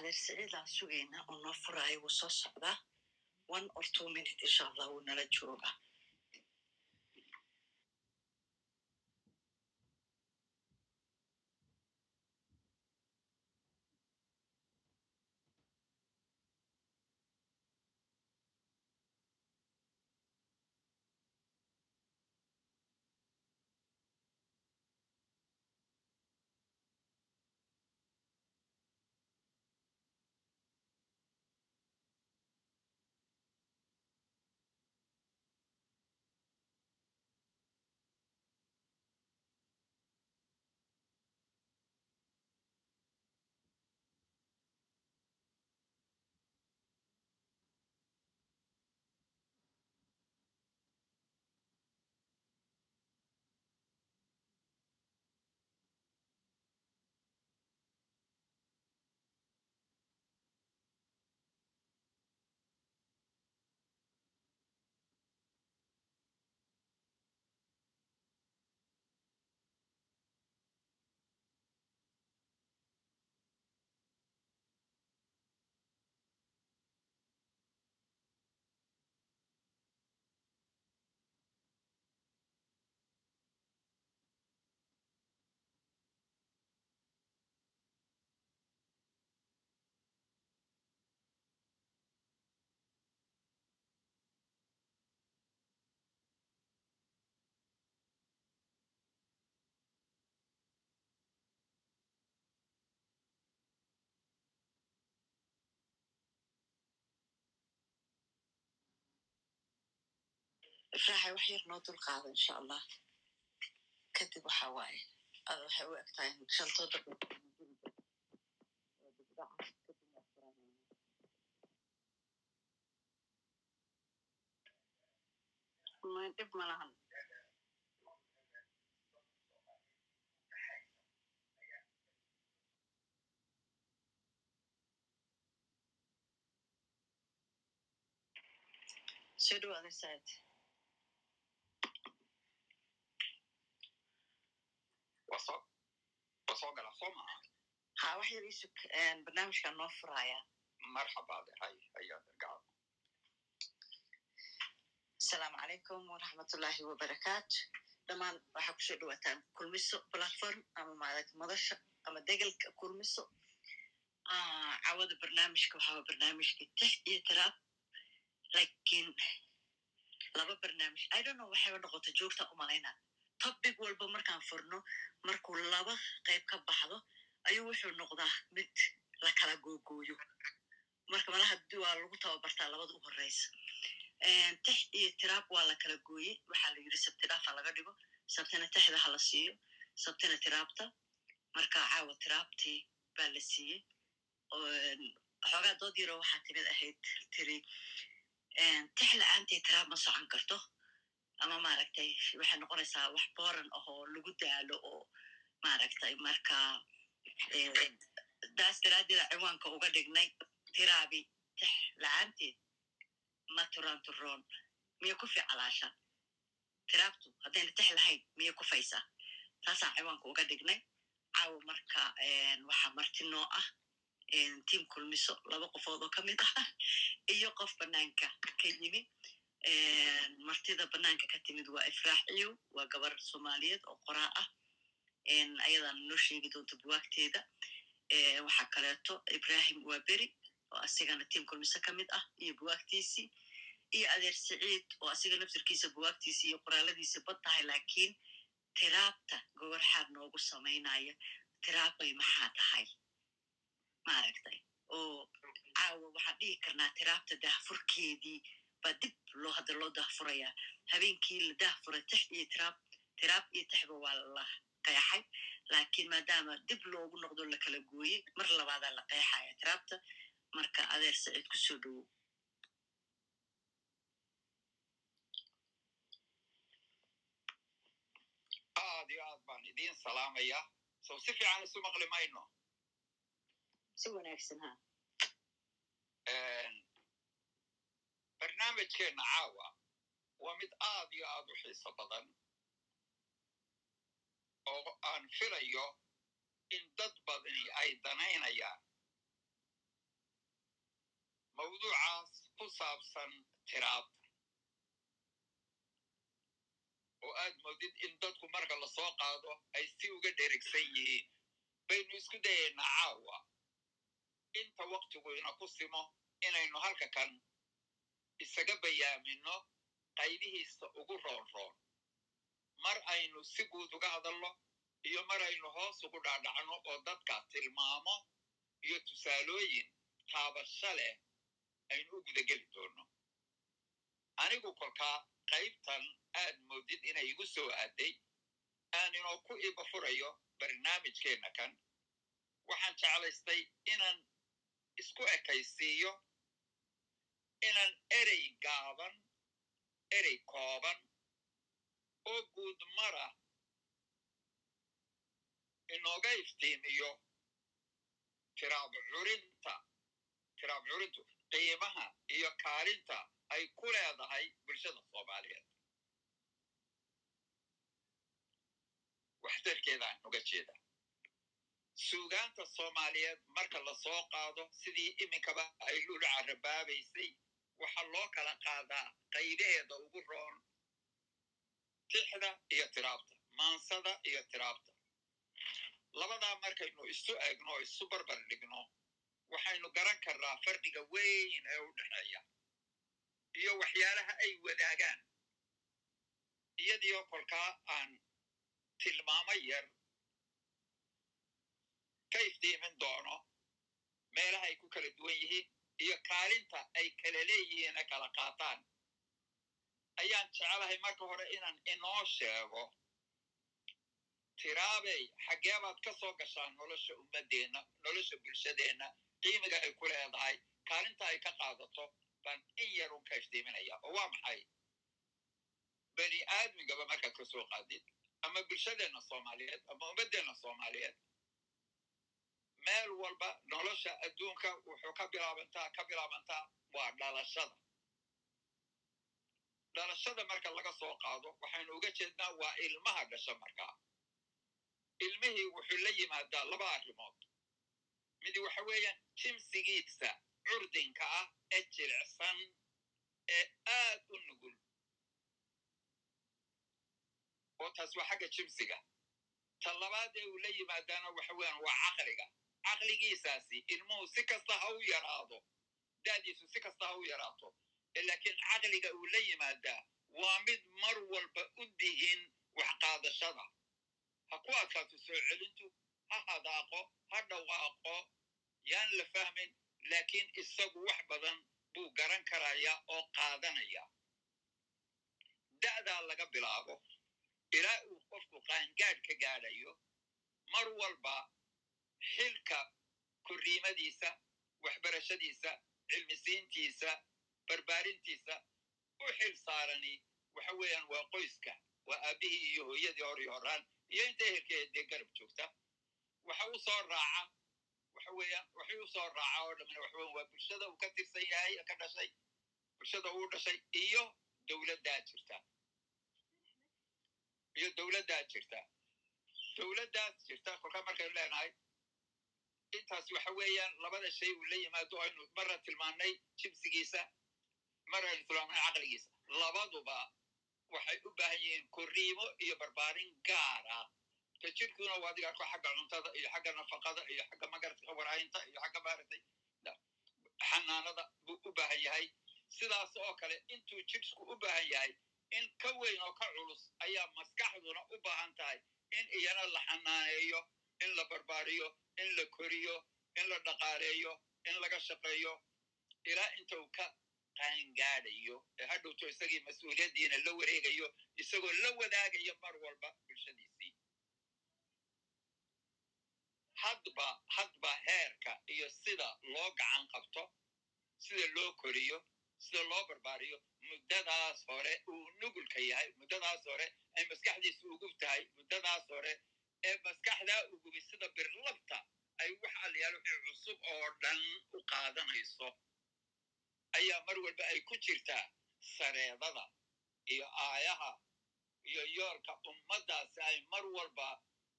adeer siciidaan sugaynaa oo noo furaayo wuu soo socdaa one or two minute insha allah wuu nala joogaa ifraaxay wax yar noo dul qaado insha allah kadib waxa waaye ada waxay u egtahay shantooda dhib malahan soo dhawaada saad wasoo gala soo maha ha wax yar isug barnaamijkaa noo furaaya marxabaade hay ayaa dargacad asalaamu calaykum waraxmatullaahi wabarakaatu dhammaan waxaa ku soo dhawaataan kulmiso platform ama maaragta madasha ama degelka kulmiso cawada barnaamijka waxaa barnaamijka tix iyo tiraab laakiin laba barnaamij i don't know waxayba noqota joogta umalaynaa topic walba markaan furno markuu laba qayb ka baxdo ayuu wuxuu noqdaa mid la kala googooyo. Marka malaha waa lagu tababartaa labada u horeysa. Tix iyo tiraab waa la kala gooyey. Waxaa la yidhi sabti dhaafa laga dhigo sabtina tixda ha la siiyo sabtina tiraabta. Marka caawa tiraabtii baa la siiyey. Xoogaa dood yaro waxaa timid ahayd tiri tix la'aantii tiraab ma socon karto ama maaragtay waxay noqonaysaa wax boran ahoo lagu daalo oo maaragtay marka daas daraaddeeda ciwaanka uga dhignay tiraabi tix la'aanteed ma turan turoon. Miya ku ficalaasha tiraabtu haddayna tix lahayn miya ku faysaa taasaan ciwaanka uga dhignay. Caawo marka waxaa marti noo ah tiam kulmiso laba qofood oo ka mid ah iyo qof banaanka ka yimi martida banaanka ka timid waa ifraax ciyow waa gabar soomaaliyeed oo qoraa ah ayadaana noo sheegi doonta buwaagteeda waxaa kaleeto ibrahim waa beri oo asigana tiam kulmiso ka mid ah iyo buwaagtiisii iyo adeer siciid oo asiga naftirkiisa buwaagtiisi iyo qoraaladiisi bad tahay laakiin tiraabta goborxaad noogu samaynaya tiraabay maxaa tahay maaragtay oo caawa waxaan dhihi karnaa tiraabta dahfurkeedii baa dib loo hadda loo dahfurayaa habeenkii la dahfuray tix iyo tiraab tiraab iyo tixba waa la qeexay laakiin maadaama dib loogu noqdo la kala gooyey mar labaadaa la qeexaya tiraabta marka adeer siciid ku soo dhowow aad iyo aad baan idiin salaamaya sow si fiican isu maqli mayno si wanaagsan ha barnaamijkeenna caawa waa mid aad iyo aad u xiiso badan oo aan filayo in dad badani ay danaynayaan mawduucaas ku saabsan tiraabta oo aad moodid in dadku marka la soo qaado ay si uga dherigsan yihiin. Baynu isku dayaynaa caawa inta waktigu ina ku simo inaynu halka kan isaga bayaamino qaybihiisa ugu roonroon mar aynu si guud uga hadalno iyo mar aynu hoos ugu dhaadhacno oo dadka tilmaamo iyo tusaalooyin taabasho leh aynu u gudageli doonno anigu kolkaa qaybtan aad moodid inay igu soo aaday aan inoo ku iba furayo barnaamijkeenna kan waxaan jeclaystay inaan isku ekaysiiyo inaan erey gaaban erey kooban oo guud mara inooga iftiimiyo tiraab curinta qiimaha iyo kaalinta ay ku leedahay bulshada soomaaliyeed waxtarkeedaan uga jeeda suugaanta soomaaliyeed marka la soo qaado sidii iminkaba ay lula carabaabaysay waxaa loo kala qaadaa qaybaheeda ugu roon tixda iyo tiraabta maansada iyo tiraabta labadaa markaynu isu egno isu barbar dhigno waxaynu garan karnaa farqiga weyn ee u dhexeeya iyo waxyaalaha ay wadaagaan iyadiio kolkaa aan tilmaamo yar ka iftiimin doono meelaha ay ku kala duwan yihiin iyo kaalinta ay kala leeyihiine kala qaataan. Ayaan jecelahay marka hore inaan inoo sheego tiraabey xaggeebaad ka soo gashaan nolosha ummaddeenna nolosha bulshadeenna qiimiga ay ku leedahay kaalinta ay ka qaadato baan in yar un ka iftiiminaya oo waa maxay? Bani aadmigaba markaad ka soo qaadid? Ama bulshadeenna soomaaliyeed? Ama ummaddeenna soomaaliyeed meel walba nolosha adduunka wuxuu ka bilaabantaa ka bilaabantaa waa dhalashada. Dhalashada marka laga soo qaado waxaynu uga jeednaa waa ilmaha dhasha markaa ilmihii wuxuu la yimaadaa laba arrimood. Mid waxa weeyaan jimsigiisa curdinka ah ee jilicsan ee aad u nugul. Oo taas waa xagga jimsiga. Ta labaad ee uu la yimaadaana waxa weeyaan waa caqliga caqligiisaasi ilmuhu si kasta ha u yaraado da'diisu si kasta ha u yaraato laakiin caqliga uu la yimaadaa waa mid mar walba u dihin wax qaadashada ha ku adkaato soo celintu ha hadaaqo ha dhawaaqo yaan la fahmin laakiin isagu wax badan buu garan karaya oo qaadanaya da'daa laga bilaabo ilaa uu qofku qaangaadh ka gaadhayo mar walba xilka korriimadiisa waxbarashadiisa cilmisiintiisa barbaarintiisa u xil saarani waxa weeyaan waa qoyska waa aabbihii iyo hooyadii hor iyo horaan iyo inta ehelkeeda dee garab joogta. Waxa u soo raaca waxa weeyaan waxay u soo raaca oo dhamina waxa weyan waa bulshada uu ka tirsan yahay ka dhashay bulshada uu dhashay iyo dowladdaa jirta. Iyo dowladdaa jirta. Dowladdaas jirta kolkaa markaynu leenahay intaas waxa weeyaan labada shay uu la yimaado aynu marna tilmaannay jibsigiisa mar aynu tilmaamnay caqligiisa. Labaduba waxay u baahan yihiin korriimo iyo barbaarin gaar ah. Ka jirkiuna waa adiga arko xagga cuntada iyo xagga nafaqada iyo xagga magarata waraayinta iyo xagga maaragtay xanaanada buu u baahan yahay. Sidaas oo kale intuu jidhsku u baahan yahay in ka weyn oo ka culus ayaa maskaxduna u baahan tahay in iyana la xanaaneeyo in la barbaariyo in la koriyo in la dhaqaaleeyo in laga shaqeeyo ilaa inta uu ka qaangaadhayo ee hadhowto isagii mas'uuliyaddiina la wareegayo isagoo la wadaagayo mar walba bulshadiisii. Hadba hadba heerka iyo sida loo gacan qabto sida loo koriyo sida loo barbaariyo muddadaas hore uu nugulka yahay muddadaas hore ay maskaxdiisu ugub tahay muddadaas hore ee maskaxdaa ugubi sida birlabta ay wax alyaal wixii cusub oo dhan u qaadanayso. Ayaa mar walba ay ku jirtaa sareedada iyo aayaha iyo yoolka ummaddaasi ay mar walba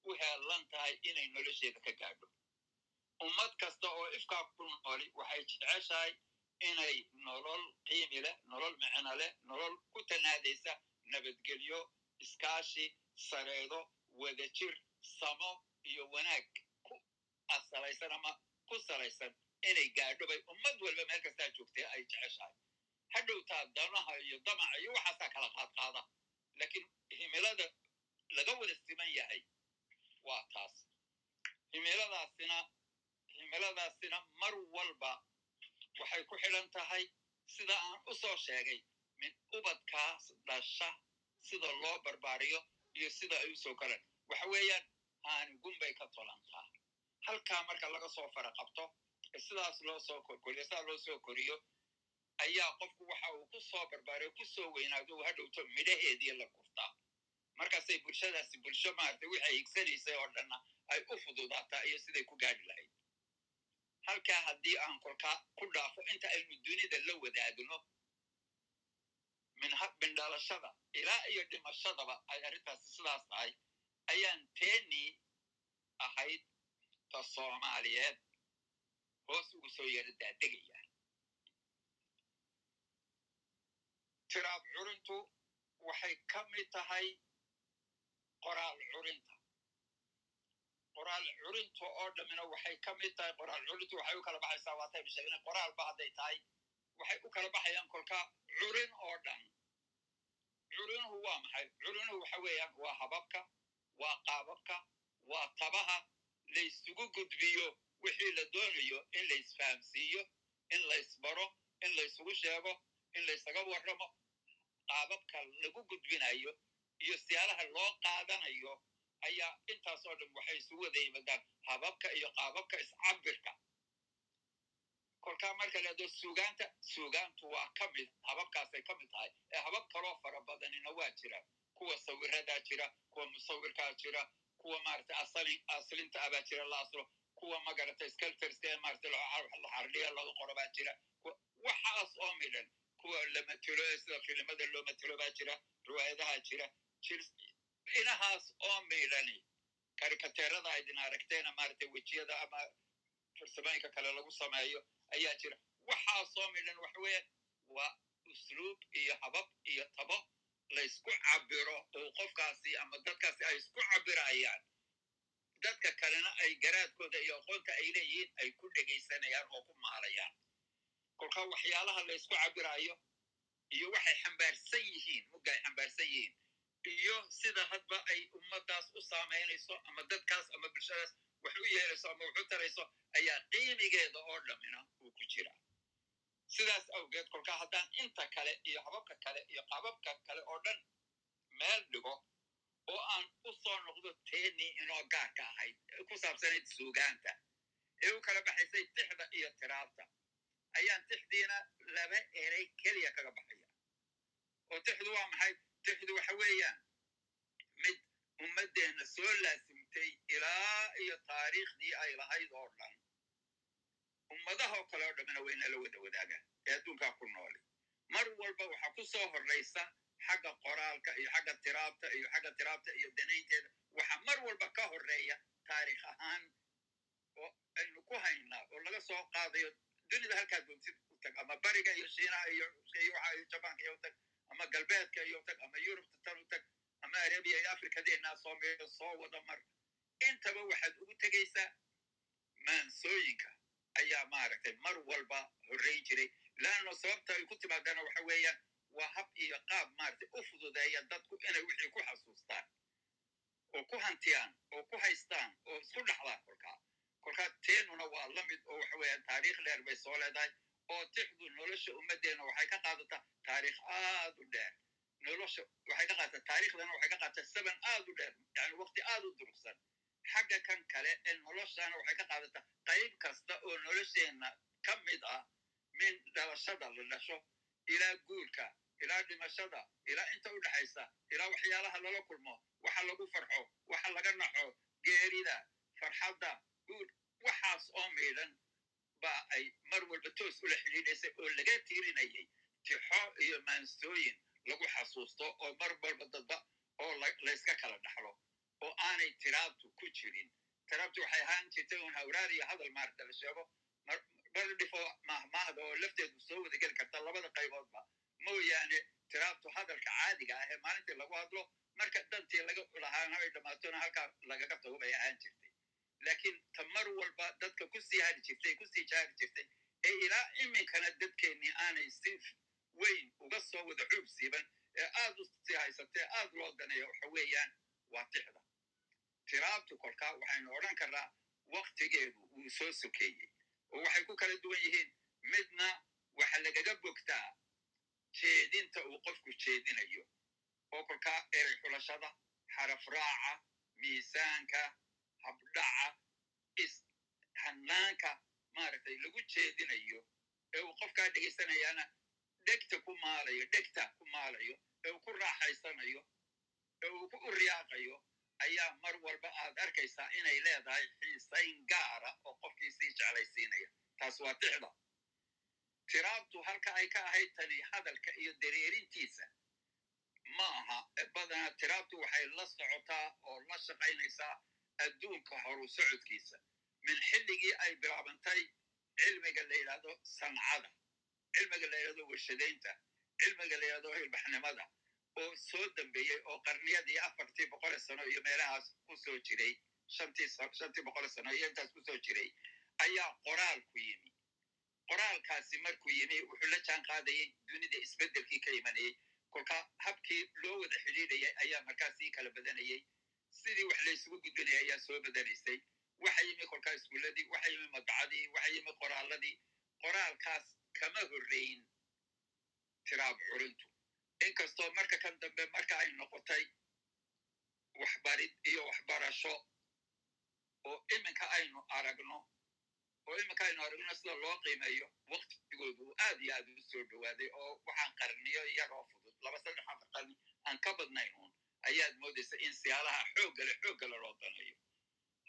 u heellan tahay inay nolosheeda ka gaadho. Ummad kasta oo ifkaa ku nooli waxay jeceshahay inay nolol qiimi leh nolol micno leh nolol ku tanaadaysa nabadgelyo iskaashi sareedo wadajir samo iyo wanaag ku asalaysan ama ku salaysan inay gaadho bay ummad walba meel kastaa joogtee ay jeceshahay. Hadhowtaa danaha iyo damaca iyo waxaasaa kala qaadqaada laakiin himilada laga wada siman yahay waa taas. Himiladaasina himiladaasina mar walba waxay ku xidhan tahay sida aan u soo sheegay min ubadkaas dhasha sida loo barbaariyo iyo sida ay u soo koraan waxa weeyaan aanigun bay ka tolantaa halkaa marka laga soo fara qabto sidaas loo soo korkoriyo sidaa loo soo koriyo ayaa qofku waxa uu ku soo barbaariyo ku soo weynaado uu hadhowto midhaheedii la gurtaa markaasay bulshadaasi bulsho maaragtay waxay higsanaysay oo dhanna ay u fududaataa iyo siday ku gaadhi lahayd. Halkaa haddii aan kolkaa ku dhaafo inta aynu dunida la wadaagno min dhalashada ilaa iyo dhimashadaba ay arrintaasi sidaas tahay ayaan teenii ahayd ta soomaaliyeed hoos ugu soo yara daadegaya tiraab curintu waxay ka mid tahay qoraal curinta qoraal curinta oo dhammina waxay ka mid tahay qoraal curintu waxay u kala baxaysaa waataynu sheegnay qoraalba hadday tahay waxay u kala baxayaan kolkaa curin oo dhan. Curinuhu waa maxay? Curinuhu waxa weeyaan waa hababka waa qaababka waa tabaha laysugu gudbiyo wixii la doonayo in laysfahamsiiyo in laysbaro in laysugu sheego in laysaga warramo. Qaababka lagu gudbinayo iyo siyaalaha loo qaadanayo ayaa intaas oo dhan waxay isugu wada yimaadaan hababka iyo qaababka iscabirka kolkaa marka leedo suugaanta suugaantu waa ka mid hababkaasay ka mid tahay. Ee habab kaloo fara badanina waa jira kuwa sawiradaa jira kuwa musawirkaa jira kuwa maarata aslinta abaa jira la aslo kuwa magarata sculptorska ee maarata la xardhiya laga qoro baa jira. Waxaas oo midhan kuwa la matelo ee sida filimada loo matelo baa jira riwaayadaha jira. Inahaas oo midhani karikateerada aydin aragteena maarata wejiyada ama farsamooyinka kale lagu sameeyo ayaa jira. Waxaasoo midhan waxa weeyaan waa usluub iyo habab iyo tabo laysku cabiro oo qofkaasi ama dadkaasi ay isku cabirayaan dadka kalena ay garaadkooda iyo aqoonta ay leeyihiin ay ku dhegaysanayaan oo ku maalayaan. Kolkaa waxyaalaha laysku cabirayo iyo waxay xambaarsan yihiin mugga ay xambaarsan yihiin iyo sida hadba ay ummaddaas u saamaynayso ama dadkaas ama bulshadaas wax u yeelayso ama wax u tarayso ayaa qiimigeeda oo dhammina uu ku jira sidaas awgeed kolkaa haddaan inta kale iyo hababka kale iyo qababka kale oo dhan meel dhigo oo aan u soo noqdo teenii inoo gaarka ahayd ku saabsanayd suugaanta ee u kala baxaysay tixda iyo tiraabta ayaan tixdiina laba erey keliya kaga baxaya oo tixdu waa maxay tixdu waxa weeyaan mid ummaddeenna soo laasimtay ilaa iyo taariikhdii ay lahayd oo dhan ummadahoo kale oo dhammina wayna la wada wadaagaan. Ee adduunkaa ku nooli mar walba waxaa ku soo horraysa xagga qoraalka iyo xagga tiraabta iyo xagga tiraabta iyo danaynteeda. Waxaa mar walba ka horreeya taariikh ahaan oo aynu ku haynaa oo laga soo qaadayo dunida halkaa doontid u tag ama bariga iyo shiinaha iyo waxa iyo jabaanka iyo tag ama galbeedka iyo tag ama yurubta tan u tag ama arabiya iyo afrikadeennaa soo meeyo soo wada mar. Intaba waxaad ugu tegaysaa maansooyinka ayaa maaragtay mar walba horrayn jiray. Laanno sababta ay ku timaadaana waxa weeyaan waa hab iyo qaab maaragtay u fududeeya dadku inay wixii ku xasuustaan oo ku hantiyaan oo ku haystaan oo isku dhaxlaan kolkaa kolkaa teenuna waa la mid oo waxa weeyaan taariikh dheer bay soo leedahay oo tixdu nolosha ummaddeena waxay ka qaadataa taariikh aad u dheer. Nolosha waxay ka qaadataa taariikhdana waxay ka qaadataa saban aad u dheer yani waqti aad u durugsan xagga kan kale ee noloshana waxay ka qaadataa qayb kasta oo nolosheenna ka mid ah min dhalashada la dhasho ilaa guurka ilaa dhimashada ilaa inta u dhexaysa ilaa waxyaalaha lala kulmo waxa lagu farxo waxa laga naxo geerida farxadda guur waxaas oo miidhan ba ay mar walba toos ula xidhiidhaysay oo laga tiirinayay tixo iyo maansooyin lagu xasuusto oo mar walba dadba oo layska kala dhaxlo oo aanay tiraabtu ku jirin. Tiraabtu waxay ahaan jirtay un hawraar iyo hadal maarata la sheego. Bar dhifo mahmaahda oo lafteedu soo wada geli karta labada qayboodba. Mooyaane tiraabtu hadalka caadiga ah ee maalintii lagu hadlo marka dantii laga lahaana ay dhammaatona halkaa lagaga tago bay ahaan jirtay. Laakiin ta mar walba dadka ku sii hari jirtay ku sii jaari jirtay ee ilaa iminkana dadkeennii aanay si weyn uga soo wada xuub siiban ee aad u sii haysatee aad loo daneeyo waxa weeyaan waa tixda tiraabtu kolkaa waxaynu odhan karnaa waktigeedu wuu soo sokeeyey. Oo waxay ku kala duwan yihiin midna waxa lagaga bogtaa jeedinta uu qofku jeedinayo. Oo kolkaa erey xulashada xaraf raaca miisaanka habdhaca hanaanka maaragtay lagu jeedinayo. Ee uu qofkaa dhegaysanayaana dhegta ku maalayo dhegta ku maalayo ee uu ku raaxaysanayo ee uu ku uryaaqayo ayaa mar walba aad arkaysaa inay leedahay xiisayn gaara oo qofkii sii jeclaysiinaya. Taas waa tixda. Tiraabtu halka ay ka ahayd tani hadalka iyo dareerintiisa ma aha. Badanaa tiraabtu waxay la socotaa oo la shaqaynaysaa adduunka horu socodkiisa. Min xilligii ay bilaabantay cilmiga la yidhahdo sancada. Cilmiga la yidhahdo warshadaynta cilmiga la yidhahdo hilbaxnimada oo soo dambeeyey oo qarniyadii afartii boqole sano iyo meelahaas ku soo jiray shantii boqole sano iyo intaas ku soo jiray ayaa qoraalku yimi qoraalkaasi markuu yimi wuxuu la jaan qaadayey dunida isbeddelkii ka imanayey kolkaa habkii loo wada xidhiidhayay ayaa markaas sii kala badanayey sidii wax laysugu gudbinaya ayaa soo badanaysay waxa yimi kolkaa iskuuladii waxa yimi madbacadii waxa yimi qoraaladii qoraalkaas kama horreyn tiraab curintu inkastoo marka kan dambe marka ay noqotay waxbarid iyo waxbarasho oo iminka aynu aragno oo iminka aynu aragno sida loo qiimeeyo waktigoodu aad iyo aad u soo dhowaaday oo waxaan qarniyo yaroo fudud. Laba saddex afar qarni aan ka badnayn uun ayaad moodaysa in siyaalaha xooggale xooggale loo danayo.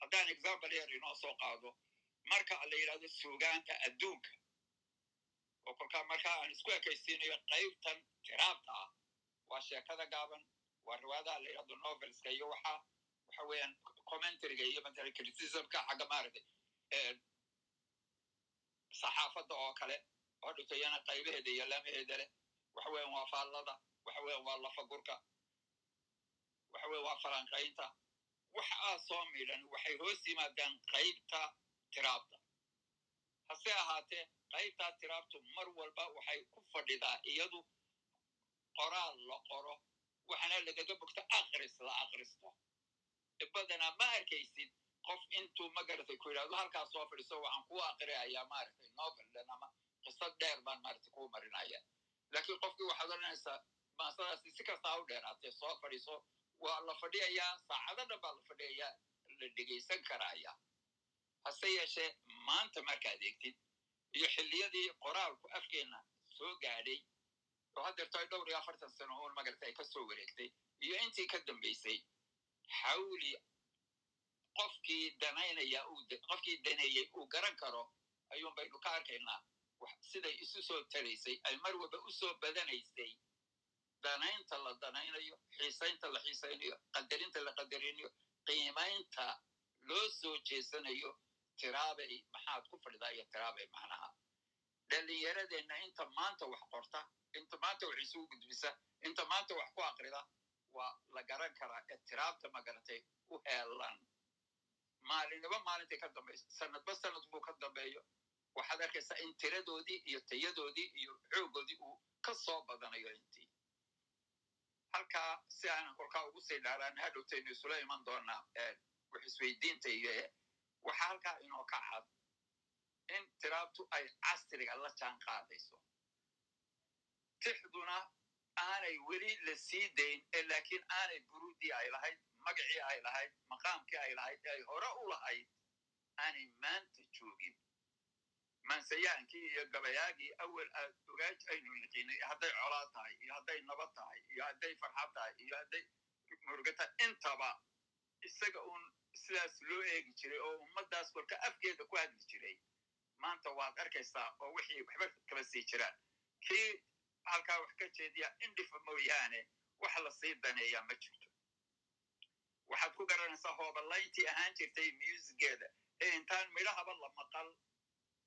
Haddaan example yar inoo soo qaado marka la yidhahdo suugaanta adduunka oo kolkaa markaa aan isku ekaysiinayo qaybtan tiraabta ah waa sheekada gaaban waa riwaadaha la yidhahdo novelska iyo waxa waxa weeyaan commentaryga iyo matala criticismka xagga maaragtay saxaafadda oo kale oo dhintayana qaybaheeda iyo laamaheeda leh. Waxa weyan waa faallada waxa weyan waa lafagurka waxa weyan waa falanqaynta. Waxa aa soo midhan waxay hoos yimaadaan qaybta tiraabta. Hase ahaatee qaybtaa tiraabtu mar walba waxay ku fadhidaa iyadu qoraal la qoro waxana lagaga bogto akris la akristo badanaa ma arkaysid qof intuu magaratay ku yidhahdo halkaas soo fadhiso waxaan kuu akriayaa maaragtay noveldan ama qisad dheer baan maaragtay kuu marinaya. Laakiin qofkii waxaad odhanaysaa maasadaasi si kastaa u dheeraatee soo fadhiso waa la fadhiyayaa saacado dhan baa la fadhiyayaa la dhegaysan karaya hase yeeshee maanta markaad eegtid iyo xilliyadii qoraalku afkeenna soo gaadhay oo haddeerto ay dhowr iyo afartan sano uun magarata ay ka soo wareegtay iyo intii ka dambaysay xawli qofkii danaynaya qofkii daneeyey uu garan karo ayuun baynu ka arkaynaa siday isu soo taraysay ay mar walba u soo badanaysay danaynta la danaynayo xiisaynta la xiisaynayo qadarinta la qadarinayo qiimaynta loo soo jeesanayo tiraabay maxaad ku fadhidaa iyo tiraabay macnaha. Dhallinyaradeenna inta maanta wax qorta inta maanta wax isugu gudbisa inta maanta wax ku akrida waa la garan karaa ee tiraabta magaratay u heelan maalinniba maalintai ka dambaysa sanadba sanad buu ka dambeeyo. Waxaad arkaysaa in tiradoodii iyo tayadoodii iyo xoogoodii uu ka soo badanayo intii. Halkaa si aanan kolkaa ugu sii dhaaraan hadhowtaynu isula iman doonaa wax isweydiinta iyo waxaa halkaa inoo ka cad in tiraabtu ay casriga la jaan qaadayso tixduna aanay weli la sii dayn ee laakiin aanay buruudii ay lahayd magacii ay lahayd maqaamkii ay lahayd ee ay hore u lahayd aanay maanta joogin maansayaankii iyo gabayaagii awel aad ogaaj aynu niqinay hadday colaa tahay iyo hadday nabad tahay iyo hadday farxad tahay iyo hadday muruga tahay intaba isaga uun sidaas loo eegi jiray oo ummaddaas kolka afkeeda ku hadli jiray maanta waad arkaysaa oo wixii waxba kala sii jiraan. Kii halkaa wax ka jeediya indhifa mooyaane wax la sii daneeyaa ma jirto. Waxaad ku garanaysaa hoobalayntii ahaan jirtay muusigeeda ee intaan midhahaba la maqal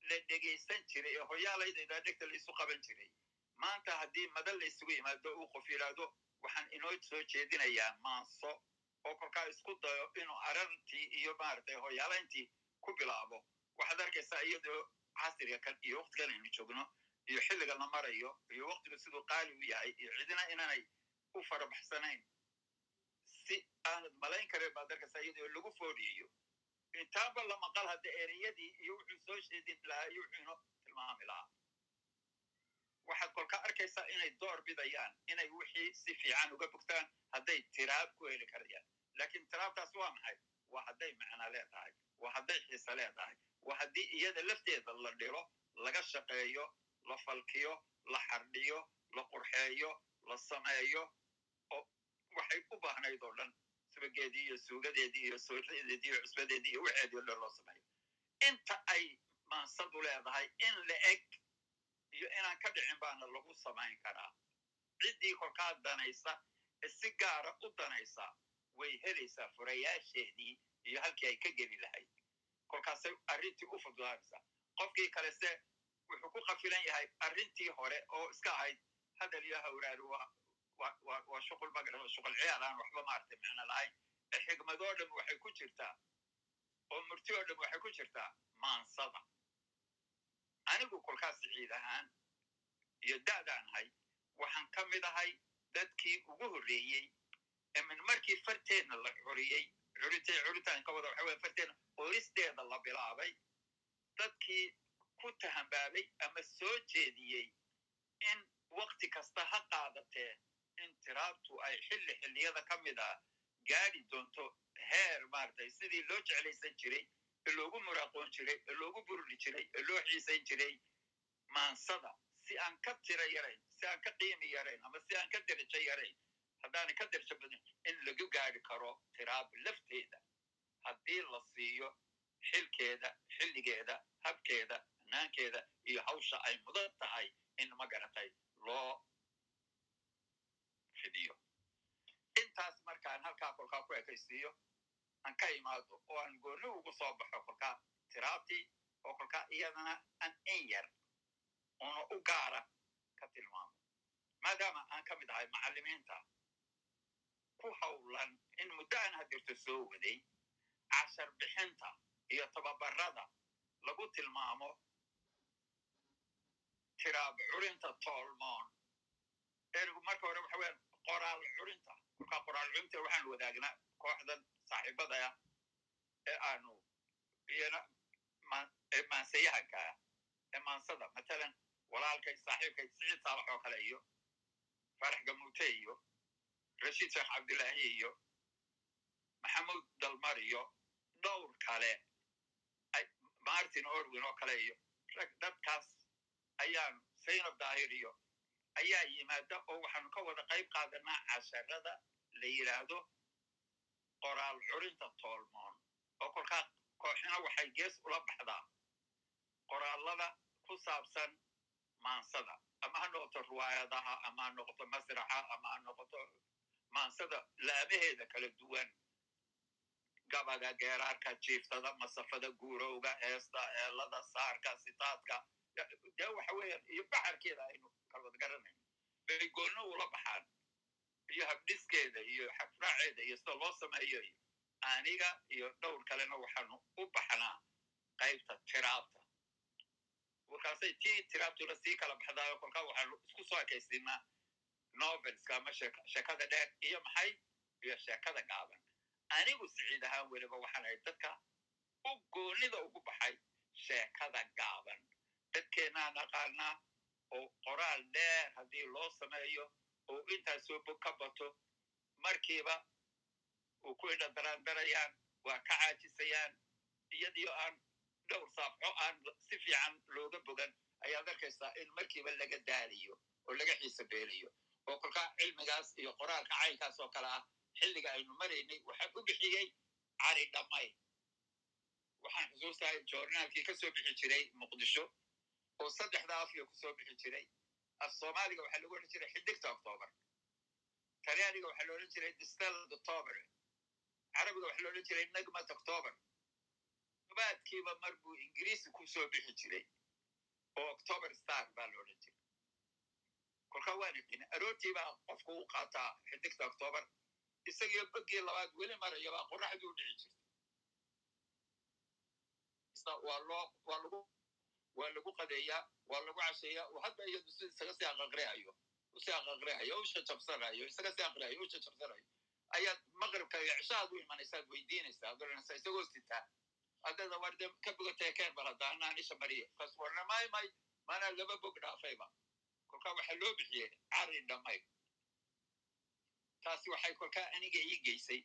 la dhegaysan jiray ee hoyaalayda dhegta laysu qaban jiray. Maanta haddii madal la isugu yimaado uu qof yidhaahdo waxaan inoo soo jeedinayaa maanso oo kolkaa isku dayo inuu arartii iyo maaragtay hoyaalayntii ku bilaabo waxaad arkaysaa iyadoo casriga kan iyo waktigan aynu joogno iyo xilliga la marayo iyo waktigu siduu qaali u yahay iyo cidina inaanay u farabaxsanayn si aanad malayn karin baad arkaysaa iyadoo lagu foodhiyayo intaanba la maqal hadda ereyadii iyo wuxuu soo sheedin lahaa iyo wuxuu inoo tilmaami lahaa waxaad kolka arkaysaa inay door bidayaan inay wixii si fiican uga bogtaan hadday tiraab ku heli karayaan. Laakiin tiraabtaas waa maxay? Waa hadday macno leedahay waa hadday xiise leedahay waa haddii iyada lafteeda la dhiro laga shaqeeyo la falkiyo la xardhiyo la qurxeeyo la sameeyo oo waxay u baahnayd oo dhan subageedii iyo suugadeedii iyo soorradeedii iyo cusbadeedii iyo waxeedii o dhan loo sameeyo. Inta ay maansadu leedahay in la eg iyo inaan ka dhicin baana lagu samayn karaa. Ciddii kolkaa danaysa ee si gaara u danaysa way helaysaa furayaasheedii iyo halkii ay ka geli lahayd. Kolkaasay arrintii u fududaanaysaa qofkii kale se wuxuu ku qafilan yahay arrintii hore oo iska ahayd. Hadal iyo hawraari waa shuqul magara shuqul ciyaar aan waxba maaragtay macno lahayn. Ee xigmadoo dhan waxay ku jirtaa. Oo murti oo dhan waxay ku jirtaa maansada anigu kolkaas ciid ahaan iyo da'daan ahay waxaan ka mid ahay dadkii ugu horreeyey ee min markii farteenna la curiyey curintay curitaan ka wada waxa weye farteenna oristeeda la bilaabay. Dadkii ku tahambaabay ama soo jeediyey in wakti kasta ha qaadatee in tiraabtu ay xilli xilliyada ka mid a gaadi doonto heer maaragtay sidii loo jeclaysan jiray ee loogu muraaqoon jiray ee loogu burli jiray ee loo xiisayn jiray maansada. Si aan ka tira yarayn si aan ka qiimi yarayn ama si aan ka derajo yarayn haddaanay ka derajo badin in lagu gaadi karo tiraab lafteeda. Haddii la siiyo xilkeeda xilligeeda habkeeda hanaankeeda iyo hawsha ay mudan tahay in magaratay loo fidiyo. Intaas markaan halkaa kolkaa ku ekaysiiyo aan ka imaado oo aan goonni ugu soo baxo kolkaa tiraabtii oo kolkaa iyadana an in yar una u gaara ka tilmaamo. Maadaama aan ka mid ahay macallimiinta ku hawlan in muddo aan hadirto soo waday cashar bixinta iyo tababarada lagu tilmaamo tiraab curinta toolmoon erigu marka hore waxa weya qoraal curinta kolkaa qoraal curinta waxaan wadaagnaa kooxdan saaxiibadaya ee aanu iyana ee maansayahankaa ee maansada matalan walaalkay saaxiibkay siciid saalax oo kale iyo farax gamuute iyo rashiid sheekh cabdillaahi iyo maxamuud dalmar iyo dhowr kale martin orwin oo kale iyo rag dadkaas ayaanu saynab daahir iyo ayaa yimaada oo waxaanu ka wada qayb qaadanaa casharada la yidhaahdo qoraal curinta toolmoon oo kolkaa kooxina waxay gees ula baxdaa. Qoraalada ku saabsan maansada. Ama ha noqoto riwaayadaha ama ha noqoto masraxa ama ha noqoto maansada laamaheeda kala duwan. Gabaga geeraarka jiiftada masafada guurowga heesta eelada saarka sitaadka. Dee waxa weeyaan iyo baxarkeeda aynu kalwad garanayno bay goonno ula baxaan iyo habdhiskeeda iyo xafraaceeda iyo sida loo sameeyo iyo aniga iyo dhowr kalena waxaanu u baxnaa qaybta tiraabta. Markaasay tii tiraabtuna sii kala baxdaayo kolkaa waxaanu isku soo ekaysinaa novelska ama sheekada dheer iyo maxay iyo sheekada gaaban. Anigu siciid ahaan weliba waxaan ahay dadka u goonida ugu baxay sheekada gaaban. Dadkeennaa naqaanaa oo qoraal dheer haddii loo sameeyo oo intaasoo bog ka bato markiiba uu ku indha daraandarayaan waa ka caajisayaan iyadiio aan dhowr saafxo aan si fiican looga bogan ayaad arkaysaa in markiiba laga daaliyo oo laga xiisa beelayo oo kolkaa cilmigaas iyo qoraalka caynkaas oo kale ah xilliga aynu maraynay waxaan u bixiyey cari dhammay. Waxaan xusuustahay joornaalkii ka soo bixi jiray muqdisho oo saddexda afiyo ku soo bixi jiray af soomaaliga waxaa lagu odhan jiray xidigta octoobar talyaaniga waxaa la odhan jiray distel october. Carabiga waxa loodhan jiray nagmat october. Tobaadkiiba mar buu ingiriisi ku soo bixi jiray oo october star baa loodhan jiray. Kolkaa waan iqina aroortii baa qofku u qaataa xidigta october isagiyo begii labaad weli maraya baa qoraxdii u dhici jirta waa lagu qadeeyaa waa lagu casheeyaa oo hadda isaga sii aqaqrihayo u sii aqaqrihayo u shajabsanayo isaga sii aqrihayo u shajabsanayo ayaad maqribka iyo cishaad u imanaysaad weydiinaysaa ad oranaysaa isagoo sitaa haddada warde ka bogatee keen bal hadda anaan isha mariye kas warna may may mana laba bog dhaafayba kolkaa waxaa loo bixiyey cari dhammayr taasi waxay kolkaa aniga ii geysay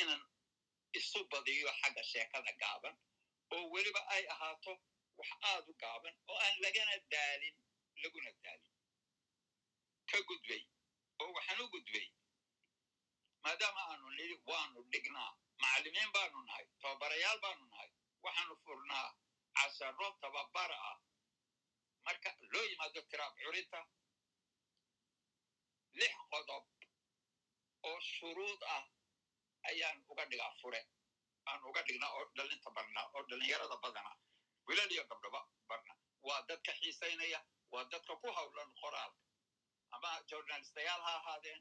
inan isu badiyo xagga sheekada gaaban oo weliba ay ahaato wax aad u gaaban oo aan lagana daalin laguna daalin. Ka gudbay oo waxaan u gudbay. Maadaama aanu nidhi waanu dhignaa. Macallimiin baanu nahay tababarayaal baanu nahay. Waxaanu furnaa casharo tababara ah. Marka loo yimaado tiraab curinta lix qodob oo shuruud ah ayaan uga dhigaa fure. Aan uga dhignaa oo dhalinta barnaa oo dhalinyarada badana wilal iyo gabdhaba barna. Waa dadka xiisaynaya waa dadka ku hawlan qoraalka ama journalistayaal ha ahaadeen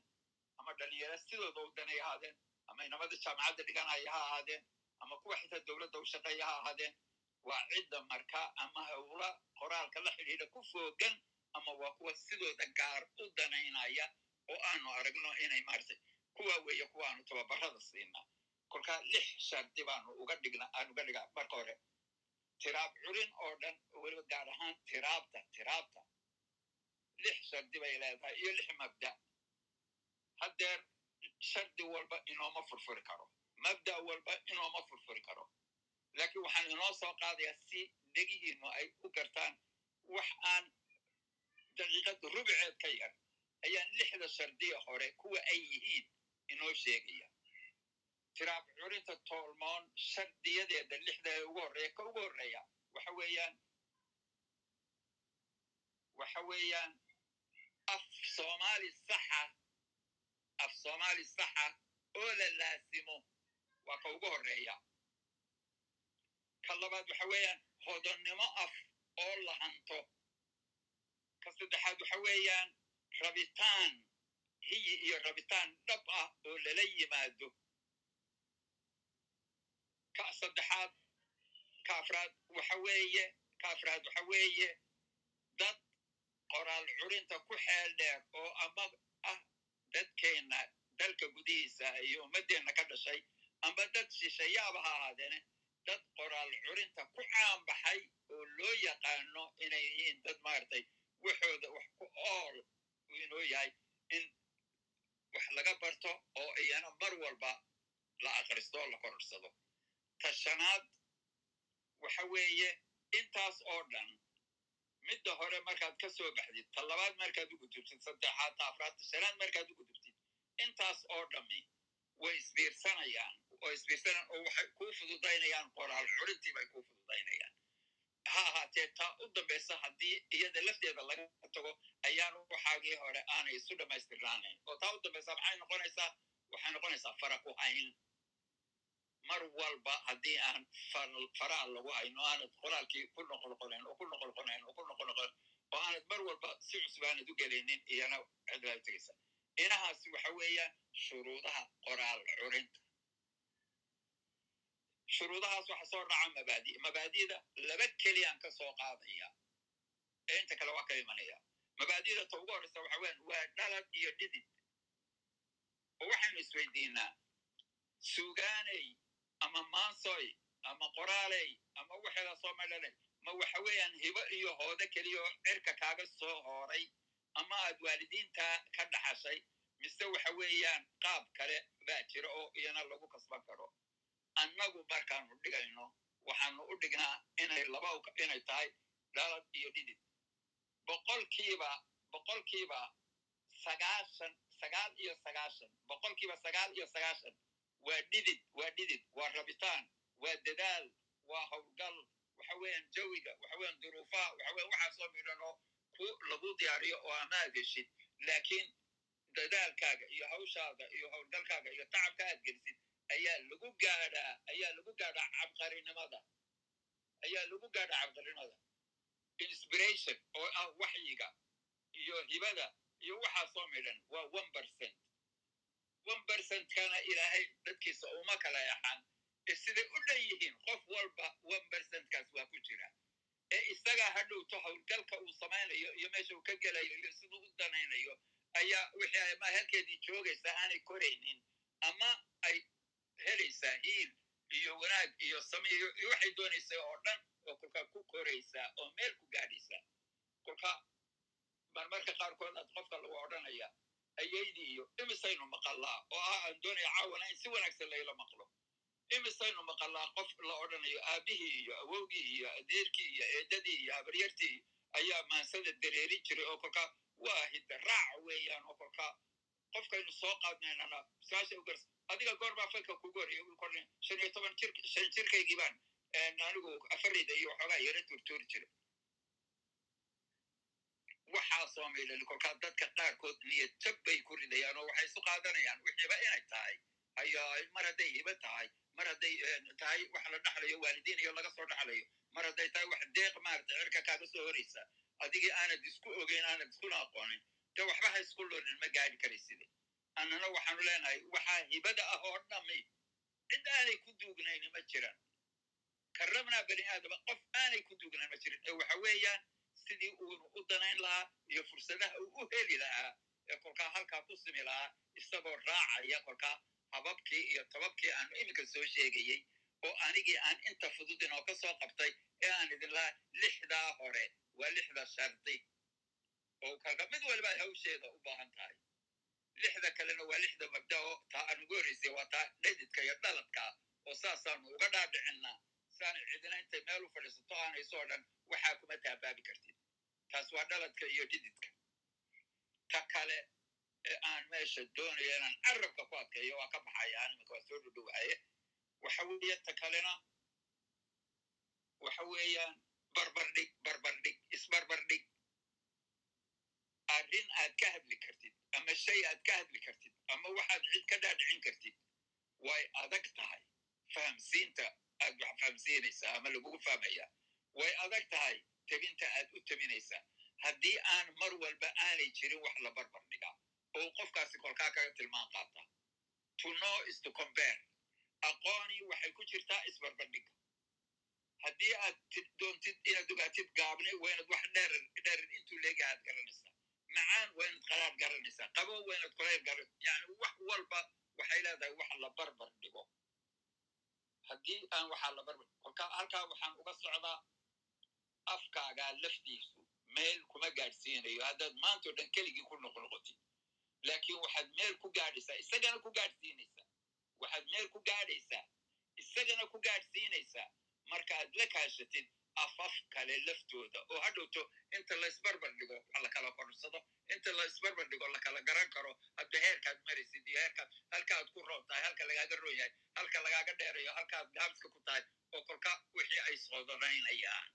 ama dhalinyaro sidooda u danay ahaadeen ama inamada jaamacadda dhiganaya ha ahaadeen ama kuwa xitaa dowladda u shaqeeya ha ahaadeen. Waa cidda markaa ama hawla qoraalka la xidhiidha ku foogan ama waa kuwa sidooda gaar u danaynaya oo aanu aragno inay maartay kuwa weeye kuwa aanu tababarada siinaa kolkaa lix shardi baanu uga dhigna dhigaa marka hore tiraab curin oo dhan weliba gaar ahaan tiraabta tiraabta lix shardi bay leedahay iyo lix mabda haddeer shardi walba inooma furfuri karo mabda walba inooma furfuri karo laakiin waxaan inoo soo qaadayaa si dhegihiinu ay u gartaan wax aan daqiiqad rubiceed ka yar ayaan lixda shardiya hore kuwa ay yihiin inoo sheegaya tiraab curinta toolmoon shardiyadeeda lixda ugu horreeya ka ugu horreeya waxa weeyaan waxa weeyaan af soomaali saxa af soomaali saxa oo la laasimo waa ka ugu horreeya. Ka labaad waxa weeyaan hodonnimo af oo la hanto. Ka saddexaad waxa weeyaan rabitaan hiyi iyo rabitaan dhab ah oo lala yimaado ka saddexaad ka afraad waxa weeye ka afraad waxa weeye dad qoraal curinta ku xeel dheer oo ama ah dadkeenna dalka gudihiisa iyo ummaddeenna ka dhashay amba dad shishayaaba ha ahaadeene dad qoraal curinta ku caanbaxay oo loo yaqaano inay yihiin dad maaragtay waxooda wax ku ool inoo yahay in wax laga barto oo iyana mar walba la akristo oo la kororsado ta shanaad waxa weeye intaas oo dhan midda hore markaad ka soo baxdid ta labaad markaad u gudubtid saddexaad ta afraad ta shanaad markaad u gudubtid intaas oo dhammi way isbiirsanayaan oo isbiirsanayaan oo waxay kuu fududaynayaan qoraal curintii bay kuu fududaynayaan. Ha ahaatee taa u dambaysa haddii iyada lafteeda laga tago ayaan waxaagii hore aanay isu dhammaystirnaanayn oo taa u dambaysa maxay noqonaysaa? Waxay noqonaysaa fara ku hayn mar walba haddii aan faraha lagu hayno aanad qoraalkii ku noqonoqonayn oo ku noqonoqonayn oo ku noqonoqonayn oo aanad mar walba si cusub aanad u gelaynin iyana cidlaa u tegaysa inahaasi waxa weeyaan shuruudaha qoraal curinta. Shuruudahaas waxa soo dhaca mabaadi mabaadida laba keliyaan ka soo qaadaya. Ee inta kale waa ka imanaya. Mabaadida ta ugu horreysa waxa weyan waa dhalad iyo dhidid. Oo waxaynu isweydiinaa sugaaney ama maansoy ama qoraaley ama waxeeda soo madhalay ma waxa weeyaan hibo iyo hoode keliya oo cirka kaaga soo hooray ama aad waalidiinta ka dhaxashay mise waxa weeyaan qaab kale baa jira oo iyana lagu kasban karo. Annagu markaanu dhigayno waxaanu u dhignaa inay laba inay tahay dhalad iyo dhidid. Boqolkiiba boqolkiiba sagaashan sagaal iyo sagaashan boqolkiiba sagaal iyo sagaashan waa dhidid waa dhidid waa rabitaan waa dadaal waa howlgal waxa weeyaan jawiga waxa weeyaan duruufaha waxa weyan waxaasoo midhan oo ku lagu diyaariyo oo amaad heshid. Laakiin dadaalkaaga iyo hawshaada iyo howlgalkaaga iyo tacabka aad gelisid ayaa lagu gaadhaa ayaa lagu gaadhaa cabqarinimada. Ayaa lagu gaadhaa cabqarinimada. Inspiration oo ah waxyiga iyo hibada iyo waxaasoo midhan waa one percent one percentkana ilaahay dadkiisa uma kala yaxan ee siday u dhan yihiin qof walba one percentkaas waa ku jira. Ee isagaa hadhowto howlgalka uu samaynayo iyo meesha uu ka gelayo iyo siduu u danaynayo ayaa wixii ama halkeedii joogaysaa aanay koraynin ama ay helaysaa hiil iyo wanaag iyo samiyo iyo waxay doonaysaa oo dhan oo kolkaa ku koraysaa oo meel ku gaadhaysaa kolka marmarka qaarkood aad qofka lagu odhanaya ayaydii iyo imisaynu maqallaa oo ah aan doonaya caawana in si wanaagsan layla maqlo. Imisaynu maqallaa qof la odhanayo aabihii iyo awowgii iyo adeerkii iyo eedadii iyo habaryartii ayaa maansada dareerin jiray oo kolkaa waa hidda raac weeyaan oo kolkaa qofkaynu soo qaadnaynana saasha ugars adiga goorbaa fanka kugu horreeya uu kornay shan iyo toban jir shan jirkaygii baan anigu afarayda iyo waxoogaa yara turtuuri jiray waxaasoo maylali kolkaa dadka qaarkood niyad jab bay ku ridayaan oo waxay isu qaadanayaan. Wixiiba inay tahay. Mar hadday hiba tahay mar hadday tahay wax la dhaxlayo waalidiin iyo laga soo dhaxlayo mar hadday tahay wax deeq maarata cirka kaaga soo horaysa adigii aanad isku ogeyn aanad iskuna aqoonin de waxba ha isku lorin ma gaadhi karayside annana waxaanu leenahay waxaa hibada ah oo dhami cid aanay ku duugnayni ma jiran. Karrabnaa bani aadama qof aanay ku duugnayn ma jirin. Ee waxa weeyaan sidii uunu u danayn lahaa iyo fursadaha uu u heli lahaa ee kolkaa halkaa ku simi lahaa isagoo raacaya kolkaa hababkii iyo tababkii aanu iminka soo sheegayey oo anigii aan inta fudud inoo ka soo qabtay ee aan idin lahaa lixdaa hore waa lixda shardi. Oo kalka mid waliba hawsheeda u baahan tahay. Lixda kalena waa lixda mabda oo taa aan ugu horreysay waa taa dhedidka iyo dhaladka oo saasaanu uga dhaadhicinaa saana cidina intay meel u fadhiisato aanayso oo dhan waxaa kuma taabaabi kartid taas waa dhaladka iyo dhididka ta kale ee aan meesha doonayo inaan carabka ku adkeeyo waa ka baxaya animinka waa soo dhudhowaye waxa weeye ta kalena waxa weeyaan barbardhig barbardhig isbarbardhig arrin aad ka hadli kartid ama shay aad ka hadli kartid ama waxaad cid ka dhaadhicin kartid way adag tahay fahamsiinta aad wax fahamsiinaysaa ama lagugu fahmaya way adag tahay tebinta aad u tebinaysaa haddii aan mar walba aanay jirin wax la barbardhiga oo qofkaasi kolkaa kaga tilmaan qaata. To know is to compare. Aqoonii waxay ku jirtaa isbarbardhiga haddii aad doontid inaad ogaatid gaabne waynad wax dheerar dheerar intuu leega aad garanaysaa macaan waynad qaraar garanaysaa qabo waynad qolayr garan yani wax walba waxay leedahay wax la barbar dhigo. Haddii aan waxaa la barbar kolkaa halkaa waxaan uga socdaa afkaagaa laftiisu meel kuma gaadhsiinayo haddaad maantao dhan keligii ku noqnoqotid laakiin waxaad meel ku gaadhaysaa isagana ku gaadhsiinaysaa waxaad meel ku gaadhaysaa isagana ku gaadhsiinaysaa markaaad la kaashatid afaf kale laftooda oo hadhowto inta laisbarbar dhigo wax lakala korsado inta laisbarbar dhigo lakala garan karo hadda heerkaad maraysid iyo heerkaad halkaaad ku roon tahay halka lagaaga roon yahay halka lagaaga dheerayo halkaad gaabska ku tahay oo kolka wixii ay soodonaynayaan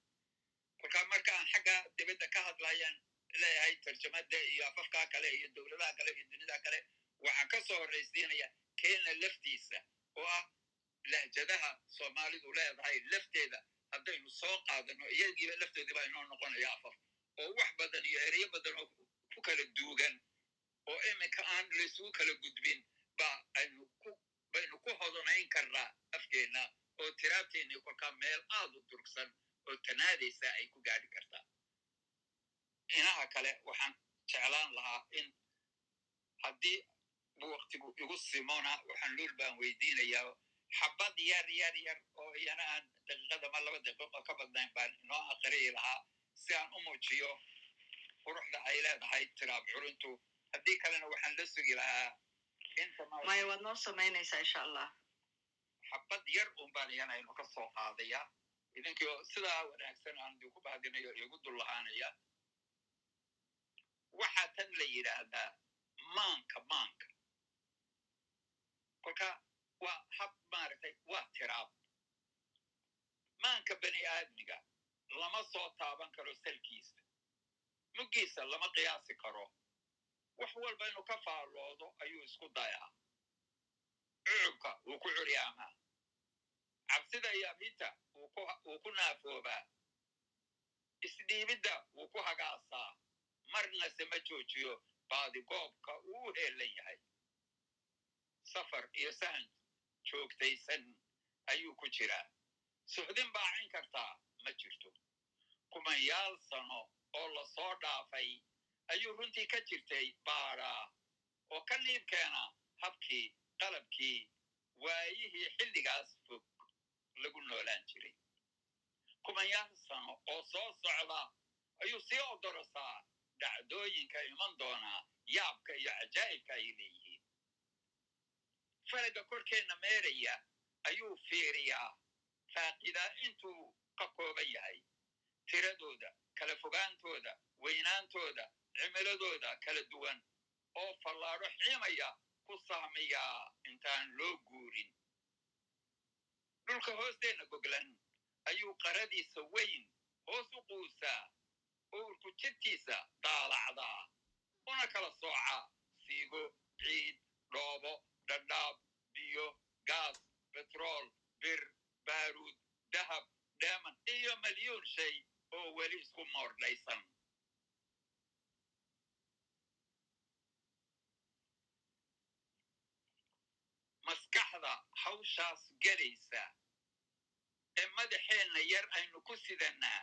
kolkaa markaan xagga dibadda ka hadlayaan leeyahay tarjamada iyo afafkaa kale iyo dowladaha kale iyo dunida kale waxaan ka soo horraysiinaya kenya laftiisa oo ah lahjadaha soomaalidu leedahay. Lafteeda haddaynu soo qaadano iyagiiba laftoodii baa inoo noqonaya afaf oo wax badan iyo ereyo badan oo ku kala duugan oo iminka aan laysugu kala gudbin ba aynu ku baynu ku hodonayn karnaa afkeenna oo tiraabteennii kolkaa meel aad u durugsan oo tanaadaysa ay ku gaadhi kartaa. Inaha kale waxaan jeclaan lahaa in haddii waktigu igu simona waxaan luul baan weydiinayaa xabad yar yar yar oo iyana aan daqiiqada ma laba daqiiqo ka badnayn baan inoo aqriyi lahaa si aan u muujiyo quruxda ay leedahay tiraab curintu haddii kalena waxaan la sugi lahaa inta maya waad noo samaynaysaa insha allah. Xabad yar un baan iyana inu ka soo qaadaya idinkio sidaa wanaagsan aan idinku baadinayo igu dul lahaanaya waxaa tan la yidhaahdaa maanka maanka kolka waa hab maaragtay waa tiraab maanka bani aadmiga lama soo taaban karo salkiisa muggiisa lama qiyaasi karo wax walba inuu ka faalloodo ayuu isku dayaa cug dhulka wuu ku curyaamaa cabsida iyo abinta wuu ku naafoobaa isdhiibidda wuu ku hagaasaa marnase ma joojiyo baadigoobka uu u heelan yahay safar iyo sahan joogtaysan ayuu ku jiraa suhdin baacin kartaa ma jirto kumanyaal sano oo la soo dhaafay ayuu runtii ka jirtay baadhaa oo ka niibkeena habkii qalabkii waayihii xilligaas fog lagu noolaan jiray kumanyaal sano oo soo socda ayuu sii odorosaa dhacdooyinka iman doonaa yaabka iyo cajaa'ibka ay leeyihiin faraga korkeenna meeraya ayuu fiiriyaa faaqidaa intuu ka kooban yahay tiradooda kala fogaantooda weynaantooda cimiladooda kala duwan oo fallaadho xiimaya ku saamiyaa intaan loo guurin dhulka hoosteenna goglan ayuu qaradiisa weyn hoos u quusaa uurku jidkiisa daalacdaa una kala soocaa siigo ciid dhoobo dhadhaab biyo gaas betrool bir baaruud dahab dheeman iyo milyuun shay oo weli isku moordhaysan maskaxda hawshaas gelaysa ee madaxeenna yar aynu ku sidannaa.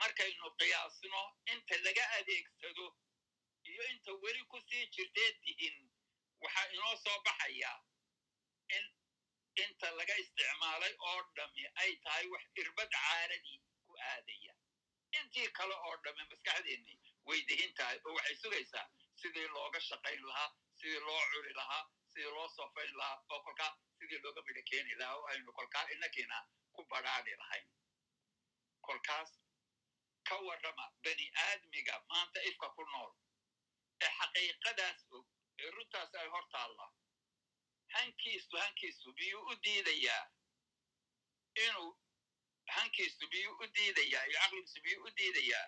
Markaynu qiyaasno inta laga adeegsado iyo inta weli ku sii jirteed dihin waxaa inoo soo baxaya in inta laga isticmaalay oo dhammi ay tahay wax irbad caaradii ku aadaya. Intii kale oo dhamme maskaxdeenni way dihin tahay oo waxay sugaysaa sidii looga shaqayn lahaa sidii loo curi lahaa sidii loo sofayn lahaa oo kolkaa sidii looga midho keeni lahaa oo aynu kolkaa inakiina ku badhaadhi lahayn kolkaas ka warrama bani aadmiga maanta ifka ku nool ee xaqiiqadaas og ee runtaas ay hor taalla hankiisu hankiisu biyuu u diidayaa inuu hankiisu biyuu u diidayaa iyo caqligiisu biyuu u diidayaa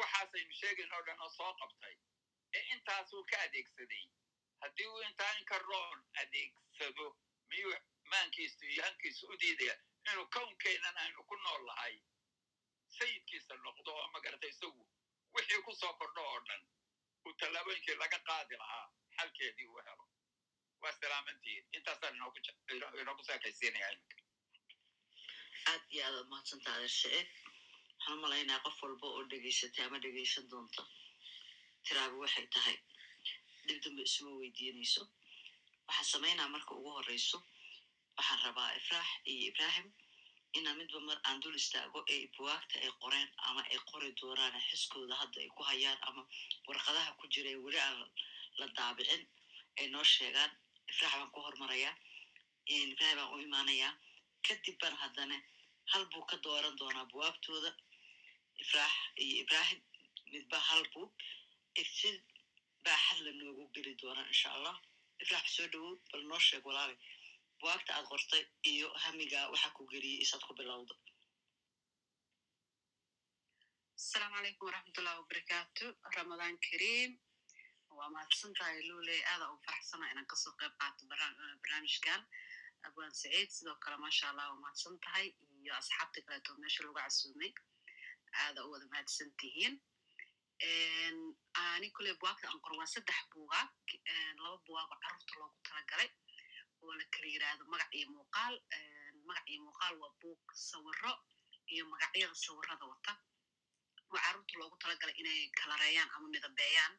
waxaasaynu sheegayn oo dhan oo soo qabtay ee intaasuu ka adeegsaday haddii uu intaa inka roon adeegsado miyuu maankiisu iyo hankiisu u diidaya inuu kownkeennan aynu ku nool lahay sayidkiisa noqdo oo magarata isagu wixii ku soo kordho oo dhan uu tallaabooyinkii laga qaadi lahaa xalkeedii uu helo waa salaamantihiin intaasaan inoogu saakaysiinaya iminka aad iyo aad aad mahadsantaa adeershaceed waxaan u malaynaya qof walba oo dhegaysatay ama dhegaysan doonta tiraabi waxay tahay dhib dambe isuma weydiinayso waxaan samaynaa marka ugu horreyso waxaan rabaa ifraax iyo ibraahim inaa midba mar aan dul istaago ee buwaagta ay qoreen ama ay qori doonaan xiskooda hadda ay ku hayaan ama warqadaha ku jira ee weli aan la daabicin ay noo sheegaan ifraax baan ku hormarayaa ibraahim baan u imaanayaa kadib baan haddana hal buu ka dooran doonaa buwaagtooda ifraax iyo ibraahim midba hal buug si la noogu geli doonaa insha allah ifraax soo dhowow bal noo sheeg walaali buwaagta aad qortay iyo hamiga waxa ku geliyey isaad ku bilowda asalaamu calaykum waraxmatullahi wabarakaatu ramadaan kariim waa mahadsan tahay lule aada u faraxsana inaan ka soo qayb qaato barnaamijkan abwaan saciid sidoo kale maasha allah waa mahadsan tahay iyo asxaabta kaleeto meesha lagu casuumay aada u wada mahadsan tihiin ani kule buwaagta aan qoro waa saddex buugaag laba buwaag oo carruurta loogu talagalay. Oo la kala yiraahdo magac iyo muuqaal magac iyo muuqaal waa buug sawiro iyo magacyada sawirada wata. Oo carruurta loogu talagalay inay kalareeyaan ama midabeeyaan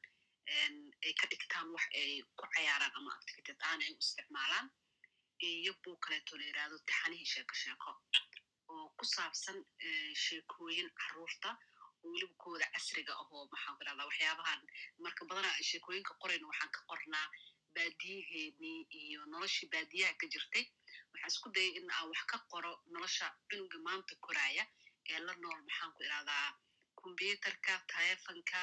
ay ka dhigtaan wax ay ku cayaaraan ama activited aan ay u isticmaalaan. Iyo buug kaleeto la yiraahdo taxanihii sheeko sheeko oo ku saabsan sheekooyin carruurta oo weliba kooda casriga ahoo maxaan ku irahdaa waxyaabahan. Marka badanaa sheekooyinka qorayna waxaan ka qornaa baadiyaheenii iyo noloshii baadiyaha ka jirtay. Waxaan isku dayay in aan wax ka qoro nolosha cunuga maanta koraaya ee la nool maxaan ku irahdaa kombyuterka taleefonka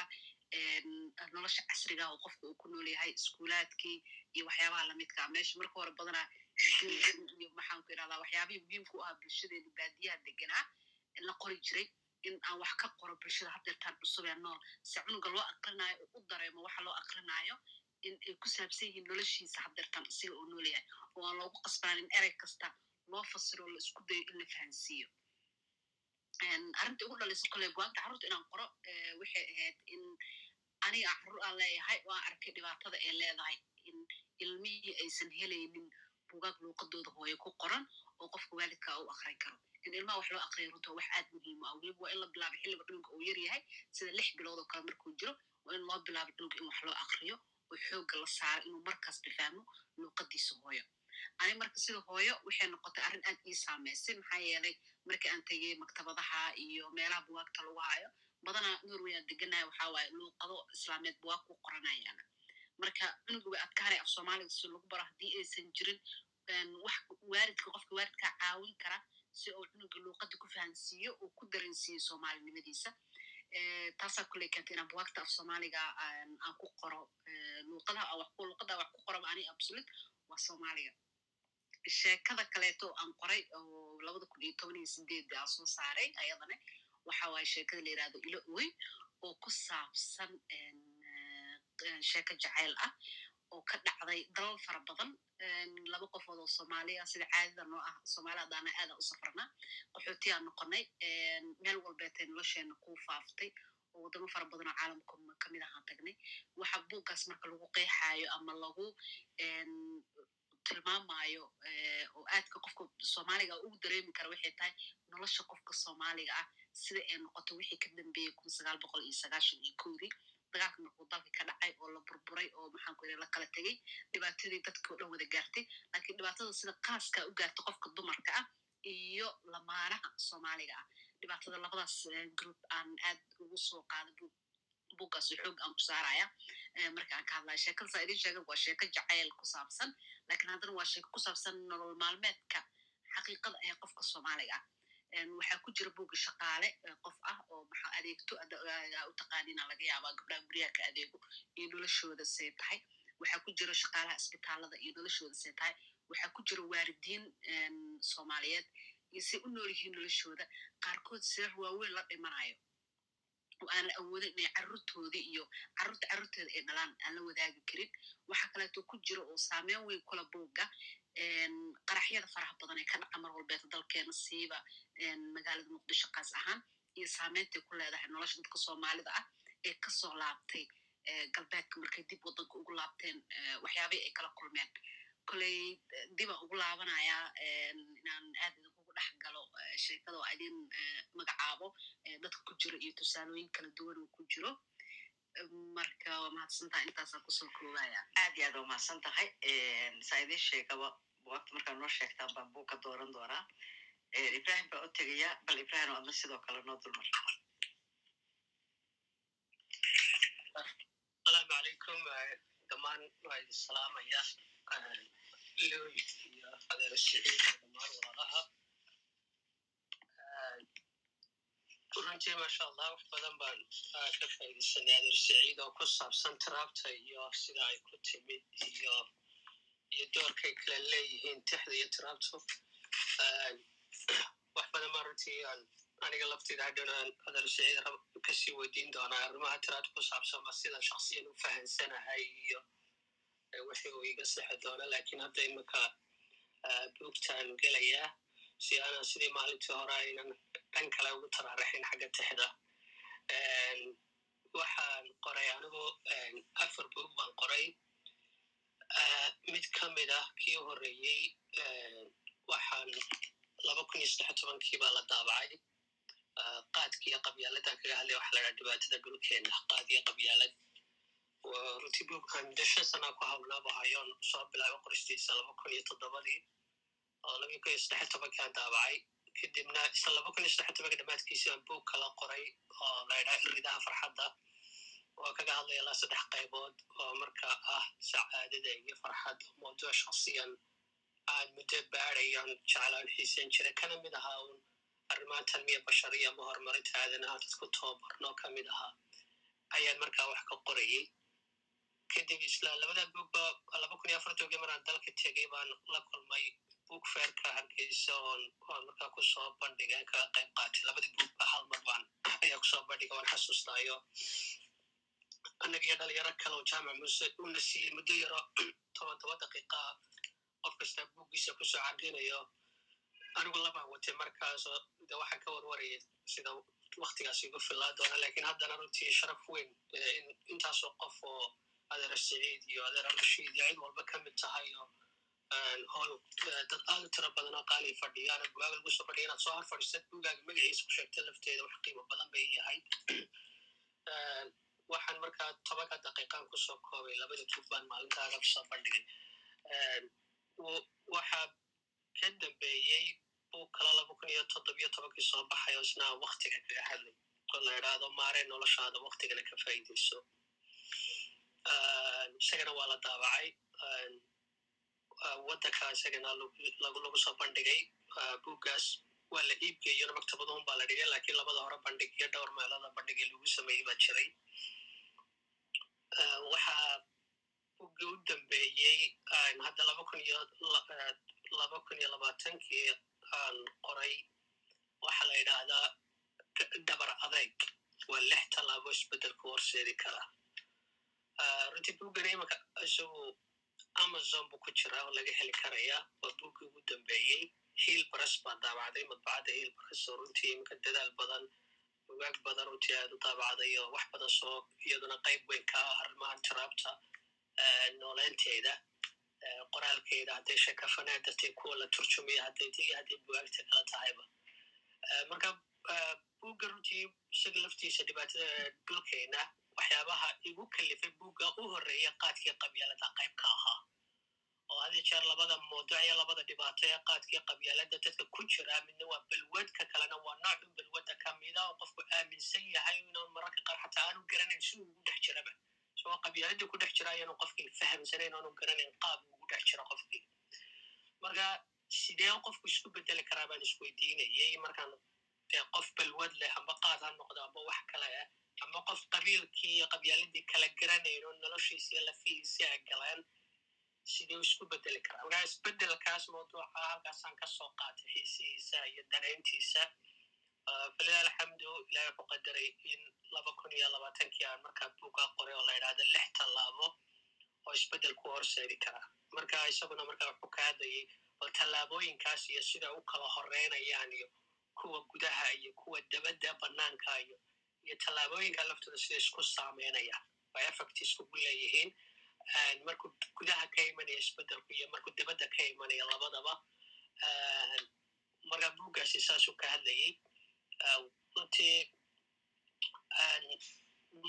nolosha casriga oo qofka uu ku nool yahay iskuulaadkii iyo waxyaabaha lamidkaa meesha marka hore badanaa iyo maxaan ku irahdaa waxyaabihii muhiimka u ahaa bulshadeena baadiyaha deganaa la qori jiray in aan wax ka qoro bulshada haddeertaan cusub ee nool se cunuga loo aqrinaayo u dareemo waxa loo aqrinaayo in ay ku saabsan yihiin noloshiisa haddeertan isiga oo nool yahay oo aan loogu qasbaanin erey kasta loo fasiro la isku dayo in la fahansiiyo. Arrinta ugu dhalaysa kole go'aanka carruurta inaan qoro waxay ahayd in aniga carruur aan leeyahay oo aan arkay dhibaatada ay leedahay in ilmihii aysan helaynin bugaag luuqadooda hooye ku qoran oo qofka waalidka u akrin karo. in ilmaha wax loo runta wax aad muhiim ah. Weliba waa in la bilaabo xilliga dhulka uu yar yahay sida lix bilood oo kale markuu jiro waa in loo bilaabo dhulka in wax loo akriyo oo xoogga la saaro inuu markasta fahmo luuqadiisa hooyo. Ani marka sida hooyo waxay noqotay arrin aad ii saameysay maxaa yeelay markii aan tegey maktabadaha iyo meelaha buwaagta lagu hayo badanaa norway aan deganaya waxaa waaye luuqado islaameed buwaag ku qoranayaana. Marka cunuga way adkaanay af soomaaliga si lagu baro haddii aysan jirin wax waalidka qofka waalidkaa caawin kara si uu cunuga luuqada ku fahansiiyo oo ku dareensiiyo soomaalinimadiisa taasaa kuley keentay inaan buwaagta af soomaaliga aan ku qoro luuqadaha luuqada wax ku qoraba ani absolute waa soomaaliga. Sheekada kaleeto aan qoray oo labada kun iyo toban iyo sideed aan soo saaray ayadana waxa waaye sheekada la yiraahdo ilo oy oo ku saabsan sheeko jacayl ah oo ka dhacday dalal fara badan laba qofood oo soomaaliya sida caadada noo ah soomaali haddaana aadaan u safrnaa qaxootiyaan noqonay meel walbeetay nolosheena ku faaftay oo waddamo fara badan oo caalamka ka mid ahaan tagnay. Waxa buuggaas marka lagu qeexaayo ama lagu tilmaamayo oo aadka qofka soomaaliga ugu dareemi kara waxay tahay nolosha qofka soomaaliga ah sida ay noqoto wixii ka dambeeyey kun sagaal boqol iyo sagaashan iyo kowdii dagaalka markuu dalka ka dhacay oo la burburay oo maxaan ku iri la kala tegey dhibaatadii dadka o dhan wada gaartay. Laakiin dhibaatada sida qaaska u gaarta qofka dumarka ah iyo lamaanaha soomaaliga ah. Dhibaatada labadaas group aan aad ugu soo qaada buuggaas xoog aan ku saaraya marka aan ka hadlaya sheekada saa idin sheegan waa sheeko jacayl ku saabsan. Lakiin haddana waa sheeko ku saabsan nolol maalmeedka xaqiiqada ee qofka soomaaliga ah waxaa ku jira buugga shaqaale qof ah oo maxaa adeegto? U taqaanina laga yaabaa gabdhaha guryaha ka adeego iyo noloshooda say tahay. Waxaa ku jira shaqaalaha isbitaalada iyo noloshooda say tahay. Waxaa ku jira waaridiin soomaaliyeed iyo say u nool yihiin noloshooda. Qaarkood sirar waaweyn la dhimanayo. Oo aan la awoodin inay carruurtoodii iyo carruurta carruurteeda ay dhalaan aan la wadaagi karin. Waxa kaleeto ku jira oo saameyn weyn kula buugga qaraxyada faraha badan ee ka dhaca mar walbeeta dalkeena siiba magaalada muqdisho kaas ahaan iyo saameyntaay ku leedahay nolosha dadka soomaalida ah ee ka soo laabtay galbeedka markay dib waddanka ugu laabteen waxyaabihii ay kala kulmeen. Koley dibaan ugu laabanayaa inaan aad idinkugu dhex galo sheekada oo idin magacaabo dadka ku jiro iyo tusaalooyin kala duwan oo ku jiro marka waa mahadsantaha intaasaan ku soo koobaya aad iyo aad waa mahadsan tahay. Saa idin sheegaba buwagta markaa noo sheegtaan baan buu ka dooran doonaa. Ibrahim baa u tegaya bal ibrahim adna sidoo kale noo dulmar. Asalaamu calaykum dhammaan waa idin salaamaya loy iyo adeer siciid iyo dhammaan walaalaha runtii maasha allah wax badan baan ka faa'iidaysanay adeer siciid oo ku saabsan taraabta iyo sida ay ku timid iyo iyo doorkay kala leeyihiin tixda iyo taraabtu wax badan baan runtii aan aniga lafteyda hadhowna adeer siciid ka sii weydiin doonaa arrimaha taraabta ku saabsan ma sida shaksiyan u fahansanahay iyo wixii uu iga sixi doona laakiin hadda imika buugtaan gelayaa si aanan sidii maalintii hore aynan dhan kale ugu taraaraxin xagga tixda. Waxaan qoray anigu afar buug baan qoray. Mid ka mid ah kii horreeyey waxaan laba kun iyo saddex tobankii baa la daabacay. Qaadkiiyo qabyaaladan kaga hadlaya waxa la dhaha dhibaatada dhulkeena qaad iyo qabyaalad. Runtii buugkan muddo shan sanaa ku hawlnaaba hayoon soo bilaabay qoristiisa laba kun iyo toddobadii oo laba kun iyo saddex tobankaan daabacay kadibna isla laba kun iyo saddex tobanka dhammaadkiisi baan buug kala qoray oo la ydhaha ridaha farxadda oo kaga hadlaya ilaa saddex qaybood oo marka ah sacaadada iyo farxadda mawduuc shaksiyan aan muddo baadayan jeclaan xiisan jira kana mid ahaa un arrimaha tanmiya bashariya ama horumarinta aadanaha dadku tababarno ka mid ahaa ayaan markaa wax ka qorayey kadib isla labada buugba laba kun iyo afartonkii maraan dalka tegey baan la kulmay buug feerka hargeysa oon markaa ku soo bandhiga kaga qayb qaatay labadii buugba hal mar baan ayaa ku soo bandhiga waan xasuustaayo annaga dhalinyaro kale oo jaamac muuse una siiyey muddo yaro toban toban daqiiqa qof kasta buuggiisa ku soo cardinayo anigu labaan watay markaas de waxaan ka warwaraya sida waktigaas igu filaa doona laakiin haddana runtii sharaf weyn in intaasoo qof oo adeera siciid iyo adeera rashiid iyo cid walba ka mid tahay oo dad aad u tiro badan oo qaali fadhiyaana bugaaga lagu soo fadhiya inaad soo hor fadhiisad bugaaga magaciisa ku sheegta lafteeda wax qiimo badan bay yahay waxaan markaa tobanka daqiiqaan ku soo koobay labada buug baan maalintaaga ku soo bandhigay waxaa ka dambeeyey buug kala laba kun iyo toddobiyo tobankii soo baxay oo isna waktiga kaga hadlay oo la idhaahdo maaree noloshaada waktigana ka faa'iidayso isagana waa la daabacay waddanka isagana lagu soo bandhigay buuggaas waa la iibgeeyona maktabadahun baa la dhigay lakiin labada hore bandhig iyo dhowr meelada bandhigii lagu sameeyey baa jiray waxaa buggii u dambeeyey hadda laba kun iyo laba kun iyo labaatankii aan qoray waxaa la yidhaahdaa dabar adeeg waa lix tallaabo isbeddelku horseedi kara runtii buggana imanka isagu amazon buu ku jiraa oo laga heli karaya waa buggii ugu dambeeyey hiil baras baa daabacday madbacadda hiil baras oo runtii imanka dadaal badan bugaag badan runtii aad u daabacday oo wax badan soo iyaduna qayb weyn ka ah arrimahan tiraabta nooleynteeda qoraalkeeda. Hadday sheekafaneedatay kuwa la turjumaya hadday ti hadday bugaagta kala tahayba. Marka buugga runtii isaga laftiisa dhibaatada dhulkeena waxyaabaha igu kalifay buugga u horreeya qaadkii qabyaalada qayb ka ahaa. Oo had jeer labada mawduuc iyo labada dhibaato ee qaadkii qabyaalada dadka ku jira midna waa balwadka kalena waa noocun balwadda kamida oo qofku aaminsan yahay inuu mararka qaar xataa aanu garanayn si uu ugu dhex jiraba. Isagoo qabyaaladii ku dhex jira ayaanu qofkii fahamsanayn aanu garanayn qaab uu ugu dhex jiro qofkii marka sidee qofku isku bedeli karaa baan isweydiinayay? Markaan dee qof balwad leh amba qaad ha noqdo amba wax kale ah ama qof qabiilkii iyo qabyaaladii kala garanayn oo noloshiisa iyo lafihiisi ay galeen sidee isku bedeli karaa markaa isbedelkaas mawduuca halkaasaan ka soo qaatay xiisihiisa iyo darayntiisa falilah alxamdu ilahay ku qadaray in laba kun iyo labaatankii aan markaa buugaa qoray oo la idhahda lix tallaabo oo isbeddel ku horseedi karaa marka isaguna markaa wuxuu ka hadlayay bal tallaabooyinkaas iyo sida u kala horeynayaan iyo kuwa gudaha iyo kuwa dabadda banaanka iyo iyo tallaabooyinka laftooda sida isku saameynaya ay effect iskugu leeyihiin markuu gudaha ka imanaya isbedelku iyo markuu dabadda ka imanaya labadaba marka buuggaasi saasuu ka hadlayay runtii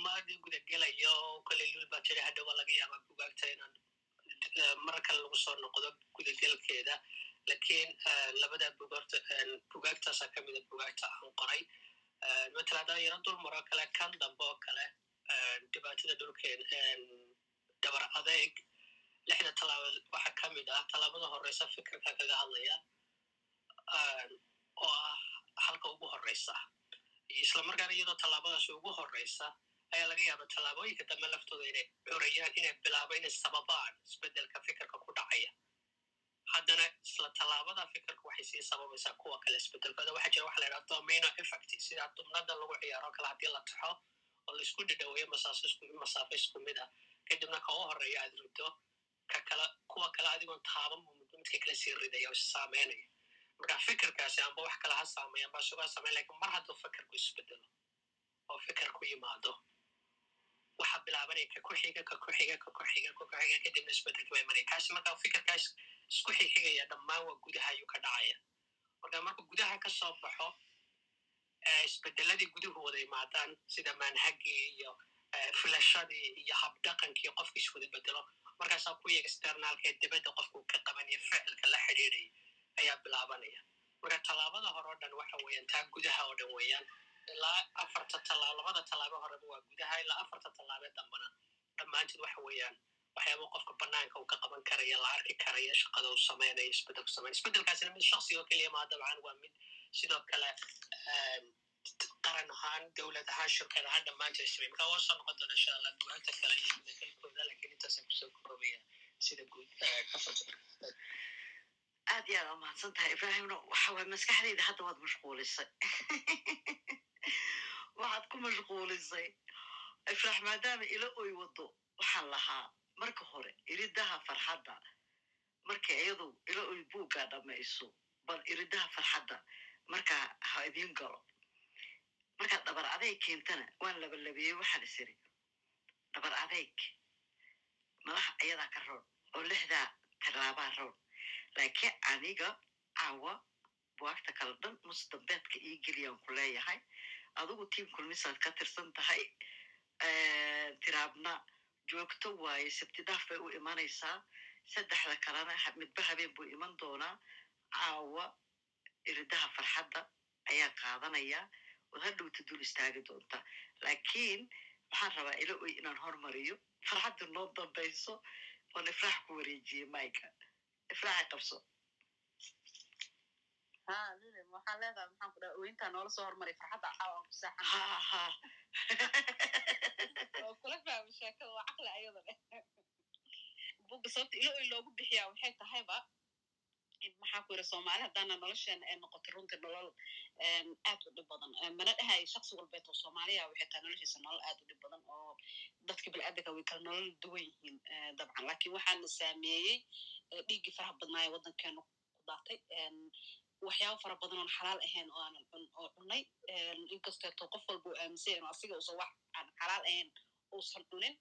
maadi gudagelayo koley lul baa tiri hadhowa laga yaabaa bugaagta inaan mar kale lagu soo noqdo gudagelkeeda lakiin labada bugorta bugaagtaasaa kamida bugaagta aan qoray matala haddaan yaro dul maro kale kan dambe oo kale dhibaatada dhulkeen dabar adeeg lixda tallaaba waxa ka mid ah tallaabada horeysa fikirka kaga hadlaya oo ah halka ugu horeysa islamarkaana iyadoo tallaabadaas ugu horeysa ayaa laga yaaba tallaabooyinka dambe laftooda inay curayaan inay bilaabo inay sababaan isbeddelka fikirka ku dhacaya haddana isla tallaabada fikirka waxay sii sababaysaa kuwa kale isbedelkooda waxa jira waxa la yidhaha domino effect sida dumnada lagu ciyaaro kale haddii la taxo oo la isku dhidhaweeyo masaafo isku mid ah. Kadibna ka u horreeya aad rido kuwa kale adigoon taaban midka kale sii ridaya oo saameynaya. Marka fikirkaasi amba wax kale ha saameeya amba isuga sameyn laakiin mar hadduu fikirku isbedelo oo fikir ku yimaado waxa bilaabanaya ka kuxiga ka kuxiga ka kuxiga ka kuxiga kadibna isbedelki baa imanaya kaasi marka fikirkaas isku xigxigaya dhammaan waa gudaha ayuu ka dhacaya marka marka gudaha ka soo baxo isbedeladii guduhu wada imaadaan sida manhagii iyo filashadii iyo habdhaqankii qofka iswada bedelo. Markaasaa kuwii externaalka ee dibadda qofku ka qabanaya ficilka la xidhiidaya ayaa bilaabanaya. Marka tallaabada hore o dhan waxa weeyaan taa gudaha oo dhan weeyaan ilaa afarta tallaab labada tallaabo horeba waa gudaha ilaa afarta tallaabe dambana dhammaanteed waxa weeyaan waxyaaba qofka banaanka uu ka qaban karaya la arki karaya shaqada uu sameynaya isbedelku sameynaya. Isbedelkaasina mid shaksi oo keliya maa dabcan waa mid sidoo kale qaran ahaan dowlad ahaan shirkad ahaan dhammaanteed samey marka waa soo noqon doona insha allah bugaagta kale iyo gudagalkooda laakiin intaasa ku soo koobaya sida guud aad iyo aad aa tahay ibrahimno waxa maskaxdayda hadda waad mashquulisay. Waxaad ku mashquulisay. Ifraax maadaama ilo oy wado waxaan lahaa marka hore iridaha farxadda. Markay iyadu ilo oy buuggaa dhammayso bal iridaha farxadda. Markaa ha idiin galo. Markaad dhabar adeyg keentana waan labalabeeyey waxaan is iri dhabar adeyg malaha ayadaa ka roon oo lixdaa tallaabaa roon. Laakiin aniga caawa buwaagta kala dhan nus dambeedka ii geliyaan ku leeyahay. Adigu tiim kulmisaad ka tirsan tahay tiraabna joogto waaye sabtidaaf bay u imanaysaa saddexda kalena midba habeen buu iman doonaa. Caawa iridaha farxadda ayaa qaadanaya. Ood hadhowta dul istaagi doonta. Laakiin waxaan rabaa ilo oy inaan hormariyo. Farxadda noo dambayso oon ifraax ku wareejiyey maika ifraaxa qabso. Ha kula fahmo sheekada waa caqli ayada leh buga sababta ilo oy loogu bixiyaa waxay tahayba maxaa ku yiri soomaali haddaana nolosheena ay noqoto runtii nolol aad u dhib badan mana dhahay shaksi walbeet oo soomaaliya waxay tahay noloshiisa nolol aad u dhib badan oo dadka bilaadanka way kala nolol duwan yihiin dabcan laakiin waxaana saameeyey dhiiggii faraha badnaaya waddankeenu ku daatay waxyaabo fara badan oon xalaal ahayn oo aanan cun oo cunay. Inkasteeto qof walba uu aaminsan yahay asiga uusan wax aan xalaal ahayn uusan cunin.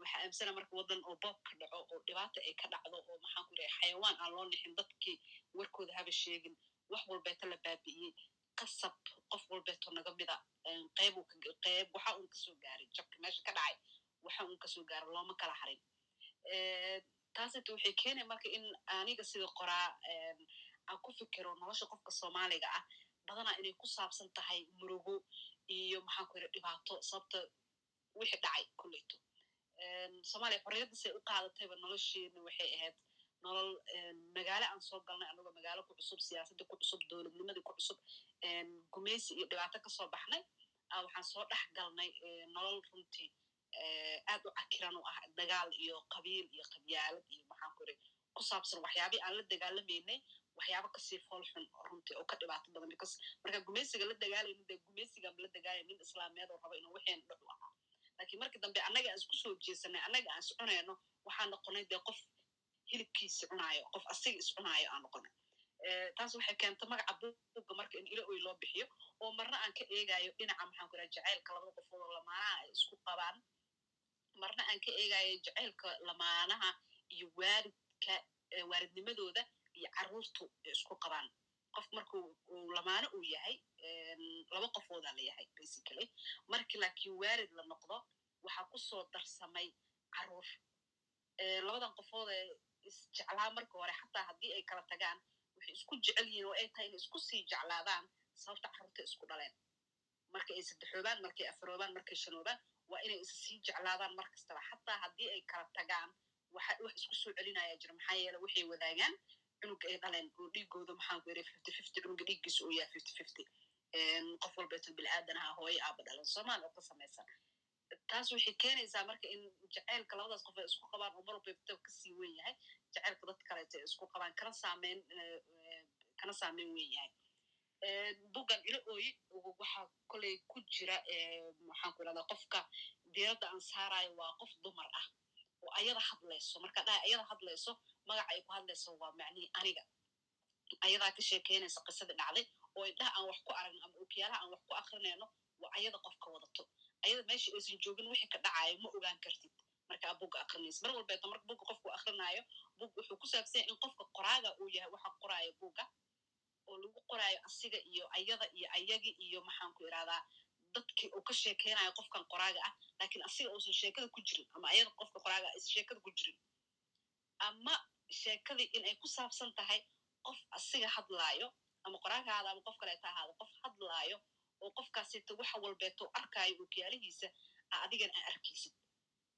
Waxaa aaminsana marka waddan oo boob ka dhaco oo dhibaata ay ka dhacdo oo maxaan ku yidhaha xayawaan aan loo nixin dadkii warkooda haba sheegin. Wax walbeeto la baabi'iyey qasab qof walbeeto naga mida. Qayb qayb waxa uun ka soo gaaray jabka meesha ka dhacay waxa uun ka soo gaaray looma kala harin. Taasita waxay keenay marka in aniga sida qoraa aan ku fikiro nolosha qofka soomaaliga ah badanaa inay ku saabsan tahay murugo iyo maxaan ku yidha dhibaato sababta wixii dhacay kolleyto soomaaliya xorriyaddiisay u qaadatayba nolosheena waxay ahayd nolol magaalo aan soo galnay anagoo magaalo ku cusub siyaasadda ku cusub dowladnimadii ku cusub gumeysi iyo dhibaato ka soo baxnay waxaan soo dhex galnay nolol runtii aad u cakiran u ah dagaal iyo qabiil iyo qabyaalad iyo maxaan ku iri ku saabsan waxyaabii aan la dagaalamaynay waxyaabo ka sii fool xun runtii oo ka dhibaato badan because marka gumeysiga la dagaalayno dee gumeysigan la dagaalay nin islaameed oo raba inuu waxeen dhoc u ahaa. Laakiin markii dambe annaga aan isku soo jeesanay annaga aan is cunayno waxaan noqonay dee qof hilibkiisi cunaayo qof asiga is cunaayo aan noqonay. Taas waxay keenta magaca buugga marka in ilo oy loo bixiyo oo marna aan ka eegayo dhinaca maxaan ku iraha jacaylka labada qofood oo lamaanaha ay isku qabaan. Marna aan ka eegayo jacaylka lamaanaha iyo waaridka waaridnimadooda iyo carruurtu ay isku qabaan. Qof marka lamaano uu yahay laba qofoodaa la yahay basically. Markii laakiin waarid la noqdo waxaa ku soo darsamay carruur labadan qofood ee isjeclaa marka hore xataa haddii ay kala tagaan waxay isku jecel yihiin oo ay tahay inay isku sii jeclaadaan sababta carruurta isku dhaleen. Marka ay saddexoobaan markay afaroobaan markay shanoobaan waa inay is jeclaadaan mar kastaba. Xataa haddii ay kala tagaan wax isku soo celinaya jira. Maxaa yeele waxay wadaagaan cunuga ay dhaleen oo dhiigooda maxaan uu yahay fifty fifty. Qof walbeeto bilaadan hooyo aaba dhalan soomaali oo ka samaysan. Taas waxay keenaysaa marka in jacaylka labadaas qof ay isku qabaan oo mar walba ka sii wen yahay. Jacaylka dad kaleeto ay isku qabaan kana saameyn kana saameyn wen yahay. Buggan ilo ooyi waxaa koley ku jira maxaan ku irahdaa qofka diiradda aan saarayo waa qof dumar ah. Oo ayada hadlayso marka dhaha ayada hadlayso magaca ay ku hadlayso waa macnihii aniga ayadaa ka sheekeynaysa qisadii dhacday oo indhaha aan wax ku aragno ama okiyaalaha aan wax ku akrinayno waa ayada qofka wadato. Ayada meesha aysan joogin wixii ka dhacayo ma ogaan kartid. Markaa bugga akrinaysa mar walbeeto marka bugga qofku akrinaayo bug wuxuu ku saabsanya in qofka qoraaga uu yahay waxa qoraayo bugga oo lagu qoraayo asiga iyo ayada iyo ayagi iyo maxaan ku dadkii uu ka sheekeynayo qofkan qoraaga ah. Lakiin asiga uusan sheekada ku jirin ama ayada qofka qoraaga ah aysan sheekada ku jirin. Ama sheekadii in ay ku saabsan tahay qof asiga hadlaayo ama qoraaga ahaada ama qof kaleeta ahaada qof hadlaayo oo qofkaasita waxa walbeeto arkaayo ookiyaalihiisa a adigan aan arkaysid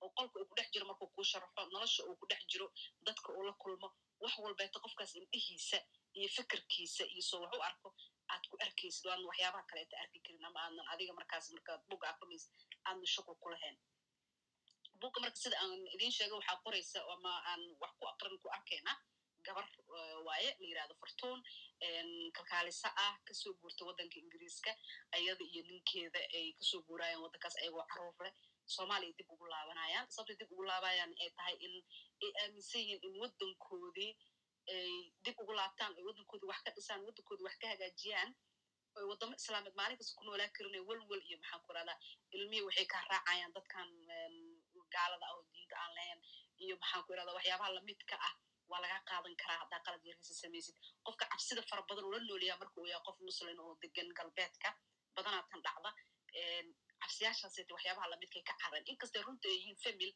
oo qolka uu ku dhex jiro markuu kuu sharaxo nolosha uu ku dhex jiro dadka uu la kulmo wax walbeeto qofkaas indhihiisa iyo fikirkiisa iyo soo wax u arko aad ku arkaysid waadan waxyaabaha kaleeta arki karin ama aadan adiga markaas markaad bugga aqrinaysid aadan shaqo ku lahayn bugga marka sida aan idiin sheega waxaa qoraysa ama aan wax ku aqrin ku arkayna gabar waaye la yiraahdo fortuun kalkaalisa ah ka soo guurta waddanka ingiriiska ayada iyo ninkeeda ay ka soo guurayaan waddankaas ayagoo carruur leh. Soomaaliya dib ugu laabanayaan. Sababtay dib ugu laabayaan ay tahay in ay aaminsan yihiin in waddankoodii ay dib ugu laabtaan ay waddankoodii wax ka dhisaan waddankoodii wax ka hagaajiyaan. Oy waddamo islaameed maalin ku noolaa karinay welwel iyo maxaan ku rahdaa ilmihii waxay kaa raacayaan dadkan gaalada ah oo diinta aan lahayn iyo maxaan ku irahdaa waxyaabaha lamidka ah waa laga qaadan karaa haddaa qalad yarkiisa samaysid. Qofka cabsida fara badan ula noolyaha marka uu qof muslin oo degan galbeedka badanaa tan dhacda cabsiyaashaasete waxyaabaha lamidkay ka caran inkastay runta ay yihiin famil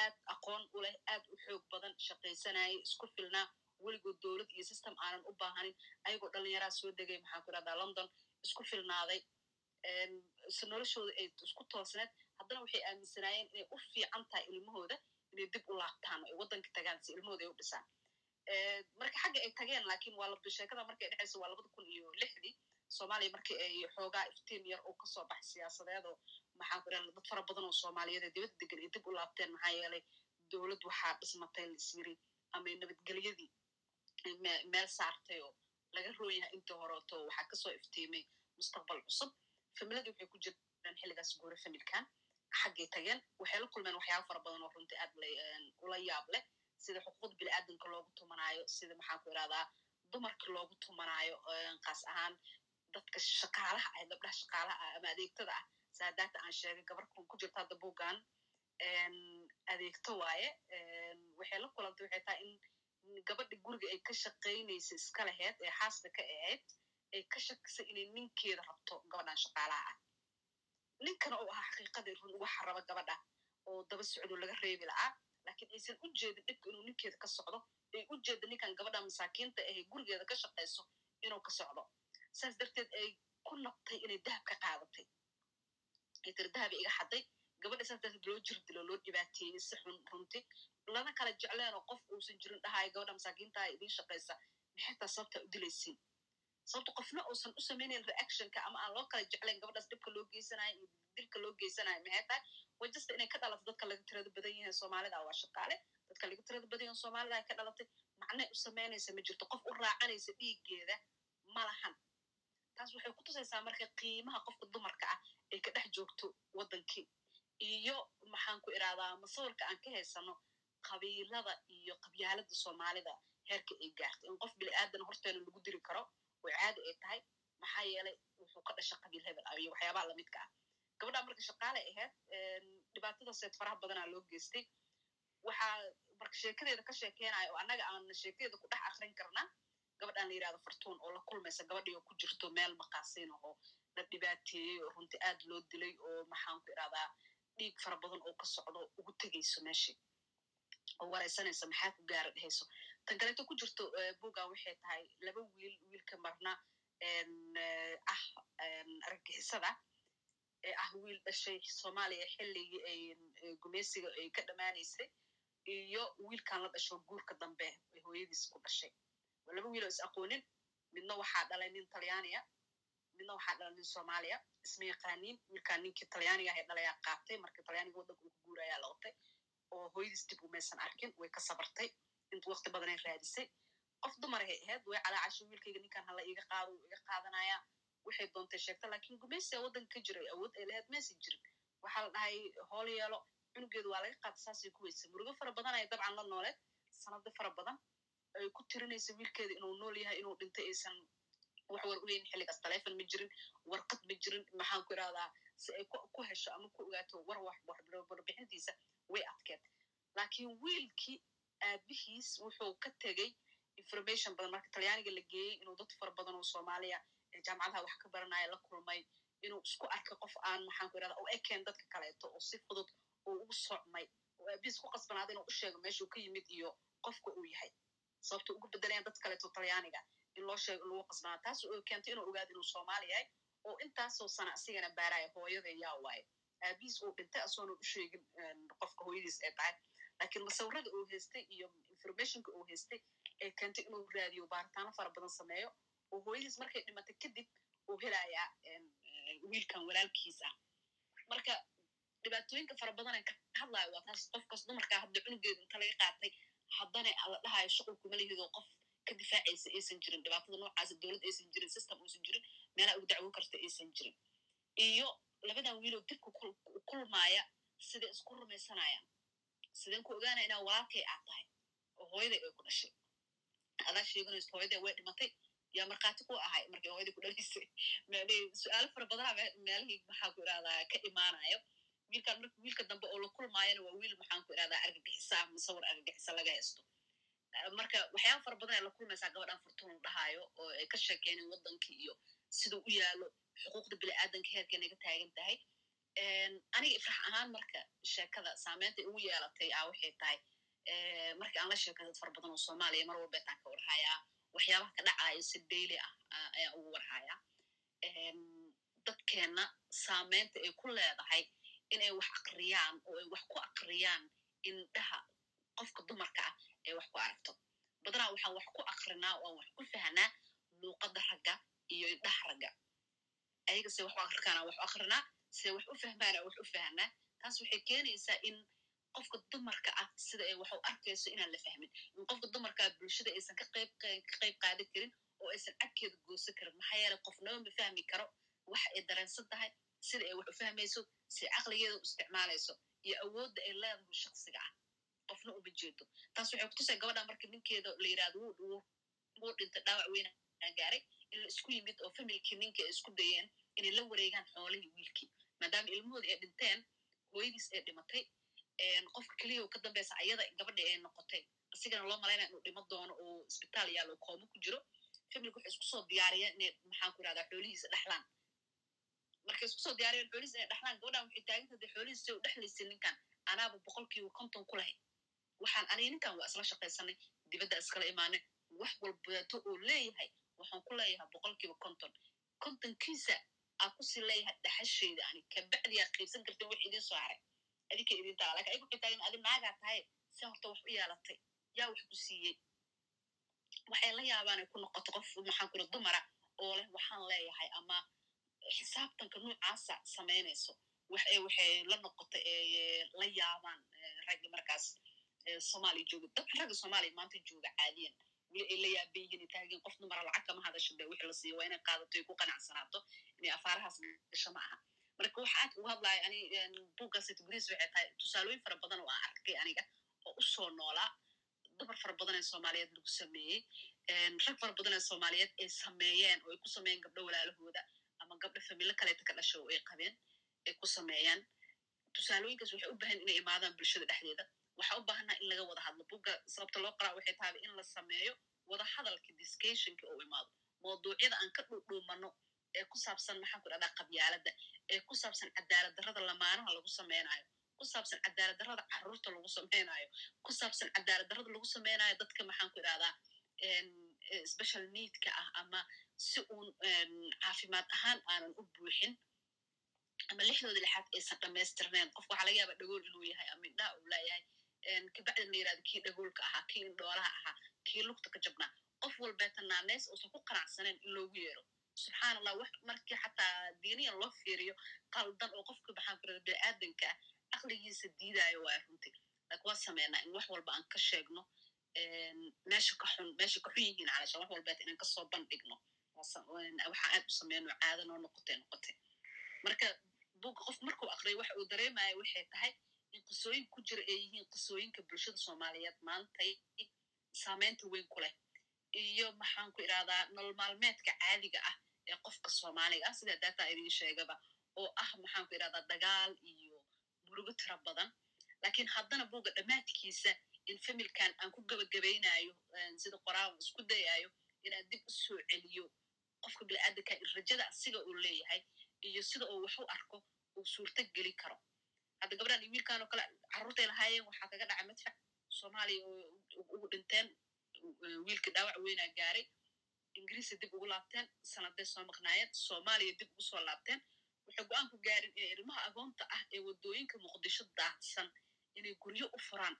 aad aqoon u leh aad u xoog badan shaqaysanayay isku filnaa weligood dowlad iyo system aanan u baahanin ayagoo dhalinyaraa soo degay maxaan ku irahdaa london isku filnaaday noloshooda ay isku toosneed haddana waxay aaminsanaayeen inay u fiican tahay ilmahooda inay dib u laabtaan ay waddanka tagaan si ilmahooda ay u dhisaan. Marka xagga ay tageen laakiin waa la sheekada markay dhexaysa waa labada kun iyo lixdii soomaaliya markii ay xoogaa iftiin yar oo ka soo baxay siyaasadeed oo maxaan ku irahda dad fara badan oo soomaaliyeed ee dibadda degan ay dib u laabteen maxaa yeelay dowlad waxaa dhismatay lasiri ama nabadgelyadii meel saartay oo laga roon yahay intii horeeto waxaa ka soo iftiimay mustaqbal cusub. Familadi waxay ku jiraan xilligaas guure familkan xaggay tageen waxay la kulmeen waxyaaba fara badan oo runtii aad ula yaab leh sida xuquuqda biniaadanka loogu tumanaayo sida maxaan ku irahdaa dumarka loogu tumanaayo kaas ahaan dadka shaqaalaha ah gabdhaha shaqaalaha ah ama adeegtada ah. Saadaata aan sheegay gabarkan ku jirta hadda bugan adeegto waaye waxay la kulantay waxay tahay in gabadha guriga ay ka shaqaynaysa iska laheyd ee xaaska ka ahayd ay ka shakisay inay ninkeeda rabto gabadhan shaqaalaha ah ninkana uu ahaa xaqiiqadii run waxa raba gabadha oo daba socdo laga reebi la'aa lakiin aysan u jeedin dhibka inuu ninkeeda ka socdo ay u jeeda ninkan gabadha masaakiinta ahe gurigeeda ka shaqayso inuu ka socdo. Saas darteed ay ku nabtay inay dahab ka qaadatay. Ay tiri dahabi iga xaday. Gabadha saas darteed loo jir dilo loo dhibaateeyey si xun runti. Lana kala jecleenoo qof uusan jirin dhahayo gabadha masaakiintaha idiin shaqaysa maxaytaa sababtaa u dilaysiin sababto qofna uusan u samaynayn reactionka ama aan loo kala jeclayn gabadhaas dhibka loo geysanayo iyo dilka loo geysanayo maxay tahay way jasta inay ka dhalato dadka laga tirada badan yahay soomaalida waa shaqaale dadka laga tirada badan yahay soomaalida ay ka dhalatay macnay u samaynaysa ma jirto qof u raacanaysa dhiiggeeda ma lahan taas waxay ku tusaysaa marka qiimaha qofka dumarka ah ay ka dhex joogto waddankii iyo maxaan ku irahdaa masawirka aan ka haysano qabiilada iyo qabyaalada soomaalida heerka ay gaartay in qof bili aadan horteena lagu diri karo oo caadi ay tahay. Maxaa yeelay wuxuu ka dhasha qabiil hebel iyo waxyaabaha lamidka ah. Gabadha marka shaqaalay ahayd dhibaatada seed faraha badanaa loo geystay. Waxaa marka sheekadeeda ka sheekeynayo oo annaga aan sheekadeeda ku dhex akrin karnaa gabadhaan la yiraahdo fartuun oo la kulmaysa. Gabadhii oo ku jirto meel maqaasin oo la dhibaateeyey oo runti aad loo dilay oo maxaan ku irahdaa dhiig fara badan oo ka socdo ugu tegayso meeshii. Oo waraysanaysa maxaa ku gaara dhehayso tan kaleeto ku jirto bugan waxay tahay. Laba wiil wiilka marna ah argagixisada ah wiil dhashay soomaaliya xilligii ay gumeysiga ay ka dhammaanaysay iyo wiilkan la dhasho guurka dambe ay hooyadiis ku dhashay. Laba wiil is aqoonin midna waxaa dhalay nin talyaaniya midna waxaa dhalay nin soomaaliya. Isma yaqaaniin wiilkan ninkii talyaaniga ah ee dhalayaa qaatay marka talyaaniga waddanka uu ku guurayaa la oo hooyadiis dib umaysan arkin way ka sabartay intu wakti badanay raadisay. Qof dumarahay ahayd way calaacasho wiilkayga ninkan hala iga qaado iga qaadanaya waxay doontay sheegta laakiin gumeysiga waddanka ka jiray awood ay lahayd maysan jirin. Waxaa la dhahay hool yeelo cunugeedu waa laga qaata saasay ku weysa murugo fara badan ay dabcan la nooleed sanado fara badan ay ku tirinaysa wiilkeeda inuu nool yahay inuu dhintay aysan wax war u haynin xilligaas taleefon ma jirin warqad ma jirin maxaan ku irahdaa? Si ay ku hesho ama ku ogaato war warbixintiisa way adkeed. Laakiin wiilkii aabihiis wuxuu ka tegey information badan marka talyaaniga la geeyey inuu dad fara badan oo soomaaliya ee jaamacadaha wax ka baranaya la kulmay inuu isku arkay qof aan maxaan ku irahdaa u ekeen dadka kaleeto oo si fudud oo ugu socmay. Oo aabihiis ku qasbanaaday inuu u sheego meeshuu ka yimid iyo qofka uu yahay sababto ugu bedelayan dad kaleeto talyaaniga in loo sheego in lagu qasbanaa taas oo keentay inuu ogaado inuu soomaali yahay oo intaasoo sana asigana baaraya hooyada yaa waaye. Aabihiis uu dhintay asoona u sheegin qofka hooyadiis ay tahay lakiin masawirada uu haystay iyo informationka uu haystay ay keentay inuu raadiyo baaritaano fara badan sameeyo oo hooyadiis markay dhimatay kadib uu helayaa wiilkan walaalkiis ah marka dhibaatooyinka fara badan ay ka hadlayo waa taas qofkaas dumarkaa hadda cunugeedu inta laga qaatay haddana la dhahayo shuqul kuma lihidoo qof ka difaacaysa aysan jirin dhibaatada noocaasa dowlad aysan jirin system uusan jirin meelaa ugu dacwo karta aysan jirin iyo labadan wiiloo dibka kulmaaya siday isku rumaysanayaan sideen ku ogaana inaa walaalkay aad tahay. Oo hooyaday ay ku dhashay. Adaa sheeganayso hooyaday way dhimatay. Yaa markhaati ku ahay? Markay hooyadii ku dhalaysay su'aalo fara badanaa meelihii maxaa ku irahdaa ka imaanayo wiilkan marka wiilka dambe oo la kulmaayana waa wiil maxaan ku irahdaa argagixisa musawir argagixisa laga haysto. Marka waxyaaba fara badan ay la kulmaysaa gabadhan furtun dhahaayo oo ay ka sheekeynin waddankii iyo siduu u yaalo xuquuqda bini'aadanka heerkay naga taagan tahay aniga ifrax ahaan marka sheekada saameynta ugu yeelatay a waxay tahay markii aan la sheekay dad fara badan oo soomaaliya mar walbeetaan ka warhayaa waxyaabaha ka dhacayo si daily ah ayaan ugu warhayaa dadkeenna saameynta ay ku leedahay inay wax akriyaan oo ay wax ku akriyaan indhaha qofka dumarka ah ee wax ku aragto. Badanaa waxaan wax ku akrinaa oo aan wax ku fahnaa luuqadda ragga iyo indhaha ragga. Ayaga se wax u akrikaana wax u akrinaa se wax u fahmaana wax u fahnaa taas waxay keenaysaa in qofka dumarka ah sida ay wax arkayso inaan la fahmin. In qofka dumarkaa bulshada aysan ka qayb qaadan karin oo aysan cagkeeda goosan karin. Maxaa yeeley qofnaba ma fahmi karo waxa ay dareensan tahay sida ay wax u fahmayso si caqligeeda u isticmaalayso iyo awoodda ay leedahay shaksiga ah. Qofna uma jeedo. Taas waxay kutusay gabadha marka ninkeeda la yiraahdo wuu dhintay dhaawac weyna gaaray in la isku yimid oo familkii ninka ay isku dayeen inay la wareegaan xoolihii wiilkii maadaama ilmahoodii ay dhinteen hooyadiis ay dhimatay qofka keliya ka dambeysa ayada gabadhii ay noqotay. Asigana loo malaynaya inuu dhimo doono oo isbitaal yaalo koomo ku jiro. Familka waxay isku soo diyaariyeen inay maxaan ku irahdaa xoolihiisa dhexlaan markay isku soo diyaariyeen xoolihiisa inay dhexlaan gabadhan waxay taaganta dee xoolihiisa u dhexlaysay ninkan anaaba boqolkiiba konton ku lahay. Waxaan aniga ninkan waa isla shaqaysanay dibadda iskala imaanay. Wax walbeeto oo leeyahay waxaan ku leeyahay boqolkiiba konton. Kontonkiisa aa ku sii leeyahay dhaxashayda ani kabacdi aa qiibsan kartin wax idin soo haray. Adinka idin taa laakiin ayaga waxay adi naagaa tahay si horta wax u yeelatay yaa wax ku siiyey. Waxay la yaabaan ay ku noqoto qof maxaan kura dumara oo leh waxaan leeyahay ama xisaabtanka noocaasa samaynayso waxay waxay la noqota la yaabaan raggi markaas soomaaliya jooga. Dad ragga soomaaliya maanta jooga caadiyan. Weli ay la yaaban yihiin taageen qof dumara lacag kama hadasho de wixii la siiyo waa inay qaadato ay ku qanacsanaato inay afaarahaas gasho ma aha marka waxa aad uga hadlaya ani buuggaasayt guriis waxay tahay tusaalooyin fara badan oo aan arkay aniga oo u soo noolaa dumar fara badan ee soomaaliyeed lagu sameeyey rag fara badan ee soomaaliyeed ay sameeyeen oo ay ku sameeyeen gabdho walaalahooda ama gabdho familo kaleeta ka dhasho oo ay qabeen ay ku sameeyaan tusaalooyinkaas waxay u baahan inay imaadaan bulshada dhexdeeda waxaa u baahanaa in laga wada hadlo bugga sababta loo qoraa waxay tahay in la sameeyo wada hadalka discussionka oo imaado mawduucyada aan ka dhuudhuumano ee ku saabsan maxaan ku dhahdaa qabyaaladda ee ku saabsan cadaalad darrada lamaanaha lagu samaynayo ku saabsan cadaalad darrada carruurta lagu samaynayo ku saabsan cadaalad darrada lagu samaynayo dadka maxaan ku idhahdaa special needka ah ama si uun caafimaad ahaan aanan u buuxin ama lixdooda lixaad aysan dhammaystirnayn qofka waxaa laga yaaba dhagool inuu yahay ama indhaha uu leeyahay. Kabacdin la yiraahdo kii dhagoolka ahaa kii indhoolaha ahaa kii lugta ka jabnaa. Qof walbeeta naaneys uusan ku qanacsaneyn in loogu yeero subxaan allah wax markii xataa diiniyan loo fiiriyo qaldan oo qofka maxaan ku irada bini'aadanka ah caqligiisa diidaayo waa runti. Laakin waa sameynaa in wax walba aan ka sheegno meesha ka xun meesha ka xun yihiin calasha wax walbeeta inaan ka soo bandhigno. Waxaa aad u sameyno caada noo noqotay noqotay. Marka buga qof markuu akriyo waxa uu dareemaya waxay tahay in qisooyin ku jira ay yihiin qisooyinka bulshada soomaaliyeed maantay saameynta weyn ku leh. Iyo maxaan ku idhahdaa nolol caadiga ah ee qofka soomaaliga ah sida daataa idin sheegaba oo ah maxaan ku idhahdaa dagaal iyo murugo tira badan. Lakiin haddana buga dhammaadkiisa in familkan aan ku gebagabaynayo sida qoraawan isku dayayo inaan dib u soo celiyo qofka bini'aadanka in rajada asiga uu leeyahay iyo sida uu wax u arko uu suurto geli karo. Hadda gabdhan iyo wiilkan oo kale carruurtay lahaayeen waxaa kaga dhaca madfac soomaaliya ugu dhinteen wiilka dhaawac weynaa gaaray ingiriisa dib ugu laabteen sanaday soo maqnaayeen soomaaliya dib ugu soo laabteen waxay go'aan ku gaarin inay ilmaha agoonta ah ee waddooyinka muqdisho daadsan inay guryo u furaan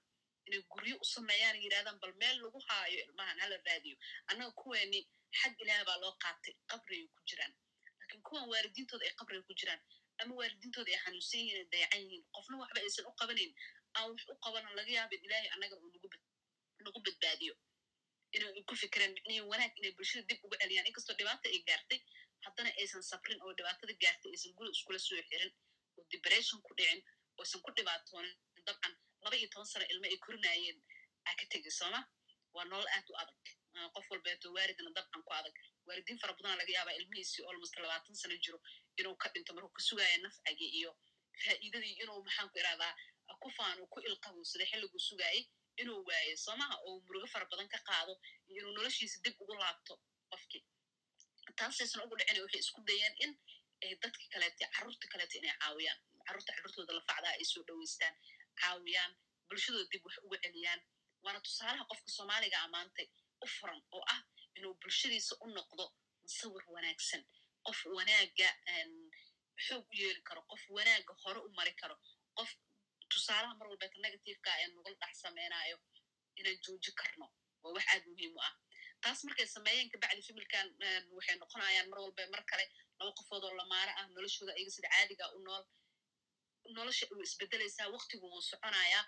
inay guryo u sameeyaan yidhahdaan bal meel lagu haayo ilmahan hala raadiyo. Annaga kuweeni xag ilaah baa loo qaatay qabriyay ku jiraan. Lakiin kuwan waalidiintooda ay qabriga ku jiraan ama waalidiintooda ay xanuunsan yihiin ay dayacan yihiin qofna waxba aysan u qabanayn aan wax u qabanan laga yaabin ilaahay annaga uu nagu badbaadiyo inay ku fikireen micnihii wanaag inay bulshada dib uga celiyaan inkastoo dhibaata ay gaartay haddana aysan sabrin oo dhibaatada gaartay aysan guri iskula soo xirin oo depression ku dhicin oo aysan ku dhibaatoonin dabcan. Laba iyo toban sano ilmo ay korinaayeen aa ka tegay sooma. Waa nolol aad u adag. Qof walbeeto waaridna dabcan ku adag. Waalidiin fara badana laga yaabaa ilmihiisii almost labaatan sano jiro inuu ka dhinto markuu ka sugaaya nafcigii iyo faa'iidadii inuu maxaan ku irahdaa ku faano ku ilqabowsaday xilliguu sugaayay inuu waayo soomaha oo murugo fara badan ka qaado iyo inuu noloshiisa dib ugu laabto qofkii. Taasaysan ugu dhicina waxay isku dayeen in ay dadka kaleete carruurta kaleete inay caawiyaan. Carruurta carruurtooda lafacdaa ay soo dhoweystaan caawiyaan bulshadooda dib wax uga celiyaan. Waana tusaalaha qofka soomaaliga ammaantay u furan oo ah inuu bulshadiisa u noqdo musawir wanaagsan. Qof wanaaga xoog u yeeli karo qof wanaaga hore u mari karo qof tusaalaha mar walbeeta negativeka ee nugul dhex samaynayo inaan jooji karno waa wax aad muhiim u ah. Taas markay sameeyeen kabacdi familkan waxay noqonayaan mar walba mar kale laba qofood oo lamaano ah noloshooda ayaga sida caadiga u nool nolosha u isbedelaysaa waktigu wuu soconayaa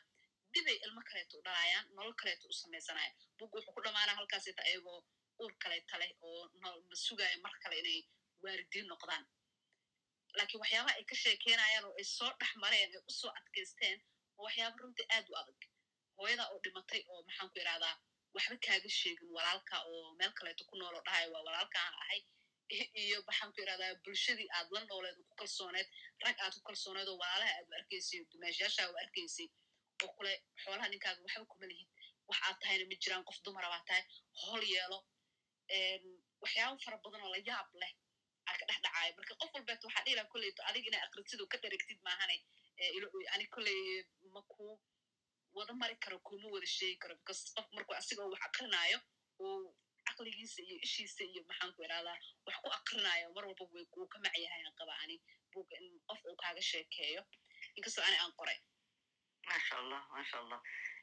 dibay ilmo kaleeto u dhalayaan nolol kaleeto u samaysanaya bug wuxuu ku dhamaanaa halkaasita ayagoo uur kaleeta leh oo ma sugaayo mar kale inay waaridiin noqdaan laakiin waxyaabaha ay ka sheekeynayaan oo ay soo dhex mareen ay u soo adkaysteen oo waxyaaba runtii aad u adag. Hooyada oo dhimatay oo maxaan ku irahdaa waxba kaaga sheegin walaalka oo meel kaleeto ku nool oo dhahayo waa walaalkaan ahay. Iyo maxaan ku irahdaa bulshadii aad la nooleed oo ku kalsooneed rag aad ku kalsooneed oo walaalaha aad u arkaysay dumaashayaasha u arkaysay oo kule xoolaha ninkaaga waxba kuma lihid. Wax aad tahayna ma jiraan qof dumara baa tahay hool yeelo. Waxyaaba fara badan oo la yaab leh ka dhex dhacaayo marka qof walbeet waxaa dhiila kolleyto adig inaa akritid oo ka dherigtid maahane ani kolley ma ku wada mari karo kuma wada sheegi karo because qof markuu asiga wax akrinaayo uu caqligiisa iyo ishiisa iyo maxaan ku irahdaa wax ku akrinaayo mar walba wuu ka macyahay aan qaba ani buga in qof uu kaaga sheekeeyo. Inkastoo ani aan qoray. Maasha allah maasha allah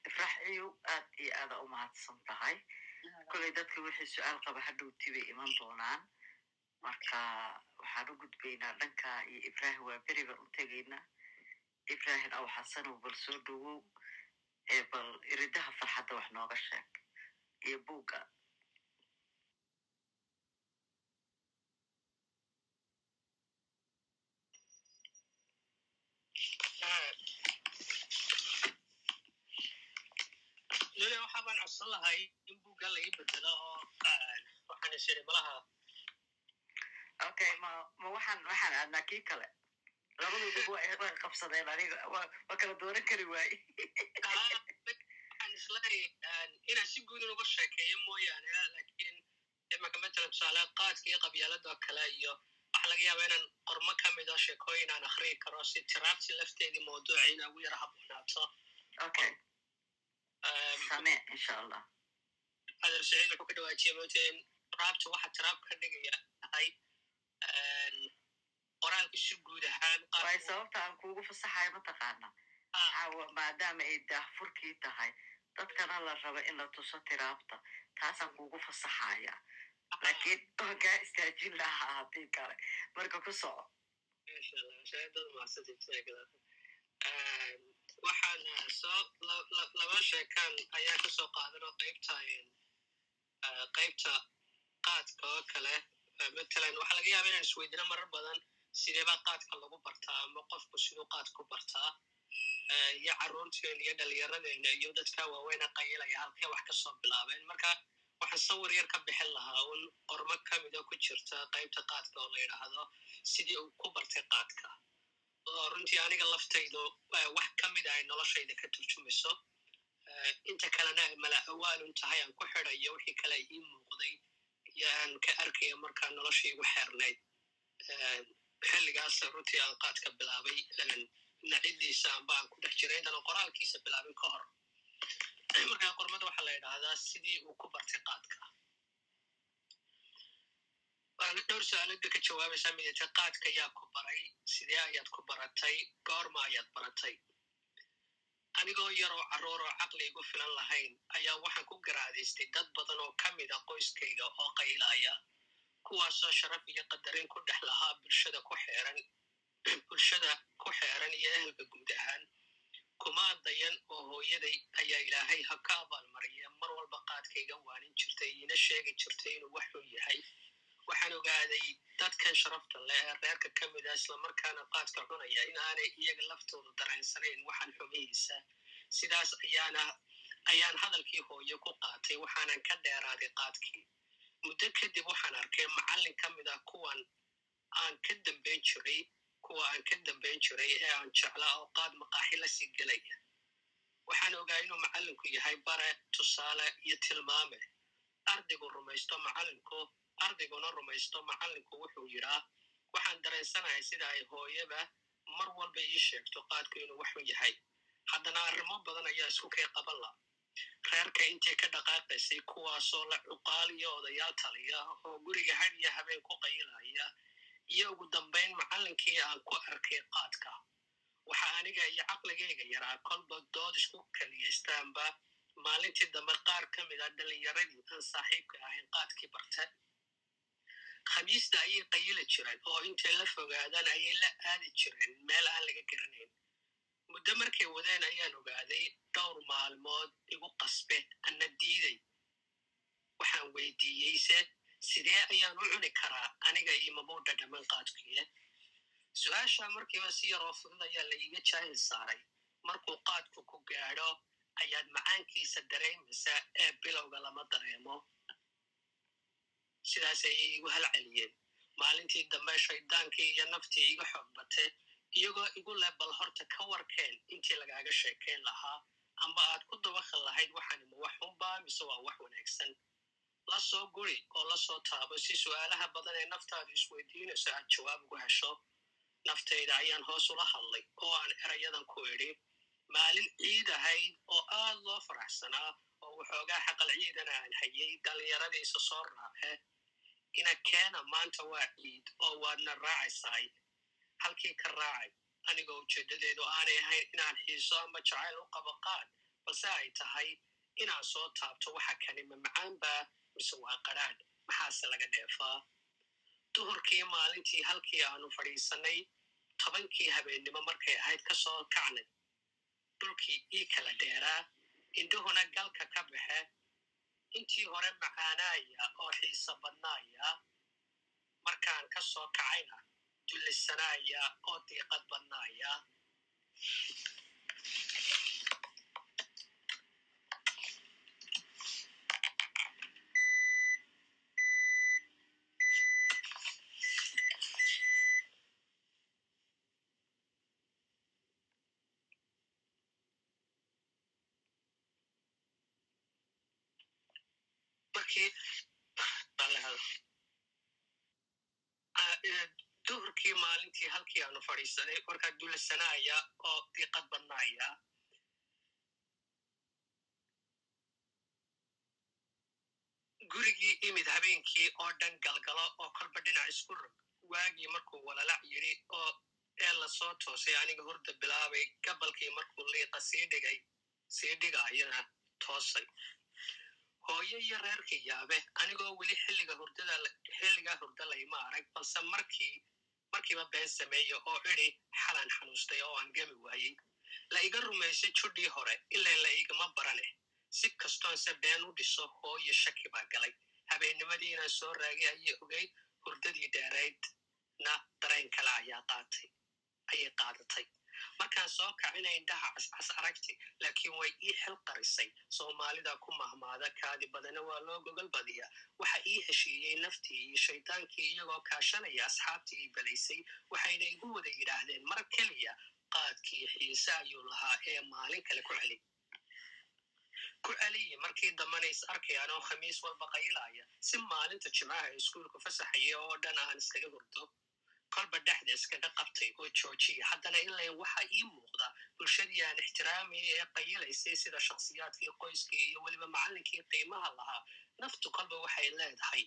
ifrax iyu aad iyo aada u mahadsan tahay. Kolley dadka wixii su'aal qaba hadhowti bay iman doonaan marka waxaan u gudbaynaa dhanka iyo ibrahim waa beri u tegaynaa ibrahim aw xasanow bal soo dhowow ee bal iridaha farxadda wax nooga sheeg. Iyo buugga. Waxaabaan codsan lahay in buugga la ii bedelo oo waxaan isiri malaha okay ma ma waxaan waxaan aadnaa kii kale. Labadooduba way qabsadeen aniga waa kala dooran kari waaye inaan si guud inuga sheekeeyo mooyaane laakiin imaka matalan tusaale qaadka iyo qabyaaladoo kale iyo. Waxa laga yaaba inaan qormo ka mid oo sheekooyin aan akriyi karo si tiraabti lafteedii mawduuci ina ugu yara haboonaato adar saciid wuxuu ka dhawaajiya moota in raabta waxa tiraab ka dhigaya tahay qoraalka si guud ahaan sababta aan kuugu fasaxayo mataqaana caawa maadaama ay daahfurkii tahay dadkana la raba in la tuso tiraabta taasaan kuugu fasaxaya laakiin waan kaa istaajin lahaa haddii kale marka ku soco waxaan soo laba sheekaan ayaa ka soo qaadan oo qaybta qaybta qaadka oo kale matalan waxaa laga yaaba inaan isweydino marar badan sideebaa qaadka lagu bartaa ama qofku siduu qaad ku bartaa iyo carruurteena iyo dhalinyaradeenna iyo dadka waaweyna qayilaya halkee wax ka soo bilaabeen. Marka waxaan sawir yar ka bixin lahaa un qormo ka mid oo ku jirta qaybta qaadka oo la yidhaahdo sidii uu ku bartay qaadka. Oo runtii aniga laftaydu wax ka mid ay noloshayda ka turjumayso inta kalena mala awaalun tahay aan ku xidayo wixii kale ii muuqday iyo aan ka arkayo markaa nolosha igu xeernayd xilligaas runtii aan qaadka bilaabay nacidiisa amba ku dhex jiray intaan qoraalkiisa bilaabin ka hor. Markaa qormada waxaa la yidhaahdaa sidii uu ku bartay qaadka. Dhowr su'aalada ka jawaabaysaa midata qaadka yaa ku baray sidee ayaad ku baratay goorma ayaad baratay. Anigoo yaroo carruur oo caqli igu filan lahayn ayaa waxaan ku garaadaystay dad badan oo ka mid a qoyskayga oo qaylaya kuwaasoo sharaf iyo qadarin ku dhex lahaa bulshada ku xeeran bulshada ku xeeran iyo ehelka guud ahaan. Kuma dayan oo hooyaday ayaa ilaahay ha ka abaalmariya mar walba qaadkayga waanin jirtay iina sheegi jirtay inuu wax xun yahay. Waxaan ogaaday dadkan sharafta leh ee reerka ka mid ah islamarkaana qaadka cunaya in aanay iyaga laftooda daraensanayn waxaan xumihiisa sidaas ayaana ayaan hadalkii hooyo ku qaatay waxaanan ka dheeraaday qaadkii muddo kadib waxaan arkay macallin ka mid ah kuwan aan ka dambayn jiray kuwa aan ka dambayn jiray ee aan jeclaa oo qaad maqaaxi la sii gelaya waxaan ogaa inuu macallinku yahay bare tusaale iyo tilmaame. Ardaygu rumaysto macallinku ardayguna rumaysto macallinku wuxuu yidhaa waxaan dareensanahay sida ay hooyaba mar walba ii sheegto qaadku inuu waxun yahay. Haddana arrimo badan ayaa isku kay qaban la reerka intii ka dhaqaaqaysay kuwaasoo la cuqaal iyo odayaal taliya oo guriga had iyo habeen ku qayilaya iyo ugu dambayn macallinkii aan ku arkay qaadka waxa aniga iyo caqligayga yaraa kolba dood isku kaliyaystaanba maalintii dambe qaar ka mid a dhallinyaradii aan saaxiibka ahayn qaadkii barta khamiista ayay qayili jireen oo intay la fogaadaan ayay la aadi jireen meel aan laga garanayn. Muddo markay wadeen ayaan ogaaday dhowr maalmood igu qasbeen ana diiday waxaan weydiiyeyse sidee ayaan u cuni karaa aniga iyo mabuudha dhammaan qaadkuye su'aasha markiiba si yaroo fudud ayaa la iiga jaahil saaray markuu qaadku ku gaadho ayaad macaankiisa dareemaysa ee bilowga lama dareemo sidaas ayay igu halceliyeen maalintii dambe shaydaankii iyo naftii iga xoog iyagoo igu leh bal horta ka warkeen intii lagaaga sheekayn lahaa amba aad ku dabakhi lahayd waxaanima wax unbaa mise waa wax wanaagsan la soo guri oo la soo taabo si su'aalaha badan ee naftaadu isweydiinayso aad jawaab ugu hesho naftayda ayaan hoos ula hadlay oo aan erayadan ku idhi maalin ciid ahayd oo aad loo faraxsanaa oo waxoogaa xaqal ciidana aan hayay dhallinyaradiisa soo raace ina keena maanta waa ciid oo waadna raacaysahay halkii ka raacay anigoo ujeeddadeedu aanay ahayn inaan xiiso ama jacayl u qabo qaad balse ay tahay inaan soo taabto waxa kanima macaanba mise waa qadhaadh maxaase laga dheefaa duhurkii maalintii halkii aanu fadhiisanay tobankii habeennimo markay ahayd ka soo kacnay. Dhulkii ii kala dheeraa indhuhuna galka ka baxe intii hore macaanaaya oo xiiso badnaaya markaan ka soo kacayna dullisanaaya oo diiqad badnaaya markii duhurkii maalintii halkii aanu fadhiisanay markaa dulisanaaya oo diiqad badnaaya gurigii imid habeenkii oo dhan galgalo oo kolba dhinac isku rog. Waagii markuu walalac yidhi oo ee la soo toosay aniga hurda bilaabay gabalkii markuu liiqa sii dhigay sii dhigaayana toosay. Hooyo iyo reerkii yaabe anigoo weli xilliga hurdada xilligaa hurda layma arag balse markii markiiba been sameeya oo idhi xalaan xanuustay oo aan gemi waayey. La iga rumaysay judhii hore ilaa la igama barane. Si kastoonse been u dhiso hooyo shaki baa galay. Habeennimadii inaan soo raagay ayay ogeyd hurdadii dheeraydna dareen kale ayaa qaatay ayay qaadatay markaan soo kacina indhaha cascas aragti laakiin way ii xil qarisay. Soomaalida ku mahmaada kaadi badana waa loo gogol badiya waxa ii heshiiyey naftii iyo shaydaankii iyagoo kaashanaya asxaabtii ii balaysay waxayna igu wada yidhaahdeen mar keliya qaadkii xiise ayuu lahaa ee maalin kale ku celi. Ku celiyi markii dambana is arkayaan oo khamiis walba qaylaya. Si maalinta jimcaha iskuulku fasaxaya oo dhan aan iskaga hurdo kolba dhexda iskaga qabtay oo joojiya haddana ilaa waxa ii muuqda bulshadii aan ixtiraamaya ee qayilaysay sida shakhsiyaadkii qoyskii iyo weliba macallinkii qiimaha lahaa naftu kolba waxay leedahay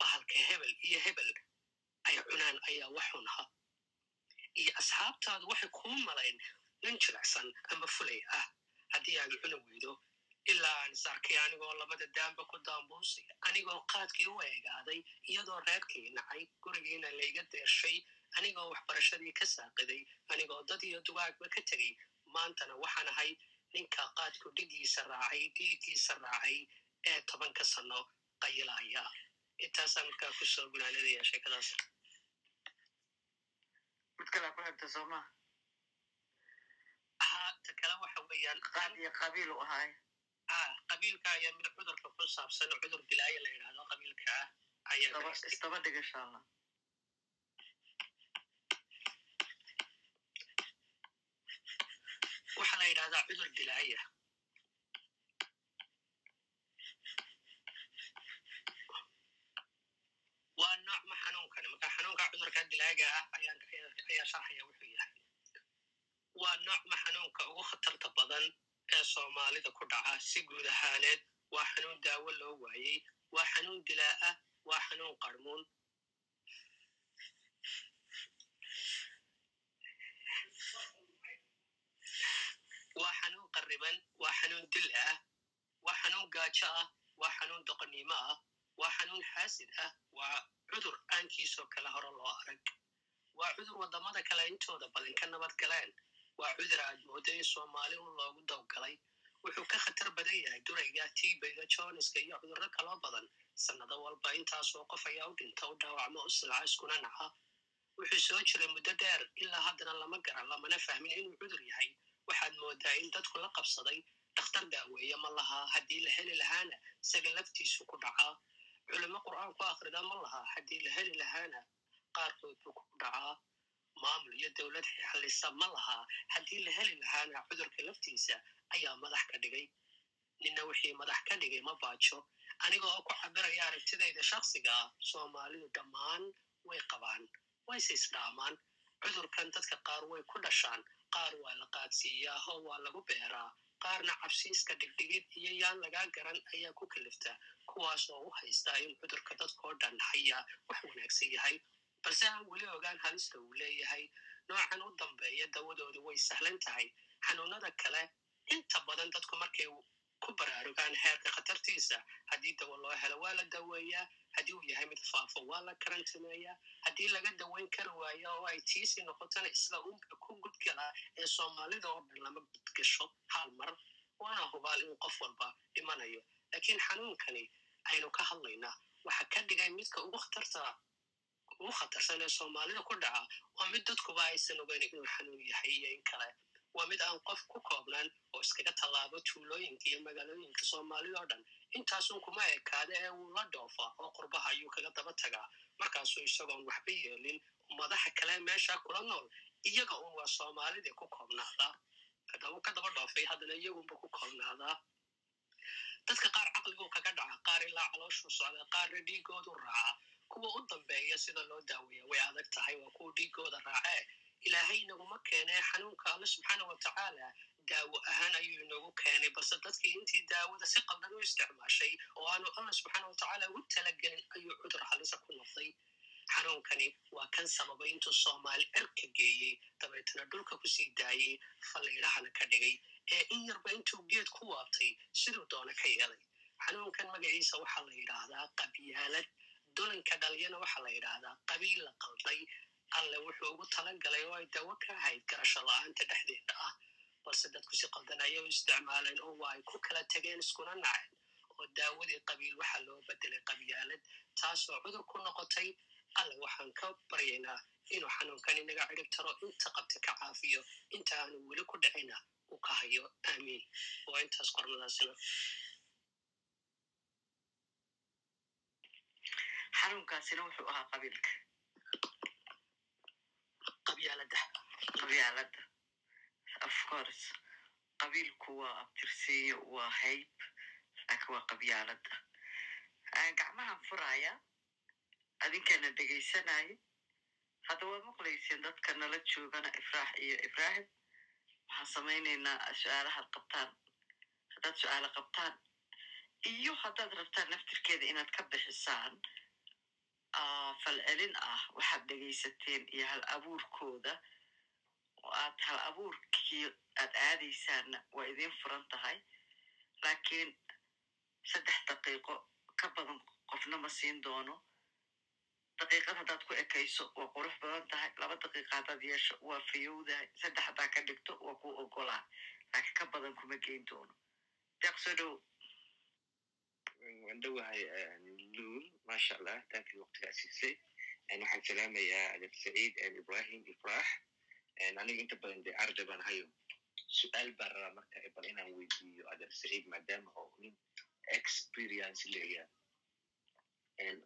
bahalka hebel iyo hebel ay cunaan ayaa wax xunha iyo asxaabtaadu waxay kuu malayn nin jilicsan ama fulay ah haddii aad cuni weydo ilaa aan is arkay anigoo labada daamba ku daambuusay anigoo qaadkii u eegaaday iyadoo reerkii nacay gurigiina layga deershay anigoo waxbarashadii ka saaqiday anigoo dad iyo dugaagba ka tegey. Maantana waxaan ahay ninka qaadku dhigiisa raacay dhiiggiisa raacay ee tobanka sano qayilaya intaasaan markaa ku soo gunaanadaya sheekadaas. Haa ta kale waxa weeyaan qaad iyo qabiil u ahaay ah qabiilka ayaa mid cudurka ku saabsan cudur bilaaya la yidhahdo qabiilka ah ayaa isdaba gaystay isdaba dhig insha allah waxaa la yidhahdaa cudur dilaaya waa noocma xanuunkani marka xanuunka cudurka dilaaga ah ayaa sharxaya wuxuu yahay waa noocma xanuunka ugu khatarta badan ee soomaalida ku dhaca si guud ahaaneed waa xanuun daawo loo waayey waa xanuun dilaa ah waa xanuun qarmuun. Waa xanuun qarriban waa xanuun dil ah waa xanuun gaajo ah waa xanuun doqonnimo ah waa xanuun xaasid ah waa cudur aankiisoo kale hore loo arag. Waa cudur waddamada kale intooda badan ka nabad galeen waa cudur aad moodo in soomaali un loogu dawgalay. Wuxuu ka khatar badan yahay durayga tibayga joniska iyo cudurro kaloo badan. Sannado walba intaasoo qof ayaa u dhinta u dhaawacmo u silca iskuna naca. Wuxuu soo jiray muddo dheer ilaa haddana lama garan lamana fahmin inuu cudur yahay. Waxaad moodaa in dadku la qabsaday dhakhtar daaweeye ma lahaa haddii la heli lahaana isaga laftiisu ku dhacaa culimo qur'aan ku akhrida ma lahaa haddii la heli lahaana qaarkood buu ku dhacaa maamul iyo dowlad xallisa ma lahaa haddii la heli lahaana cudurka laftiisa ayaa madax ka dhigay. Ninna wixii madax ka dhigay ma baajo. Aniga oo ku cabiraya aragtidayda shaksiga ah soomaalidu dhammaan way qabaan wayse isdhaamaan cudurkan dadka qaar way ku dhashaan. Qaar waa la qaadsiiyaa oo waa lagu beeraa. Qaarna cabsiiska dhigdhigid iyo yaan lagaa garan ayaa ku kalifta kuwaas oo u haystaa in cudurka dadkoo dhan hayaa wax wanaagsan yahay balse aan weli ogaan halista uu leeyahay noocan u dambeeya dawadoodu way sahlan tahay xanuunada kale inta badan dadku markay ku baraarugaan heerka khatartiisa haddii dawo loo helo waa la daweeyaa haddii uu yahay mid faafo waa la karantimeeyaa haddii laga daweyn kari waayo oo ay tiisi noqotona isla unka ku gudgalaa ee soomaalida oo dhan lama gudgasho hal mar waana hubaal in qof walba dhimanayo laakiin xanuunkani aynu ka hadlaynaa waxa ka dhigay midka ugu khatarta ugu khatarsan ee soomaalida ku dhaca waa mid dadkuba aysan ogeyn inuu xanuun yahay iyo in kale waa mid aan qof ku koobnaan oo iskaga tallaabo tuulooyinka iyo magaalooyinka soomaalida oo dhan intaasun kuma ekaada ee wuu la dhoofa oo qurbaha ayuu kaga daba tagaa markaasuu isagoon waxba yeelin madaxa kale meesha kula nool iyaga un waa soomaalidii ku koobnaadaa kadaba ka daba dhoofay haddana iyagunba ku koobnaadaa dadka qaar caqliguu kaga dhaca qaar ilaa calooshuu socda qaarna dhiigoodu raaca kuwa u dambeeya sida loo daaweeya way adag tahay waa kuwa dhiigooda raacee ilaahay inaguma keenee xanuunka alle subxaana watacaala daawo ahaan ayuu inagu keenay balse dadkii intii daawada si qaldan u isticmaashay oo aanu alla subxaana watacaala ugu talagelin ayuu cudur halisa ku noqday xanuunkani waa kan sababay intuu soomaali cirka geeyey dabeetana dhulka ku sii daayey falliidhahana ka dhigay ee in yarba intuu geed ku waabtay siduu doona ka yeelay xanuunkan magaciisa waxaa la yidhaahdaa qabyaalad dulanka dhalyana waxaa la yidhaahdaa qabiil la qalday alle wuxuu ugu talagalay oo ay dawo ka ahayd garasho la'aanta dhexdeeda ah. Balse dadku si qaldan ayay u isticmaaleen oo waa ay ku kala tegeen iskuna naceen oo daawadii qabiil waxaa loo bedelay qabyaalad taasoo cudur ku noqotay. Alle waxaan ka baryaynaa inuu xanuunkan inaga cirib taro inta qabta ka caafiyo inta aanu weli ku dhicina uu ka hayo aamiin. Waa intaas qornadaasina xanuunkaasina wuxuu ahaa qabiilka qabyaalada qabyaalada of course. qabiilku waa abtirsiyo waa hayb laakiin waa qabyaalada gacmahan furaya adinkana dhegaysanaya hadda waad maqlayseen dadka nala joogana ifraax iyo ibraahim waxaan samaynaynaa su'aalahaad qabtaan haddaad su'aalo qabtaan iyo haddaad rabtaan naftirkeeda inaad ka bixisaan falcelin ah waxaad dhegaysateen iyo hal abuurkooda. Oo aad hal abuurkii aad aadaysaanna waa idiin furan tahay. Laakiin saddex daqiiqo ka badan qofna ma siin doono. Daqiiqad haddaad ku ekayso waa qurux badan tahay. Laba daqiiqa haddaad yeesho waa fayowdahay. Saddex haddaad ka dhigto waa ku ogolaa laakiin ka badan kuma geyn doono. Deeq soo dhow waan dhowahay luul maasha allah tankii waqtigaa siisay waxaan salaamayaa adeer saciid ibrahim ifraax aniga inta badan dee arday baan hayo. Su'aal baan rabaa marka bal inaan weydiiyo adeer saciid maadaama oo nin experience leeya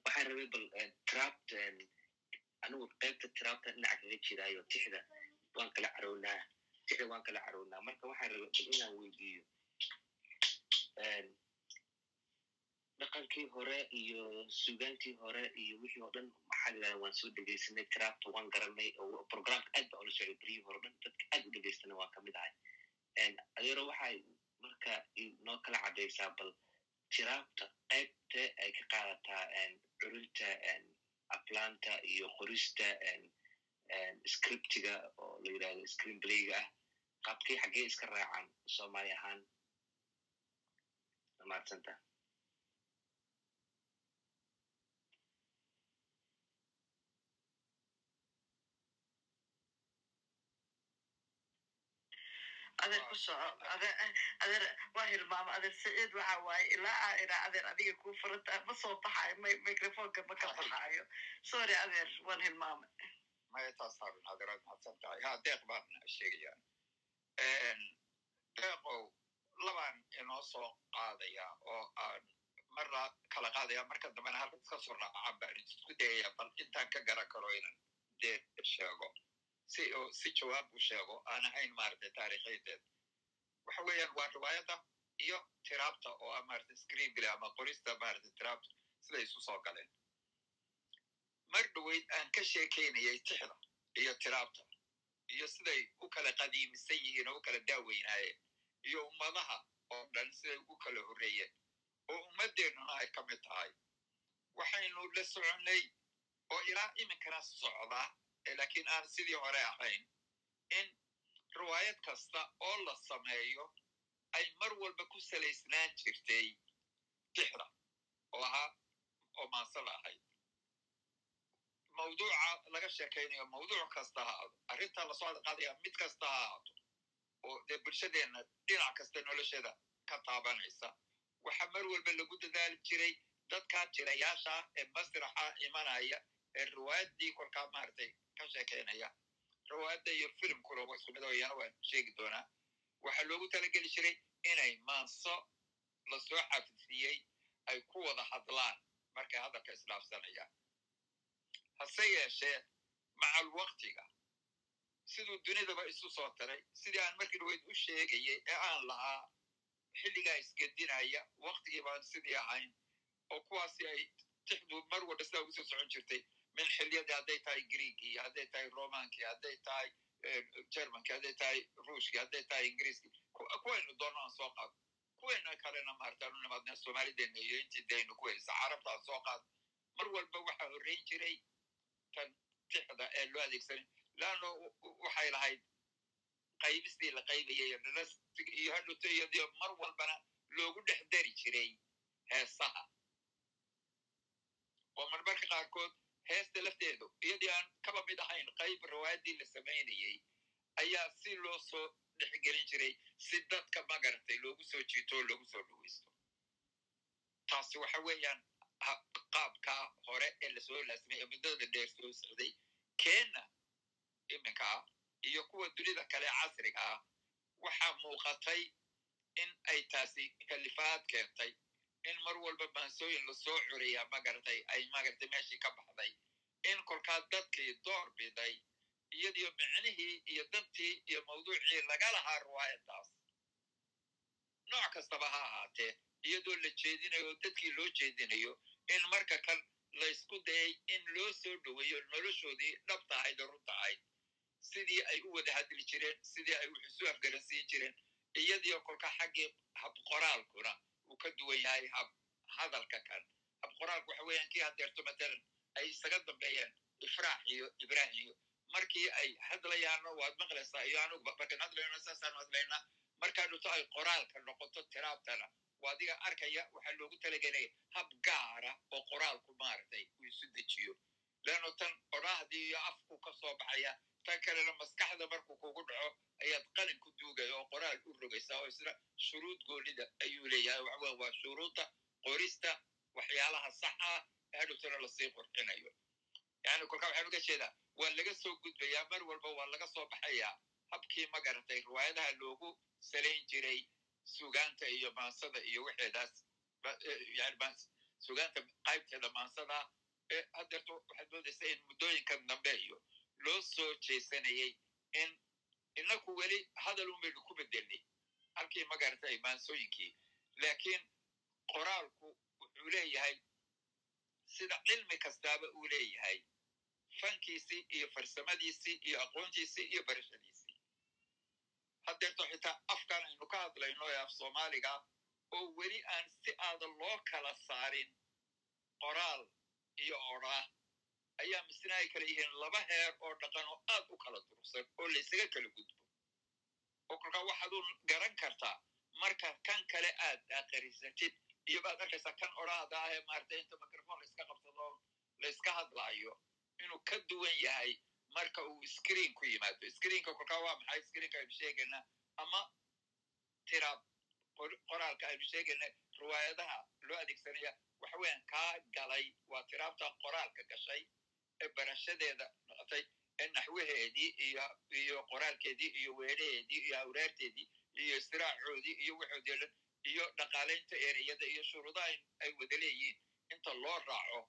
waxaan rabay bal trapt anigu qaybta trapta dhinaca kaga jiraayo tixda waan kala carownaa tixda waan kala carownaa marka waxaan rabay bal inaan weydiiyo dhaqankii hore iyo sugaantii hore iyo wixii oo dhan maxaa waan soo dhegeysanay trapta waan garanay oo programka aad baa ula socday beryihii hore dhan dadka aad u dhegeystana waan ka mid ahay. Adeero waxay marka noo kala caddaysaa bal tiraabta qaybte ay ka qaadataa curinta aflaanta iyo qorista scriptiga oo la yidhahdo screenplayga ah qaabkii xaggee iska raacan soomaali ahaan. Mahaadsanta adeer ku soco adeer waa hilmaamo adeer saciid waxa waaye ilaa aa iraa adeer adiga kuu furanta ma soo baxaayo microfonka ma ka baxaayo sorry adeer waan hilmaamay maya taas haarun adeeraad mahadsan tahay. Ha deeq baan sheegayaa deeqow labaan inoo soo qaadaya oo aan marna kala qaadaya marka dambena halka iska soo raacaan baan isku dayaya bal intaan ka garan karo inan dee sheego si si jawaab u sheego aan ahayn maaragtay taariikhiyadeed waxa weeyaan waa riwaayadda iyo tiraabta oo ah maaragtay screenplay ama qorista maaragtay tiraabta siday isu soo galeen. Mar dhoweyd aan ka sheekaynayay tixda iyo tiraabta iyo siday u kala qadiimisan yihiin oo u kala daaweynaayeen iyo ummadaha oo dhan siday ugu kala horreeyeen oo ummaddeennuna ay ka mid tahay. Waxaynu la soconnay oo ilaa iminkana socda laakiin aan sidii hore ahayn. In riwaayad kasta oo la sameeyo ay mar walba ku salaysnaan jirtay tixda oo ahaa oo maansada ahayd. Mawduuca laga sheekaynayo mawduuc kasta ha aado arrinta la soo adqaadaya mid kasta ha ahaato. Oo dee bulshadeenna dhinac kasta nolosheeda ka taabanaysa. Waxa mar walba lagu dadaali jiray dadkaa jirayaasha ee masraxa imanaya ee riwaayaddii kolkaa maaragtay ka sheekaynaya riwaayadda iyo filimkuna waa isku mid oo iyana waan sheegi doonaa waxaa loogu talageli jiray inay maanso la soo xafidsiiyey ay ku wada hadlaan markay hadalka isdhaafsanayaan hase yeeshee macal waktiga siduu dunidaba isu soo taray sidii aan markii dhaweyd u sheegayay ee aan lahaa xilligaa isgedinaya waktigii baan sidii ahayn oo kuwaasi ay tixdu mar walba sidaa ugu soo socon jirtay min xiliyadii hadday tahay greegii hadday tahay romankii hadday tahay germankii hadday tahay ruushkii hadday tahay ingiriiskii kuwaynu doonno aan soo qaado kuwayna kalena maartaanu nimaadna iyo intii daynu ku haysa carabtaan soo qaado mar walba waxaa horreyn jiray tan tixda ee loo adeegsanay laanno waxay lahayd qaybistii la qaybayay iyo hadhuto iyadiyo mar walbana loogu dhex dari jiray heesaha oo marmarka qaarkood heesta lafteedu iyadii aan kaba mid ahayn qayb riwaayaddii la samaynayey ayaa si loo soo dhexgelin jiray si dadka magarantay loogu soo jiito oo loogu soo dhaweysto. Taasi waxa weeyaan qaabka hore ee la soo laasimay ee muddada dheer soo socday keenna iminkaa iyo kuwa dunida kale casriga ah. Waxaa muuqatay in ay taasi kalifaad keentay in mar walba maansooyin la soo curiyaa magaratay ay magartay meeshii ka baxday in kolkaa dadkii door biday iyadiyo micnihii iyo dantii iyo mawduucii laga lahaa riwaayaddaas nooc kastaba ha ahaatee iyadoo la jeedinayo oo dadkii loo jeedinayo in marka kan laysku dayay in loo soo dhoweeyo noloshoodii dhabta ahayd oo runta ahayd. Sidii ay u wada hadli jireen sidii ay wax isu afgaransiin jireen iyadiyo kolka xaggii habqoraalkuna uu ka duwan yahay hab hadalka kan habqoraalku waxa weeyaan kii hadeerto matalan ay isaga dambeeyeen ifraax iyo ibrahim iyo markii ay hadlayaanna waad maqlaysaa iyo anuguba markaan hadlayno saasaan hadlaynaa markaa dhuto ay qoraalka noqoto tiraabtana waa adiga arkaya waxaa loogu talagelaya hab gaara oo qoraalku maaragtay uu isu dejiyo leanno tan odhaahdii iyo afku ka soo baxaya tan kalena maskaxda markuu kugu dhaco ayaad qalin ku duugaya oo qoraal u rogaysaa oo isna shuruud goonida ayuu leeyahay waxawe waa shuruudda qorista waxyaalaha sax ah hadhowtana la sii qurxinayo yani kolkaa waxaan uga jeedaa waa laga soo gudbayaa mar walba waa laga soo baxayaa habkii ma garatay riwaayadaha loogu salayn jiray sugaanta iyo maansada iyo wixeedaas yani sugaanta qaybteeda maansada haddeerto waxaad moodaysa in muddooyinkan dambe iyo loo soo jeesanayay in inaku weli hadal unbaynu ku bedelnay halkii ma garatay maansooyinkii laakiin qoraalku wuxuu leeyahay sida cilmi kastaaba uu leeyahay fankiisii iyo farsamadiisii iyo aqoontiisii iyo barashadiisii haddeerto xitaa afkan aynu ka hadlayno ee af soomaaliga oo weli aan si aadan loo kala saarin qoraal iyo odhaa ayaa misna ay kala yihiin laba heer oo dhaqan oo aad u kala durugsan oo laysaga kala gudbo. Oo kolkaa waxaad u garan kartaa marka kan kale aad aqrisatid iyo baad arkaysaa kan odhaahda ah ee maarata inta microfon layska qabsado layska hadlaayo inuu ka duwan yahay marka uu screen ku yimaado. Screenka kolkaa waa maxay? Screenka aynu sheegayna ama tiraab qoraalka aynu sheegayna riwaayadaha loo adeegsanaya waxa weeyaan kaa galay waa tiraabta qoraalka gashay barashadeeda noqotay ee naxwaheedii iyo iyo qoraalkeedii iyo weedhaheedii iyo awraarteedii iyo istiraacoodii iyo waxoodii dhan iyo dhaqaalaynta ereyada iyo shuruudaha ay wada leeyihiin. Inta loo raaco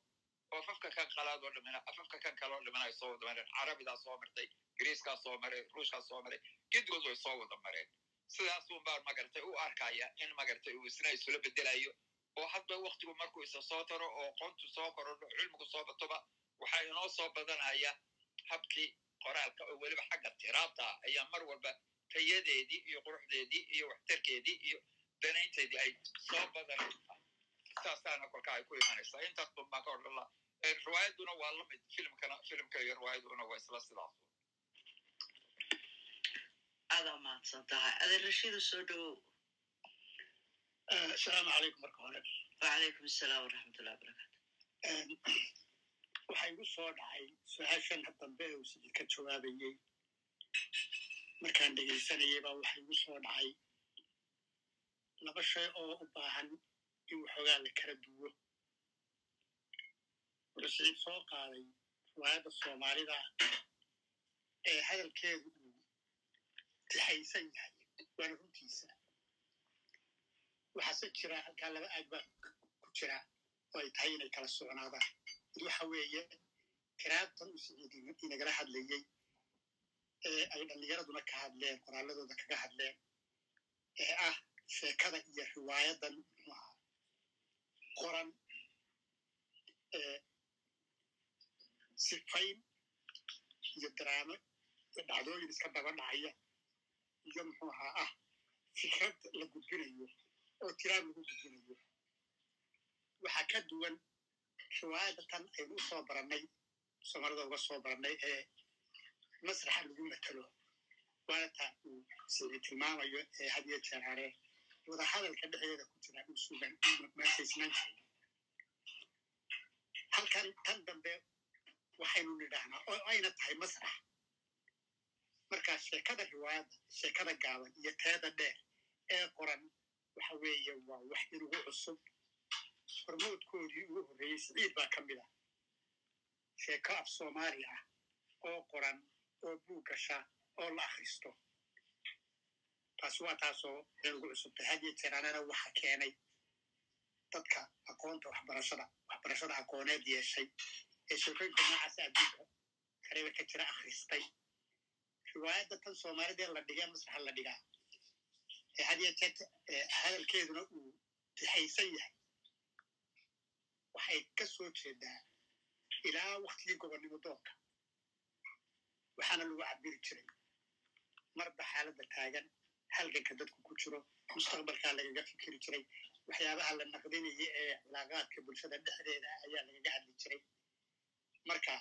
oo afafka kan qalaadoo dhamina afafka kan kaloo dhimina ay soo wada mareen. Carabidaa soo martay griiskaa soo maray ruushkaa soo maray gedigood way soo wada mareen. Sidaasun baan magartay u arkaya in magartay uu isna isula bedelayo oo hadba waktigu markuu isa soo taro oo qontu soo korodho cilmigu soo batoba waxaa inoo soo badanaya habkii qoraalka oo weliba xagga tiraabta ayaa mar walba tayadeedii iyo quruxdeedii iyo waxtarkeedii iyo danaynteedii ay soo badanaysaa saasaana kolka ay ku imanaysaa intaas bun baan ka odhan riwaayaduna waa la mid filimkana filimka iyo riwaayaduna waa isla sidaas. Aadaa mahadsan tahay adeer rashiidu soo dhowow asalaamu calaykum marka hore. Wacalaykum asalaam waraxmatullahi wabarakatu waxaa igu soo dhacay su'aashan dambe uu sidii ka jawaabayey markaan dhegaysanayay baa waxa igu soo dhacay laba shay oo u baahan in waxoogaa la kala duwo wuxuu soo qaaday riwaayadda soomaalida ee hadalkeedu uu tixaysan yahay waana runtiisa waxaase jira halkaa laba aag baa ku jira oo ay tahay inay kala socnaadaan waxa weeye tiraabtan uu siciid inagala hadlayey ee ay dhallinyaraduna ka hadleen qoraaladooda kaga hadleen ee ah sheekada iyo riwaayadan muxuu ahaa qoran sifayn iyo daraamo iyo dhacdooyin iska daba dhacaya iyo muxuu ahaa ah fikrad la gudbinayo oo tiraab lagu gudbinayo. Waxaa ka duwan riwaayadda tan aynu u soo barannay soomaalida uga soo barannay ee masraxa lagu matelo waana taa uu sicii tilmaamayo ee hadiyo jeeraare wadahadalka dhexdeeda ku jira uu sugan halkan tan dambe waxaynu nidhahnaa oo ayna tahay masrax markaa sheekada riwaayadda sheekada gaaban iyo teeda dheer ee qoran waxa weeye waa wax inugu cusub hormoodkoodii ugu horreeyey siciid baa ka mid ah sheeko af soomaali ah oo qoran oo buug gasha oo la akhristo taasi waa taasoo inugu cusubtay had iyo jeeraanana waxa keenay dadka aqoonta waxbarashada waxbarashada aqooneed yeeshay ee sheekooyinka noocaasa adduunka kareba ka jira akhristay riwaayadda tan soomaalidee la dhigee masraxa la dhigaa ee had iyo jeer hadalkeeduna uu tixaysan yahay waxay ka soo jeedaa ilaa waktigii gobonnimo doonka waxaana lagu cabiri jiray marba xaaladda taagan halganka dadku ku jiro mustaqbalkaa lagaga fikiri jiray waxyaabaha la naqdinaya ee cilaaqaadka bulshada dhexdeeda ayaa lagaga hadli jiray marka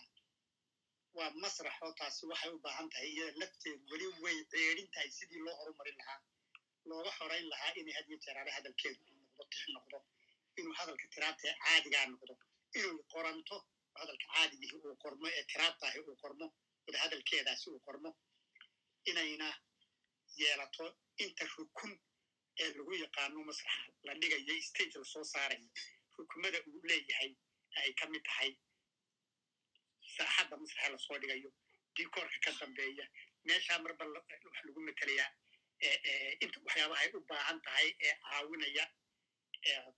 waa masraxoo taasi waxay u baahan tahay iyada lafteedu weli way ceedhin tahay sidii loo horumarin lahaa looga xorayn lahaa inay hadiyo jeeraale hadalkeedu noqdo tix noqdo inuu hadalka tiraabta ee caadigaa noqdo inuu qoranto hadalka caadigihii uu qormo ee tiraabtahi uu qormo wada hadalkeedaasi uu qormo inayna yeelato inta rukun ee lagu yaqaano masraxa la dhigayo stage la soo saarayo rukumada uu leeyahay ay ka mid tahay saaxadda masraxa la soo dhigayo dikoorka ka dambeeya meeshaa marba wax lagu metelayaa inta waxyaabaha ay u baahan tahay ee caawinaya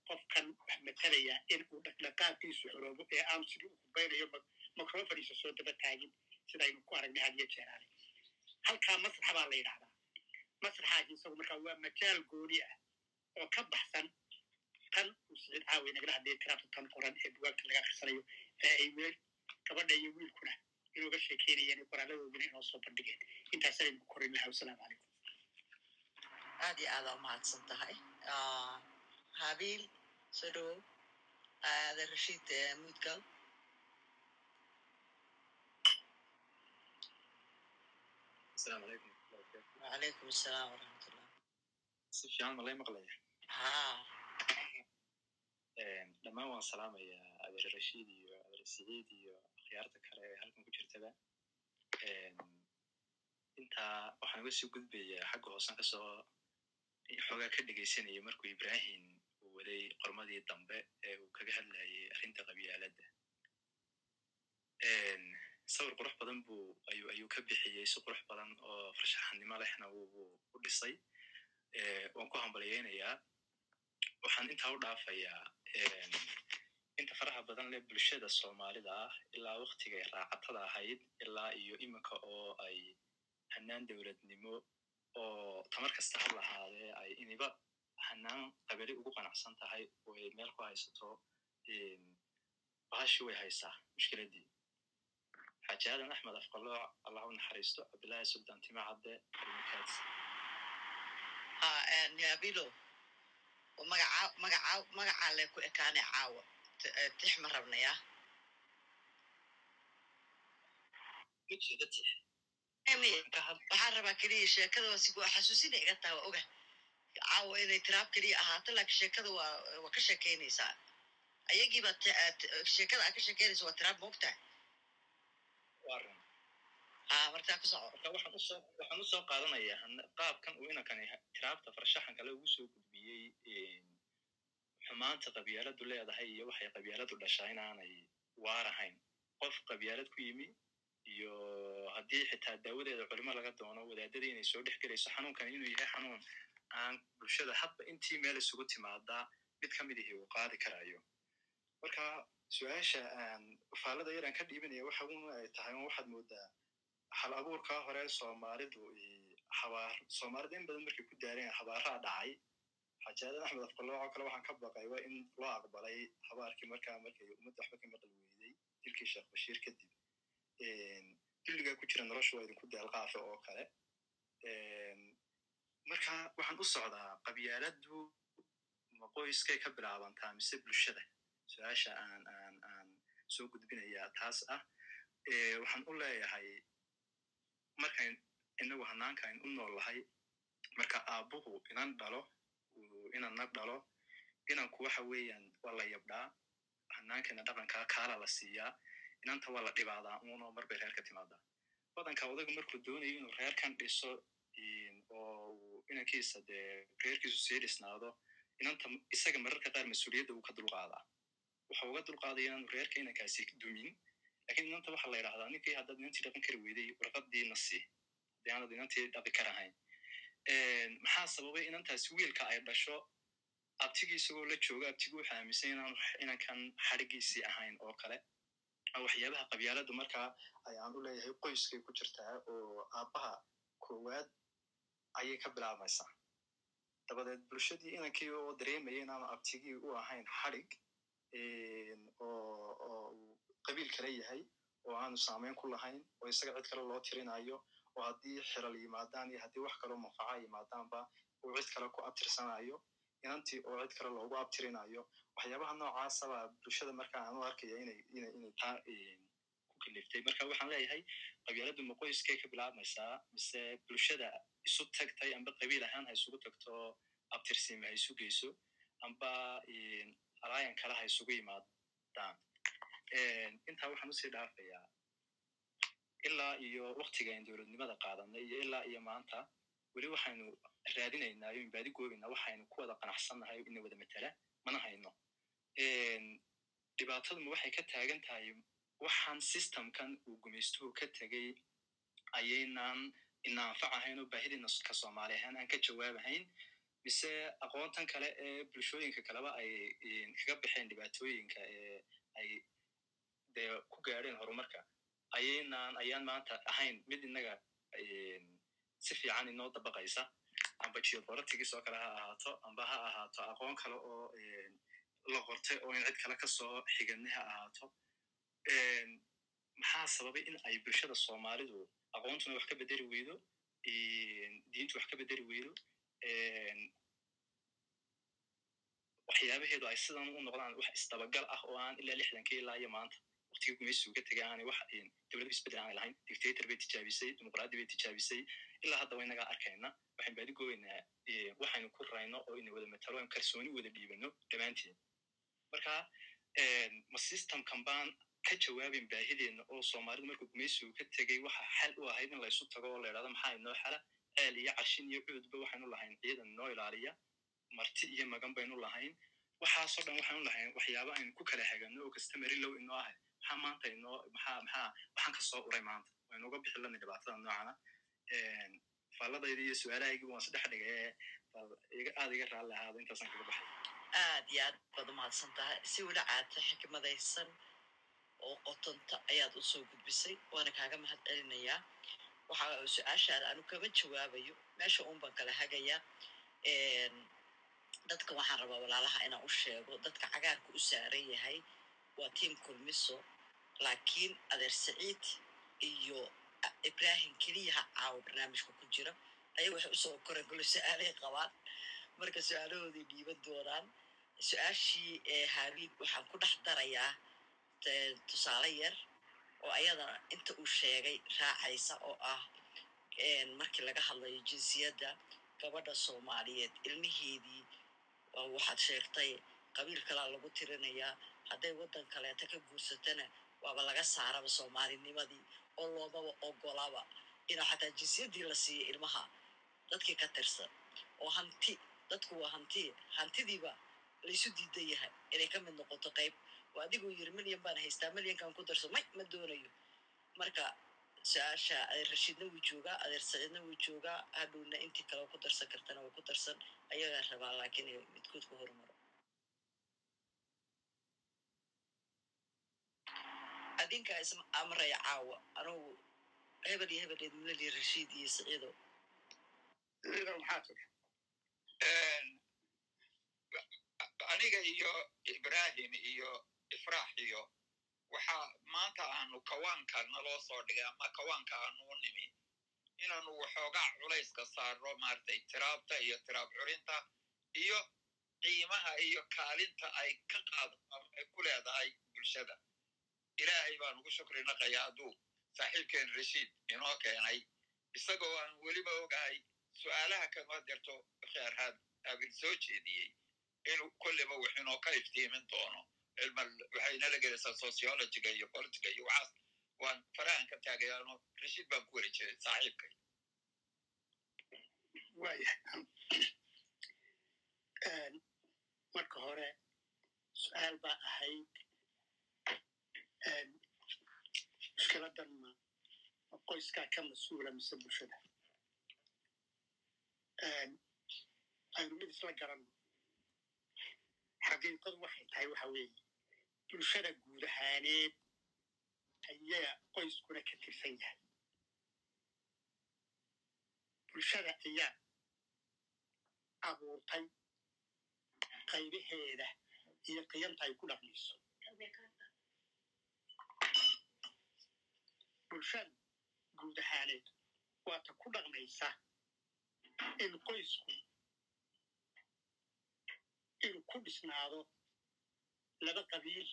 qofkan wax metelaya in uu dhaqdhaqaaqiisu xoroobo ee aanu sidii u kubaynayo microfoniisa soo daba taagin sidaynu ku aragnay had jeeraale halkaa masraxa baa la yidhahdaa masraxaasi isagu markaa waa majaal gooni ah oo ka baxsan tan uu siciid caawi nagala hadlaya tiraabta tan qoran ee bugaagta laga akhrisanayo ee ay weel gabadha iyo wiilkuna inooga sheekeynayeen qoraaladoodina inoo soo bandhigeen. Intaas aynu korin lahaa wasalaamu calaykum aad iyo aadaa umahadsan tahay habiil soo dhowow aada rashiid muudgal asalaamu calaykum wacalaykum asalaam waraxmatullah si fiican ma lay maqlaya ha dhammaan waan salaamayaa adeer rashiid iyo adeer siciid iyo akhyaarta kale ee halkan ku jirtaba intaa waxaan uga sii gudbayaa xagga hoosan ka soo xoogaa ka dhegaysanaya markuu ibrahim waday qormadii dambe ee uu kaga hadlayay arrinta qabyaaladda sawir qurux badan buu ayuu ka bixiyey si qurux badan oo farshaxannimo lehna wuu u dhisay waan ku hambalyaynayaa waxaan intaa u dhaafayaa inta faraha badan leh bulshada soomaalida ah ilaa waktigay raacatada ahayd ilaa iyo iminka oo ay hanaan dowladnimo oo tamar kasta ha lahaadee ay iniba hanaan qabali ugu qanacsan tahay oo ay meel ku haysato bahashi way haysaa mushkiladdii xaaji aadan axmed afqalooc allah u naxariisto cabdillahi sultan tima cadde armakaas ha habilo magaca le ku ekaane caawa tix. Ma rabnaya waxaan rabaa keliya sheekada waa sigu xasuusina iga taa waa oga caawa inay tiraab keliya ahaato laakiin sheekada waa waa ka sheekeynaysaa ayagiiba sheekada aad ka sheekeynaysa waa tiraab moogtahay ha markaa u soo qaadanayaa qaabkan uu inankani tiraabta farshaxan kale ugu soo gudbiyey xumaanta qabyaaladu leedahay iyo waxay qabyaaladu dhashaa inaanay waar ahayn qof qabyaalad ku yimi iyo haddii xitaa daawadeeda culimo laga doono wadaadadii inay soo dhex gelayso xanuunkan inuu yahay xanuun aan bulshada hadba intii meel isugu timaadaa mid ka mid ihi uu qaadi karayo marka su'aasha aan faallada yaraan ka dhiibanaya waxa ay tahay un waxaad moodaa hal abuurkaa hore soomaalidu habaar soomaalida in badan markay ku daareen habaaraa dhacay xajaadan axmed afqalooco kale waxaan ka baqay waa in loo aqbalay habaarkii markaa markay ummadda waxba ka maqal weyday dilkii sheekh bashiir kadib dulligaa ku jira noloshu waa idinku deelqaafa oo kale marka waxaan u socdaa qabyaaladdu ma qoyskay ka bilaabantaa mise bulshada. Su'aasha aan aan aan soo gudbinayaa taas ah waxaan u leeyahay markayn inagu hanaankayn u noolahay marka aabbuhu inan dhalo inanna dhalo inanku waxa weeyaan waa la yabdhaa hanaankana dhaqankaa kaala la siiyaa inanta waa la dhibaadaa uno marbay reer ka timaadaa badanka odaygu markuu doonayo inuu reerkan dhiso oo inankiisa dee reerkiisu sii dhisnaado inanta isaga mararka qaar mas'uuliyadda uu ka dulqaadaa waxa uga dulqaadaya inaanu reerka inankaasi dumin laakiin inanta waxa la yidhahdaa ninkii haddaad inantii dhaqan kari weyday warqadiina si haddii aanad inantii dhaqi karahayn maxaa sababay inantaasi wiilka ay dhasho? Abtigii isagoo la jooga abtigii wuxuu aaminsan inaanu inankan xadhigiisii ahayn oo kale. Waxyaabaha qabyaaladu markaa ayaan u leeyahay qoyskay ku jirtaa oo aabbaha koowaad ayay ka bilaabmaysaa dabadeed bulshadii inankii oo dareemaya inaanu abtigii u ahayn xadhig oo qabiil kale yahay oo aanu saameyn ku lahayn oo isaga cid kale loo tirinayo oo haddii xiral yimaadaan iyo haddii wax kaloo manfaca yimaadaanba uu cid kale ku abtirsanayo inantii oo cid kale loogu abtirinayo. Waxyaabaha noocaasaba bulshada marka aan u arkaya inay taa ku kaliftay. Marka waxaan leeyahay qabyaaladdu ma qoyskay ka bilaabmaysaa mise bulshada isu tagtay amba qabiil ahaan ha isugu tagto abtirsiima ha isu geyso amba alaayan kale ha isugu yimaadaan intaa waxaan u sii dhaafayaa ilaa iyo waktigayn dowladnimada qaadanay iyo ilaa iyo maanta weli waxaynu raadinaynaa yo baadi goobaynaa waxaynu ku wada qanacsannahay ina wada matela mana hayno dhibaataduma waxay ka taagan tahay waxaan systemkan uu gumaystuhu ka tegey ayaynaan ina anfac ahayn oo baahidiina ka soomaali ahaan aan ka jawaabahayn mise aqoontan kale ee bulshooyinka kaleba ay kaga baxeen dhibaatooyinka ee ay dee ku gaadheen horumarka ayaynaan ayaan maanta ahayn mid innaga si fiican inoo dabaqaysa amba geopolitics oo kale ha ahaato amba ha ahaato aqoon kale oo la qortay oo in cid kale ka soo xiganay ha ahaato maxaa sababay in ay bulshada soomaalidu aqoontuna wax ka bedeli weydo diintu wax ka bedeli weydo waxyaabaheedu ay sidan u noqdaan wax isdabagal ah oo aan ilaa lixdankii ilaa iyo maanta waktigii gumaysigu ka tegay aanay wax dowlad isbeddel aanay lahayn dictator bay tijaabisay dimuqraadi bay tijaabisay ilaa haddaba inagaa arkayna waxayn baadi goobaynaa waxaynu ku rayno oo ina wada matalo aan kalsooni wada dhiibano dhammaanteen marka ma systemkan baan ka jawaabin baahideenna oo soomaalidu markuu gumaysigu ka tegey waxa xal u ahayd in laysu tago oo la idhahdo maxaa inoo xala? Ceel iyo cashin iyo cuudba waxaynu lahayn ciidan inoo ilaaliya marti iyo magan baynu lahayn. Waxaasoo dhan waxaynu lahayn waxyaaba aynu ku kala hagano oo kastamari low inoo ahay. Maxaa maanta inoo maxaa maxaa waxaan ka uray maanta. Waynu uga bixi lana dhibaatada noocana faalladayda iyo su'aalahaygii waan saddex dhigay ee aad iga raalli ahaado intaasaan kaga baxay. Aad iyo aad baad umahadsan tahay si wila caata xikmadaysan oo qotonta ayaad u soo gudbisay waana kaaga mahad celinayaa. Waxa su'aashaada anu kama jawaabayo meesha un baan kala hagayaa dadka waxaan rabaa walaalaha inaan u sheego dadka cagaarka u saaran yahay waa tiam kulmiso laakiin adeer saciid iyo ibrahim keliyaha caawa barnaamijka ku jira. Aya waxay u soo koreen kule su'aalay qabaan. Marka su'aalahooday dhiiban doonaan su'aashii habiib waxaan ku dhex darayaa tusaale yar oo ayadana inta uu sheegay raacaysa oo ah markii laga hadlayo jinsiyadda gabadha soomaaliyeed ilmiheedii waxaad sheegtay qabiil kalaa lagu tirinayaa hadday waddan kaleeta ka guursatana waaba laga saaraba soomaalinimadii oo loomaba ogolaba inaa xataa jinsiyaddii la siiya ilmaha dadkii ka tirsan. Oo hanti dadku waa hanti hantidiiba laysu diidan yahay inay ka mid noqoto qayb oo adiguu yiri milyan baan haystaa milyankan ku darso may ma doonayo. Marka su'aasha adeer rashiidna wuu joogaa adeer saciidna wuu joogaa hadhowna intii kale ku darsan kartana waa ku darsan ayagaa rabaa laakiin midkood ku horumaro. Adinkaa is amraya caawa anugu hebel iyo hebeleed milali rashiid iyo saciido. Aniga iyo ibrahim iyo ifraax iyo waxaa maanta aanu kawaanka naloo soo dhigay ama kawaanka aanu u nimi. Inaanu waxoogaa culayska saarno maaragtay tiraabta iyo tiraab curinta iyo qiimaha iyo kaalinta ay ka qaado ama ay ku leedahay bulshada. Ilaahay baan ugu shukri naqaya hadduu saaxiibkeen rashiid inoo keenay. Isagoo aan weliba ogahay su'aalaha kama derto kheerhaad abil soo jeediyey. Inuu kolleba wax inoo ka iftiimin doono cilmal waxayna la gelaysaa sociologiga iyo politica iyo waxaas waan farahan ka taagayaano rashiid baan ku weri jiray saaxiibkay marka hore su'aal baa ahayd mushkiladan ma qoyskaa ka mas'uula mise bulshada aynu mid isla garanno xaqiiqadu waxay tahay waxa weeye bulshada guud ahaaneed ayaa qoyskuna ka tirsan yahay. Bulshada ayaa abuurtay qaybaheeda iyo qiyanta ay ku dhaqmayso bulshada guud ahaaneed waata ku dhaqmaysa in qoysku inuu ku dhisnaado laba qabiil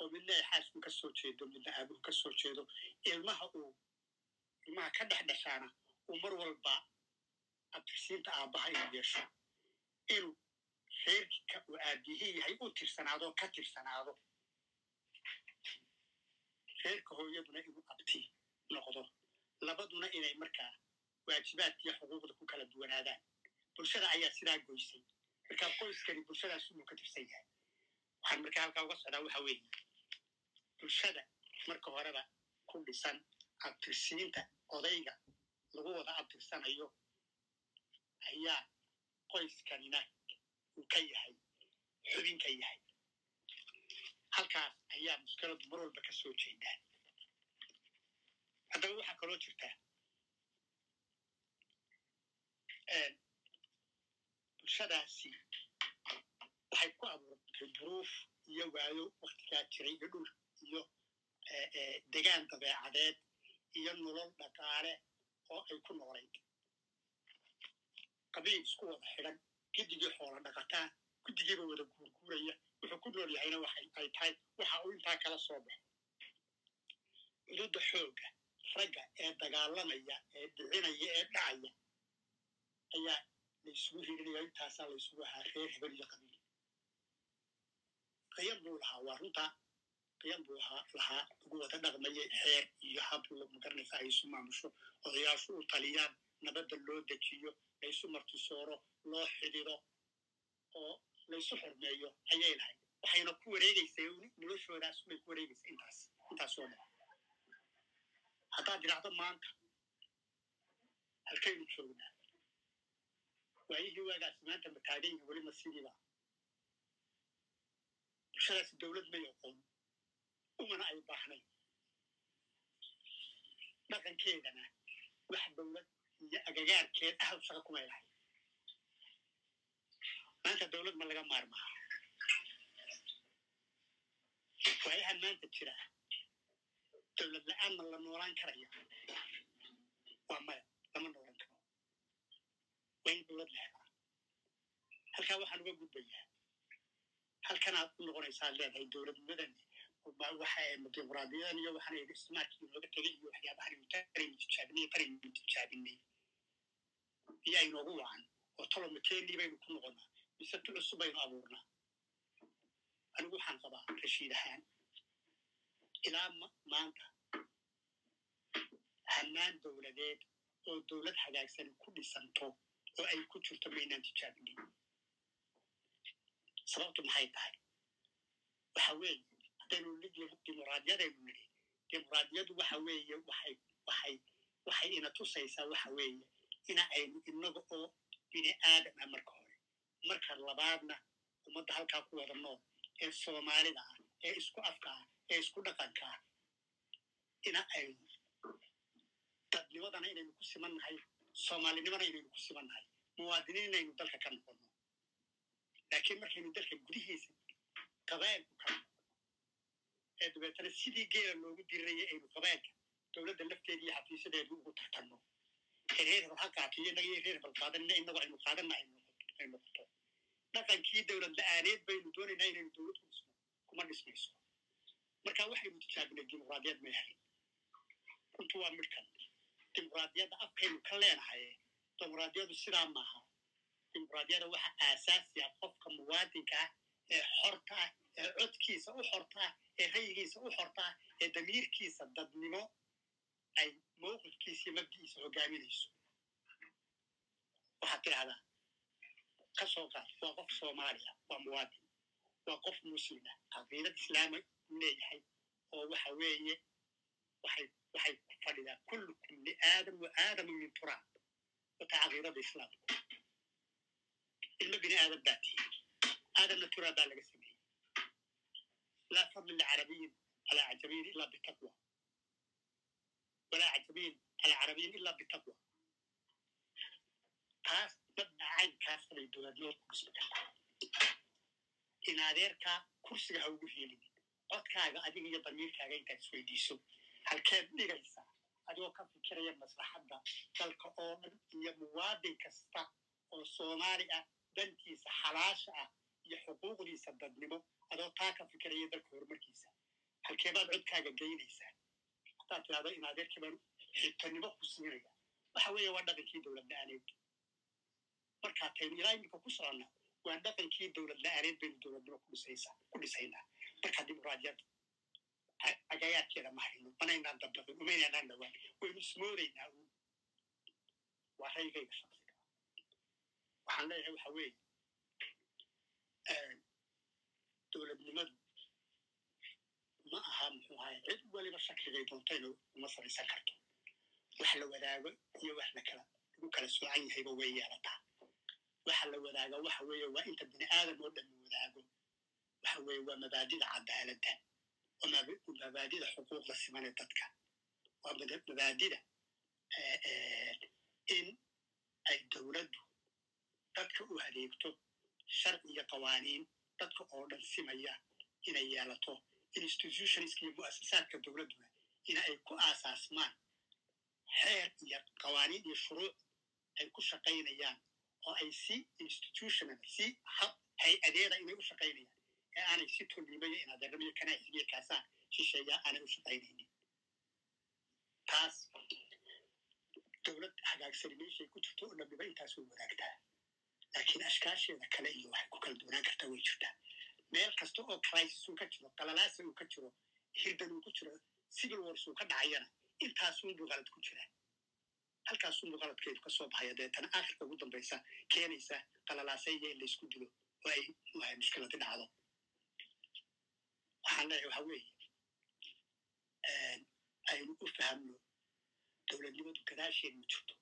oo midna ay xaasku ka soo jeedo midna aabuhu ka soo jeedo ilmaha uu ilmaha ka dhex dhashaana uu mar walba abtirsiinta aabbaha inuu yeesho. Inuu reerka uu aabihii yahay u tirsanaado ka tirsanaado. Reerka hooyaduna inuu abti noqdo. Labaduna inay markaa waajibaadkiiyo xuquuqda ku kala duwanaadaan. Bulshada ayaa sidaa goysay. Markaa qoyskani bulshadaas inuu ka tirsan yahay waxaan markaa halkaa uga socdaa waxa weeye bulshada marka horeba ku dhisan abtirsiinta odayga lagu wada abtirsanayo ayaa qoyskanina uu ka yahay xubin ka yahay. Halkaas ayaa mushkiladu mar walba ka soo jeedaa haddaba waxaa kaloo jirtaa bulshadaasi waxay ku abuurtay duruuf iyo waayo waktigaa jiray iyo dhul iyo degaan dabeecadeed iyo nolol dhaqaale oo ay ku noolayd. Qabiil isku wada xidhan giddigii xoola dhaqataa guddigiiba wada guurguuraya wuxuu ku nool yahayna waxay ay tahay waxa uu intaa kala soo baxo. Cududda xoogga ragga ee dagaalamaya ee dhicinaya ee dhacaya ayaa laysugu hirinaya intaasaa laysugu ahaa reer hebel iyo qabiil qiyam buu lahaa waa runta qiyam buu lahaa lagu wada dhaqmayay xeer iyo hab magaranaysa ay isu maamusho odayaashu u taliyaan nabadda loo dejiyo laysu martisooro loo xidhido oo laysu xormeeyo ayay lahayd waxayna ku wareegaysay noloshoodaas bay ku wareegaysay intaas intaasoo dhan haddaad dhidhacdo maanta halkaynu joognaa waayihii waagaasi maanta ma taagan yihiin weli masidiiba bulshadaasi dowlad may oqoon umana ay baahnayn dhaqankeedana wax dowlad iyo agagaarkeed ahal shaqa kumay lahay maanta dowlad ma laga maarmaa waayahan maanta jira dowlad la'aan ma la noolaan karaya waa maya lama noolan karo waa in dowlad la helaa halkaa waxaan uga gudbayaa halkanaad u noqonaysaad leedahay dowladnimadan dimuqraadiyadan iyo waxaan isticmaalkii looga tegay iyo waxyaabahan taraynu tijaabinay iyaa inoogu wacan oo tolomateenii baynu ku noqonaa mise tu cusub baynu abuurnaa. Anigu waxaan qabaa rashiid ahaan ilaa maanta hannaan dowladeed oo dowlad hagaagsan ku dhisanto oo ay ku jirto maynaan tijaabinay sababtu maxay tahay waxa weeye haddaynu dimuqraadiyadaynu nidhi dimuqraadiyadu waxa weeye waxay waxay waxay ina tusaysaa waxa weeye ina aynu inaga oo bini aadam ah marka hore marka labaadna ummadda halkaa ku wada nool ee soomaalida ah ee isku afka ah ee isku dhaqanka ah ina aynu dadnimadana inaynu ku siman nahay soomaalinimana inaynu ku siman nahay muwaadiniin inaynu dalka ka noqonno laakiin markaynu dalka gudihiisa ka noqono ee dabeetana sidii geela loogu diriraya aynu qabaa'ilka dowladda lafteeda iyo xafiisadeedu ugu tartanno ee reer hebel ha qaatiyo reer hebel qaadanina innagu aynu qaadanna ay noqoto dhaqankii dowlad la'aaneed baynu doonaynaa inaynu dowlad ku dhisno kuma dhismayso marka waxaynu tijaabinay dimuqraadiyad may hayn runtu waa midhkan dimuqraadiyadda afkaynu ka leenahay dimuqraadiyadu sidaa maaha dimuqraadiyada waxa aasaasi ah qofka muwaadinka ah ee xorta ah ee codkiisa u xorta ah ee rayigiisa u xorta ah ee damiirkiisa dadnimo ay mowqifkiisa iyo mabdi'iisa hogaaminayso. Waxaad tidhahdaa ka soo qaad waa qof soomaaliya waa muwaadin waa qof muslima caqiidad islaama leeyahay oo waxa weeye waxay waxay ku fadhidaa kullukum liaadam wa aadamu min turaab wata caqiidada islaamku ilmo bini aadam baa tihi aadamna turaab baa laga sameeyey laa fadli licarabiyin calaa cajabiyin ilaa bitaqwa walaa cajabiyin calaa carabiyin ilaa bitaqwa taas dadna caynkaas bay dowladnimada ku dhismi kartaa kursiga ha ugu helin codkaaga adiga iyo damiirkaaga intaad isweydiiso halkeed dhigaysaa adigoo ka fikiraya maslaxadda dalka oo dhan iyo muwaadin kasta oo soomaali ah dantiisa xalaasha ah iyo xuquuqdiisa dadnimo adoo taa ka fikiraya dalka horumarkiisa halkeebaad codkaaga geynaysaa haddaad tidhahdo in adeerkii baan xitanimo ku siinaya waxa weeye waa dhaqankii dowlad la'aaneed markaa taynu ilaa iminka ku soconna waa dhaqankii dowlad la'aaneed baynu dowladnimo ku dhisaynaa markaa dimuqraadiyad agayaadkeeda ma hayno manaynaan dabdaqin umaynaynaan dhawaan waynu ismoodaynaa uun waa raygayga shaksiga waxaan leeyahay waxa weeye dowladnimadu ma aha muxuu ahaye cid weliba shakligay doontayna uma samaysan karto. Wax la wadaago iyo wax la kala lagu kala soocan yahayba way yeelataa. Waxa la wadaaga waxa weeye waa inta bini aadam oo dhan wadaago. Waxa weeye waa mabaadida cadaaladda waa mab- mabaadida xuquuqda simane dadka. Waa mabaadida in ay dowladdu dadka u adeegto sharci iyo qawaaniin. Dadka oo dhan simaya inay yeelato institutionska iyo mu'asasaadka dowladduna ina ay ku aasaasmaan. Xeer iyo qawaaniin iyo shuruuc ay ku shaqaynayaan oo ay si institutional si hab hay'adeeda inay u shaqaynayaan. Ee aanay si tolliimayo in adeernamiyo kanaaxigiyo kaasaan shisheeyaa aanay u shaqaynaynin. Taas dowlad hagaagsani meeshay ku jirto oo dhammiba intaas way wadaagtaa laakiin ashkaasheeda kale iyo waxay ku kala duwanaan kartaa way jirtaa meel kasta oo crisis uu ka jiro qalalaasa uu ka jiro hirdan uu ku jiro civil wars uu ka dhacayana intaasunbuu qalad ku jiraa halkaasunbuu qaladkeedu ka soo baxaya deetana aakhirka ugu dambaysa keenaysa qalalaasayya in laysku dilo oo ay wahay mushkiladi dhacdo waxaan leeyahay waxa weeye aynu u fahamno dowladnimadu gadaasheed ma jirto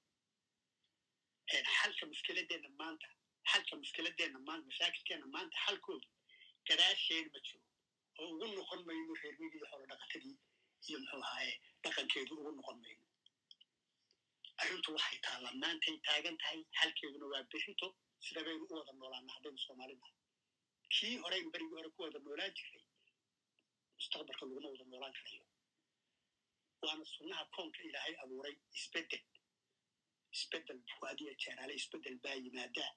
xalka mushkiladeenna maanta xalka mushkiladeenna maanta mashaakilkeenna maanta xalkoodu gadaasheen ma jiro oo ugu noqon mayno reermigii xoolo dhaqatadii iyo muxuu ahaaye dhaqankeedu ugu noqon mayno arrintu waxay taallaa maantay taagan tahay xalkeeduna waa bixinto sida baynu u wada noolaana haddaynu soomaalinahay kii horeynu berigii hore ku wada noolaan jiray mustaqbalka laguma wada noolaan karayo waana sunnaha koonka ilaahay abuuray isbeddel isbeddel buwaadiya jeeraale isbeddel baa yimaadaa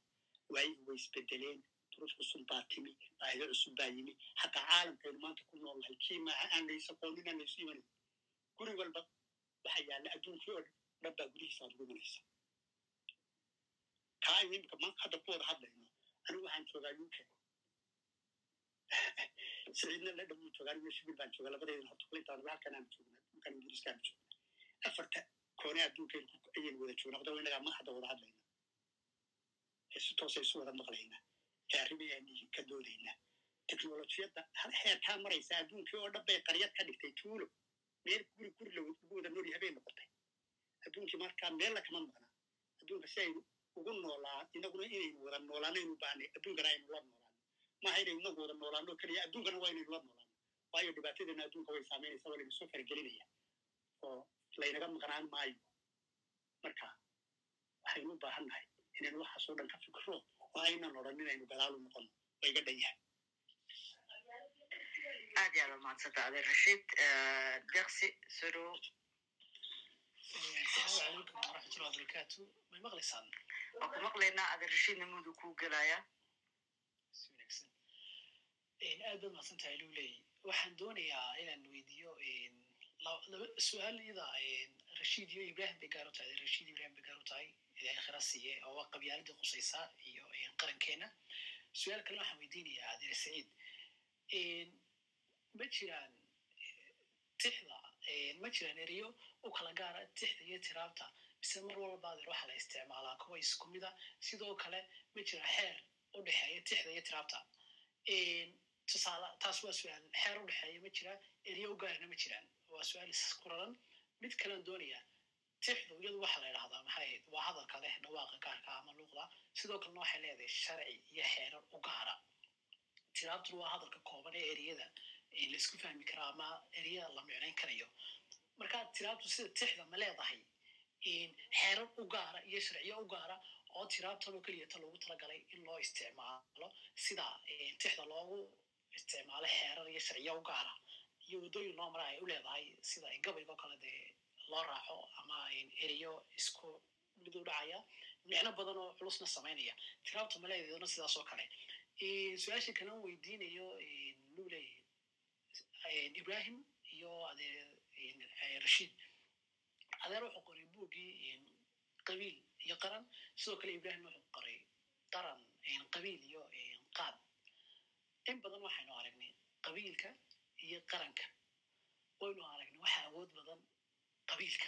waayihi way isbeddeleen duruuf cusub baa timi baahido cusub baa yimi xataa caalamkaynu maanta ku nool nahay kii maaha aan laysa qoonin aan laysu imanin guri walba waxa yaalla adduunkii oo dhan baa gudihiisa aad ugu imanaysa kaa imika ma hadda ku wada hadlayno anigu waxaan joogaa uk siciidna la dhawu joogaa anigu shibil baan joogaa labadeedin horta halkan aan joognaa dhulkan ingiriiskaan joognaa afarta koone adduunkaynu ayaynu wada joognaa hadaba innagaa ma hadda wada hadlayna si toosa isu wada maqlaynaa ee arrimayaani ka doodaynaa teknolojiyadda heerkaa maraysa adduunkii oo dhan bay qaryad ka dhigtay tuulo meel guri guri lagu wada nool yahay bay noqotay adduunkii markaa meella kama maqnaa adduunka si aynu ugu noolaan inaguna inaynu wada noolaanaynu baanay adduunkana aynu la noolaano maaha inaynu inagu wada noolaano keliya adduunkana waa inaynu la noolaano waayo dhibaatadeena adduunka way saameynaysa waa laynu soo faragelinaya oo laynaga maqnaan maayo marka. Waxaynu u baahan nahay inaynu waxaasoo dhan ka fikiro oo aynan odhan inaynu gadaalu noqono waa iga dhan yahay aad iyo aad waa mahadsanta adeer rashiid deqsi soo dhowo asalaamu calaykum waraxmatullahi wabarakaatu may maqlaysaan waa ku maqlaynaa adeer rashiidna mudu kuu gelayaa si wanaagsan aad baad mahadsan tahay luley waxaan doonayaa inaan weydiiyo su'aal iyada rashiid iyo ibrahim bay gaar u tahay rashiid ibrahim bay gaar u tahay ilaahay khira siiye oo waa qabyaaladii qusaysa iyo qarankeena su'aal kalena waxaan weydiinayaa adeer saciid ma jiraan tixda ma jiraan eriyo u kala gaara tixda iyo tiraabta mise mar walba adeer waxa la isticmaalaa kuwa isku mida sidoo kale ma jira xeer u dhexeeya tixda iyo tiraabta tusaale taas waa su'aal xeer u dhexeeya ma jira eriyo u gaarna ma jiraan waa su'aal isku mid kalean doonaya tixdu iyadu waxa la idhahdaa maxay ahayd? Waa hadalka leh dhawaaqa gaarka ama luuqda sidoo kalena waxay leedahay sharci iyo xeerar u gaara. Tiraabtuna waa hadalka kooban ee eriyada la isku fahmi karaa ama eriyada la micnayn karayo. Marka tiraabtu sida tixda ma leedahay xeerar u gaara iyo sharciyo u gaara oo tiraabtan oo keliyata loogu talagalay in loo isticmaalo sida tixda loogu isticmaalo xeerar iyo sharciyo u gaara. Iyo waddooyin loo mara ay u leedahay sida gabaygo kale dee loo raaco ama eriyo isku mid u dhacaya. Micno badan oo culusna samaynaya tiraabta ma leedaydona sidaas oo kale. Su'aasha kalan weydiinayo luley ibrahim iyo adeer rashiid. Adeer wuxuu qoray buuggii qabiil iyo qaran. Sidoo kale ibrahim wuxuu qoray qaran qabiil iyo qaad. In badan waxaynu aragnay qabiilka iyo qaranka. Waynu aragnay waxaa awood badan qabiilka.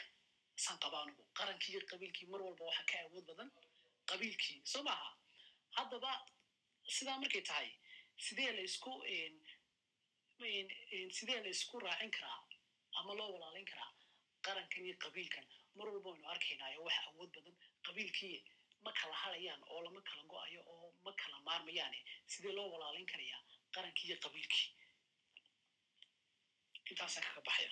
San qabaanugu qarankii iyo qabiilkii mar walba waxa ka awood badan qabiilkii. Soo maaha haddaba sidaa markay tahay sidee la isku sidee la isku raacin karaa ama loo walaalin karaa qarankan iyo qabiilkan? Mar walba waynu arkaynaayo waxa awood badan qabiilkii ma kala hadayaan oo lama kala go'ayo oo ma kala maarmayaane. Sidee loo walaalin karayaa qarankii iyo qabiilkii? Intaasaa kaga baxaya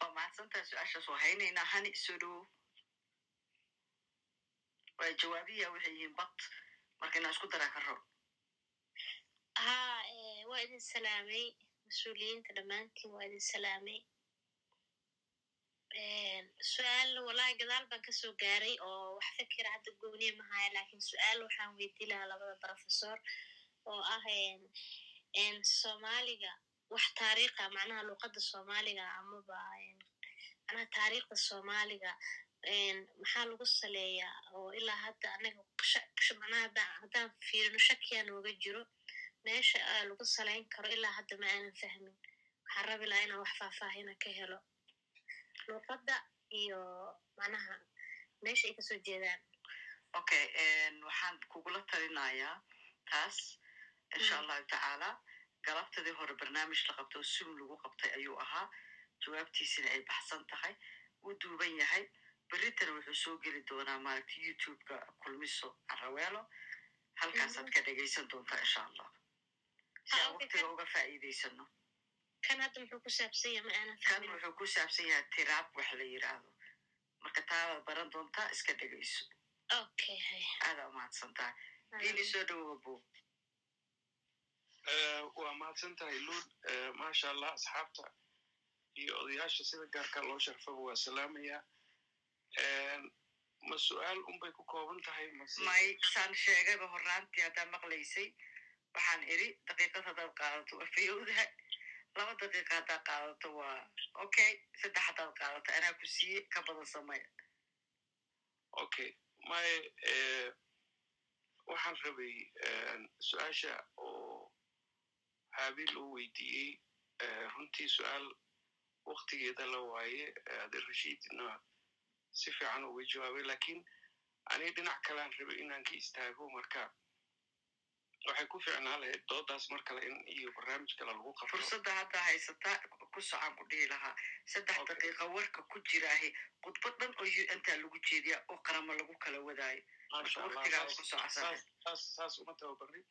waa mahadsantaha su'aashaas waa haynaynaa hani soo dhowo waa jawaabiya waxay yihiin bad marka inaan isku daraa ka ror haa waa idin salaamay. Mas'uuliyiinta dhammaantiin waa idin salaamay. Su'aal walahi gadaal baan ka soo gaaray oo wax fikira hadda gooniya mahaya laakiin su'aal waxaan weydii lahaa labada professor oo ah soomaaliga wax taariikha macnaha luqadda soomaaliga amaba macnaha taariikhda soomaaliga maxaa lagu saleeyaa oo ilaa hadda anaga macnaha haddaan fiirino shakiyaa nooga jiro meesha lagu salayn karo ilaa hadda ma aanan fahmin. Waxaan rabi lahaa inaan wax faahfaahina ka helo. Luuqadda iyo macnaha meesha ay ka soo jeedaan. Okay waxaan kugula talinayaa taas insha allahu tacaala galabtadii hore barnaamij la qabta oo sum lagu qabtay ayuu ahaa. Jawaabtiisina ay baxsan tahay wuu duuban yahay. Beritana wuxuu soo geli doonaa maaragta youtubeka kulmiso caraweelo halkaasaad ka dhegaysan doontaa insha allah. Si aan waktiga uga faa'iidaysano kan wuxuu ku saabsan yahay tiraab wax la yidhaahdo marka taabaad baran doontaa iska dhegayso okay hay aadaa umahadsan tahay diini soo dhowowa bo waa mahadsan tahay luul maasha allah asxaabta iyo odayaasha sida gaarka loo sharfaba waa salaamaya. Ma su'aal unbay ku kooban tahay may saan sheegayba horaantii haddaa maqlaysay. Waxaan iri daqiiqad haddaad qaadato waa fayowdaha laba daqiiqa haddaad qaadato waa okay saddex haddaad qaadato anaa ku siiye ka badan sameya okay. May waxaan rabay su'aasha oo haabil uu weydiiyey runtii su'aal waktigeeda la waaye aderashiidna si fiican uga jawaabay laakiin aniga dhinac kalean rabay inaan ka istaago marka waxay ku fiicnaa lahayd doodaas mar kale in iyo barnaamij kale lagu qabto fursadda haddaa haysataa ku socaan ku dhihi lahaa saddex daqiiqa warka ku jiraahe khudbad dhan oo untaa lagu jeediya oo qaramo lagu kala wadaayo saas- ku uma tababarin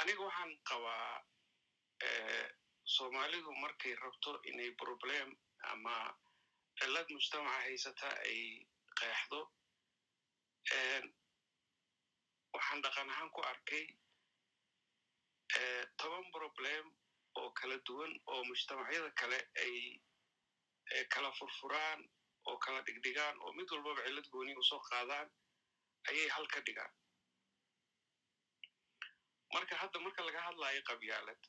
aniga waxaan qabaa eh, soomaalidu markay rabto inay problem ama cilad mujtamaca haysata ay qeexdo en, waxaan dhaqan ahaan ku arkay eh, toban problem oo kala duwan oo mujtamacyada kale ay eh, kala furfuraan oo kala dhigdhigaan oo mid walbaba cillad gooni u soo qaadaan ayay hal ka dhigaan marka hadda marka laga hadlayo qabyaalad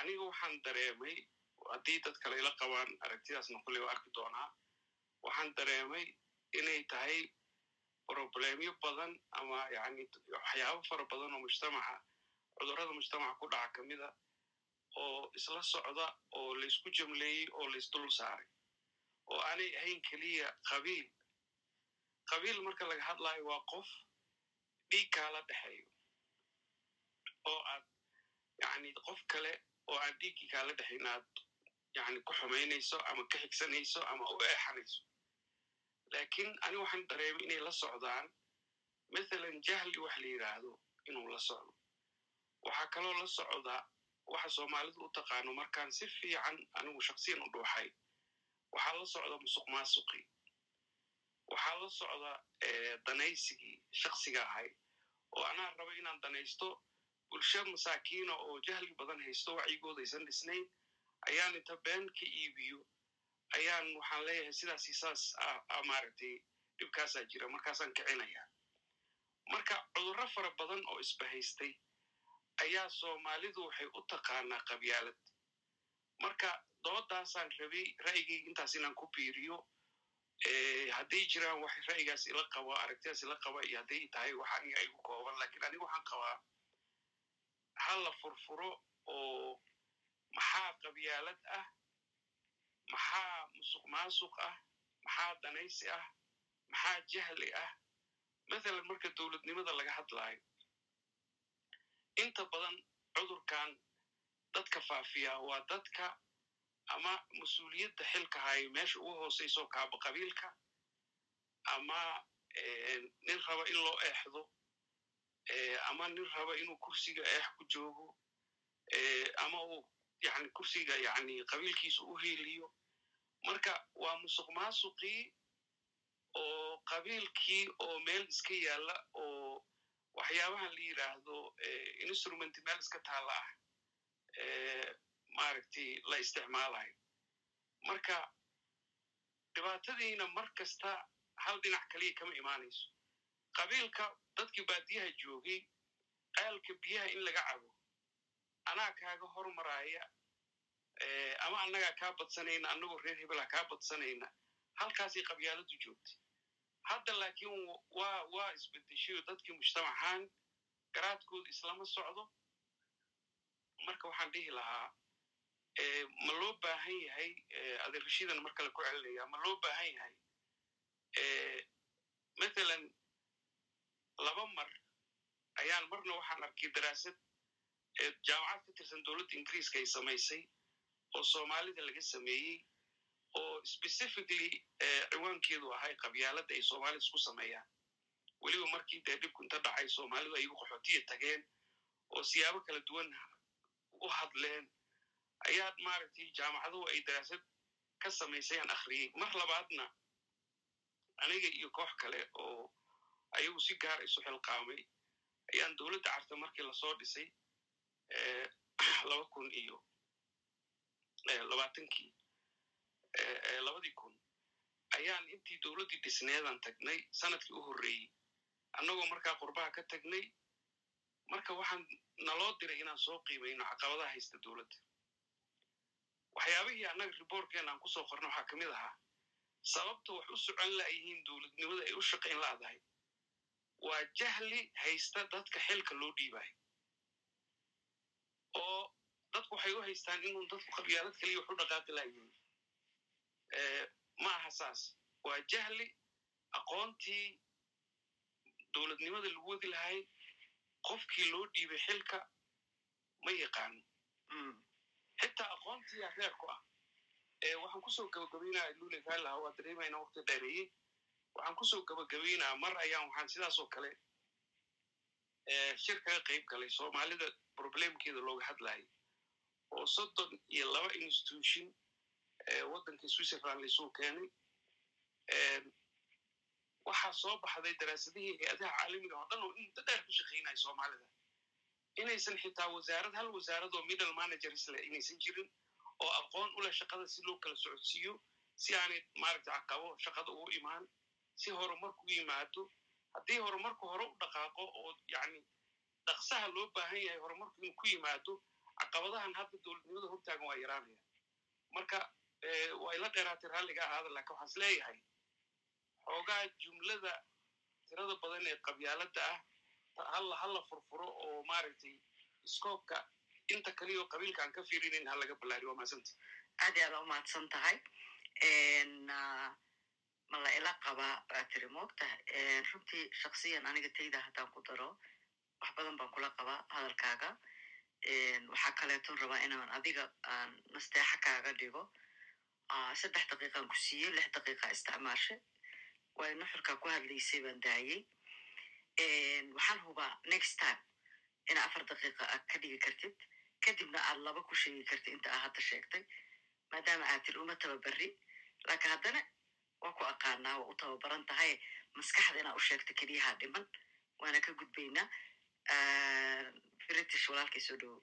aniga waxaan dareemay haddii dad kale ila qabaan aragtidaasna kulley waa arki doonaa waxaan dareemay inay tahay problemyo badan ama yani waxyaabo fara badan oo mujtamaca cudurrada mujtamaca ku dhaca kamida oo isla socda oo laysku jamleeyey oo laysdul saaray oo aanay ahayn keliya qabiil. Qabiil marka laga hadlayo waa qof dhiig kaala dhexeeyo oo aad yani qof kale oo aan dhiiggii kaala dhexayn aad yani ku xumaynayso ama ka xigsanayso ama u eexanayso laakiin ani waxaan dareemay inay la socdaan mathalan jahli wax la yidhaahdo inuu la socdo waxaa kaloo la socda waxa soomaalidu u taqaano markaan si fiican anigu shaksiyan u dhuuxay waxaa la socda musuq maasuqii waxaa la socda eh, danaysigii shaksiga ahay oo anaa raba inaan danaysto. Bulsho masaakiina oo jahli badan haysto wacyigooda aysan dhisnayn ayaan inta been ka iibiyo. Ayaan waxaan leeyahay sidaasi saas ah ah, maaragtay dhibkaasaa jira. Markaasaan kicinaya. Marka cudurro fara badan oo isbahaystay ayaa soomaalidu waxay u taqaanaa qabyaalad. Marka doodaasaan rabay ra'yigayga intaas inaan ku biiriyo hadday jiraan wax ra'yigaas ila qaba aragtidaas ila qaba iyo hadday tahay wax aniga igu kooban laakiin aniga waxaan qabaa ha la furfuro oo maxaa qabyaalad ah maxaa musuq maasuq ah maxaa danaysi ah maxaa jahli ah. Mathalan marka dowladnimada laga hadlaayo inta badan cudurkan dadka faafiya waa dadka ama mas'uuliyadda xilka hayo meesha ugu hooseyso kaaba qabiilka ama nin raba in loo eexdo ama nin raba inuu kursiga eex ku joogo ama uu yani kursiga yani qabiilkiisa u heeliyo marka waa musuq maasuqii oo qabiilkii oo meel iska yaalla oo waxyaabahan la yidhaahdo instrument meel iska taalla ah maaragtay la isticmaalayo marka dhibaatadiina mar kasta hal dhinac kaliya kama imaanayso. Qabiilka dadkii baadiyaha joogay aalka biyaha in laga cabo anaa kaaga hormaraya ama annagaa kaa badsanayna annagoo reer hebelaa kaa badsanayna halkaasay qabyaaladu joogtay. Hadda laakiin waa waa isbedeshayo dadkii mujtamacahan garaadkooda islama socdo. Marka waxaan dhihi lahaa ma loo baahan yahay adeerashidan mar kale ku celinaya ma loo baahan yahay? Mathalan laba mar ayaan marna waxaan arkay daraasad jaamacad ka tirsan dowladda ingiriiska ay samaysay oo soomaalida laga sameeyey oo specifically ciwaankeedu ahay qabyaaladda ay soomaalida isku sameeyaan. Weliba markii dee dhibku inta dhacay soomaalidu ayagu qaxootiya tageen oo siyaabo kala duwan u hadleen ayaa maaragtay jaamacaduhu ay daraasad ka samaysayaan akhriyey mar labaadna aniga iyo koox kale oo ayagu si gaar isu xilqaamay. Ayaan dowladda carta markii la soo dhisay laba kun iyo labaatankii labadii kun ayaan intii dowladdii dhisneedan tagnay sannadkii u horreeyey annagoo markaa qurbaha ka tagnay marka waxaan naloo diray inaan soo qiimayno caqabadaha haysta dowladda waxyaabihii annaga riboorkeena aan ku soo qorno waxaa ka mid ahaa sababta wax u socon la'yihiin dowladnimada ay u shaqayn la'dahay waa jahli haysta dadka xilka loo dhiibayo oo dadku waxay u haystaan inuu dadku qabyaalad kaliya wax u dhaqaaqi la'yihiin ma aha saas. Waa jahli aqoontii dowladnimada lagu wadi lahay qofkii loo dhiibay xilka ma yaqaano xitaa aqoontiiya reer ku ah waxaan ku soo gabagabaynaya lule gaalaha waa dareemayna waqti dheereeyey waxaan ku soo gabagabaynaa mar ayaan waxaan sidaasoo kale. Shir kaga qayb galay soomaalida problemkeeda looga hadlayay oo soddon iyo laba institution waddankii switzerland laisuu keenay waxaa soo baxday daraasadihii hay'adaha caalamiga oo dhan oo inta dheer ku shaqaynaya soomaalida inaysan xitaa wasaarad hal wasaarad oo middle managers leh inaysan jirin oo aqoon u leh shaqada si loo kala socodsiiyo si aanay maaragta caqabo shaqada ugu imaan si horumarku yimaado haddii horumarku hore u dhaqaaqo oo yacni dhaqsaha loo baahan yahay horumarku inuu ku yimaado caqabadahan hadda dowladnimada hortaagan waa yaraanaya marka waa ila dheeraatay raalliga ahaada laakiin waxaan is leeyahay xoogaa jumlada tirada badan ee qabyaaladda ah halla furfuro oo maaragtay scoobka inta kaliya oo qabiilka aan ka fiirinayn ha laga ballaariyo waa mahadsanta aad aada u mahadsan tahay. Ma la ila qabaa baa tiri moogtahay runtii shaksiyan aniga tayda haddaan ku daro wax badan baan kula qabaa hadalkaaga. Waxaa kaleeton rabaa inaan adiga aan nasteexa kaaga dhigo. Saddex daqiiqaan ku siiyey lix daqiiqa isticmaashe. Waa nuxurkaa ku hadlaysay baan daayey waxaan hubaa next time ina afar daqiiqa aad ka dhigi kartid. Kadibna aad laba ku sheegi kartid inta aa hadda sheegtay maadaama aad tiri uma tababari laakiin haddana waa ku aqaanaa waa u tababaran tahay. Maskaxda inaa u sheegto keliyaha dhiman waana ka gudbaynaa. British walaalkay soo dhowo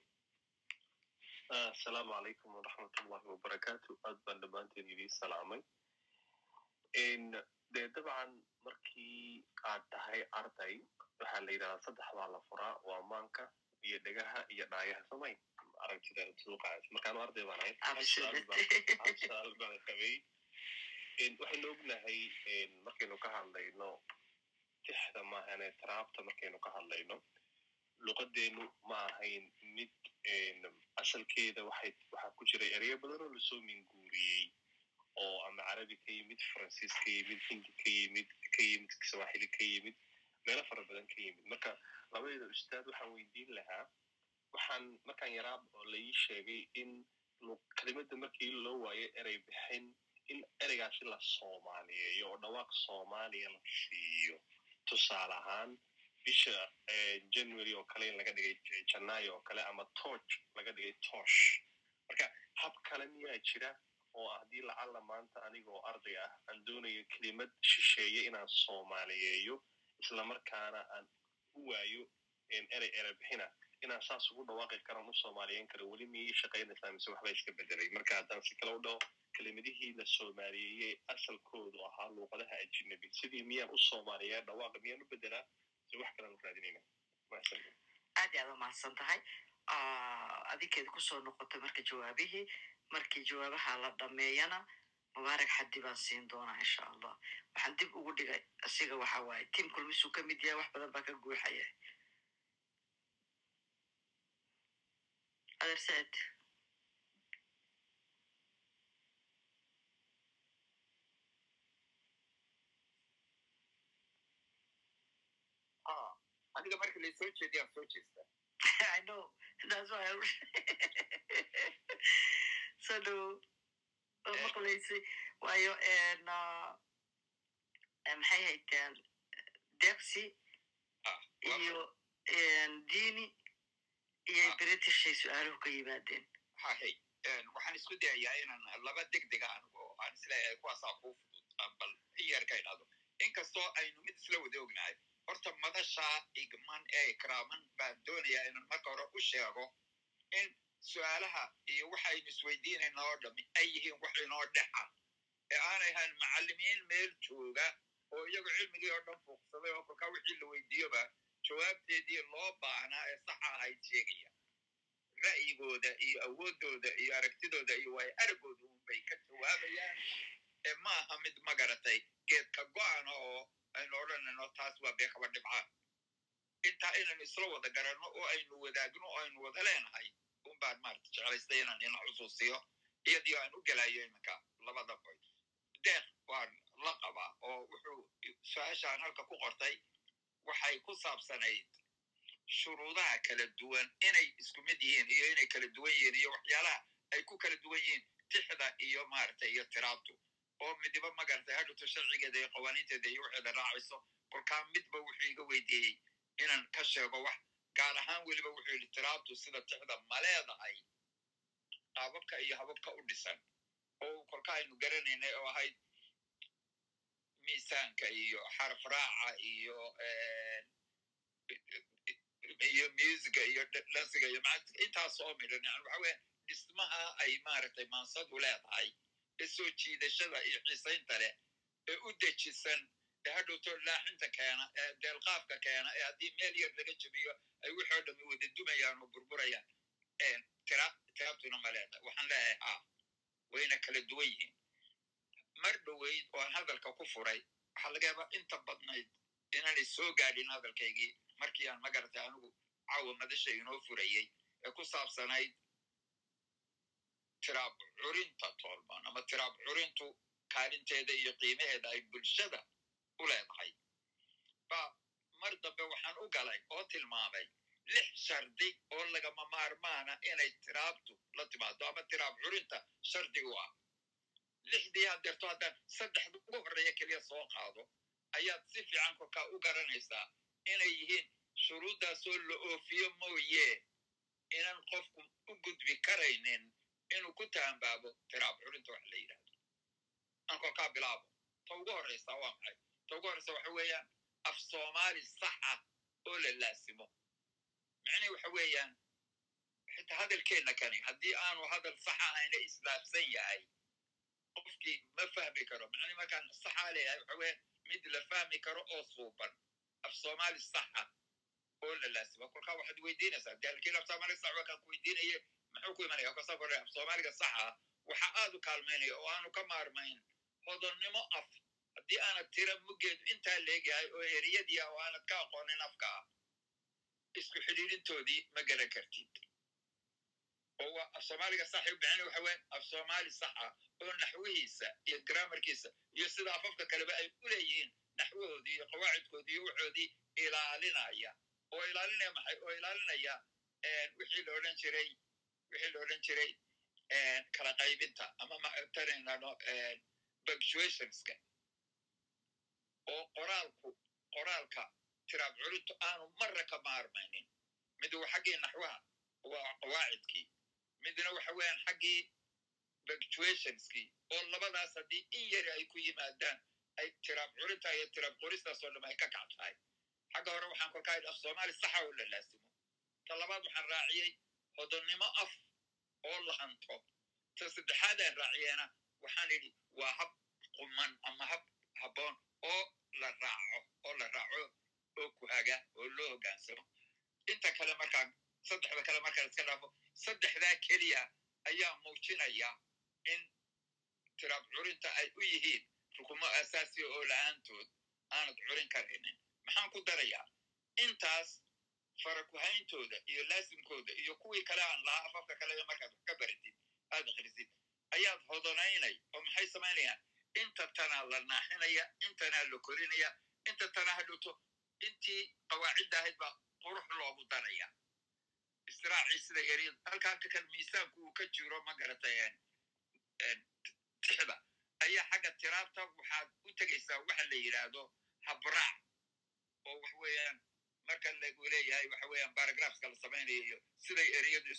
asalaamu calaykum waraxmatullahi wabarakaatu aad baan dhammaanteen idii salaamay dee dabcan markii aad tahay arday waxaa la yidhahdaa saddex baa la furaa waa maanka iyo dhegaha iyo dhaayaha samay aragtida suuqaas markaanu arday baan ahay. Absaal baan qabay. Waxaynu ognahay markaynu ka hadlayno tixda maahane taraabta markaynu ka hadlayno luqadeenu ma ahayn mid asalkeeda waxaa ku jiray ereyo badan oo la soo minguuriyey oo ama carabi ka yimid faransiis ka yimid hindi ka yimid ka yimid sawaaxili ka yimid meelo fara badan ka yimid marka labadeeda ustaad waxaan weydiin lahaa waxaan markaan yaraa oo sheegay in kelimada markii loo waayo erey bixin in ereygaasi la soomaaliyeeyo oo dhawaaq soomaaliya la siiyo tusaale ahaan bisha january oo kale in laga dhigay janaayo oo kale ama toch laga dhigay tosh marka hab kale miyaa jira oo haddii lacalla maanta anigoo arday ah aan doonayo kelimad shisheeye inaan soomaaliyeeyo islamarkaana aan u waayo erey erey bixina inaan saas ugu dhawaaqi karan u soomaaliyeyn karo. Weli miyay shaqaynaysaa mise waxba iska bedelay marka haddaan si kale u dhaho kelimadihii la soomaaliyeeyey asalkoodu ahaa luuqadaha ajinabi sidii miyaan u soomaaliyaa dhawaaqa miyaan u bedelaa si wax kalaan u raadinayna? Aad aad umahadsan tahay adinkeeda ku soo noqotay marka jawaabihii markii jawaabaha la dhameeyana mubaarak xaddi baan siin doonaa insha allah waxaan dib ugu dhigay asiga waxa waaye tiim kulmisuu ka mid yahay wax badan baa ka guuxaya. Adeer said aniga marka laysoo jeediyaan soo jeestaa So do maqlaysay waayo maxay haytaan debsi iyo dini. Iyo britishay su'aaluhu ka yimaadeen. Hahay waxaan isku dayayaa inaan laba deg dega anigu oo aan is leeyahay kuwaasaa kuu fudud bal iyar ka inkastoo aynu mid isla wada ognahay horta madasha igman ee ikraaman baan doonayaa inaan marka hore u sheego in su'aalaha iyo waxaynu isweydiinayna oo dhami ay yihiin wax inoo dhexa. Ee aanay ahayn macallimiin meel jooga oo iyagu cilmigii oo dhan fuuqsaday oo kolkaa wixii la weydiiyoba jawaabteedii loo baahnaa ee saxa ahayd sheegaya ra'yigooda iyo awooddooda iyo aragtidooda iyo waayo aragooda unbay ka jawaabayaan. Ee ma aha mid magaratay geedka go'ana oo aynu odhanayno taas waa beekaba dhibcaan intaa inaynu isla wada garanno oo aynu wadaagno oo aynu wada leenahay un baan maarata jeclaystay inaan ina xusuusiyo iyadii aan u gelayo iminka labada boy deeq waan la qabaa oo wuxuu su'aashaan halka ku qortay waxay ku saabsanayd shuruudaha kala duwan inay isku mid yihiin iyo inay kala duwan yihiin iyo waxyaalaha ay ku kala duwan yihiin tixda iyo maarata iyo tiraabtu oo midiba magartay hadhuto sharcigeeda iyo qawaaniinteeda iyo waxeeda raacayso kolkaa midba wuxuu iga weydiiyey inaan ka sheego wax gaar ahaan weliba wuxuu yidhi tiraabtu sida tixda ma leedahay. Qaababka iyo hababka u dhisan. Oo kolka aynu garanaynay oo ahayd miisaanka iyo xaraf raaca iyo iyo musiga iyo dhansiga iyo intaas oo midhan yani waxa weya dhismaha ay maaragtay maansadu leedahay ee soo jiidashada iyo xiisaynta leh ee u dejisan ee hadhowto laaxinta keena ee deelqaafka keena ee haddii meel yar laga jebiyo ay wixoo dhami wada dumayaan oo burburayaan. Tiraabtuna ma leedahay waxaan leeyahay ha wayna kala duwan yihiin. Mar dhoweyd oo aan hadalka ku furay waxaa laga yaabaa inta badnayd inaanay soo gaadhin hadalkaygii. Markii aan magaratay anigu caawa madasha inoo furayey ee ku saabsanayd tiraab curinta toolman ama tiraab curintu kaalinteeda iyo qiimaheeda ay bulshada u leedahay. Ba mar dambe waxaan u galay oo tilmaamay lix shardi oo lagama maarmaana inay tiraabtu la timaado ama tiraab curinta shardi u ah. Lixdii hadeerto haddaan saddexda ugu horreeya keliya soo qaado ayaad si fiican kolkaa u garanaysaa inay yihiin shuruuddaasoo la oofiyo mooye inaan qofku u gudbi karaynin inuu ku taambaabo tiraab curinta wax la yidhahdo aan kolkaa bilaabo. Ta ugu horreysa waa maxay? Ta ugu horreysa waxa weeyaan af soomaali sax ah oo la laasimo. Micnii waxa weeyaan xitaa hadalkeenna kani haddii aanu hadal saxa ahayna islaafsan yahay qofkii ma fahmi karo. Micnii markaan saxaa leeyahay waxa weeyaan mid la fahmi karo oo suuban af soomaali sax ah oo la laasimo. Kolkaa waxaad weydiinaysaa de halkiin af soomaali sax waa ku weydiinaye muxuu ku imanaya? Kasa kore af soomaaliga saxa ah waxa aad u kaalmaynaya oo aanu ka maarmayn hodonnimo af haddii aanad tira muggeedu intaa leegyahay oo eriyadii ah oo aanad ka aqoonin afka ah. Isku xidhiirintoodii ma garan kartid. Oo waa af soomaaliga saxay u bixina waxa weyan af soomaali sax ah oo naxwihiisa iyo grammarkiisa iyo sida afafka kaleba ay u leeyihiin naxwahoodii iyo qawaacidkoodii iyo waxoodii ilaalinaya. Oo ilaalinaya maxay? Oo ilaalinaya wixii la odhan jiray wixii la odhan jiray kala qaybinta ama matarinano punctuationska oo qoraalku qoraalka tiraab culintu aanu marra ka maarmaynin. Mid waa xaggii naxwaha waa qawaacidkii midna waxa weeyaan xaggii punctuationskii oo labadaas haddii in yari ay ku yimaadaan ay tiraab culinta iyo tiraab qoristaasoo dham ay ka kac tahay. Xagga hore waxaan kolkaa idhi af soomaali saxa oo la laasimo ta labaad waxaan raaciyey hodonnimo af oo la hanto. Ta saddexaad aan raaciyeena waxaan idhi waa hab quman ama hab habboon oo la raaco oo la raaco oo ku haga oo loo hoggaansamo inta kale markaan saddexda kale markaan iska dhaafo saddexdaa keliya ayaa muujinaya in tiraab curinta ay u yihiin rukumo asaasiya oo la'aantood aanad curin karaynin maxaan ku darayaa intaas farakuhayntooda iyo laasimkooda iyo kuwii kale aan lahaa afafka kale markaad wax ka baratid aad akhrisid ayaad hodonaynay oo maxay samaynayaan inta tanaa la naaxinaya intanaa la korinaya inta tanaa hadhowto intii qawaacidda ahayd baa qurux loogu daraya. Istiraacii sida yari halkaa ka kal miisaanku uu ka jiro ma garatay tixda. Ayaa xagga tiraabta waxaad u tegaysaa waxa la yidhaahdo habraac oo wax weeyaan marka lagu leeyahay waxa weeyaan baragraphska la samaynayo iyo siday ereyadu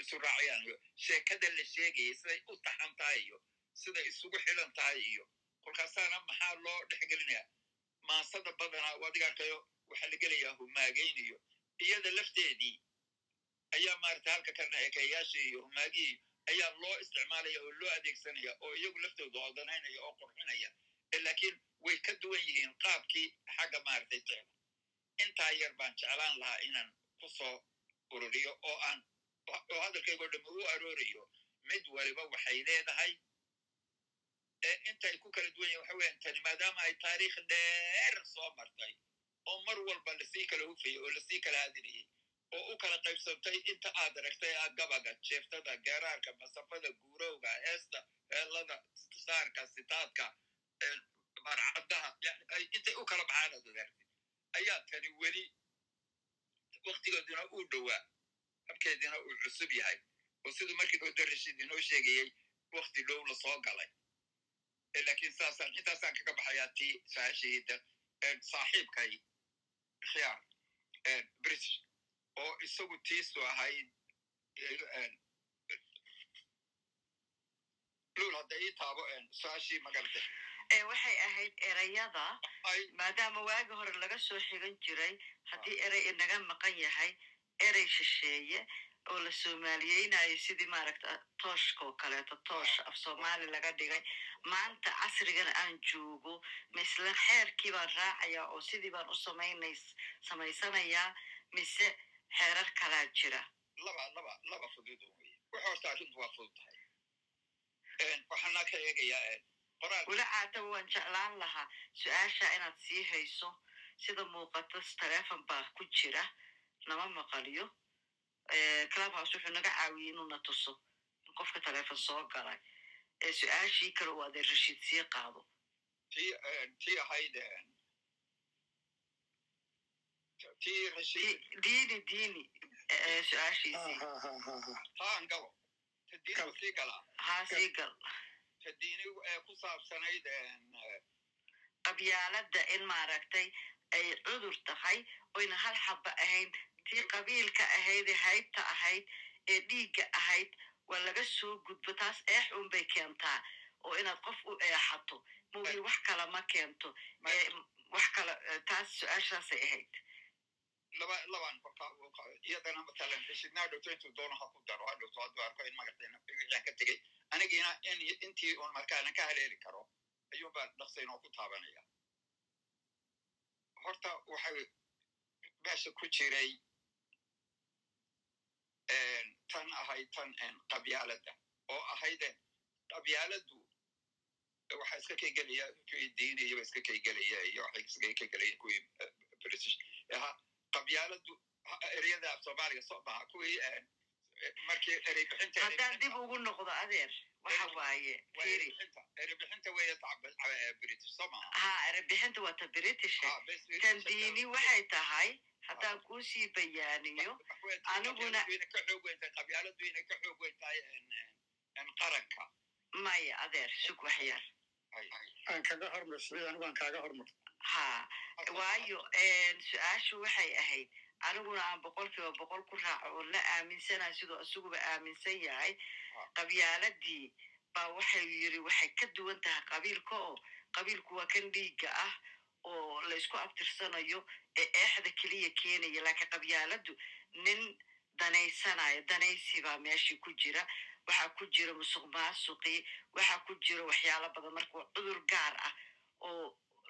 isu raacayaan iyo sheekada la sheegayay siday u taxan tahay iyo siday isugu xilan tahay iyo kolkaasaana maxaa loo dhexgelinaya maasada badanaa adiga arkayo waxaa la gelayaa humaagayn iyo iyada lafteedii ayaa maarata halka kalena ekeeyaashii iyo humaagihii ayaa loo isticmaalaya oo loo adeegsanaya oo iyagu laftooda odanaynaya oo qurxinaya laakiin way ka duwan yihiin qaabkii xagga maaragtay ticda intaa yar baan jeclaan lahaa inaan ku soo ururiyo oo aan oo hadalkaygoo dhamme u aroorayo mid waliba waxay leedahay intay ku kala duwan yihiin waxa weyan tani maadaama ay taariikh dheer soo martay oo mar walba la sii kala hufayay oo la sii kala hadinayay oo u kala qaybsantay inta aad aragtay a gabaga jeeftada geeraarka masafada guurowga heesta heellada saarka sitaadka marcadaha intay u kala baxaan aad ogaartid ayaa tani weli waktigooduna uu dhowaa habkeedina uu cusub yahay oo siduu markii dowda rashid inoo sheegayey wakti dhow la soo galay lakiin saasaan intaasaan kaga baxayaa tii saashihida saaxiibkay khiyaar british oo isagu tiisu ahayd lul hadda ii taabo saashii magarde waxay ahayd erayada maadaama waagi hore laga soo xigan jiray haddii erey inaga maqan yahay erey shisheeye oo la soomaaliyeynayo sidii maaragta tooshka oo kaleeto toosh af soomaali laga dhigay maanta casrigana aan joogo misle xeerkii baan raacaya oo sidii baan u samaynays samaysanayaa mise xeerar kalaa jira laba laba laba fudud wey wax horta arrintu waa fudud tahay waxaana ka eegayaa weli caataba waan jeclaan lahaa su'aasha inaad sii hayso sida muuqata telefon baa ku jira nama maqaliyo clubhouse wuxuu naga caawiyey inuu na tuso in qofka telefon soo galay su'aashii kale uu adeer rashiid sii qaado tii ahayd diini diini su'aashiisii haa sii gal ee qabyaaladda in maaragtay ay cudur tahay oyna hal xaba ahayn tii qabiilka ahayd ee haybta ahayd ee dhiigga ahayd waa laga soo gudbo taas eex unbay keentaa oo inaad qof u eexato. Moogi wax kala ma keento. Wax kala taas su'aashaasay ahayd. Laba laban kolkaa iyadana matalan rashidnaa dhowto intuu doono ha ku daro ha dhowto hadduu arko in magartayna wixii ka tegey anigiina in intii un markaana ka haleeli karo ayuun baan dhaqsaynoo ku taabanaya. Horta waxay meesha ku jiray tan ahayd tan qabyaaladda oo ahayd qabyaaladdu waxa iska kaygelaya kuwii diiniyaba iska kaygelaya iyo waxay iska kaygelaya kuwii british. Aha qabyaaladdu ereyada af soomaaliga soo maha kuwii markii erey bixinta haddaan dib ugu noqdo adeer waxa waaye waa firi erey bixinta erey bixinta weeye british soo maha ha erebixinta waa ta british. Ah, British tandiini waxay tahay haddaan kuusii bayaaniyo aniguna- maya adeer sug wax yar aan kaga hormar siciid anigu aan kaaga hormar ha waayo su'aashu waxay ahayd aniguna aan boqolkiiba boqol ku raaco oo la aaminsana sidoo isaguba aaminsan yahay qabyaaladii baa waxay yiri waxay ka duwan tahay qabiilka oo qabiilku waa kan dhiigga ah laysku abtirsanayo ee eexda keliya keenaya laakiin qabyaaladu nin danaysanayo danaysi baa meeshii ku jira. Waxaa ku jira musuq maasuqii waxaa ku jira waxyaalo badan. Marka waa cudur gaar ah oo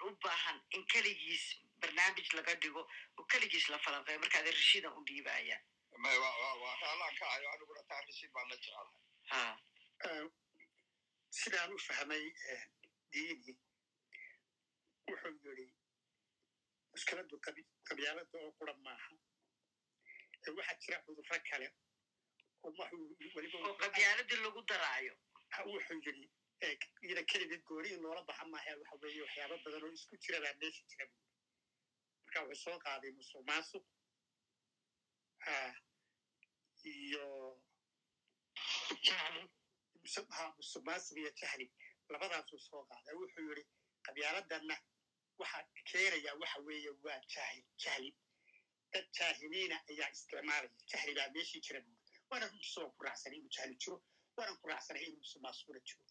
u baahan in keligiis barnaamij laga dhigo oo keligiis la falanqeeyo. Markaad rashiidan u dhiibaya Ma- waa- waa- waa raalaan ka ayo aniguna taa rashid baan la jecelahay ha sidaan u fahmay eh, diini wuxuu yidhi mushkiladu qabyaalada oo qura maaha waxaa jira cudurro kale qabyaaladii lagu daraayo Ah, wuxuu eh, iyada keligeed gooni in loola baxa maaha waxa weeye waxyaabo badan oo isku jira baa meesha jira buuri marka wuxuu soo qaaday musuq maasuq ah, iyo ha, musuq maasuq iyo jahli labadaasuu soo qaaday wuxuu yidhi qabyaaladanna waxa keenaya waxa weeye waa jahil jahli dad jaahiliina ayaa isticmaalaya jahli baa meeshii jira waana runtiisa waan ku raacsanay inuu jahli jiro waanan ku raacsanay inuu maasuqna jiro.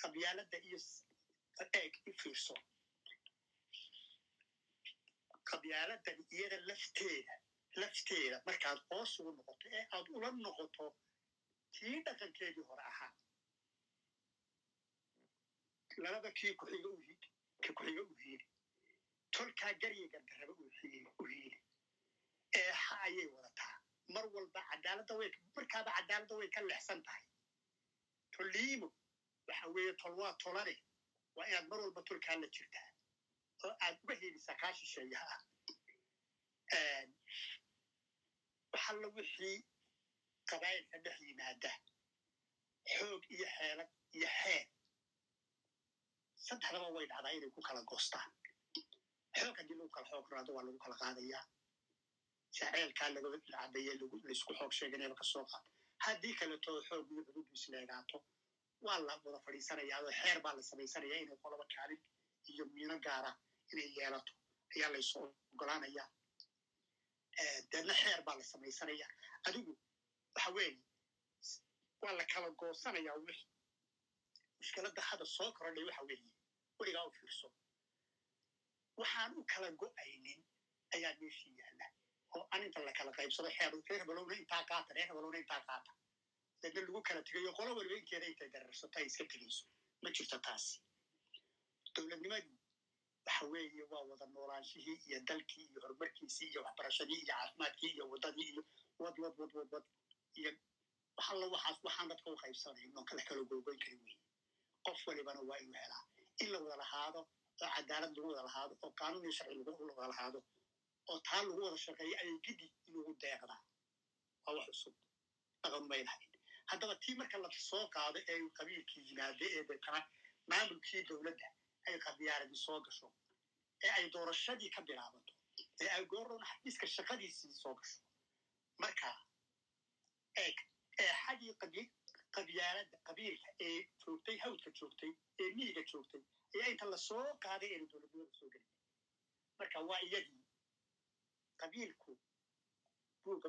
Qabyaalada iyo eeg i fiirso. Qabyaaladan iyada lafteeda lafteeda markaad hoos ugu noqoto ee aad ula noqoto kii dhaqankeedii hore ahaa. Labada kii kuxiga u kuxiga u hiili tolkaa garya gardarraba u hiili eexa ayay wadataa mar walba cadaaladda way markaaba cadaaladda way ka leexsan tahay toliimo waxa weeye tol waa tolane waa inaad mar walba tolkaa la jirtaa oo aad uga heelisaa kaa shisheeyaha ah waxalla wixii qabaa'ilka dhex yimaada xoog iyo xeelad iyo xeer saddexdaba way dhacdaa inay ku kala goostaan xoog haddii lagu kala xoog raado waa lagu kala qaadayaa jaceelkaa laga cadeeye laysku xoog sheeganayaba ka soo qaad haddii kaleto xoog iyo xuduudu isleegaato waa la wada fadhiisanayaa oo xeer baa la samaysanayaa inay qolaba kaalin iyo miino gaara inay yeelato ayaa laysu ogolaanayaa deedna xeer baa la samaysanayaa adigu waxa weeye waa la kala goosanayaa wixii mushkiladda hadda soo korodhay waxa weeye weligaa u fiirso. Waxaan u kala go'aynin ayaa meeshii yaalla oo an inta la kala qaybsado xeer balowna intaa qaata reer intaa qaata. Deedna lagu kala tegayo qolo waliba inteeda intay dararsato ay iska tegayso ma jirto taasi. Dowladnimadii waxa weeye waa wada noolaanshihii iyo dalkii iyo horumarkiisii iyo waxbarashadii iyo caafimaadkii iyo waddadii iyo wad wad wad wad wad iyo waxalla waxaas waxaan dadka u qaybsanayn oo kala kala gogoyn kari weye qof walibana waa inuu helaa in la wada lahaado oo cadaalad lagu wada lahaado oo qaanuun iyo sharci lagu wada lahaado oo taa lagu wada shaqeeyo ayay gidi deeqdaa waa wax cusub. Dhaqan may lahayn haddaba tii marka la soo qaado ee qabiilkii yimaade ee deetana maamulkii dowladda ay qabyaaladii soo gasho. Ee ay doorashadii ka bilaabato. Ee ay goorona xafiiska shaqadiisii soo gasho. Marka eeg eexadii qabi qabyaaladda qabiilka ee joogtay hawdka joogtay ee miyiga joogtay ayaa inta la soo qaaday ayna dowladnimada soo gelin marka waa iyadii qabiilku buuga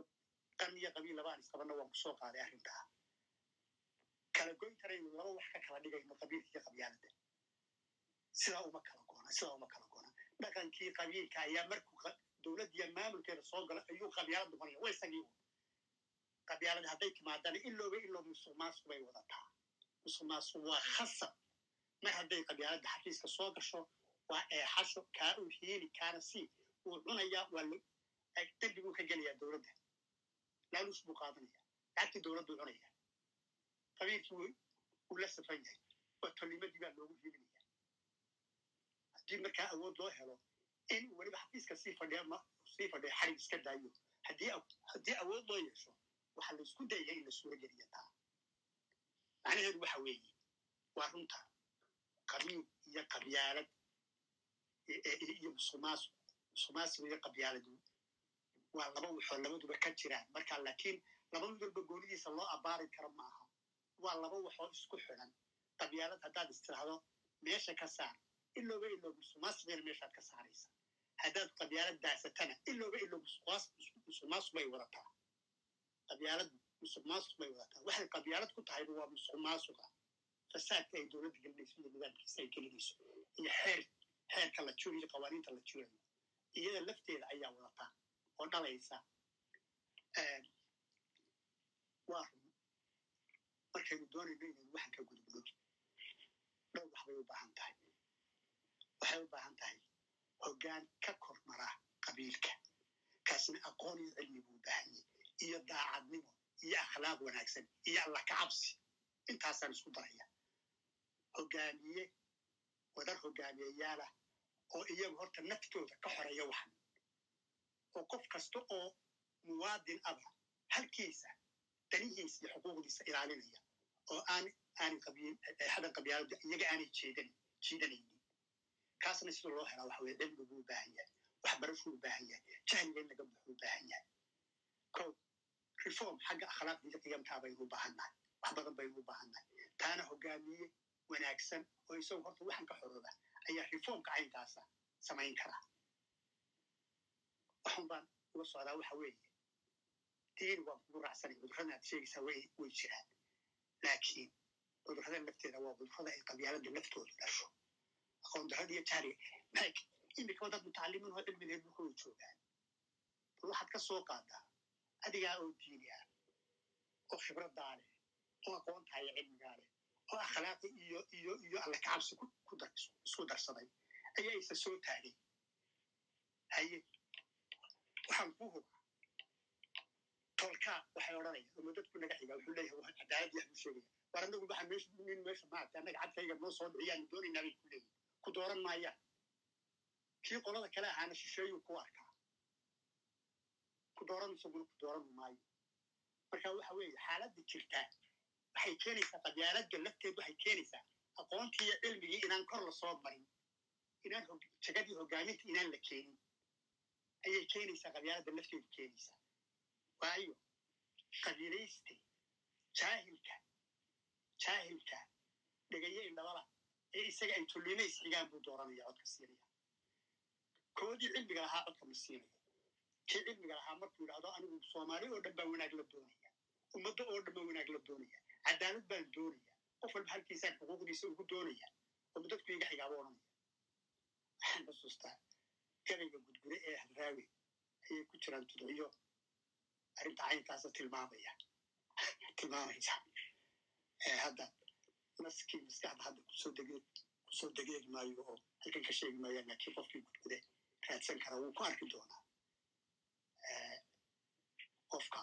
qan iyo qabiil labaan isqabanna waan ku soo qaaday arrintaa. Kala goyn karaynu laba wax ka kala dhigayno qabiilka iyo qabyaaladda sidaa uma kala goona sidaa uma kala goona. Dhaqankii qabiilka ayaa markuu dowladdiya maamulkeeda soo galo ayuu qabyaalad noqonaya waa isagii un qabyaalad hadday timaadana ilooba iloo musuq maasuq bay wadataa. Musuq waa khasab. Mar hadday qabyaaladda xafiiska soo gasho waa eexasho kaa uu hiili kaana sii wuu cunayaa waa dembi buu ka gelayaa dowladda. Laaluus buu qaadanaya. Lacagtii dowladdu cunaya. Qabiilkii wuu la safan yahay waa tolnimadii baa loogu hiilinaya haddii markaa awood loo helo in weliba xafiiska sii fadhiya sii fadhiya xarig iska daayo. Haddii awood loo yeesho waxaa la isku dayaya in la suuro geliya taa. Macnaheedu waxa weeye waa runta qabiil iyo qabyaalad iyo musuqmaasuq musuqmaasuq iyo qabyaaladu. Waa laba waxoo labaduba ka jiraan marka laakiin laba mid walba goonidiisa loo abaari karo ma aha. Waa laba waxoo isku xidhan qabyaalad haddaad istiraahdo meesha ka saar. Ilooba iloo musuqmaasuqeena meeshaad ka saaraysa. Haddaad qabyaalad daasatana ilooba iloo musuqmaasuq bay wadataa qabyaaladu musuqmaasuq bay wadataa waxay qabyaalad ku tahayba waa musuqmaasuqa. Fasaadka ay dowladda gelinayso iyo nidaamkiisa ay gelinayso iyo xeer xeerka la jurayo qawaaniinta la jurayo iyada lafteeda ayaa wadataa oo dhalaysa waa run. Markaynu doonayno inaynu waxan ka gudubno dhowr wax bay u baahan tahay. Waxay u baahan tahay hoggaan ka kormara qabiilka. Kaasina aqoon iyo cilmi buu baahan yahay iyo daacadnimo iyo akhlaaq wanaagsan iyo allah ka cabsi intaasaan isku daraya hoggaamiye wadar hoggaamiyeyaalah oo iyagu horta naftooda ka xoreeya waxan. Oo qof kasta oo muwaadin aba halkiisa danihiisa iyo xuquuqdiisa ilaalinaya oo aan qabiil xadan iyaga aanay jeedan jiidanaynin kaasna sida loo helaa waxa weye cilmi buu u baahan yahay waxbarashuu u baahan yahay jahliga in laga u baahan yahay. Ko reform xagga akhlaaqda iyo qiyamtaa baynu baahannahay wax badan baynu u baahannahay taana hoggaamiye wanaagsan oo isagu horta waxan ka xorooba ayaa reformka caynkaasa samayn kara waxun baan uga socdaa waxa weeye diin waan kugu raacsanay cudurrada aad sheegaysaa way way jiraan laakiin cudurrada lafteeda waa cudurrada ay qabyaalada laftooda dhasho aqoon darrada iyo jahliga maxay imika dad mutacalimiin oo cilmigeed dhulka way joogaan bal waxaad ka soo qaadaa adigaa oo diini ah oo khibradaa leh oo aqoontaa iyo cilmigaa leh oo akhlaaqi iyo iyo iyo alla kacabsi isku darsaday ayaa isa soo taagay haye waxaan kuu hubaa tolkaa waxay odhanaya ama dadku naga xigaa wuxuu leeyahay cadaalad yax buu sheegaya war anagu waxa meesha nin meesha maaragtay annaga cadkayga noo soo dhiciyaanu doonaynaa ku leeyihiin ku dooran maayaan kii qolada kale ahaana shisheeyuu ku arkaa ku dooran isaguna ku dooran maayo. Marka waxa weeye xaaladda jirtaa waxay keenaysaa qabyaaladda lafteed waxay keenaysaa aqoontii iyo cilmigii inaan kor la soo marin inaan jagadii hoggaaminta inaan la keenin ayay keenaysaa qabyaaladda lafteedu keenaysaa. Waayo qabiilayste jaahilka jaahilka dhegaye indhabala ee isaga ay tullimays xigaan buu dooranaya codka siinaya koodii cilmiga lahaa codka ma siinayo kii cilmiga lahaa markuu yidhahdo anigu soomaali oo dhan baan wanaag la doonaya ummadda oo dhan baan wanaag la doonaya cadaalad baan doonaya qof walba halkiisaan xuquuqdiisa ugu doonaya oo dadku iga xigaaba odhanaya waxaan xusuustaa gabayga gudgure ee hadraawi ayay ku jiraan tudciyo arrinta caynkaasa tilmaamaya tilmaamaysa hadda naskii maskaxda hadda ku soo dege ku soo degeegi maayo oo halkan ka sheegi maayaan laakiin qofkii gudgude raadsan kara wuu ku arki doonaa qofka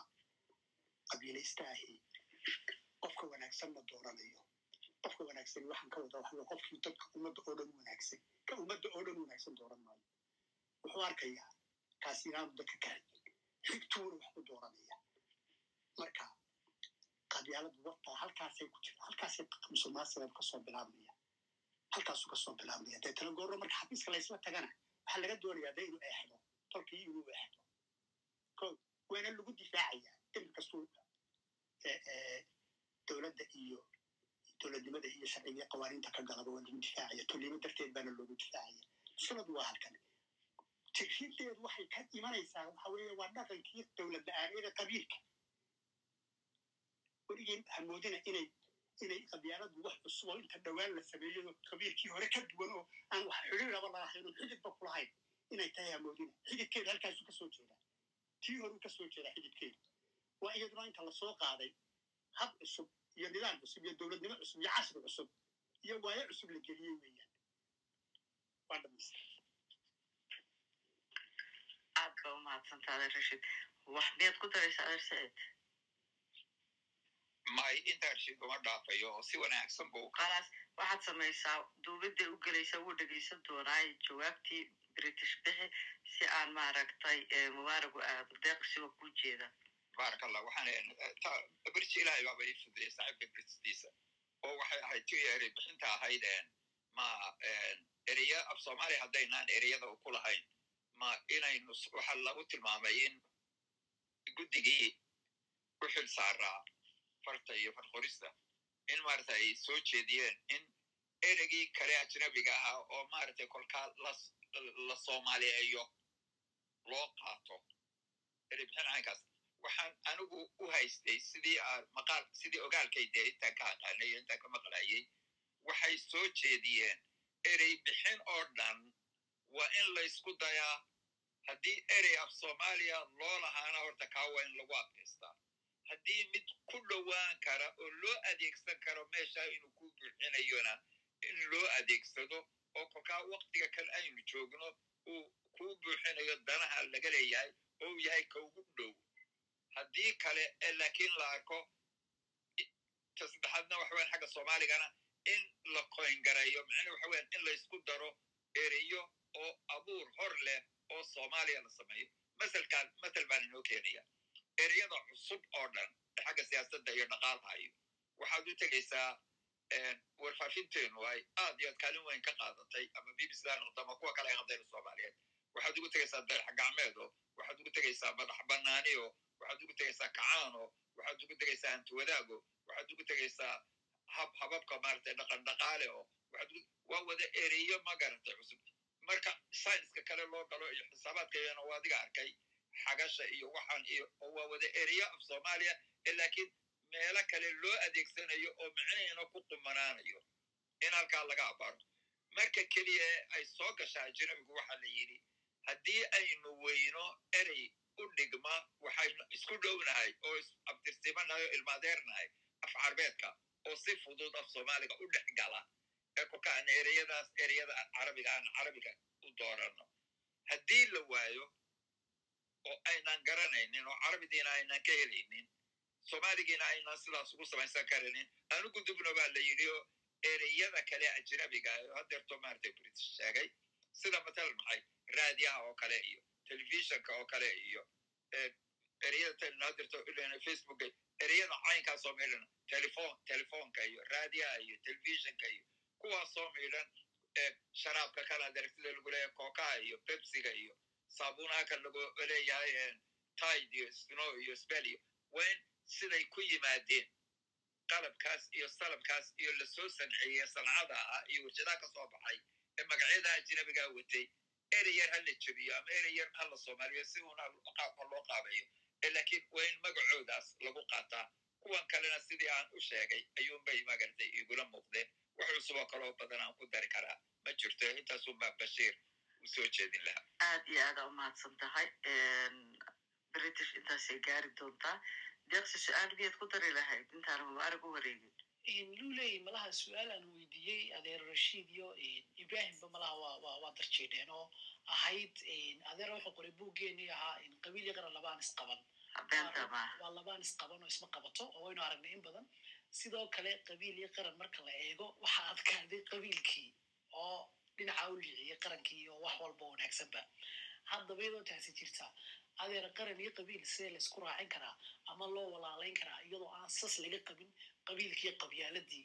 qabiilaysta ahi qofka wanaagsan ma dooranayo. Qofka wanaagsan waxaan ka wada waxa qofkii dadka ummadda oo dhan wanaagsan. Ka ummadda oo dhan wanaagsan dooran maayo. Wuxuu arkayaa kaasi inaanu dadka ka xigin xigtuuna wax ku dooranaya. Marka qabyaaladu wartaa halkaasay ku jira halkaasay musuqmaasuqeed ka soo bilaabmaya. Halkaasuu ka soo bilaabmaya. Deetana goorro marka xafiiska laysla tagana waxaa laga doonayaa de inuu eexdo tolkii inuu eexdo. Ko waana lagu difaacaya dembi kastuu dowladda iyo dowladnimada iyo sharciga qawaaniinta ka galaba waa lagu difaacaya tolnimo darteed baana loogu difaacaya mushkiladu waa halkan tirrideedu waxay ka imanaysaa waxa weeye waa dhaqankii dowlad la'aaniyada qabiilka weligeen hamoodina inay inay qabyaaladu wax cusub inta dhowaan la sameeyo qabiilkii hore ka duwan oo aan wax xidhiiraba lahayn oo xididba kulahayn inay tahay hamoodina xididkeeda halkaasuu ka soo jeedaa tii horuu ka soo jeedaa xididkeeda waa iyaduna inta la soo qaaday hab cusub iyo nidaam cusub iyo dowladnimo cusub iyo casri cusub iyo waayo cusub la geliyey weeyaan. Waa dhamaysta aad ba umahadsantaa adeer rashid. Wax miyaad ku daraysa adeer saciid may intaa rashid uma dhaafayo oo si wanaagsan buu khalaas waxaad samaysaa duubadday u gelaysaa wuu dhegaysan doonaa jawaabtii british bixi si aan maaragtay mubaaragu aado. Deeq siwa ku jeeda. Baaraka allah waxaan british ilaahay baaba ii fudiyey saaxiibka britistiisa oo waxay ahayd ti erey bixinta ahayd ma ereya af soomaaliya haddaynaan ereyada u ku lahayn. Ma inaynu waxa lagu tilmaamay in guddigii ku xil saaraa farta iyo farqorista in maarata ay soo jeediyeen in ereygii kale ajnabiga ahaa oo maaragtay kolkaa la soomaaliyeeyo loo qaato erey bixin caynkaas waxaan anigu u haystay sidii maqaal sidii ogaalkay dee intaan ka aqaanay iyo intaan ka maqlayay waxay soo jeediyeen erey bixin oo dhan waa in laysku dayaa haddii erey af soomaaliya loo lahaana horta kaa waa in lagu adkaystaa haddii mid ku dhowaan kara oo loo adeegsan karo meesha inuu ku buuxinayona in loo adeegsado oo kolkaa waktiga kale aynu joogno uu kuu buuxinayo danaha laga leeyahay oo uu yahay ka ugu dhow. Haddii kale laakiin la arko ta saddexaadna waxa weyan xagga soomaaligana in la koyngareeyo macnuu waxa weyan in laysku daro ereyo oo abuur hor leh oo soomaaliya la sameeyo. Maselkan masel baan inoo keenaya ereyada cusub oo dhan xagga siyaasadda iyo dhaqaalaha iyo waxaad u tegaysaa warfaafinteenu ay aad iyo aad kaalin weyn ka qaadatay ama bbc ha noqoto ama kuwa kale ay qabdayna soomaaliyeed. Waxaad ugu tegaysaa dayax gacmeedo waxaad ugu tegaysaa madax banaaniyo waxaad ugu tegaysaa kacaano waxaad ugu tegaysaa hanti wadaago waxaad ugu tegaysaa hab hababka maaragtay dhaqan dhaqaale oo waa wada ereyo ma garatay cusub. Marka saynska kale loo galo iyo xisaabaadka iyana waa adiga arkay xagasha iyo waxaan iyo waa wada ereyo af soomaaliya laakiin meelo kale loo adeegsanayo oo micnihiina ku qumanaanayo in halkaa laga abaaro. Marka keliya ay soo gashaa ajnabigu waxaa la yidhi haddii aynu weyno erey u dhigma waxaynu isku dhownahay oo abtirsimanahay oo ilmaadeernahay af carbeedka oo si fudud af soomaaliga u dhex gala ee kolka ereyadaas ereyada carabiga aan carabiga u doorano haddii la waayo oo aynan garanaynin oo carabidiina aynan ka helaynin soomaaligiina aynan sidaas ugu samaysan karinin anu gudubno baa la yidhi oo ereyada kale ajnabiga oo hadeerto maaragtay british sheegay sida matalan maxay raadiyaha oo kale iyo telefishonka oo kale iyo. Ereyada hadeerto ilan facebooka ereyada caynkaasoo midhan telefon telefonka iyo raadiyaha iyo telefishonka iyo. Kuwaasoo midhan sharaabka kale adeersida lagu leeyahay kookaha iyo bebsiga iyo. Saabuunaha kan lagu leeyahay tide iyo snow iyo spel iyo. In siday ku yimaadeen qalabkaas iyo salabkaas iyo la soo sanceeyey sancada ah iyo warshadaha ka soo baxay ee magacyada ajnabigaa watay erey yar ha la jebiyo ama erey yar ha la soomaaliyo si uuna qaabka loo qaabeeyo laakiin waa in magacoodaas lagu qaataa kuwan kalena sidii aan u sheegay ayuunbay magartay igula muuqdeen wax cusuboo kaloo badan aan ku dari karaa ma jirto intaasunbaa bashiir u soo jeedin lahaa aad iyo aada u mahadsan tahay british intaasay gaari doontaa deeqsi su'aal miyaad ku dari lahayd intaan mubaarig u wareegin luley malaha su'aal aan weydiiyey adeer rashiid iyo ibrahimba malaha waa waa darjeedheen oo ahayd adeer wuxuu qoray buuggeenii ahaa qabiil iyo qaran labaan isqaban waa labaan isqaban oo isma qabato oo waynu aragnay in badan sidoo kale qabiil iyo qaran marka la eego waxa adkaaday qabiilkii oo dhinaca u liiciyey qarankii iyo wax walba wanaagsanba haddaba iyadoo taasi jirta adeer qaran iyo qabiil sidee laysku raacin karaa ama loo walaalayn karaa iyadoo aan sas laga qabin qabiilkii qabyaaladii.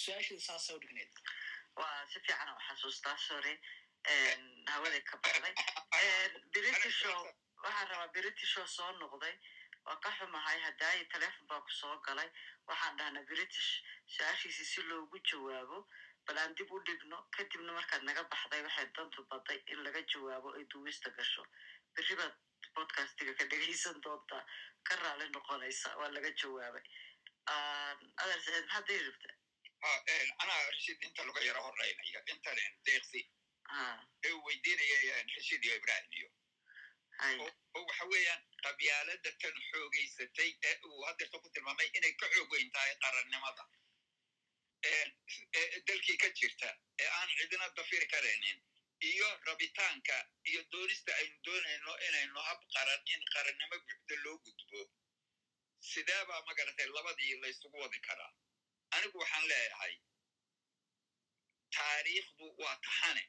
Su'aashada saasa u dhigneed. Waa si fiican u xasuustaa sore hawada ka baxday. Britisho waxaan rabaa britisho soo noqday. Waa ka xumahay hadaayi telefon baa ku soo galay. Waxaan dhahnaa british su'aashiisi si loogu jawaabo. Bal aan dib u dhigno kadibna markaad naga baxday waxay dantu baday in laga jawaabo ay duwista gasho berri baad ka dhegaysan doontaa ka raali noqonaysa waa laga jawaabay adeer saciid maxaad dii rabta anaa rashid inta laga yaro horeynaya intan deeqsi ee weydiinaya rashid iyo ibrahim iyo oo waxa weeyaan qabyaalada tan xoogaysatay ee uu hadeerta ku tilmaamay inay ka xoog weyn tahay qarannimada ee dalkii ka jirta ee aan cidina dafiri karaynin iyo rabitaanka iyo doonista aynu doonayno inaynu hab qaran in qarannimo buuxda loo gudbo. Sidee baa magaratay labadii laysugu wadi karaa anigu waxaan leeyahay taariikhdu waa taxane.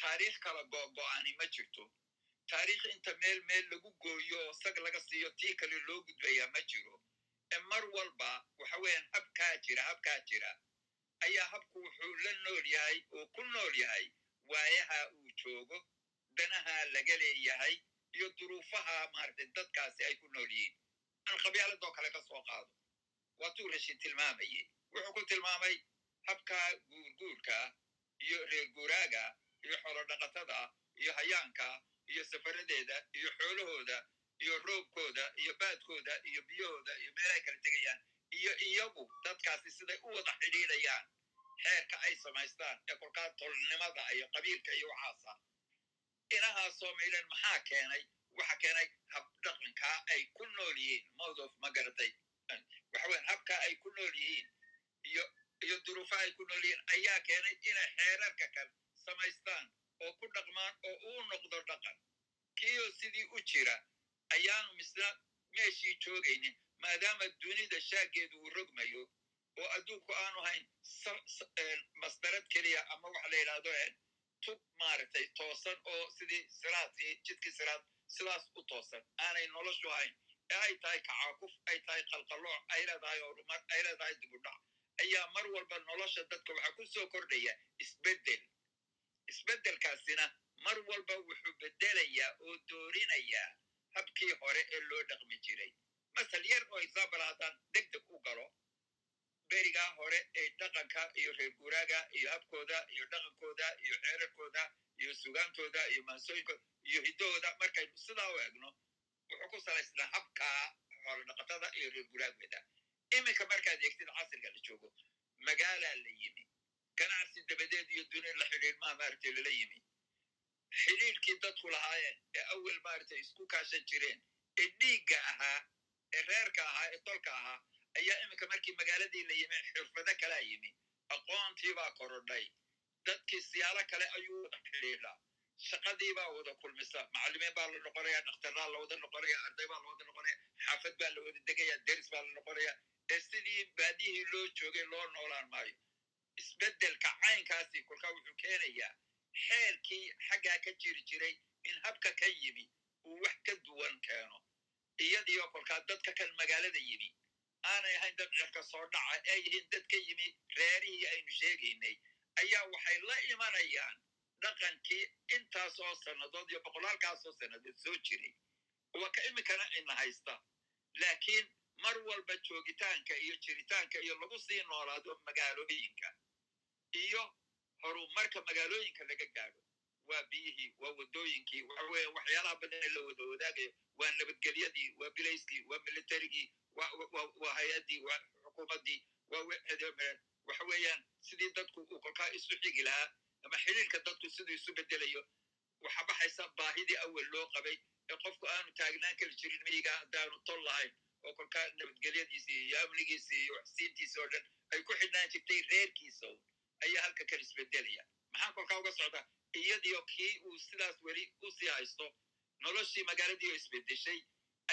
Taariikh kala googo'ani ma jirto. Taariikh inta meel meel lagu gooyo oo sag laga siiyo tii kale loo gudbayaa ma jiro. Ee mar walba waxa weeyaan habkaa jira habkaa jira. Ayaa habku wuxuu la nool yahay oo ku nool yahay waayaha uu joogo danaha laga leeyahay iyo duruufaha maaragtay dadkaasi ay ku nool yihiin. Aan qabyaaladoo kale ka soo qaado. Waatuu rashiid tilmaamayey wuxuu ku tilmaamay habka guurguurka iyo reer guuraaga iyo xoolodhaqatada iyo hayaanka iyo safaradeeda iyo xoolahooda iyo roobkooda iyo baadkooda iyo biyahooda iyo meelahay kala tegayaan iyo iyagu dadkaasi siday u wada xidhiidhayaan xeerka ay samaystaan ee kolkaa tolnimada iyo qabiilka iyo waxaasa. Inahaasoo maylan maxaa keenay? Waxa keenay habdhaqankaa ay ku nool yihiin modof ma garatay. Waxaweyan habkaa ay ku nool yihiin iyo iyo duruufaha ay ku nool yihiin ayaa keenay inay xeerarka kale samaystaan oo ku dhaqmaan oo uu noqdo dhaqan. Kiioo sidii u jira ayaanu misna meeshii joogaynin maadaama dunida shaageedu uu rogmayo oo adduunku aanu hayn masdarad keliya ama waxa la yidhahdo tub maaragtay toosan oo sidii siraadkii jidkii siraad sidaas u toosan. Aanay noloshu hayn. Ee ay tahay kacaakuf ay tahay qalqalooc ay leedahay horumar ay leedahay dibudhac. Ayaa mar walba nolosha dadka waxaa ku soo kordhaya isbeddel. Isbeddelkaasina mar walba wuxuu beddelayaa oo doorinayaa habkii hore ee loo dhaqmi jiray. Masal yar oo example haddaan deg deg u galo berigaa hore ee dhaqanka iyo reer guuraaga iyo habkooda iyo dhaqankooda iyo xeerarkooda iyo sugaantooda iyo maansooyinkooda iyo hiddahooda markaynu sidaa u egno wuxuu ku salaysnaa habkaa xoolodhaqatada iyo reer guuraagooda iminka markaad eegtid casriga la joogo magaalaa la yimi. Ganacsi dabadeed iyo dunia la xidhiidhmaa maaragtay lala yimi. Xidhiidhkii dadku lahaayeen ee awel maaragtay isku kaashan jireen ee dhiigga ahaa ee reerka ahaa ee tolka ahaa ayaa iminka markii magaaladii la yimi xirfado kalaa yimi aqoontiibaa korodhay dadkii siyaalo kale ayuu wada xidhiidhaa shaqadiibaa wada kulmisa macallimiin baa la noqonaya dhakhtarraa la wada noqonaya arday baa la wada noqonaya xaafad baa la wada degaya deris baa la noqonaya ee sidii baadiyihii loo joogay loo noolaan maayo isbeddelka caynkaasi kolkaa wuxuu keenayaa xeerkii xaggaa ka jiri jiray in habka ka yimi uu wax ka duwan keeno iyadiioo kolkaa dadka kan magaalada yimi aanay ahayn dad cirka soo dhaca ee yihiin dad ka yimi reerihii aynu sheegaynay ayaa waxay la imanayaan dhaqankii intaas oo sannadood iyo boqolaalkaasoo sannadood soo jiray. Waa ka iminkana ina haysta. Laakiin mar walba joogitaanka iyo jiritaanka iyo lagu sii noolaado magaalooyinka iyo horumarka magaalooyinka laga gaadho waa biyihii waa waddooyinkii waxa weeye waxyaalaha badan ee la wada wadaagayo waa nabadgelyadii waa bilayskii waa militarigii waa hay'addii waa xukuumaddii waa waxa weeyaan sidii dadku uu kolkaa isu xigi lahaa ama xidhiirka dadku siduu isu bedelayo waxa baxaysa baahidii awel loo qabay ee qofku aanu taagnaan kali jirin miyiga haddaanu tol lahayn oo kolkaa nabadgelyadiisii iyo amnigiisii iyo waxsiintiisii oo dhan ay ku xidhnaan jirtay reerkiisa ayaa halka kale isbedelaya maxaa kolkaa uga socdaa iyadiio kii uu sidaas weli u sii haysto noloshii magaaladii oo isbedeshay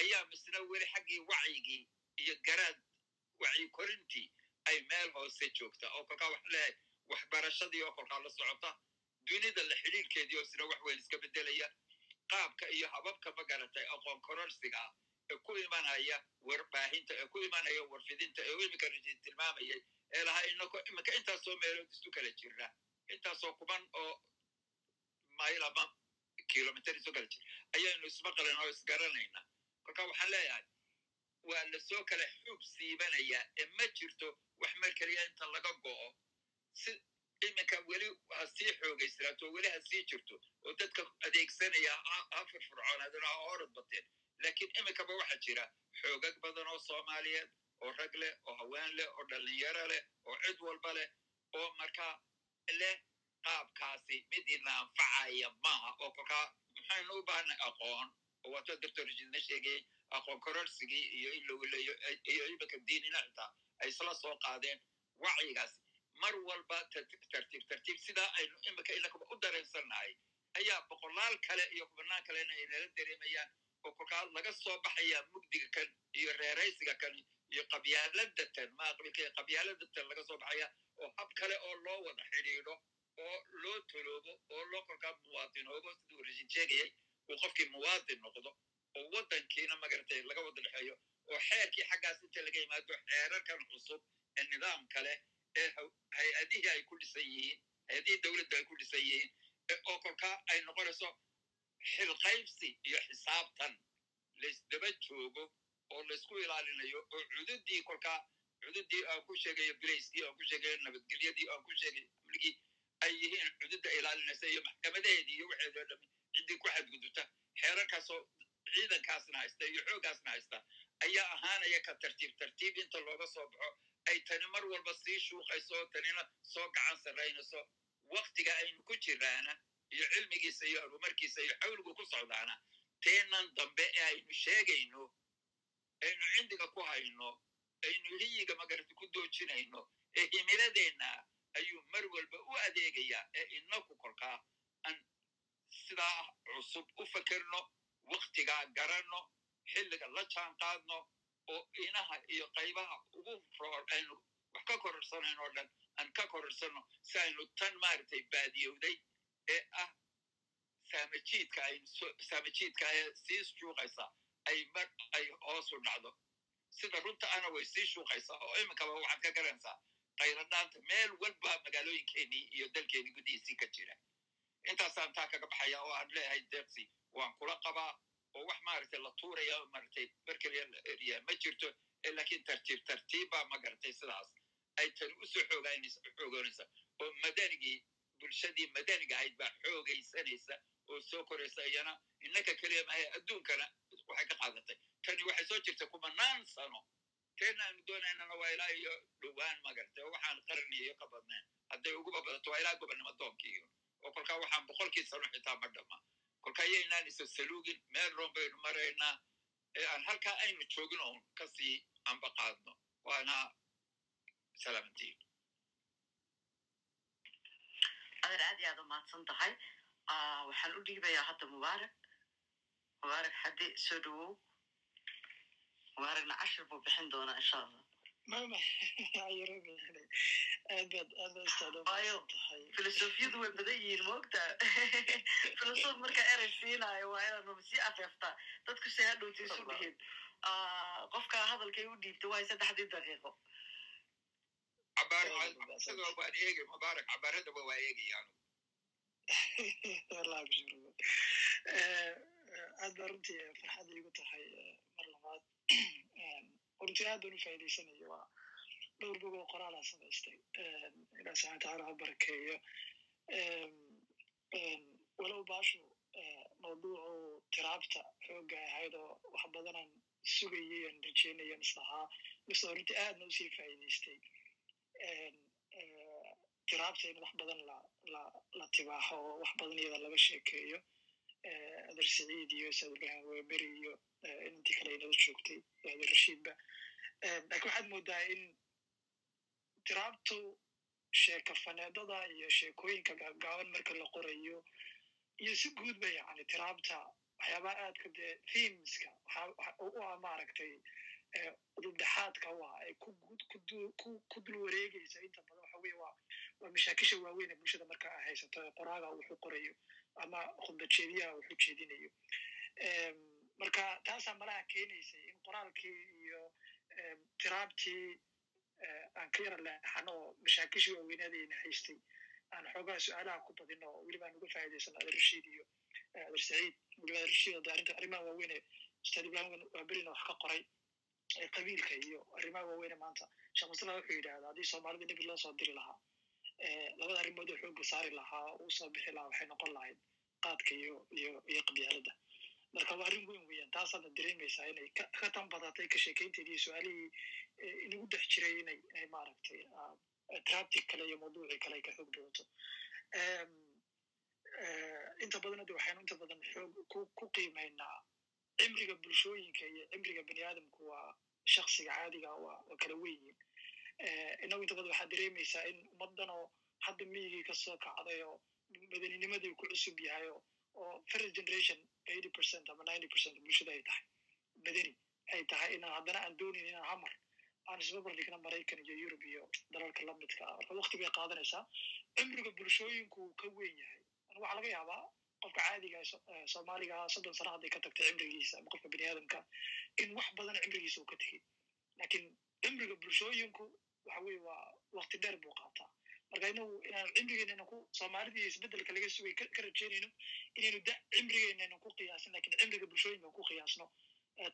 ayaa misna weli xaggii wacyigii iyo garaad wacyi korintii ay meel hoose joogta oo kolkaa waxa leeyahay waxbarashadii oo kolkaa la socota dunida la xidhiirkeedii oo sina wax weyn iska bedelaya qaabka iyo hababka ma garatay aqoon kororsiga ee ku imanaya warbaahinta ee ku imanaya warfidinta ee imika rajid tilmaamayay ee lahaa inako iminka intaasoo meelood isu kala jirna intaasoo kuban oo mayl ama kilomitr isu kala jira ayaynu ismaqlan oo isgaranayna kolka waxaan leeyahay waa la soo kala xuub siibanayaa ee ma jirto wax mar keliya inta laga go'o. Si iminka weli ha sii xoogaysnaato weli ha sii jirto oo dadka adeegsanaya ha firfircoonaadeen ha orod bateen. Laakiin iminkaba waxaa jira xoogag badan oo soomaaliyeed oo rag leh oo haween leh oo dhallinyaro leh oo cid walba leh oo markaa leh qaabkaasi mid ina anfacaya maaha oo kolkaa maxaynu u baahnay aqoon? Oo waato doctor rajidna sheegayay aqoon kororsigii iyo in lagu leeyo iyo iminka diinina xitaa ay isla soo qaadeen wacyigaas. Mar walba tartiib tartiib sidaa aynu iminka inakaba u dareensannahay ayaa boqolaal kale iyo kubanaan kalena nala dareemayaan oo kolkaa laga soo baxayaa mugdiga kan iyo reeraysiga kan iyo qabyaaladatan maa qabiilka qabyaaladatan laga soo baxaya oo hab kale oo loo wada xidhiidho oo loo toloobo oo loo kolkaa muwaadinoobo siduu rashin sheegayay uu qofkii muwaadin noqdo oo waddankiina magartay laga wada dhexeeyo oo xeerkii xaggaas inta laga yimaado xeerarkan cusub ee nidaam kale ee hay'adihii ay ku dhisan yihiin hay'adihii dowladda ay ku dhisan yihiin oo kolkaa ay noqonayso xilqaybsi iyo xisaabtan. Laysdaba joogo oo laysku ilaalinayo oo cududii kolkaa cududii aan ku sheegayo bracekii aan ku sheegayo nabadgelyadii aan ku sheegayo amnigii ay yihiin cududda ilaalinaysa iyo maxkamadaheedii iyo waxeedoo dhami ciddii ku xadgudubta. Xeerarkaasoo ciidankaasna haysta iyo xooggaasna haysta ayaa ahaanaya ka tartiib tartiib inta looga soo baxo ay tani mar walba sii shuuqayso oo tanina soo gacan sarraynayso waktiga aynu ku jiraana iyo cilmigiisa iyo horumarkiisa iyo xawligu ku socdaana teenan dambe ee aynu sheegayno aynu cindiga ku hayno aynu hiyiga magarati ku doojinayno ee himiladeenna ayuu mar walba u adeegayaa ee inaku kolkaa aan sidaa cusub u fakerno waktigaa garanno xilliga la jaan qaadno oo inaha iyo qaybaha ugu aynu wax ka kororsanayno o dhan aan ka kororsanno si aynu tan maaragtay baadiyowday ee ah saamajiidka saamajiidka ee sii shuuqaysa ay hoosu dhacdo. Sida runta ana way sii shuuqaysaa oo iminkaba waxaad ka garanaysaa qayladhaanta meel walba magaalooyinkeenii iyo dalkeenii gudihiisii ka jira. Intaasaan taa kaga baxaya oo aan leeyahay deeqsi waan kula qabaa oo wax maaragtay la tuuraya maaragtay berkeliya ma jirto laakiin tartiib tartiibbaa magartay sidaas ay tani u soo xoogoonaysa oo madanigii bulshadii madaniga ahayd baa xoogaysanaysa oo soo koraysa iyana innaka keliya maahe adduunkana waxay ka qaadatay tani waxay soo jirta kumanaan sano teena aynu doonaynana waa ilaa iyo dhowaan magartay oo waxaan qarni iyo ka badnayn hadday uguba badato waa ilaa gobonnimo doonkiiyo oo kolkaa waxaan boqolkii sano xitaa ma dhama kolkaa yaynaan isa saluugin meel roon baynu maraynaa ee aan halkaa aynu joogin oon ka sii amba qaadno waana salaamantiin adeer aad iyo aad u mahadsan tahay. Waxaan u dhiibayaa hadda mubaarak mubaarak xaddi soo dhowow mubaarakna cashir buu bixin doonaa insha allah filosofiyadu way badan yihiin moogta filosof marka erey siinaayo waa inaad sii afeeftaa dadku say hadhowta isu dhihin qofka hadalkay u dhiibta waay saddexdii daqiiqo aad baa runtii farxad iigu tahay mar labaad runtii aad baan u faa'iidaysanayo waa dhowr bog oo qoraalaa samaystay ilaah subxana tacaala ha barakeeyo walow baashu mawduucu tiraabta xoogga ahayd oo wax badanaan sugayay aan rajeynayan islahaa mistoo runtii aadna u sii faa'iidaystay tiraabta in wax badan la la tibaaxo oo wax badan iyada laga sheekeeyo ader saciid iyo saad ibrahim weberi iyo inantii kale inala joogtay ader rashiidba laakiin waxaad moodaa in tiraabtu sheekafaneedada iyo sheekooyinka gaagaaban marka la qorayo iyo si guudba yani tiraabta waxyaabaha aadka dee themska u ah maaragtay udubdhexaadka u ah ay ku dul wareegaysa inta badan waxa weye waa waa mashaakisha waaweyn ee bulshada marka ay haysato ee qoraaga wuxuu qorayo ama khudbajeediyaha wuxuu jeedinayo. Marka taasaa malaha keenaysay in qoraalkii iyo tiraabtii aan ka yara leexano oo mashaakishii waaweynaadayna haystay. Aan xoogaha su'aalaha ku badino oo weliba aan uga faa'idaysano ader rashiid iyo ader saciid. Weliba ader rashiid oo de arrinta arrimaha waaweyne ustaad ibrahim waaberina wax ka qoray qabiilka iyo arrimaha waaweyne maanta. Sheekh mustafa wuxuu yidhahdaa haddii soomaalida nebi loo soo diri lahaa labada arrimood oo xoogga saari lahaa uu soo bixi lahaa waxay noqon lahayd qaadka iyo iyo iyo qabyaalada marka waa arrin weyn weeyaan taasaadna dareemaysaa inay ka tan badatay ka sheekeynteedi iyo su'aalihii inagu dhex jiray inay inay maaragtay traptic kale iyo mawduucii kale ay ka xoog badato inta badan de waxaynu inta badan xoog ku ku qiimaynaa cimriga bulshooyinka iyo cimriga bani aadamku waa shaksiga caadiga waa kala weyiin inagu inta badan waxaad dareemaysaa in ummaddan oo hadda miyigii ka soo kacday oo madaninimadii ku cusub yahay oo first generation eighty percent ama ninety percent bulshada ay tahay. Madani ay tahay inaan haddana aan doonin inaan hamar. Aan isbabar dhigna maraykan iyo yurub iyo dalalka lamidka ah marka wakti bay qaadanaysaa. Cimriga bulshooyinku uu ka weyn yahay. Waxaa laga yaabaa qofka caadiga soomaaliga soddon sano hadday ka tagtay cimrigiisa ama qofka bini aadamka in wax badan cimrigiisa uu ka tegey laakiin cimriga bulshooyinku waxa weye waa wakti dheer buu qaataa. Marka inagu inaan cimrigeennana ku soomaalida iyo isbeddelka laga sugay ka rajeynayno inaynu da cimrigeennana ku qiyaasin laakiin cimriga bulshooyinka ku qiyaasno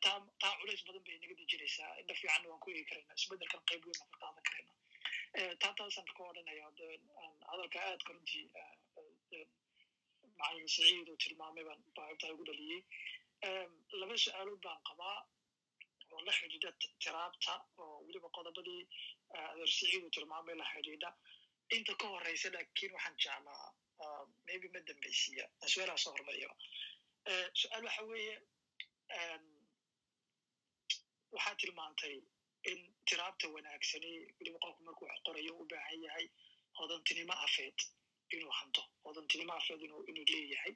taa taa culays badan bay naga dejinaysaa. Indha fiicanna waan ku eegi karaynaa isbeddelkan qayb weyn ka qaadan karaynaa taa taasaan ka odhanaya hadalka aadka runtii macalin saciid uu tilmaamay baan baaibtaa ugu dhaliyey laba su'aalood baan qabaa oo la xidhiidha tiraabta oo weliba qodobadii adeer saciid uu tilmaamay la xidhiidha inta ka horeysa laakiin waxaan jeclaa maybe ma dambeysiya su'aalaha soo hormariya su'aal waxa weeye waxaa tilmaantay in tiraabta wanaagsani weliba qofku markuu wax qorayo u baahan yahay hodantinimo afeed inuu hanto hodantinimo afeed inuu leeyahay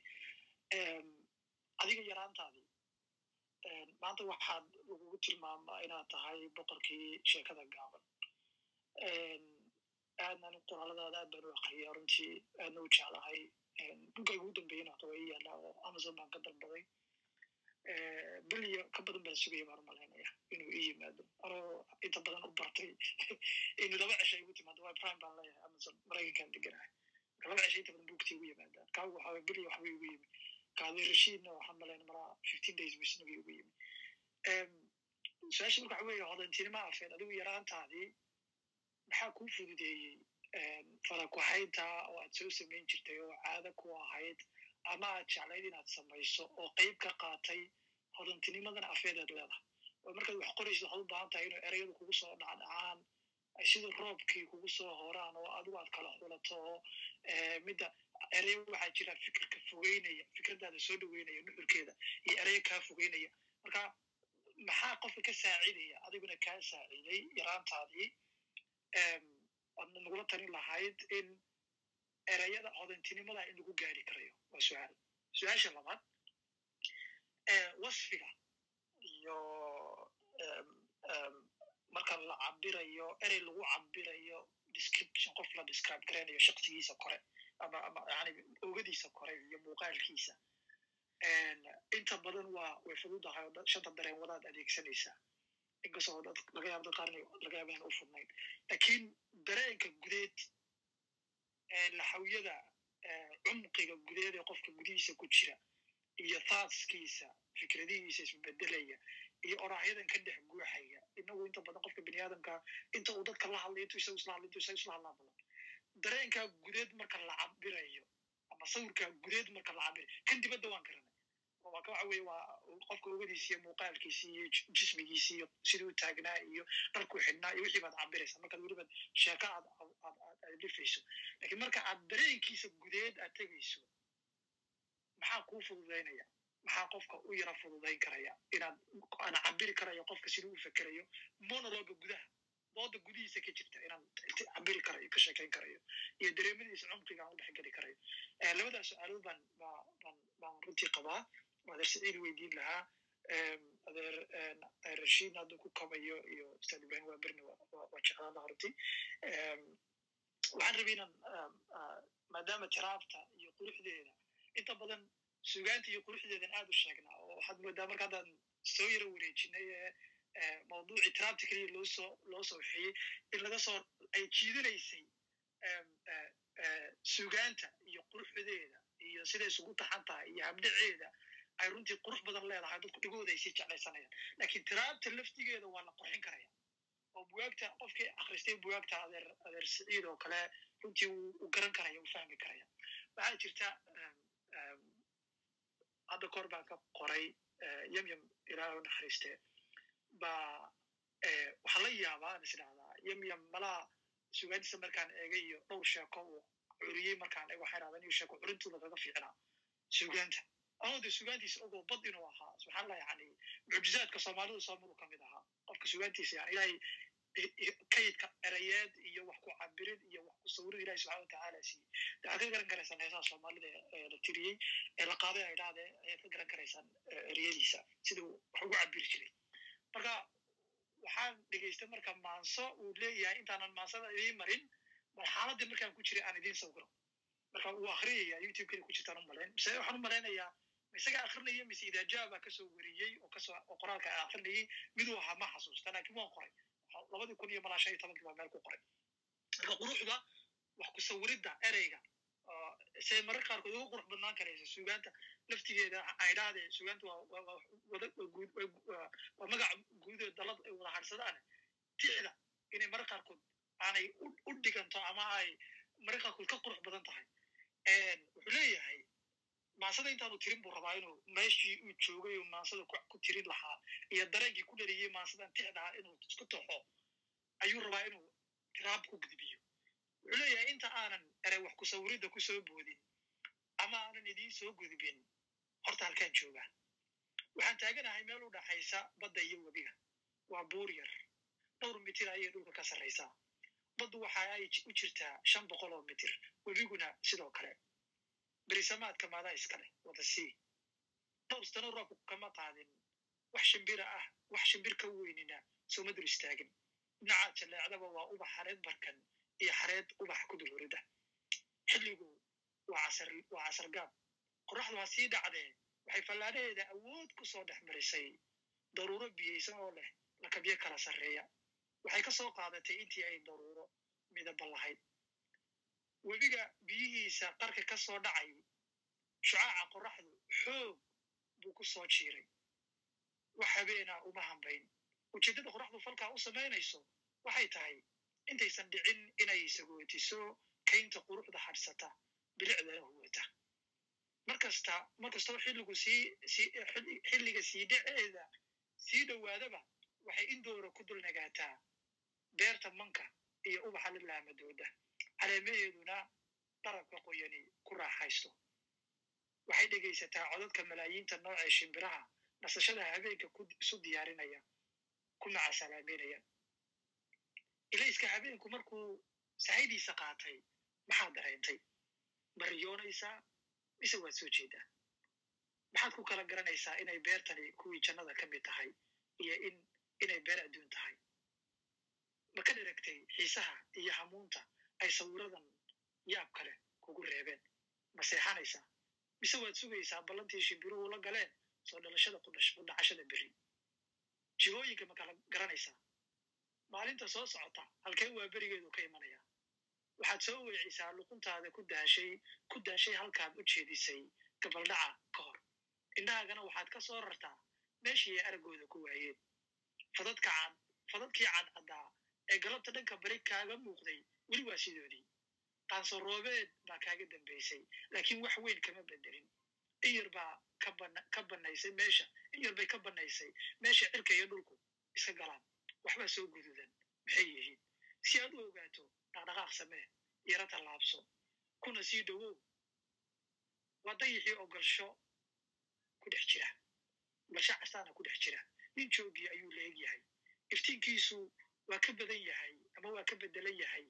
adiga yaraantaadii maanta waxaad lagugu tilmaamaa inaad tahay boqorkii sheekada gaaban aadnan qoraaladaada aad baan u aqriya runtii aadna u jeclahay buggayga ugu dambeeyana hata waa ii yaallaa oo amazon baan ka dalbaday beliya ka badan baan sugaya baan u malaynaya inuu ii yimaado anoo inta badan u bartay inuu laba cesha igu timaado waa prime baan leeyahay amazon maraykankaan deganahay marka laba cesha inta badan bugtay igu yimaadaan kaagu waxaa beliya waxba igu yimi kaadi rashiidna waxaan malayna maraa fifteen days wisnaga igu yimi su'aasha marka waxa weeye hodantinimo afeed adigu yaraantaadii maxaa kuu fududeeyey farakuhaynta oo aad soo samayn jirtay oo caado ku ahayd ama aad jeclayd inaad samayso oo qayb ka qaatay hodantinimadan afeed aad leedahay oo markaad wax qoraysid waxaad u baahan tahay inuu ereyadu kugu soo dhacdhacaan sida roobkii kugu soo horaan oo adigu aad kala xulato oo midda erey waxaa jira fikirka fogeynaya fikradaada soo dhaweynaya nuxurkeeda iyo ereyo kaa fogeynaya. Marka maxaa qofka ka saacidaya? Adiguna kaa saaciday yaraantaadii adna nagula talin lahayd in ereyada hodantinimada in lagu gaari karayo. Waa su'aal. Su'aasha labaad wasfiga iyo marka la cabirayo erey lagu cabirayo description qof la describe garaynayo shaksigiisa kore ama ama yani ogadiisa kore iyo muuqaalkiisa inta badan waa way fududahay oo shanta dareen wadaad adeegsanaysaa inkastoo dad laga yaabo dad qaar laga yaabo inaan u fudnayn laakiin dareenka gudeed laxawyada cumqiga gudeed ee qofka gudihiisa ku jira iyo thoughtskiisa fikradihiisa isbedelaya iyo oracyadan ka dhex guuxaya inagu inta badan qofka bini aadamka inta uu dadka la hadlayo intu isagu isla intu isagu isla hadlaa badan dareenkaa gudeed marka la cabirayo ama sawirkaa gudeed marka la cabirayo kan dibadda waan garanay. Waxa weye waa qofka ogadiisa iyo muuqaalkiisi iyo jismigiisi iyo siduu taagnaa iyo dharkuu xidhnaa iyo wixii baad cabiraysa markaad weliba sheeko aad aad dhifayso. Lakin marka aad dareenkiisa gudeed aad tegayso maxaa kuu fududaynaya maxaa qofka u yara fududayn karaya? Inaad ana cabiri karayo qofka siduu u fekerayo? Monologa gudaha dooda gudihiisa ka jirta inaan cabiri karayo ka sheekayn karayo iyo dareemadiisa cumqiga aan u dhexgeli karayo labadaas su'aalood baan baan baan runtii qabaa adeer saciid weydiin lahaa adeer rashiidna hadduu ku kabayo iyo ustaad ibrahim waa berni waa jeclaan lahaa runtii waxaan rabay inaan maadaama tiraabta iyo quruxdeeda inta badan sugaanta iyo quruxdeedan aad u sheegnaa oo waxaad moodaa marka haddaan soo yaro wareejinay ee mawduucii tiraabta keliya loo soo loo soo wixiyey in laga soo ay jiidanaysay sugaanta iyo quruxdeeda iyo siday isugu taxan tahay iyo habdhaceeda ay runtii qurux badan leedahay dadku dhigooda ay sii jeclaysanayaan. Lakin tiraabta laftigeeda waa la qurxin karaya. Oo bugaagta qofkii akristay bugaagta adeer adeer saciid oo kale runtii uu garan karaya uu fahmi karaya. Waxaa jirta hadda koor baan ka qoray yamyam ilaahay u naxariiste ba waxaa la yaabaa is idhahdaa yamyam malaa sugaantiisa markaan eegay iyo dhowr sheeko uu curiyey markaan eego waxaa idhahdaa inuu sheeko curintooda kaga fiicnaa sugaanta. Anoo de sugaantiisa ogoo bad inuu ahaa subxaan allah mucjizaadka soomaalida soomadu ka mid ahaa. Qofka sugaantiisa yani ilahay kaydka erayeed iyo wax ku cabirin iyo wax ku sawirin ilahi subxana watacaala siiyey de waxaad ka garan karaysaan heesaha soomaalida ee la tiriyey ee la qaaday ay dhahde ayaad ka garan karaysaan ereyadiisa siduu wax ugu cabiri jiray marka waxaan dhegaystay marka maanso uu leeyahay intaanan maansada idiin marin bal xaaladii markaan ku jiray aan idiin sawiro. Marka wuu akhriyaya youtube-keda ku jirtaan u mise waxaan u malaynayaa ma isaga akrinaya mise idaajaba ka soo weriyey oo ka soo oo qoraalka akrinayay miduu ahaa ma xasuusta laakiin waan qoray. Labadii kun iyo malaa shan iyo tobankii baa meel ku qoray. Marka quruxda wax ku sawiridda ereyga say mararka qaarkood uga qurux badnaan karaysa sugaanta laftigeeda aydhaade sugaanta waa magaca guudo dalad ay wada hadhsadaan ticda inay mararka qaarkood aanay u dhiganto ama ay mararka qaarkood ka qurux badan tahay. Wuxuu leeyahay maansada intaanu tirin buu rabaa inuu meeshii uu joogay uu maansada ku tirin lahaa iyo dareenkii ku dhaliyey maansadan ticdaa inuu isku taxo ayuu rabaa inuu tiraab ku gudbiyo. Wuxuu leeyahay inta aanan erey wax ku sawiridda ku boodin ama aanan idiin soo gudbin horta halkaan joogaa waxaan taaganahay meel u dhaxaysa badda iyo webiga waa buur yar. Dhowr mitir ayay dhulka ka sarraysaa. Baddu waxa ay u jirtaa shan boqol oo mitir. Webiguna sidoo kale. Berisamaadka maadaa iskale wada sii dhowr sano roobku kama qaadin. Wax shimbira ah wax shimbir ka weynina sooma dul istaagin. Dhinacaad jaleecdaba waa ubax xareed barkan iyo xareed ubax ku dul horida xilligu waa casar gaab qorraxdu ha sii dhacdee waxay fallaadhaheeda awood ku soo dhex marisay. Daruuro biyaysan oo leh lakabyo kala sarreeya. Waxay ka soo qaadatay intii ay daruuro midaba lahayd. Webiga biyihiisa qarka ka soo dhacay shucaaca qorraxdu xoog buu ku soo jiiray. Wax habeena uma hambayn. Ujeeddada qorraxdu falkaa u samaynayso waxay tahay intaysan dhicin inay sagootiso kaynta quruxda hadhsata bilicdana huwata markasta markastoo xilligu sii xilliga sii dhaceeda sii dhowaadaba waxay indoora ku dul nagaataa beerta manka iyo ubaxa la laamadooda caleemaheeduna darabka qoyani ku raaxaysto. Waxay dhegaysataa codadka malaayiinta noocee shimbiraha nasashada habeenka isu diyaarinaya ku macasalaameynaya ilayska habeenku markuu sahaydiisa qaatay maxaad dareentay? Ma riyoonaysaa mise waad soo jeedaa maxaad ku kala garanaysaa inay beertani kuwii jannada ka mid tahay iyo in inay beer adduun tahay? Ma ka dheragtay xiisaha iyo hamuunta ay sawiradan yaab kale kugu reebeen? Ma seexanaysaa? Mise waad sugaysaa ballantii shimbiruhu la galeen soo dhalashada kudhacashada berri? Jihooyinka ma kala garanaysaa? Maalinta soo socota halkee waa berigeedu ka imanaya waxaad soo weecisaa luquntaada ku daashay ku daashay halkaad u jeedisay gabaldhaca ka hor. Indhahaagana waxaad ka soo rartaa meeshii ay araggooda ku waayeen. Fadadka cad fadadkii cadcaddaa ee galabta dhanka bari kaaga muuqday weli waa sidoodii qaanso roobeed baa kaaga dambaysay laakiin wax weyn kama bedelin in yar baa ka bannaysay meesha in yar bay ka bannaysay meesha cirka iyo dhulku iska galaan. Waxbaa soo gududan maxay yihiin? Si aad u ogaato dhaqdhaqaaq samee yaro tallaabso kuna sii dhowow. Waa dayixii ogolsho ku dhex jira. Balsha castaana ku dhex jira. Nin joogii ayuu leeg yahay. Iftiinkiisu waa ka badan yahay ama waa ka bedelan yahay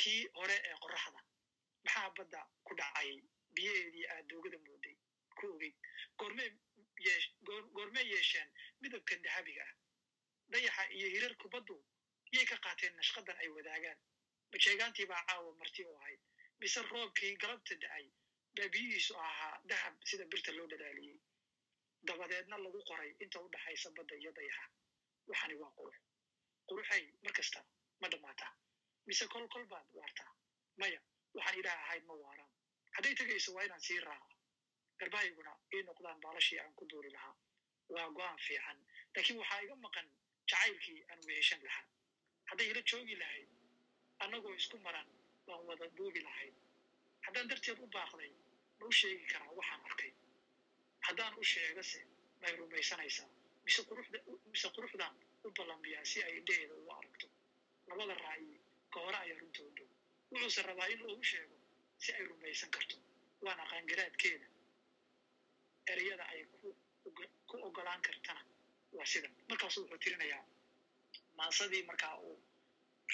kii hore ee qorraxda. Maxaa badda ku dhacay? Biyaheedii aad doogada mooday. Ku ogeyd goormee yeesheen midabkan dahabiga ah. Dayaxa iyo hirarku baddu yay ka qaateen nashqadan ay wadaagaan majeegaantii baa caawa marti u ahayd mise roobkii galabta da'ay baa biyihiisu ahaa dahab sida birta loo dadaaliyey dabadeedna lagu qoray inta u dhaxaysa badda iyo dayaxa waxani waa qurux quruxay mar kasta ma dhammaataa mise kol kol baad waartaa maya waxaan ilaah ahayd ma waaraan hadday tegayso waa inaan sii raaca garbahayguna ii noqdaan baalashii aan ku duuri lahaa waa go'aan fiican laakiin waxaa iga maqan jacaylkii aan weheshan lahaa hadday ila joogi lahayd annagoo isku maran waan wada duubi lahayd. Haddaan darteed u baaqday ma u sheegi karaa waxaan arkay. Haddaan u sheegase may rumaysanaysaa mise quruxda mise quruxdan u ballambiyaa si ay indheheeda ugu aragto. Labada ra'yi ka hore ayaa runtoo dhow. Wuxuuse rabaa in loogu sheego si ay rumaysan karto. Waana qaangaraadkeeda ereyada ay ku ogolaan kartana waa sidan markaasu wuxuu tirinayaa maasadii markaa uu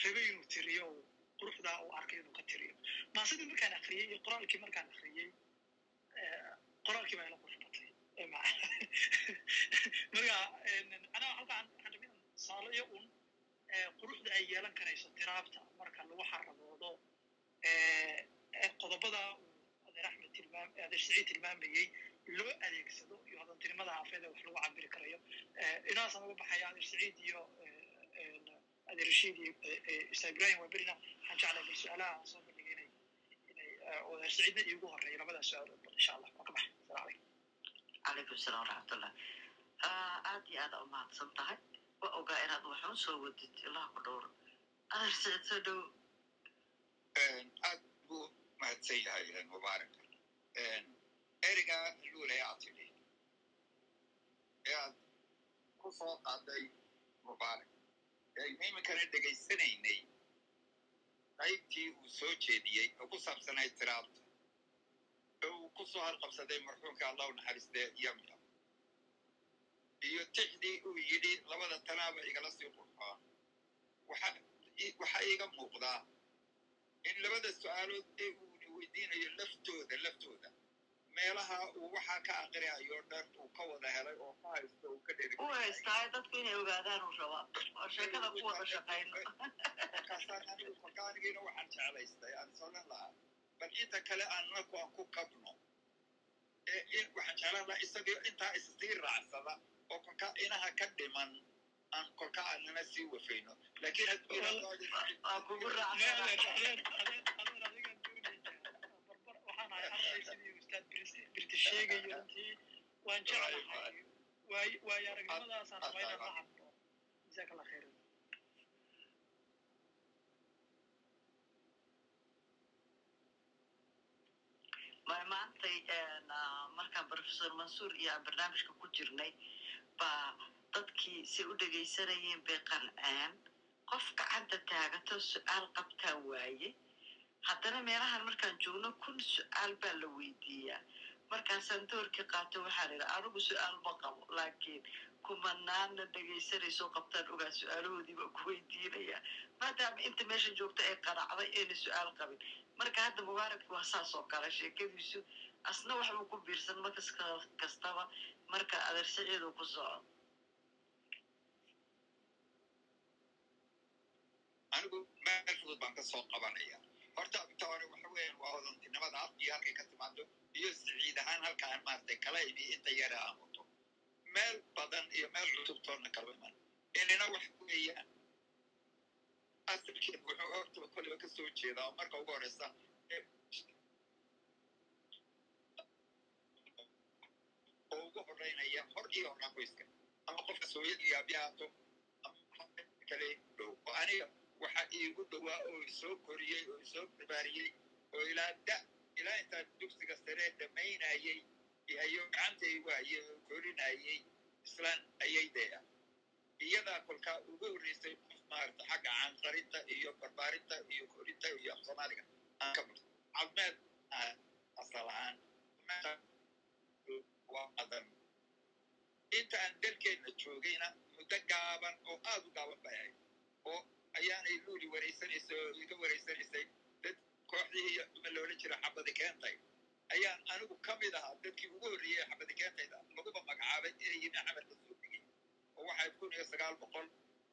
rabay inuu tiriyo u quruxdaa uu arkay inuu ka tiriyo. Maasadii markaan akriyey iyo qoraalkii markaan akriyey qoraalkii baa ila qurux batay anaa halkaan waxaan saalayo un quruxda ay yeelan karayso tiraabta marka lagu xaraboodo qodobada adeer axmed tilmaam adeer siciid tilmaamayey loo adeegsado iyo hodantinimada haafeed ee wax lagu cabiri karayo. Inaas uga baxaya adeer siciid iyo adeer rashiid iyo isa ibrahim waberina waxaan jeclay bal su'aalaha aan soo bandhigay inay inay adeer siciidna iigu horreeya labadaa su'aalood bal insha allah waan ka baxay asalamu calaykum calaykum salaam waraxmatullah aad iyo aad umahadsan tahay. Waa ogaa inaad waxun soo wadid ilaha ku dhowro adeer siciid soo dhow. Aad buu mahadsan yahay mubaarak. Ereyga luulay aad tidhi. Ee aad ku soo qaaday mubaarak iminkana dhegaysanaynay qaybtii uu soo jeediyey oo ku saabsanay tiraabta ee uu ku soo halqabsaday marxuumka allah u naxariistee yamyam iyo tixdii uu yidhi labada tanaaba igala sii qurxoon waxaa iiga muuqdaa in labada su'aalood ee uuna weydiinayo laftooda laftooda meelaha uu waxaa ka aqriayo dhan uu ka wada helay oo ka haysto uu ka dheri u haystaayo dadku inay ogaadaan uu rabaa. Oo sheekada ku wada shaqayno. Markaasaan anigu waxaan jeclaystay aan solan lahaa. Bal inta kale aannaku aan ku in waxaan jeclaan lahaa isagio intaa issii raacsada oo kolka inaha ka dhiman aan kolka aanana sii wafayno. Laakiin waa kugu waxaan ahay arday sidii ustaad british sheegayo runtii waan jeclahay. Waayo aragnimadaasaan raba inaan la hadlo jazaaka allah khayran. Maantay markaan professor mansuur iyo aan barnaamijka ku jirnay baa dadkii say u dhegaysanayeen bay qanceen. Qof gacanta taagato su'aal qabtaa waaye. Haddana meelahan markaan joogno kun su'aal baa la weydiiyaa markaasaan doorkii qaato waxaa la yidhi anigu su'aal ma qabo laakiin kumanaana dhegaysanayso qabtaan ogaa su'aalahoodii baan ku weydiinaya. Maadaama inta meesha joogta ay qanacday ayna su'aal qabin. Marka hadda mubaarak waa saas oo kale sheekadiisu asna waxbuu ku biirsan markas kastaba marka adeer siciid uu ku soco anigu meel fudud baan ka qabanaya horta inta waxa weeyaan waa hodantinimada iyo halkay ka timaado iyo siciid ahaan halkaan maaragtay kala ibi inta yara aan wato meel badan iyo meel cusubtoonna kala iman inina wax weeyaan asalkeed wuxuu hortaba kolliba ka soo jeedaa oo marka ugu horeysa oo ugu horeynaya hor iyo horaan qoyska ama qofka sooyadii aabiyaato ama kale dhow oo aniga waxa iigu dhowaa oo isoo koriyey oo isoo barbaariyey oo ilaa da ilaa intaan dugsiga saree dhammaynayey ihayo gacantay waayey oo korinayey islaan ayaydeya iyadaa kolkaa ugu horreysay qof maarata xagga caanqarinta iyo barbaarinta iyo korinta iyo soomaaliga aan ka barto cadmeed asal inta aan dalkeenna joogayna muddo gaaban oo aad u gaaban bay ahayd oo ayaanay luuli wareysanaysay oo iga wareysanaysay dad kooxdii ma loola jira xabadi keentay. Ayaan anigu ka mid ahaa dadkii ugu horreeyey xabadi keentayda. Laguba magacaabay inay yimi camalka soo dhigay. Oo waxay kun iyo sagaal boqol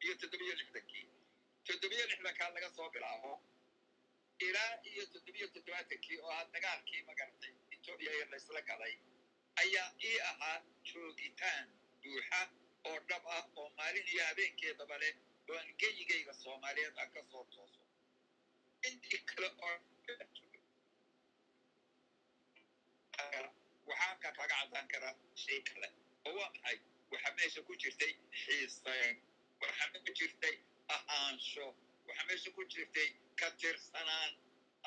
iyo toddobiyo lixdankii toddobiyo lixdankaa laga soo bilaabo. Ilaa iyo toddobiyo toddobaatankii oo ah dagaalkii magaratay etoobiya ee laysla galay ayaa ii ahaa joogitaan buuxa oo dhab ah oo maalin iyo habeenkeedaba leh oo aan geyigayga soomaaliyeed aan ka soo tooso intii kale oo waxaan ka kaga caddaan karaa shay kale oo waa maxay waxa meesha ku jirtay xiisayn waxa meesha jirtay ahaansho waxa meesha ku jirtay ka tirsanaan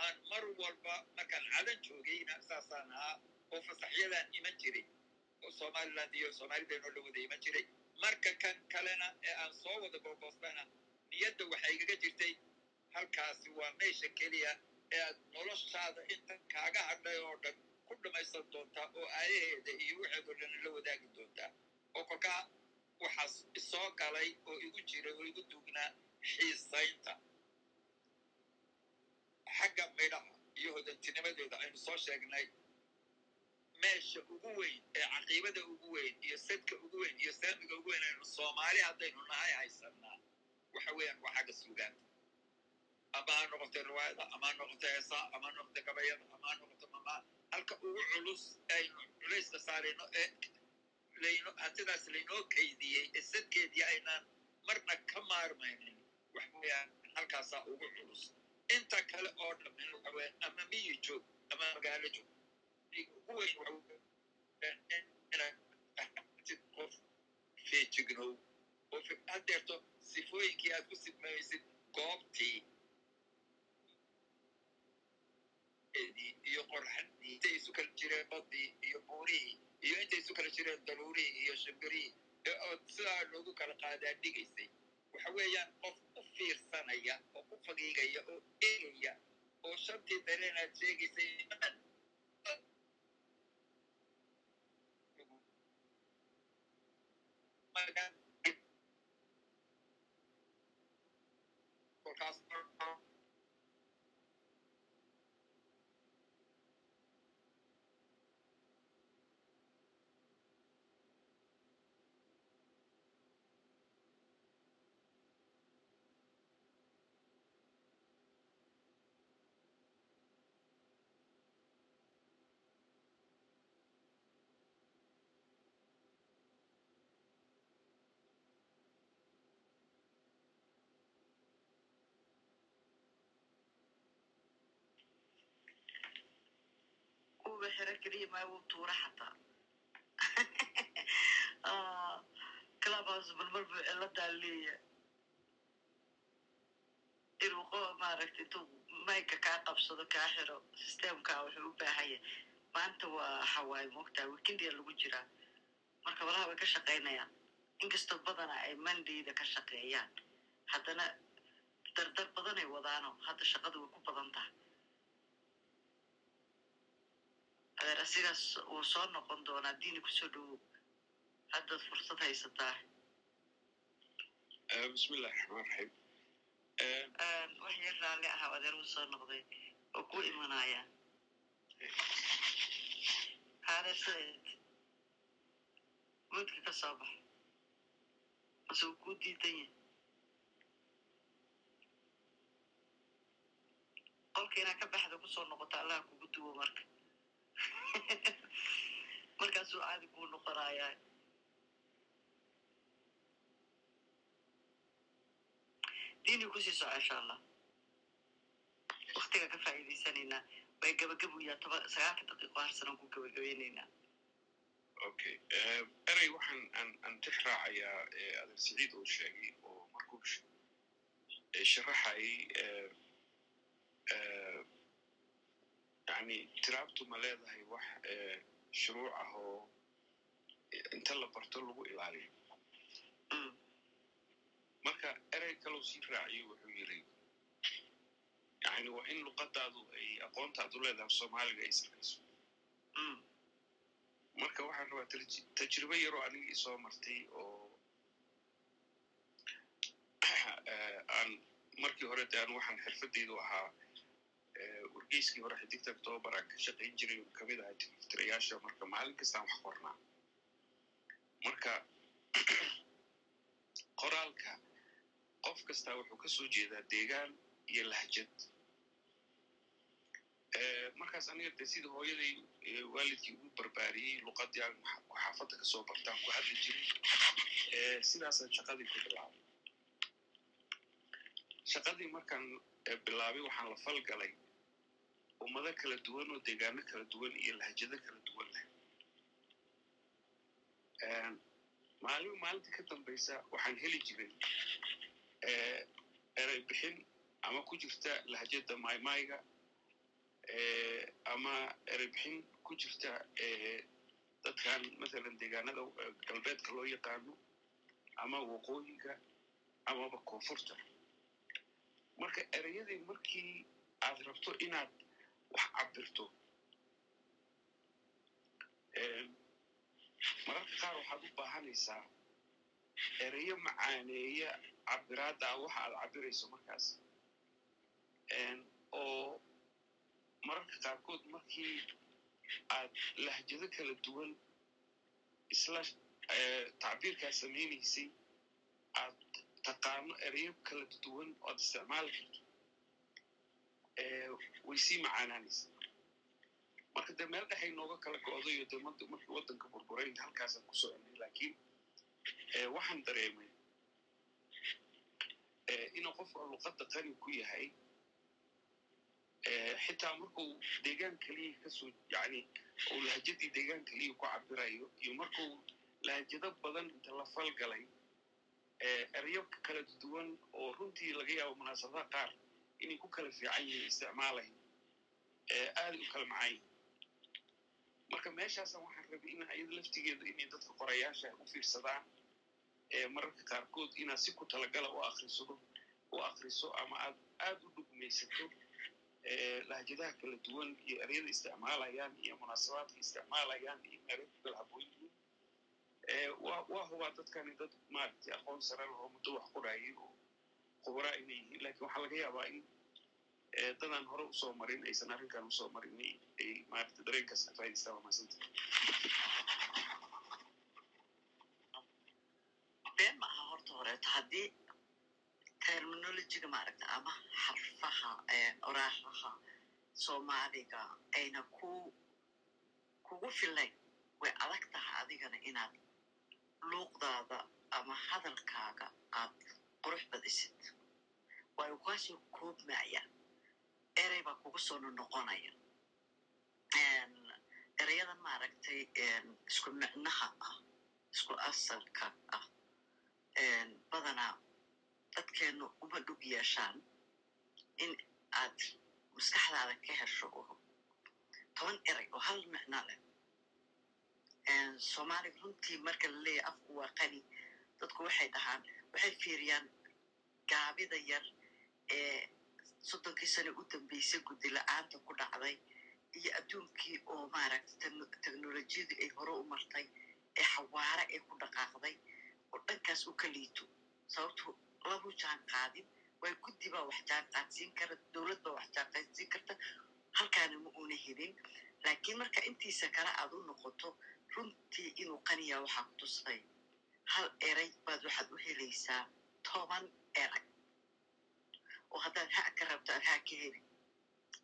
aan mar walba markaan cadan joogayna saasaan ahaa oo fasaxyadaan iman jiray oo somaliland iyo soomaalideenoo la wada iman jiray marka kan kalena ee aan soo wada googoostana niyadda waxay igaga jirtay halkaasi waa meesha keliya ee aad noloshaada inta kaaga hadhay oo dhan ku dhammaysan doontaa oo aayaheeda iyo waxeedoo dhan la wadaagi doontaa. Oo kolkaa waxaas isoo galay oo igu jiray oo igu duugnaa xiisaynta. Xagga midhaha iyo hodantinimadeeda aynu soo sheegnay. Meesha ugu weyn ee caqiibada ugu weyn iyo sadka ugu weyn iyo saamiga ugu weyn aynu soomaali haddaynu nahay haysanaa. Waxa weeyaan waa xagga suugaanta ama ha noqoto riwaayada ama ha noqoto heesaa ama ha noqoto gabayada ama ha noqoto mama halka ugu culus aynu culayska saarayno ee layno hantidaas laynoo kaydiyey ee sadkeedii aynaan marna ka maarmaynin waxa weeyaan halkaasaa ugu culus inta kale oo dhammin waxa weeyaan ama miyi joog ama magaalo joog ugu weyn waxa weeyaan inaad ahaatid qof feejignow oo haddeerto sifooyinkii aad ku sidmaysid goobtii iyo qorxadii intay isu kala jireen badii iyo buurihii iyo intay isu kala jireen daruurihii iyo shimbirihii oo sidaa loogu kala qaadaa dhigaysay waxa weeyaan qof u fiirsanaya oo u fagiigaya oo egaya oo shantii dareen aad sheegaysay kolkaas kuwa xero keliya maa wuu tuura xataa. Clubhouse marmar buu ciladaa leeya inuu qo maaragtay intuu mayka kaa qabsado kaa xiro systemkaa wuxuu u baahan yahay. Maanta waa xawaay moogtaa weekendia lagu jiraa. Marka walaha ka shaqaynayaan. Inkastoo badana ay mondayda ka shaqeeyaan. Haddana dardar badanay wadaano. Hadda shaqada way ku badan tahay adeer asigaas wuu soo noqon doonaa diini ku soo dhowow haddaad fursad haysataa bismillahi raxmaan raxiim wax yar raalli ahaa adeer wuu soo noqday oo ku imanaya. Haade sideed mudka ka soo bax mase uu kuu diidan yahay qolka inaa ka baxda ku soo noqota allaha kugu duwo marka markaasuu caadi kuu noqonayaa. Diini ku sii soco insha allah waktiga ka faa'iidaysanaynaa. Way gabagabuyaa toba sagaalka daqiiqo harsanan ku gabagabaynaynaa. Okay erey waxaan aan aan tix raacayaa adeer siciid uu sheegay oo markuu sharaxayay yani tiraabtu ma leedahay wax shuruuc ah oo inta la barto lagu ilaaliyo marka erey kalou sii raaciyo wuxuu yiri yani waa in luqadaadu ay aqoontaadu leedahay soomaaliga ay sarkayso marka waxaan rabaa tajribo yaroo aniga isoo martay oo aan markii hore de aan waxaan xirfadeydu ahaa wargeyskii hore xidigta october aan ka shaqayn jiray oo ka mid ahaa tifirayaasha marka maalin kastaan wax qornaa marka qoraalka qof kastaa wuxuu ka soo jeedaa deegaan iyo lahjad markaas aniga de sida hooyaday waalidkii ugu barbaariyey luqadii aan xaafadda ka soo bartaan ku hadli jiray sidaasaan shaqadii ku bilaabay shaqadii markaan bilaabay waxaan la falgalay ummado kala duwan oo deegaano kala duwan iyo lahjado kala duwan leh maalin maalinta ka dambaysa waxaan heli jiray erey bixin ama ku jirta lahjada maymayga ama erey bixin ku jirta dadkan mathalan deegaanada galbeedka loo yaqaano ama waqooyiga amaba koonfurta marka ereyadii markii aad rabto inaad wax cabirto mararka qaar waxaad u baahanaysaa ereyo macaaneeya cabiraadda waxa aad cabirayso markaas. Oo mararka qaarkood markii aad lahjado kala duwan isla tacbiirkaa samaynaysay aad taqaano ereyo kala duwan oo aad isticmaali karto way sii macaanaanaysa marka dee meel dhexay nooga kala go'dayo mad- markii waddanka burburayn halkaasaan ku soconay laakiin eh, waxaan dareemay eh, inuu qofka luqadda qani ku yahay eh, xitaa markuu deegaan keliya ka soo yani uu lahjadii deegaan keliya ku cabirayo iyo markuu lahjado badan inta la falgalay eh, eryo kala duwan oo runtii laga yaabo munaasabadaha qaar inay ku kala fiican yihiin isticmaalayn eh, aad u kala macaan yihiin marka meeshaasan waxaan rabay in ayada laftigeeda inay dadka qorayaasha ay u fiirsadaan ee mararka qaarkood inaad si ku talagala u akrisado u akriso ama aad aad u dhugmaysato ee lahjadaha kala duwan iyo eryada isticmaalayaan iyo munaasabaadka isticmaalayaan iyo meelo ku ee waa hubaa dadkani dad maaragtay aqoon sare leh oo muddo wax qorayay oo khubraa inay yihiin laakiin waxaa laga yaabaa in ee dadaan hore u soo marin aysan arrinkan u soo marin ay maaragtay dareenkaas ka been ma aha horta horeeto haddii terminologiga maaragta ama xarfaha oraahaha soomaaliga ayna ku kugu filayn way adag tahay adigana inaad luuqdaada ama hadalkaaga aad qurux badisid waayo kaasoo koobmaya erey baa kugu soo noqonaya ereyadan maaragtay isku micnaha ah isku asalka ah badanaa dadkeenu uma dhug yeeshaan in aad maskaxdaada ka hesho oo toban erey oo hal micno leh soomaaliga runtii marka la leeyahay afku waa qani dadku waxay dhahaan waxay fiiriyaan gaabida yar ee soddonkii sane u dambeysay guddi la'aanta ku dhacday iyo adduunkii oo maaragta teknolojiyadii ay hore u martay ee xawaare ay ku dhaqaaqday oo dhankaas u ka liito sababtu lagu jaan qaadin waa guddi baa wax jaan qaadsiin kara dowlad baa wax jaan qaadsiin karta halkaana ma una helin. Laakiin marka intiisa kale aad u noqoto runtii inuu qaniyaa waxaa ku tusay hal erey baad waxaad u helaysaa toban erey. Oo haddaad ha ka rabto aad ha ka helin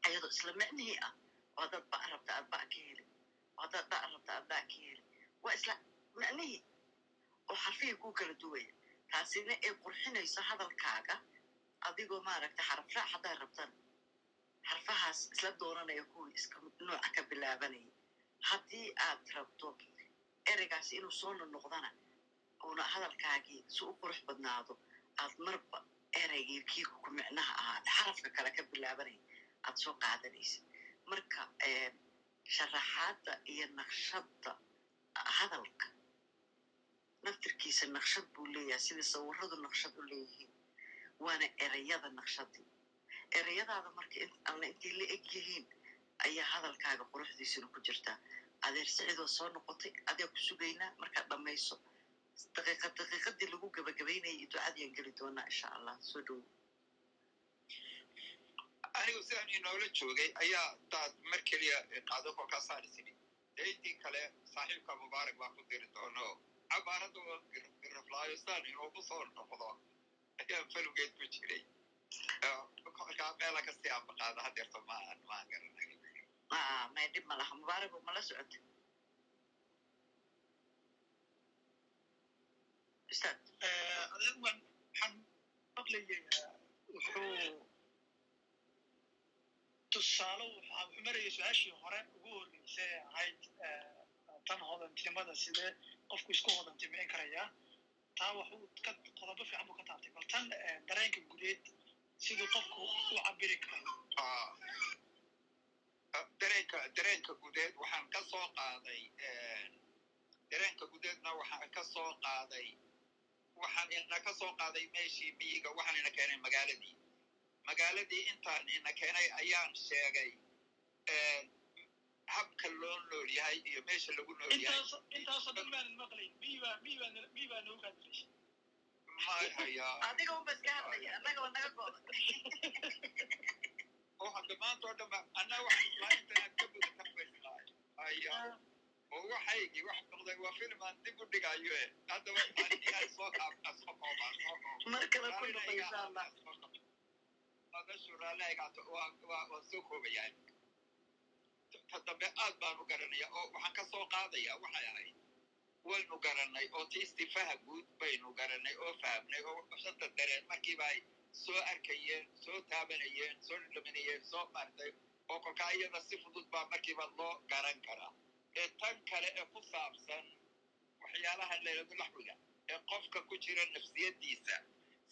ayadoo isla micnihii ah oo haddaad ba rabta aad ba ka helin oo haddaad ba rabta aad ba ka helin waa isla micnihii oo xarfihii kuu kala duwaya. Taasina ay qurxinayso hadalkaaga. Adigoo maaragta xarafraac haddaad rabtan xarfahaas isla dooranaya kuwii iska nooca ka bilaabanaya. Haddii aad rabto ereygaasi inuu soo nonoqdana uuna hadalkaagii si u qurux badnaado aad marba ereygii kii ku micnaha ahaa xarafka kale ka bilaabanaya aad soo qaadanaysa marka sharaxaadda iyo naqshadda hadalka naftirkiisa naqshad buu leeyahay sida sawiradu naqshad u leeyihiin waana ereyada naqshadii ereyadaada marka alla intay la eg yihiin ayaa hadalkaaga quruxdiisuna ku jirtaa adeer sicidoo soo noqotay adaa ku sugaynaa markaad dhammayso daqiiqad daqiiqadii lagu gabagabaynayay ducadiyaan geli doonaa insha allah soo dhowo anigu sidaan inoola joogay ayaa daad mar keliya qaado kolkaa saari tidhi dayntii kale saaxiibka mubaarak baa ku diri doono cabaarada oo giraflaayo sidaan inoogu soo noqdo ayaa falugeed ku jiray kolkaa meela kastii aan hadeerto maan maan garanay may dhib ma laha mubaarago mala socota ustaad adeeg waan waxaan maqlayay wuxuu tusaalo wuxuu marayay su'aashii hore ugu horreysay ee ahayd tan hodantinimada sidee qofku isku hodantimeyn karayaa taa waxuu ka qodobo fiican buu ka taabtay bal tan dareenka gudeed siduu qofku u cabiri karo dareenka dareenka gudeed waxaan ka soo qaaday dareenka gudeedna waxaan ka soo qaaday waxaan ina ka soo qaaday meeshii miyiga waxaan ina keenay magaaladii. Magaaladii intaan ina keenay ayaan sheegay habka loo nool yahay iyo meesha lagu nool yahay. Dhan oo waxaygii wax noqday waa film aan dib u dhigayo e haddaba aan soo koobayaa ta dambe aad baanu garanaya oo waxaan ka soo qaadaya waxay ahayd. Waynu garanay oo ti istifaha guud baynu garanay oo fahamnay oo shanta dareen markiiba ay soo arkayeen soo taabanayeen soo dhadhaminayeen soo maartay oo kolkaa iyada si fudud baa markiiba loo garan karaa ee tan kale ee ku saabsan waxyaalaha leeladu laxwiga ee qofka ku jira nafsiyadiisa.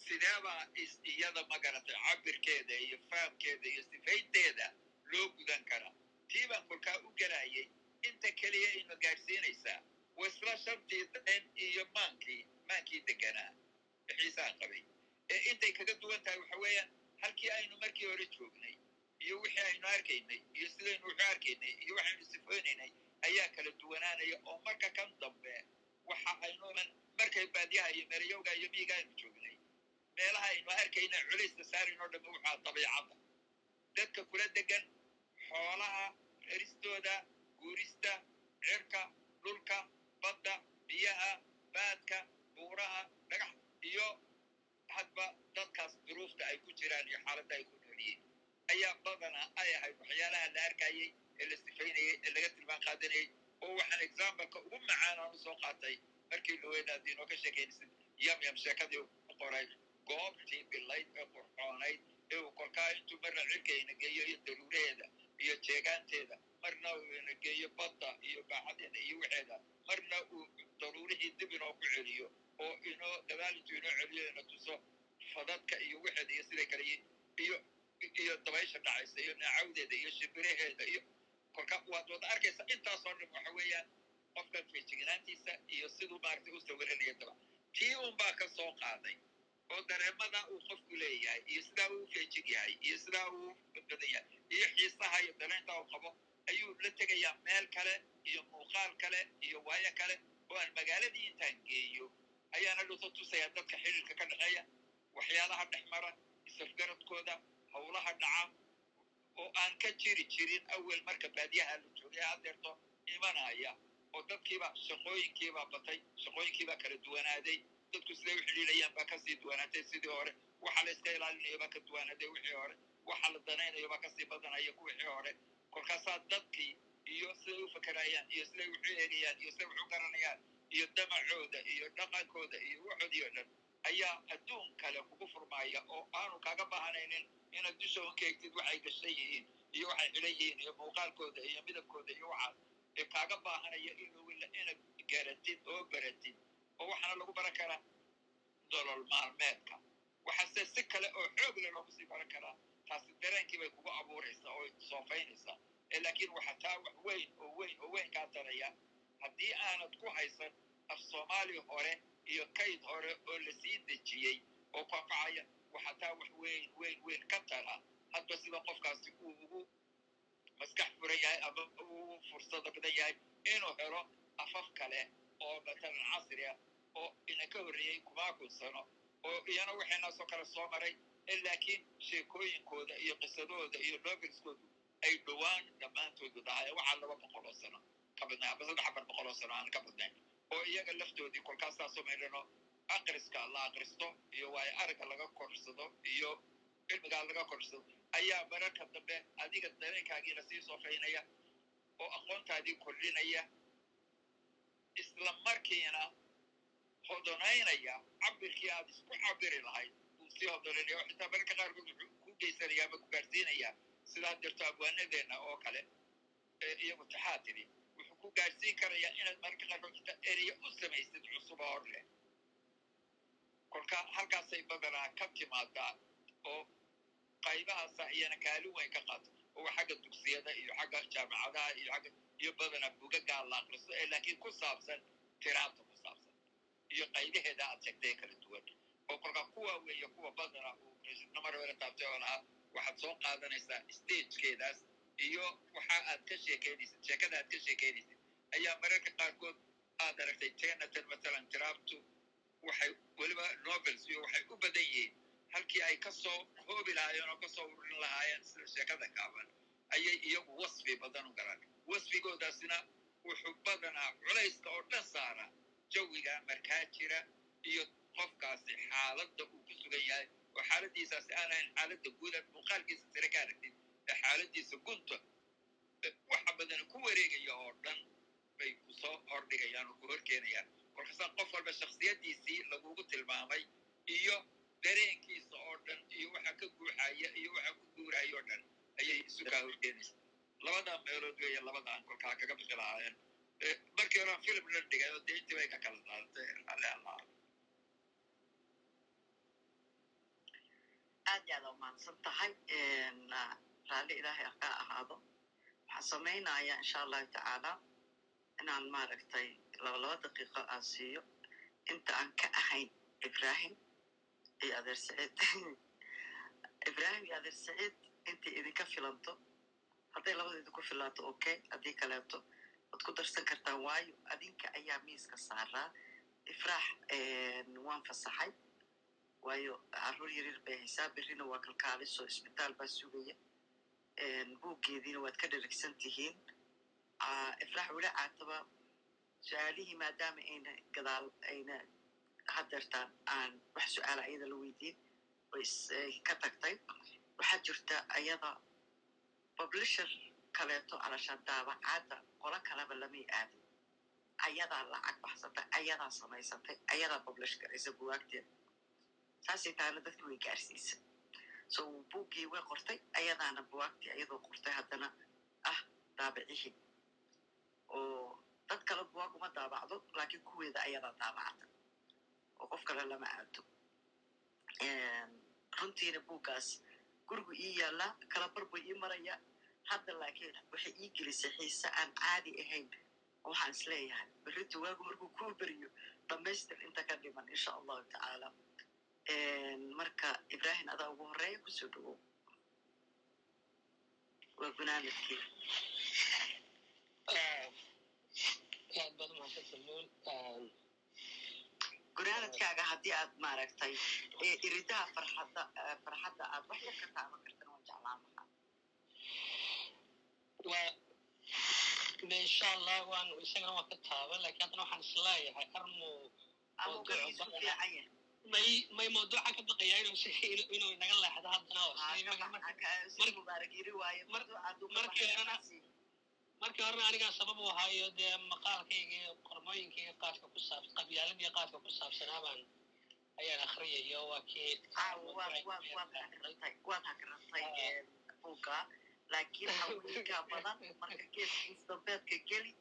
Sideebaa iyada magaratay cabirkeeda iyo fahamkeeda iyo sifaynteeda loo gudan karaa? Tii baan kolkaa u gelayay inta keliya ina gaadhsiinaysaa wasla shantii dareen iyo maankii maankii deganaa xiisaan qabay. Ee intay kaga duwan tahay waxa weeyaan halkii aynu markii hore joognay iyo wixii aynu arkaynay iyo sidaynu wuxu arkaynay iyo waxaynu sifoonaynay ayaa kala duwanaanaya oo marka kan dambe waxa aynu markay baadiyaha iyo meelayowga iyo miyiga aynu joognay. Meelaha aynu arkayna culayska saarinoo dhamme waxaa dabiicadda. Dadka kula degan xoolaha raristooda guurista cirka dhulka badda biyaha baadka buuraha dhagax iyo hadba dadkaas duruufta ay ku jiraan iyo xaaladda ay ku noolyihiin ayaa badanaa ay ahayd waxyaalaha la arkayey ee la sifaynayey ee laga tilmaan qaadanayey oo waxaan exambaleka ugu macaanaan u soo qaatay markii laweynaad inoo ka sheekaynaysid yam yam sheekadii u qoray goobtii bilayd ee qurxoonayd ee uu kolkaa intuu marna cirkayna geeyo iyo daruuraheeda iyo jeegaanteeda marna uu ina geeyo badda iyo baaxadeeda iyo waxeeda marna uu daruurihii dib inoo ku celiyo oo inoo gadaal intuu inoo celiyo ina tuso fadadka iyo waxeeda iyo siday kale iyo iyo dabaysha dhacaysa iyo naacawdeeda iyo shibiraheeda iyo kolka waad wada arkaysa intaasoo dhan waxa weeyaan qofkan feejignaantiisa iyo siduu maaragtay u sawiranaya daba tii un baa ka soo qaaday oo dareemada uu qofku leeyahay iyo sidaa uu feejig yahay iyo sidaa uu badan yahay iyo xiisaha iyo dareenta uu qabo ayuu la tegayaa meel kale iyo muuqaal kale iyo waayo kale oo aan magaaladii intaan geeyo ayaana dhuta tusaya dadka xidhiirka ka dhexeeya waxyaalaha dhex mara isafgaradkooda howlaha dhaca oo aan ka jiri jirin awel marka baadiyaha la joogay hadeerto imanaya oo dadkiiba shaqooyinkiibaa batay shaqooyinkiibaa kala duwanaaday. Dadku siday u baa ka sii duwanaatay sidii hore. Waxa la iska ilaalinayo baa ka duwanaaday wixii hore. Waxa la danaynayo baa ka sii badanaya kuwixii hore. Kolkaasaa dadkii iyo siday u fakerayaan iyo siday wuxu eegayaan iyo siday wuxu garanayaan iyo damacooda iyo dhaqankooda iyo waxoodii o dhan ayaa adduun kale kugu furmaaya oo aanu kaaga baahanaynin inaad dusha ka egtid waxay gashan yihiin iyo waxay xidhan yihiin iyo muuqaalkooda iyo midabkooda iyo waxaas ee kaaga baahanaya inuu inaad garatid oo baratid oo waxaana lagu baran karaa dolol maalmeedka. Waxaase si kale oo xoog le loogu sii baran karaa taasi dareenkii bay kugu abuuraysaa oo soofaynaysaa ee laakiin waxa taa wax weyn oo weyn oo weyn kaa taraya haddii aanad ku haysan af soomaali hore iyo kayd hore oo la sii dejiyey oo kwankacaya waxa taa wax weyn weyn weyn ka tara hadba sida qofkaasi uu ugu maskax furan yahay ama uu fursado badan yahay inuu helo afaf kale oo matalan casri ah oo ina ka horreeyey kumaa kun sano oo iyana waxaynaasoo kale soo maray laakiin sheekooyinkooda iyo qisadooda iyo novelskoodu ay dhowaan dhammaantoodu dhahaya waxaa laba boqol oo sano. Ka badnay ama saddex afar boqol oo sano aan ka badnayn oo iyaga laftoodii kolkaasaasoo maydhano akriska la akristo iyo waayo aragga laga korsado iyo cilmigaa laga korsado ayaa mararka dambe adiga dareenkaagiina sii soofaynaya oo aqoontaadii kordhinaya isla markiina hodonaynaya cabirkii aad isku cabiri lahayd uu sii hodonaynaya oo xitaa mararka qaarkood wuxuu ku geysanaya ama ku gaadhsiinaya sidaa jirto abwaanadeenna oo kale iyagu taxaa tiri wuxuu ku gaadhsiin karayaa inaad mararka qaarkood xitaa ereya u samaysid cusuba hor leh kolka halkaasay badanaa ka timaadaa oo qaybahaasa iyana kaalin weyn ka qaato. Oo xagga dugsiyada iyo xagga jaamacadaha iyo xagga iyo badanaa bugagaa la akristo ee laakiin ku saabsan tiraabta ku saabsan iyo qaybaheeda aad sheegtay kala duwan. Oo kolka kuwa weeye kuwa badanaa uu hore taabtay oo lahaa waxaad soo qaadanaysaa stagekeedaas iyo waxa aad ka sheekeynaysid sheekada aad ka sheekeynaysid ayaa mararka qaarkood aad aragtay tenatan matalan tiraabtu waxay weliba novels iyo waxay u badan yihiin. Halkii ay ka soo koobi lahaayeen oo ka soo ururin lahaayeen sida sheekada gaaban ayay iyagu wasfi badan u galaan. Wasfigoodaasina wuxuu badanaa culayska oo dhan saara. Jawiga markaa jira iyo qofkaasi xaaladda uu ku sugan yahay oo xaaladiisaasi aanahayn xaaladda guudan muuqaalkiisa sare ka aragtid ee xaaladiisa gunta waxa badani ku wareegaya oo dhan bay ku soo hordhigayaan oo ku horkeenayaan kolkaasaa qof walba shaksiyaddiisii lagugu tilmaamay iyo dareenkiisa oo dhan iyo waxa ka guuxaya iyo waxa ku guuraya oo dhan ayay isu kaa horkeenaysa labadaa meelood weeye labadaan kolkaa kaga bixi lahaayeen. Markii horean film la dhigay oo dee intii bay ka kala qaadatay alle allah aad iyo aad umahadsan tahay raalli ilaahay ka ahaado. Waxaan samaynayaa insha allahu tacaala inaan maaragtay laba laba daqiiqo aan siiyo. Inta aan ka ahayn ibrahim iyo adeer saciid. Ibrahim iyo adeer saciid intay idinka filanto hadday labada idinku filaato okay haddii kaleeto. Waad ku darsan kartaan waayo adinka ayaa miiska saaraa ifraax waan fasaxay. Waayo carruur yaryar bay haysaa berrina waa kalkaaliso isbitaal baa sugaya. Buuggeediina waad ka dherigsan tihiin. Ifraax weli caataba su'aalihii maadaama ayna gadaal ayna hadeertaan aan wax su'aala ayada la weydiin ka tagtay waxaa jirta ayada publisher kaleeto alashaan daabacaadda qolo kaleba lamay aadin ayadaa lacag baxsatay ayadaa samaysatay ayadaa publish garaysa buwaagteeda saasay taana dadki way gaarsiisa so buuggii way qortay ayadaana buwaagtii ayadoo qortay haddana ah daabicihii oo dad kale buwaag uma daabacdo laakiin kuweeda ayadaa daabacda oo qof kale lama aado runtiina buuggaas gurigu ii yaallaa kala barbu ii maraya hadda laakiin waxay ii gelisay xiise aan caadi ahayn waxaan is leeyahay waagu markuu kuu beriyo dhammaystir inta ka dhiman insha allahu tacaala marka ibrahim adaa ugu horreeya ku soo dhawow waa gunaanadkii aad baad umahadsantamuun gunaanadkaaga haddii aad maaragtay iridaha farxadda farxadda aad wax yar ka taaban kartan waan jeclaan lahaa waa insha allah waan isagana waan ka taaban laakiin haddana waxaan is leeyahay armu may may mawduuca ka baqaya inuu inuu inaga leexdo haddana markii horena markii horena anigaa sabab u ahaayo dee maqaalkayga qormooyinkayga qaadka ku saabsan qabyaaladii qaadka ku saabsanaa baan ayaan akriyayo waa kii waad hagrantay buugga laakiin badan marka geli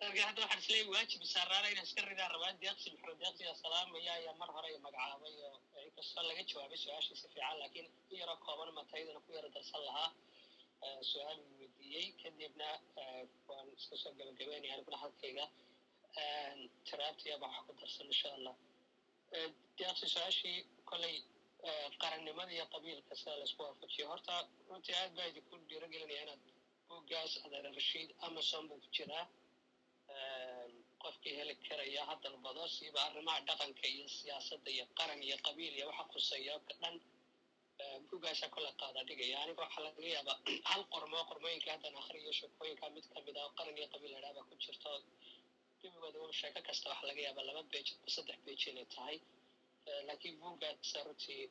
marka hadda waxaan is leeyahay waajib saaraana inaan iska ridaa rabaa deeqsi maxamed deeqsiga salaamaya ayaa mar hore magacaabay oo inkastoo laga jawaabay su'aashii si fiican laakiin in yaroo kooban mataydana ku yara darsan lahaa. Su'aal weydiiyey kadibna waan iska soo gabagabeynaya aniguna halkayga tiraabtiya baa wax ku darsan insha allah deeqsi su'aashii kolay qarannimada iyo qabiilka sida la isku waafajiyo horta runtii aad baa idinku dhiiragelinaya inaad buuggaas adeer rashiid amazon buu ku jiraa. Qofkii heli karaya ha dalbado siiba arrimaha dhaqanka iyo siyaasadda iyo qaran iyo qabiil iyo waxa khuseeya ka dhan buuggaasa kolle qaada dhigaya aniga waxaa laga yaabaa hal qormo qormooyinka haddan akhriyo sheekooyinka mid ka mid ah qaran iyo qabiil ladhaaba ku jirto. Gebigooda un sheeko kasta waxaa laga yaabaa laba bej ama saddex bej inay tahay. Laakiin buuggaasa runtii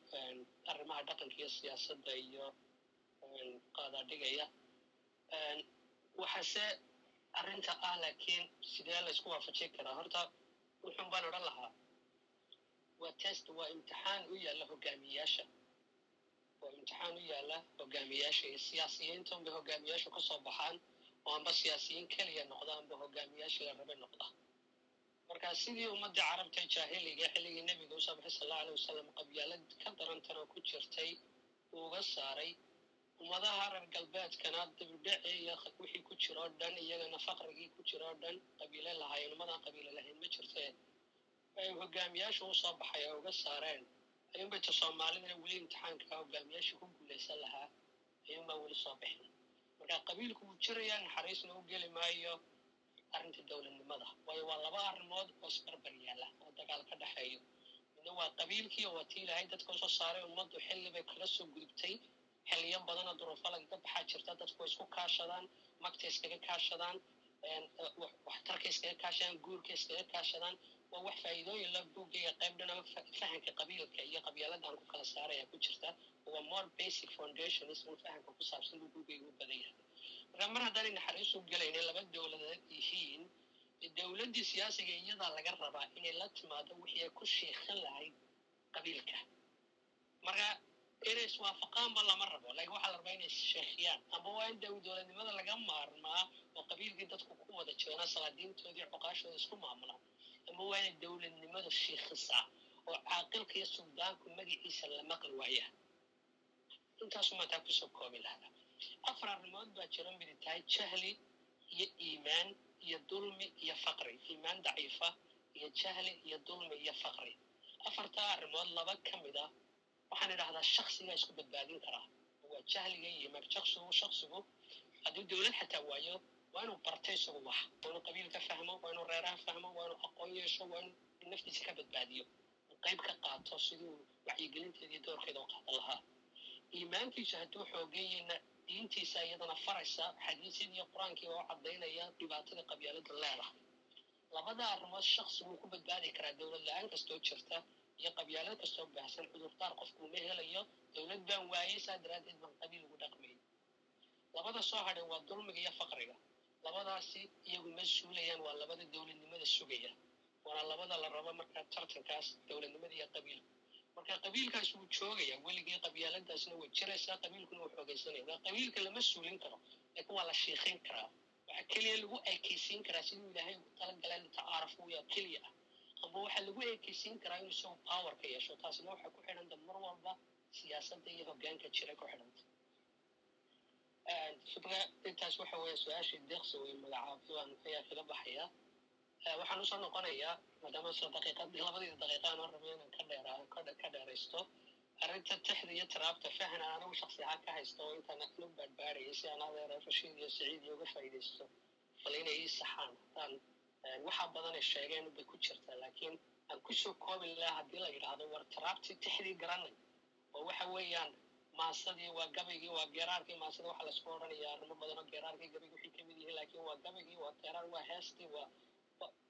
arrimaha dhaqanka iyo siyaasadda iyo qaada dhigaya. Waxaase arrinta ah laakiin sidee laysku waafajin karaa? Horta wuxun baan odhan lahaa. Waa test waa imtixaan u yaalla hogaamiyayaasha waa imtixaan u yaalla hogaamiyayaasha iyo siyaasiyiinta unbay hogaamiyayaashu ka soo baxaan oo amba siyaasiyiin keliya noqda amba hogaamiyayaashii la rabe noqda marka sidii ummaddii carabta jaahiliga xilligii nebiga u soo baxay sal allahu alay wasalam qabyaalad ka darantan oo ku jirtay uu uga saaray ummadaha reer galbeedkana dibidhaci iyo wixii ku jiro o dhan iyagana faqrigii ku jiro o dhan qabiile lahaayeen ummadaan qabiile lahayn ma jirtee ay hogaamiyaashu u soo baxay ay uga saareen ayuunbayta soomaalidana weli imtixaanka hogaamiyaasha ku guulaysan lahaa ayuunbaa weli soo bixin marka qabiilku wuu jirayaa naxariisna u geli maayo arrinta dowladnimada waayo waa laba arrimood oo isbarbar yaalla oo dagaal ka dhexeeyo midna waa qabiilkii oo tii ilahay dadka u soo saaray ummaddu xilli bay kala soo gudubtay xiliyo badanoo duruufo lagaga baxaa jirta dadku way isku kaashadaan magta iskaga kaashadaan waxtarka iskaga kaashadaan guurka iskaga kaashadaan waa wax faa'iidooyin la buugaya qayb dhan ama qabiilka iyo qabyaaladaan ku kala saaraya ku jirta waa more basic foundations un fahanka ku saabsan buu buugayga u badan yahay. Marka mar haddaanay naxariis u gelaynin laba dowladeed yihiin dowladdii siyaasiga iyadaa laga rabaa inay la timaado wixii ay ku sheekhan lahayd qabiilka. Marka inay iswaafaqaanba lama rabo laakiin waxaa la rabaa inay sheekiyaan ama waa in dowladnimada laga maarmaa oo qabiilkii dadku ku wada jeena salaadiintoodii cuqaashooda isku maamulaan ama waa inay dowladnimadu shiikhisaa oo caaqilka iyo suldaanku magaciisa la maqli waaya intaasu mataa ku soo koobi lahaa. Afar arrimood baa jiro midi tahay jahli iyo iimaan iyo dulmi iyo faqri. Iimaan daciifa iyo jahli iyo dulmi iyo faqri. Afartaa arrimood laba ka mid ah waxaan idhahdaa shaksigaa isku badbaadin karaa. Waa jahliga iyo iimaan shaksigu shaksigu hadduu dowlad xataa waayo waa inuu barto isagu wax waa inuu qabiilka fahmo waa inuu reeraha fahmo waa inuu aqoon yeesho waa inuu naftiisa ka badbaadiyo qayb ka qaato siduu wacyigelinteeda iyo doorkeeda u qaadan lahaa iimaankiisu hadduu xoogayeyna diintiisa iyadana faraysa xadiisyada iyo qur'aankii oo caddaynaya dhibaatada qabyaalada leedahay labada arrimood shaksigu ku badbaadi karaa dowlad la'aan kastoo jirta iyo qabyaalad kastoo baahsan cudurdaar qofku uma helayo dowlad baan waayey saa daraaddeed baan qabiil ugu dhaqmay labada soo hadhay waa dulmiga iyo faqriga labadaasi iyagu ma suulayaan waa labada dowladnimada sugaya. Waana labada la rabo markaa tartankaas dowladnimada iyo qabiilka marka qabiilkaas wuu joogaya weligii qabyaaladaasna way jiraysaa qabiilkuna wuu xoogaysanaya marka qabiilka lama suulin karo laakiin waa la shiiqin karaa. Waxaa keliya lagu ekeysiin karaa siduu ilaahay ugu talagaleen tacaarafu yaa keliya ah amba waxaa lagu ekeysiin karaa inuu isagu powerka yeesho taasina waxay ku xidhanta mar walba siyaasadda iyo hoggaanka jira ku xidhanta intaas waxa weeye su'aashii deeqsi wey magacaabaan ayaa kaga baxaya. Waxaan u soo noqonayaa maadaama soo daqiiqadii labadii daqiiqa aan inaan ka dheeraa ka dheeraysto arrinta tixda iyo tiraabta fahna anigu shaksi ahaan ka haysto oo intaan anu baadbaadhayay si aan adeer rashiid iyo saciid iyo uga faa'iidaysto bal inay ii saxaan. Haddaan waxa badan ay sheegeen bay ku jirtaa laakiin aan ku soo koobi lahaa haddii la yidhaahdo war tiraabtii tixdii garanay oo waxa weeyaan maasadii waa gabaygii waa geeraarkii maasada waxa la isku odhanaya arrimo badan oo geeraarkii gabaygi wixii ka mid yihiin laakiin waa gabaygii waa geeraar waa heestii waa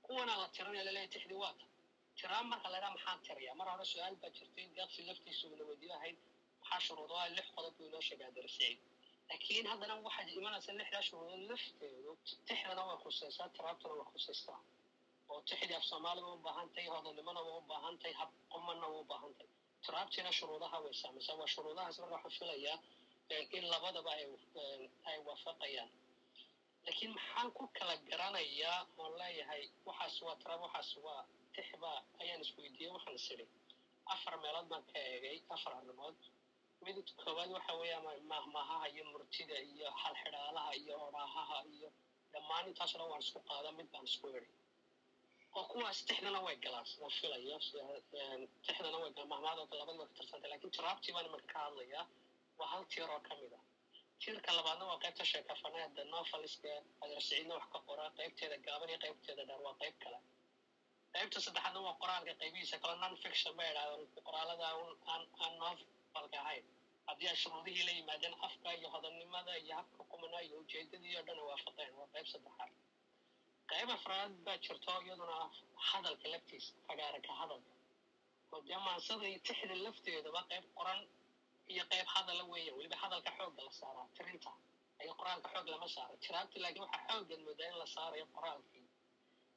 kuwana la tiranaya la leeyahay tixdii waa ta tiraan marka laydhaa maxaan tirayaa? Mar hore su'aal baa jirtay deeqsi laftiisu una weydiyo ahayd. Maxaa shuruudaha lix qodob buu inoo sheegaa darasiin laakiin haddana waxaa imanaysa lixdaa shuruudood lafteedu tixdana way khusaysaa tiraabtana way khusaysaa oo tixdii af soomaaliga u baahan tahay hodanimona waa u baahan hab qomanna waa u baahan tiraabtiina shuruudaha way saamaysaa waa shuruudahaas marka waxaan filayaa in labadaba ay ay waafaqayaan laakiin maxaan ku kala garanayaa oon leeyahay waxaas waa tiraab waxaas waa tixba ayaan isweydiiyey waxaan isiri afar meelood baan ka eegay afar arrimood mid koowaad waxa weeya mahmahaha iyo murtida iyo xalxidhaalaha iyo odhaahaha iyo dhammaan intaas dhan waan isku qaada mid baan isku idhi oo kuwaas tixdana way galaan sidaan filayo tixdana way galaan mahmahadooda labadiba ka tirsantay laakiin tiraabtii baan imanka ka hadlayaa waa hal tiir oo ka mid ah tiirka labaadna waa qaybta sheekafaneeda noveliska adeersaciidna wax ka qora qaybteeda gaaban iyo qaybteeda dheer waa qayb kale qaybta saddexaadna waa qoraalka qaybihiisa kale non fiction ba idhahdaan qoraalada aan novelka ahayn haddii ay shuruudihii la yimaadeen afka iyo hodannimada iyo habka qumanaa iyo ujeedadii oo dhan waafaqeen waa qayb saddexaad qayb afraad baa jirto iyaduna hadalka laftiisa fagaaraka hadalka oo dee maansada iyo tixda lafteedaba qayb qoran iyo qayb hadala weeya weliba hadalka xoogga la saaraa tirinta ayo qoraalka xoog lama saaro tiraabti laakiin waxaa xooggan moodaa in la saarayo qoraalkii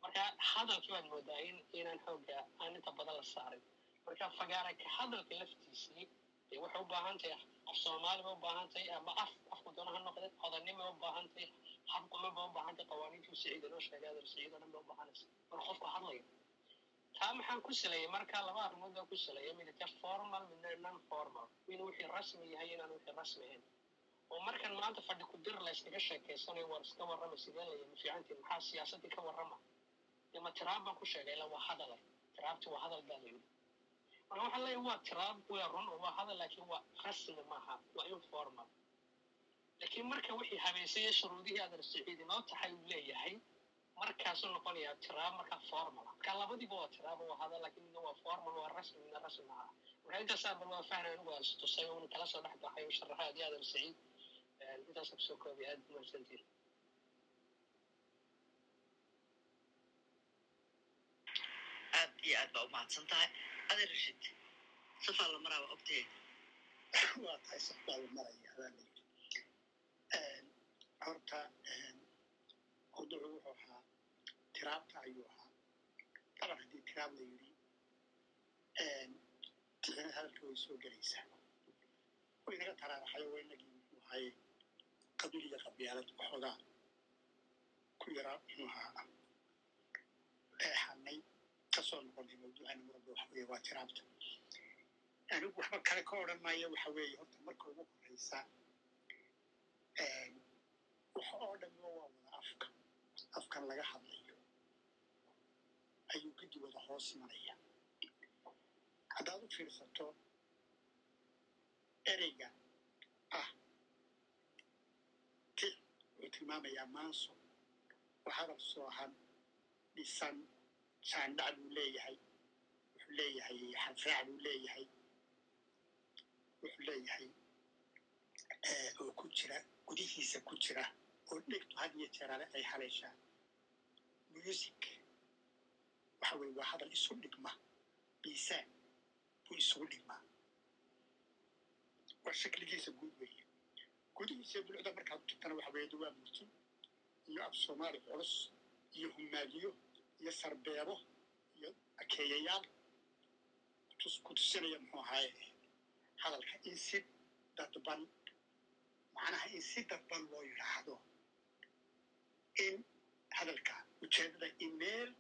marka hadalkii baad moodaa in inaan xoogga aan inta badan la saarin marka fagaaraka hadalka laftiisii dee waxay u baahan tahay af soomaali ba u baahan tahay ama af afku doona ha noqde hodanima u baahan tahay habquma ba u baahan tahay qawaaniintuu saciid inoo sheegay adeer saciid oo dhan ba u baahanaysa marka qofku hadlayo taa maxaan ku saleeyay marka laba arrimood baan ku saleeyay midka formal midna non formal. inuu wixii rasmi yahay inaan wixii rasmi ahayn oo markan maanta fadhi ku dir la iskaga sheekeysanayo war iska warrama sidee la yimi maxaa siyaasaddii ka warrama dema tiraab baan ku sheegay ila waa hadale tiraabti waa hadal baa layidhi marka waxaa leeyahay waa tiraab waa run oo waa hadal laakiin waa rasmi maaha waa informal laakiin marka wixii habeysaya shuruudihii adeer saciid inoo taxay uu leeyahay markaasuu noqonayaa tiraab marka formal marka labadiiba waa tiraab waa hadal laakiin midna waa formal waa rasmi midna rasmi maaha marka intaasaa bal waa fahna anigu aan istusay uun kala soo dhex baxay u sharaxay adii adeer saciid intaasa ku soo koobay aad mahadsantiin aad iyo aad baa umahadsan tahay. Adeer rashid safaa la maraa waa ogtee waa tahay safbaa la maraya horta mawduucu wuxuu ahaa tiraabta ayuu ahaa daban haddii tiraab la yidhi tixina hadalka way soo gelaysaa way naga taraaraxayo waa inagii muxuu ahaye qabiil iyo qabyaalad waxoogaa ku yaraa muxuu ahaa eexanay ka soo noqonay mawduucana maraba waxa weeye waa tiraabta anigu waxba kale ka odhan maayo waxa weeye horta marka ugu horeysa waxa oo dhan waa wada afka afkan laga hadlayo. Ayuu gidi wada hoos imanaya haddaad u fiirsato ereyga ah tix wuxuu tilmaamayaa maanso waa hadal soohan dhisan jaandhac buu leeyahay. Wuxuu leeyahay xanfaac buu leeyahay. Wuxuu leeyahay oo ku jira gudihiisa ku jira oo dhegtu had iyo jeeraale ay haleeshaa music. Waxa weye waa hadal isu dhigma miisaan buu isugu dhigmaa waa shakligiisa guud weeye gudihiisa bulucda markaad u tagtana waxa weeye waa murti iyo af soomaali culus iyo humaadiyo iyo sarbeebo iyo akeeyayaal ku tusinaya muxuu ahaaye hadalka in si dadban macnaha in si dadban loo yidhaahdo in hadalka ujeedada in meel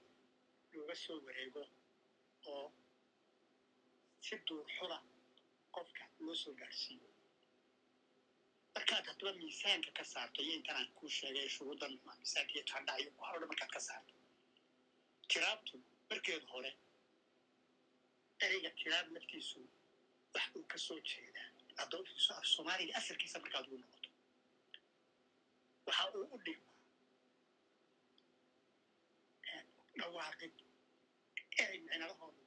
looga soo wareego oo si duurxula qofka loo soo gaadhsiiyo markaad haddaba miisaanka ka saarto iyo intan aan kuu sheegay shuruudan miisaanka iyo tandhac iyo ku hordha markaad ka saarto tiraabtu markeed hore ereyga tiraab laftiisu wax uu ka soo jeedaa adoontiisu af soomaaliga asalkiisa markaad ugu noqoto. Waxa uu u dhigmaa dhawaaqid erey micnadahooda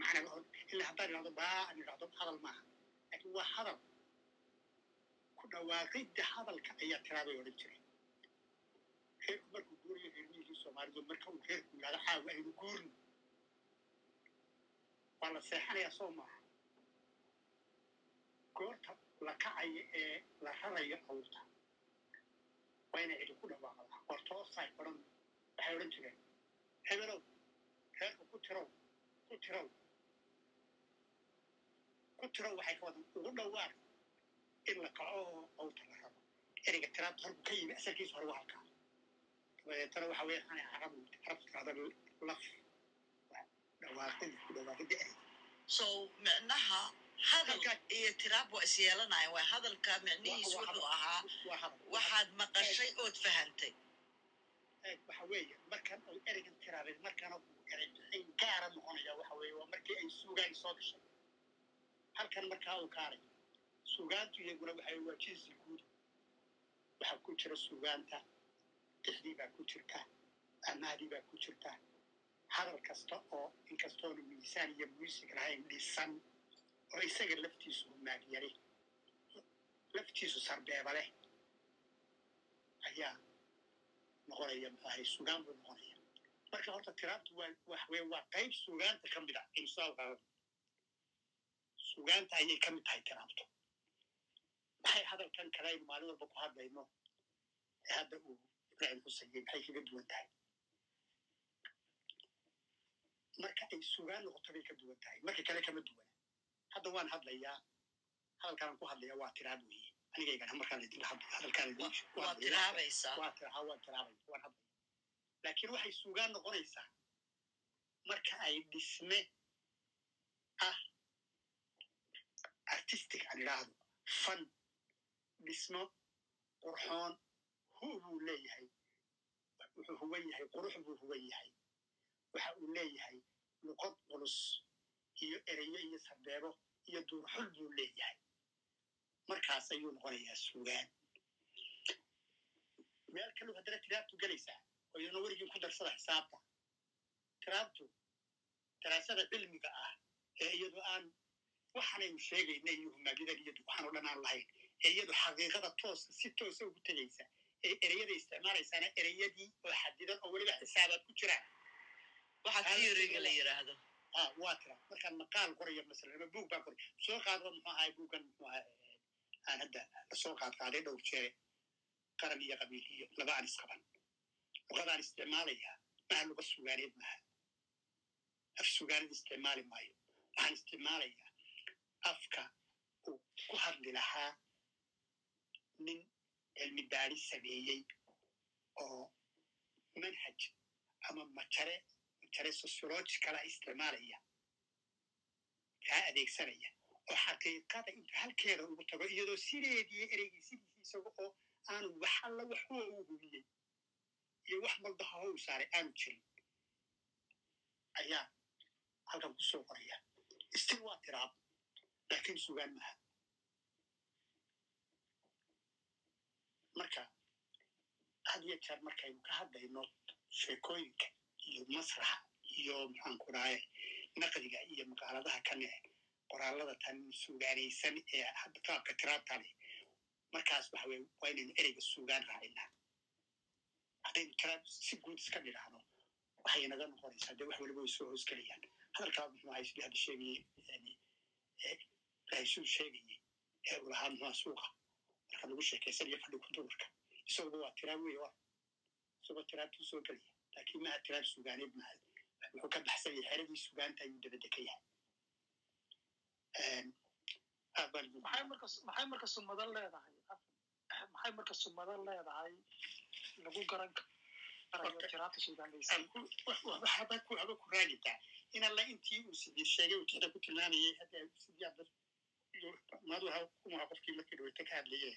macnadahooda ilaa haddaan idhahdo baa aan idhahdo hadal maaha. Laakiin waa hadal. Ku dhawaaqidda hadalka ayaa tiraabay odhan jiray. Reerku markuu guurayo reermihii soomaalidu marka uu reerku yidhahdo caawa aynu guurno. Waa la seexanayaa soo maaha goorta la kacayo ee la rarayo awrta waa inay cidi ku dhawaaqdaa qortoosay odhan waxay odhan jireen hebelow reerku ku tirow ku tirow ku tirow waxay ka wadan ugu dhawaaq in la kaco oo awrta la raro ereyga tiraabta halku ka yimi asalkiisa hore waa halkaa waxa weeye ana carabu carabtu tirahda laf dhawaaqida ku dhawaaqida ereyga so micnaha hadal iyo tiraab waa is yeelanaya waa hadalka micnihiisu wuxuu ahaa waxaad maqashay ood fahantay. Waxa weeye markan ay ereygan tiraabeen markana uu erey bixin gaara noqonaya waxa weeye waa markii ay suugaan soo gashay. Halkan markaa uu kaalay suugaantu iyaguna waxay waa jinsi guud waxaa ku jira suugaanta dixdii baa ku jirta amaadii baa ku jirta. Hadal kasta oo inkastoonu miisaan iyo muusig lahayn dhisan oo isaga laftiisu humaagyari laftiisu sarbeeba leh ayaa noqonaya muxuahay sugaan buu noqonaya marka horta tiraabtu waa waxweye waa qayb sugaanta ka mid a insaalqaada sugaanta ayay ka mid tahay tiraabtu maxay hadalkan kale aynu maalin walba ku hadlayno ee hadda uu ibraahim xusayey maxay kaga duwan tahay marka ay sugaan noqoto bay ka duwan tahay marka kale kama duwana hadda waan hadlayaa. Hadalkaan ku hadlaya waa tiraab weeye anigaygana markaan idinla hadlayo hadalkaan waa tiraabaysaa? Waa tira waan tiraabaya waan hadlaya laakiin waxay sugaan noqonaysaa marka ay dhisme ah artistic aan idhaahdo fan dhismo qurxoon hu buu leeyahay? Wuxuu huwan yahay qurux buu huwan yahay. Waxa uu leeyahay luqad culus iyo ereyo iyo sarbeebo iyo duurxul buu leeyahay. Markaas ayuu noqonayaa sugaan meel kaluu haddana tiraabtu gelaysaa oo iyadana werigii ku darsada xisaabta. Tiraabtu daraasada cilmiga ah ee iyadu aan waxaanaynu sheegayna iyo humaagidan iyo waxaan oo dhan aan lahayn ee iyadu xaqiiqada toosa si toosa ugu tegaysa ee ereyada isticmaalaysaana ereyadii oo xadidan oo weliba xisaabaad ku jiraan ha waa tira markaan maqaal qorayo masalan buug baan qoray soo qaadba muxuu ahay buuggan muxuu ahay aan hadda la soo qaad qaaday dhowr jeere qaran iyo qabiil iyo laba aan isqaban luqadaan isticmaalayaa maha luqa sugaaneed maha af sugaaneed isticmaali maayo. Waxaan isticmaalayaa afka uu ku hadli lahaa nin cilmi baadi sameeyey oo manhaj ama majare majare sociologicala isticmaalaya kaa adeegsanaya oo xaqiiqada inta halkeeda ugu tago iyadoo sideedii ereygii sidiisi isaga oo aanu wax alla waxuwa uu hubiyey iyo wax walba hawa uu saaray aanu jirin ayaa halkan ku soo qoraya stil waa tiraab laakiin sugaan maha marka had iyo jeer markaynu ka hadlayno sheekooyinka iyo masraxa iyo maxaanku dhahay naqdiga iyo maqaaladaha kane qoraalada tan sugaanaysan ee qaabka tiraabta leh markaas waxa weye waa inaynu ereyga sugaan raacinaa haddaynu tiraab si guud iska nidhaahno waxay naga noqonaysaa dee wax waliba way soo hoosgelayaan hadalkaa muxuu ahay sidii hadda sheegayey raisuu sheegayey ee uu lahaa suuqa. Marka lagu sheekaysanayo fadhiga dumarka. Isaguba waa tiraab wey wa isagoo tiraabtuu soo gelaya laakiin maha tiraab sugaaneed maha wuxuu ka baxsan yahay xeradii sugaanta ayuu dabadda ka yahay maxay marka sumadan leedahay maxay marka sumadan leedahay lagu garan karayo tiraabta sugaanaysa haba ku haba ku in alla intii uu sidii sheegay uu tixda ku tilmaamayay hadda sidii hadda madu kuma qofkii markii dhaweyta ka hadlaye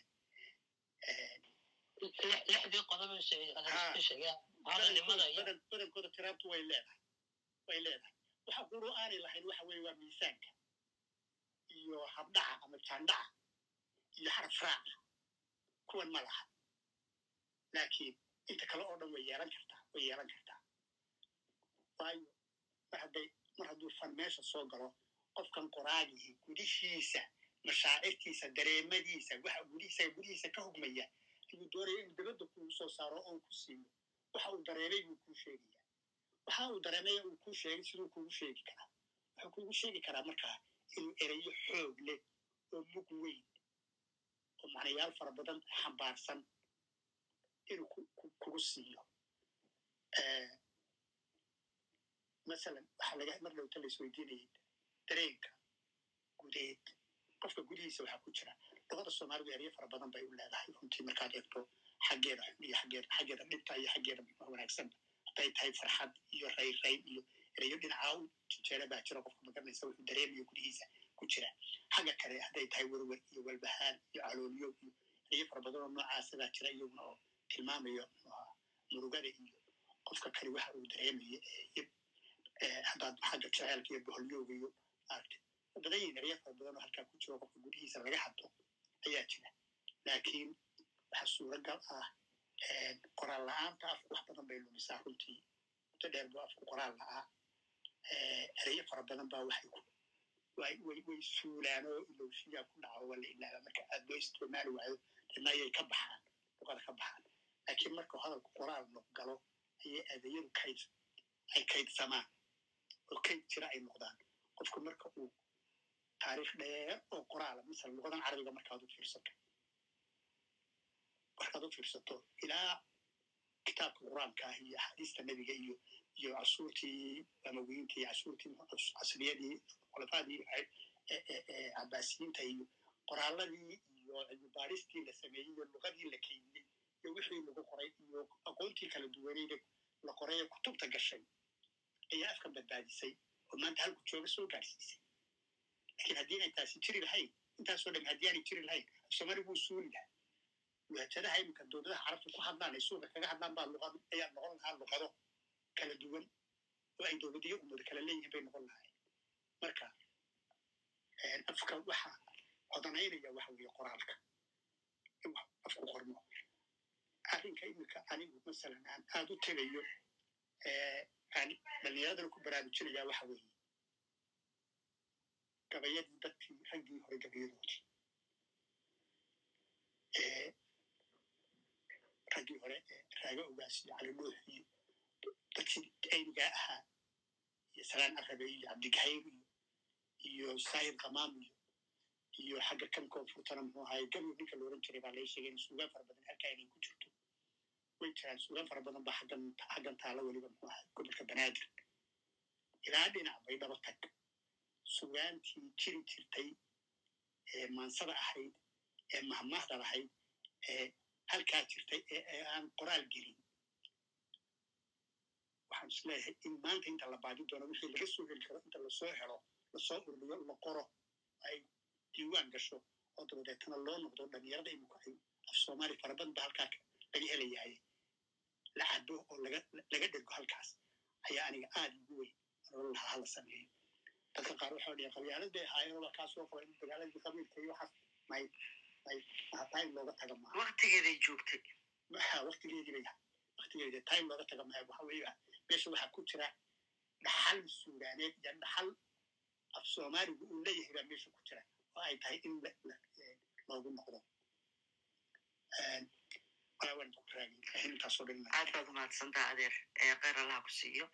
lixdii qodob sheegay badankooda tiraabtu way leedahay. Way leedahay. Waxa quru aanay lahayn waxa weye waa miisaanka. Iyo habdhaca ama jaandhaca iyo xaraf raaca kuwan ma laha. Laakiin inta kale oo dhan way yeelan kartaa way yeelan kartaa. Waayo mar hadday mar hadduu fan meesha soo galo qofkan qoraagihi gudihiisa mashaacirtiisa dareemadiisa waxa gudihiisa gudihiisa ka hugmaya ayuu doonaya inuu dabadda kugu soo saaro oo ku siiyo waxa uu dareemay buu kuu sheegaya waxa uu dareemaya uu kuu sheegay siduu kugu sheegi karaa. Wuxuu kugu sheegi karaa markaa inuu ereyo xoog leh oo mug weyn oo macnayaal fara badan xambaarsan inuu kugu siiyo. Masalan waxaa laga mar dhowta la isweydiinayay dareenka gudeed. Qofka gudihiisa waxaa ku jira. Luqada soomaalidu eryo fara badan bay u leedahay runtii markaad eegto xaggeeda iyo xaggeeda xaggeeda dhibta iyo xaggeeda wanaagsan hadday tahay farxad iyo rayrayn iyo ereyo dhinacaa u jejeera baa jira qofka magaranaysa wuxuu dareemayo gudihiisa ku jira xagga kale hadday tahay werwer iyo walbahaan iyo calooliyo iyo ereyo fara badan oo noocaasa baa jira iyaguna oo tilmaamayo murugada iyo qofka kale waxa uu dareemayo haddaad xagga jaceelka iyo boholyooga iyo maaragtay badan yihiin erya fara badan oo halkaa ku jiro qofka gudihiisa laga hadlo ayaa jira laakiin waxa suuragal ah qoraal la'aanta afku wax badan bay lumisaa runtii muddo dheer buu afku qoraal la'aa ereyo fara badan baa way suulaan oo ilowshiyaa ku dhaco waa la ilaaba marka aad loo isticmaali waayo dana ayay ka baxaan luqada ka baxaan laakiin marka hadalku qoraal noq galo ayay adeeyadu kayd ay kaydsamaan oo kayd jira ay noqdaan qofku marka uu taariikh dheer oo qoraala masala luqadan carabiga markaad u fiirsato markaad u fiirsato ilaa kitaabka qur'aanka ah iyo axaadiista nebiga iyo iyo casuurtii amawiyiinta iyo casuurtii casriyadii khulafaadii cabaasiyiinta iyo qoraaladii iyo cilmibaaristii la sameeyey iyo luqadii la keydiyey iyo wixii lagu qoray iyo aqoontii kala duwaneyda la qoray ee kutubta gashay ayaa afka badbaadisay oo maanta halku jooga soo gaadhsiisay lakiin haddii inay taasi jiri lahayn intaasoo dham haddii aanay jiri lahayn afsomali wuu suuli lahaa waajadaha iminka dowladaha carabta ku hadlaan ay suuqa kaga hadlaan baa luqad ayaa noqon lahaa luqado kala duwan oo ay dowladiyo umada kala leeyihiin bay noqon lahayn marka afka waxa hodanaynaya waxa weeye qoraalka in afku qormo arrinka iminka anigu masalan aan aad u tegayo aan dhallinyaradana ku baraarujinaya waxa weeye gabayadii dadkii raggii hore gabayadoodii raggii hore raaga ogaas iyo cali nuux iyo dadkii aynigaa ahaa iyo salaan arabe iyo cabdigahayr iyo saahir kamaam iyo iyo xagga kan koonfurtana muxuu ahaye gabi ninka la oran jiray baa lai sheegay in suugaan fara badan halkaa inay ku jirto way jiraan suugaan fara badan ba xaggan xaggan taala weliba muxuu ahaye gobolka banaadir ilaa dhinac bay dhaba tag sugaantii jiri jirtay ee maansada ahayd ee mahmahda lahayd ee halkaa jirtay ee aan qoraal gelin. Waxaan is leeyahay in maanta inta la baadi doono wixii laga soo heli karo inta la soo helo la soo ururiyo la qoro ay diiwaan gasho oo dabadeetana loo noqdo dhalinyarada imika af soomaali fara badan ba halkaa laga helayahay. La cabo oo laga dhego halkaas ayaa aniga aad ugu weyn lahaa hala sameeyo. Dadka qaar waxaa dhiya qabyaalad bay ahaayeen waa kaa soo qoray dagaaladii qabiilka iyo waxaas may may maha time looga taga maha waktigeeday joogtay maha waktigeedii bay waktigeeda time looga taga maha waxa weeye? Meesha waxaa ku jira dhaxal suudaaneed iyo dhaxal af soomaaligu uu leeyahay baa meesha ku jira oo ay tahay in loogu noqdo. Aad baad umahadsantaa adeer kheyr allaha ku siiyo.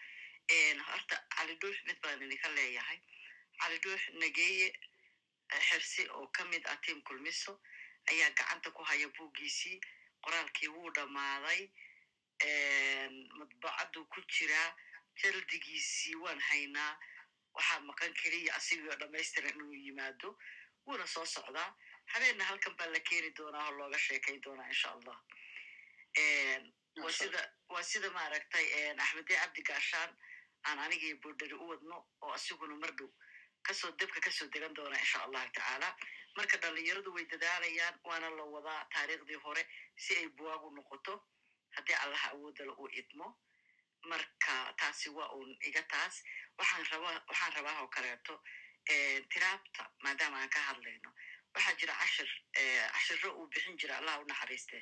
Horta cali dhuux mid baan idinka leeyahay. Cali dhuux nageeye xersi oo ka mid ah tiam kulmiso ayaa gacanta ku haya buuggiisii qoraalkii wuu dhammaaday. Madbacaddu ku jiraa. Jaldigiisii waan haynaa. Waxaa maqan keliya asigoo dhammaystiran inuu yimaado. Wuuna soo socdaa. Habeenna halkan baa la keeni doonaa oo looga sheekayn doonaa insha allah. Wa sida waa sida maaragtay axmedee cabdi gaashaan aan anigii borderi u wadno oo asiguna mar dhow ka soo debka ka soo degan doona insha allahu tacaala marka dhalinyaradu way dadaalayaan waana la wadaa taariikhdii hore si ay buwaag u noqoto. Haddii allaha awoodala uu idmo marka taasi waa uun iga taas. Waxaan rabaa waxaan rabaa oo kaleeto tiraabta maadaama aan ka hadlayno. Waxaa jira cashir cashiro uu bixin jira allah u naxariiste.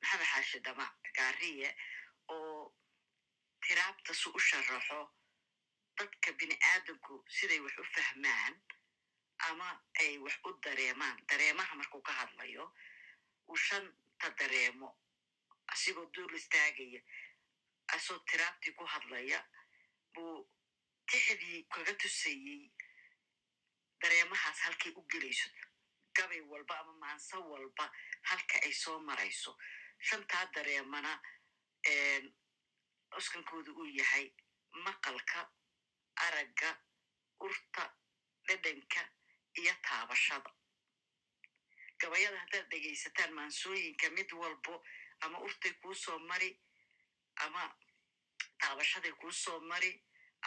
Maxamed xaashi damac gaariye oo tiraabta su u sharaxo dadka bini aadamku siday wax u fahmaan ama ay wax u dareemaan. Dareemaha markuu ka hadlayo uu shanta dareemo asigoo duul istaagaya asoo tiraabtii ku hadlaya buu tixdii kaga tusayey dareemahaas halkay u gelayso. Gabay walba ama maanso walba halka ay soo marayso. Shantaa dareemana cuskankooda uu yahay maqalka aragga urta dhedhanka iyo taabashada. Gabayada haddaad dhegaysataan maansooyinka mid walbo ama urtay kuu soo mari ama taabashaday kuu soo mari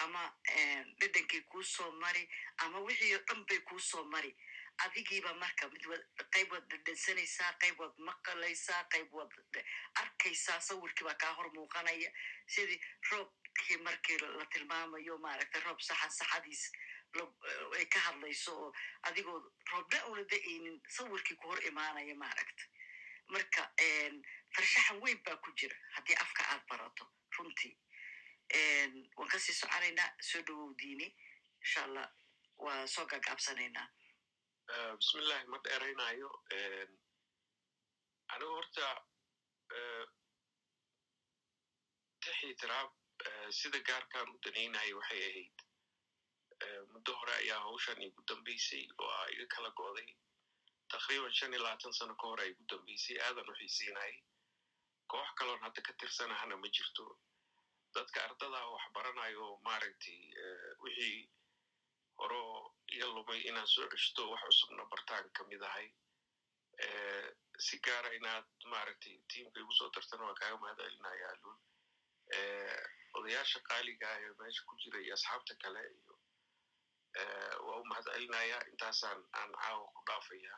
ama dhedhankay kuu soo mari ama wixii oo dhan bay kuu soo mari. Adigiiba marka mid qayb waad dhedhansanaysaa qayb waad maqalaysaa qayb waad arkaysaa sawirkii baa kaa hor muuqanaya. Sidii roobkii markii la tilmaamayo maaragtay roob saxan saxadiis ay ka hadlayso oo adigoo roobna una da'aynin sawirkii ku hor imaanaya maaragta marka farshaxan weyn baa ku jira haddii afka aad barato runtii. Waan ka sii soconaynaa soo dhawow diini insha allah waa soo gagaabsanaynaa bismillahi ma dheeraynayo. Anigu horta tixii tiraab sida gaarkaan u danaynayo waxay ahayd muddo hore ayaa hawshan igu dambaysay oo a iga kala go'day taqriiban shan iyo labaatan sano ka hore ay igu dambaysay aadan u xiisiinayay koox kaloon hadda ka tirsanahana ma jirto dadka ardada wax baranayo maaragtay wixii horeo iga lumay inaan soo ceshto wax cusubna bartaan ka mid ahay si gaara inaad maaragtay tiimka igu soo dartana waan kaaga mahadcelinaya alul odayaasha qaaliga ah ee meesha ku jira iyo asxaabta kale iyo waa u mahadcelinaya intaasaan aan caawa ku dhaafaya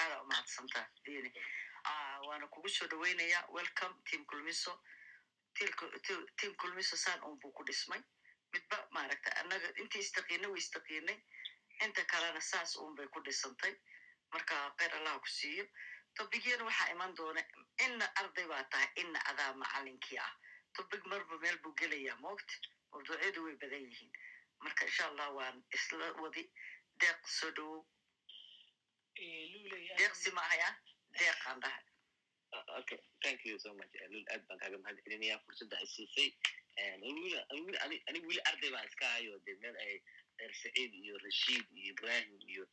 aada umahadsantaa dini waana kugu soo dhaweynaya welcome team kulmiso team kulmiso saan un buu ku dhismay midba maaragta annaga intii istaqiinay way istaqiinay inta kalena saas un bay ku dhisantay marka kheyr allaha ku siiyo tobigyana waxaa iman doona inna arday baa tahay inna adaa macalinkii ah tobig marba meel buu gelayaa moogta mawduucyadu way badan yihiin marka insha allah waan isla wadi. Deeq soo dhawow deeqsi maahaya deeqaan dhahay. Okay. Thank you so much. Lul aad baan kaaga mahad celinaya fursadda ay siisay anigu weli arday baan iska hayo de meel ay reer saciid iyo rashiid iyo ibrahim iyo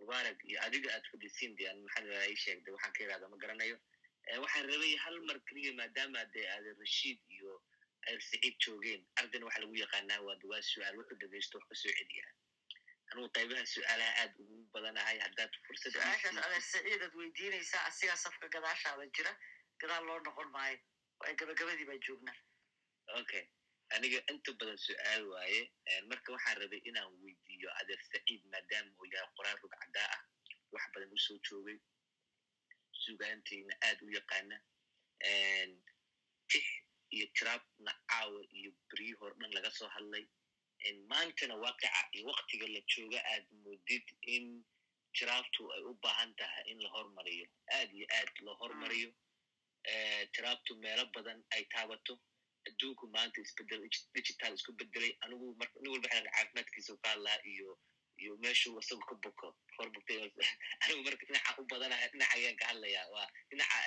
mubaarak iyo adiga aad fadhiisiin de maxaa ii sheegday waxaan ka irahda ma garanayo. Waxaan rabay hal mar keliya maadaama dee aad rashiid iyo ayr saciid joogeen ardayna waxaa lagu yaqaanaa waa waa su'aal wuxuu dhegeysto wax ka soo celiyaa. Anugu qaybaha su'aalaha aad ugu badanahay haddaad fursad su'aashaas adeer weydiinaysaa asigaa safka gadaashaada jira. Gadaal loo noqon maayo. Waa gabagabadii baa joognaa okay aniga inta badan su'aal waaye marka waxaan rabay inaan weydiiyo adeer saciid maadaama uu yahay qoraal rug caddaa ah wax badan u soo joogay. Sugaantayna aad u yaqaana iyo tiraabna caawa iyo beryi hor dhan laga soo hadlay. Maantana waaqica iyo waktiga la jooga aad moodid in tiraabtu ay u baahan tahay in la hormariyo. Aad iyo aad loo hormariyo. Tiraabtu meelo badan ay taabato. Adduunku maanta isbeddel digital isku bedelay anigu nin walba xelan caafimaadkiisa ka hadlaa iyo iyo meeshuu isagu ka boko horbugtay anigu marka dhinaca u badanahay dhinaca ayaan ka hadlayaa waa dhinaca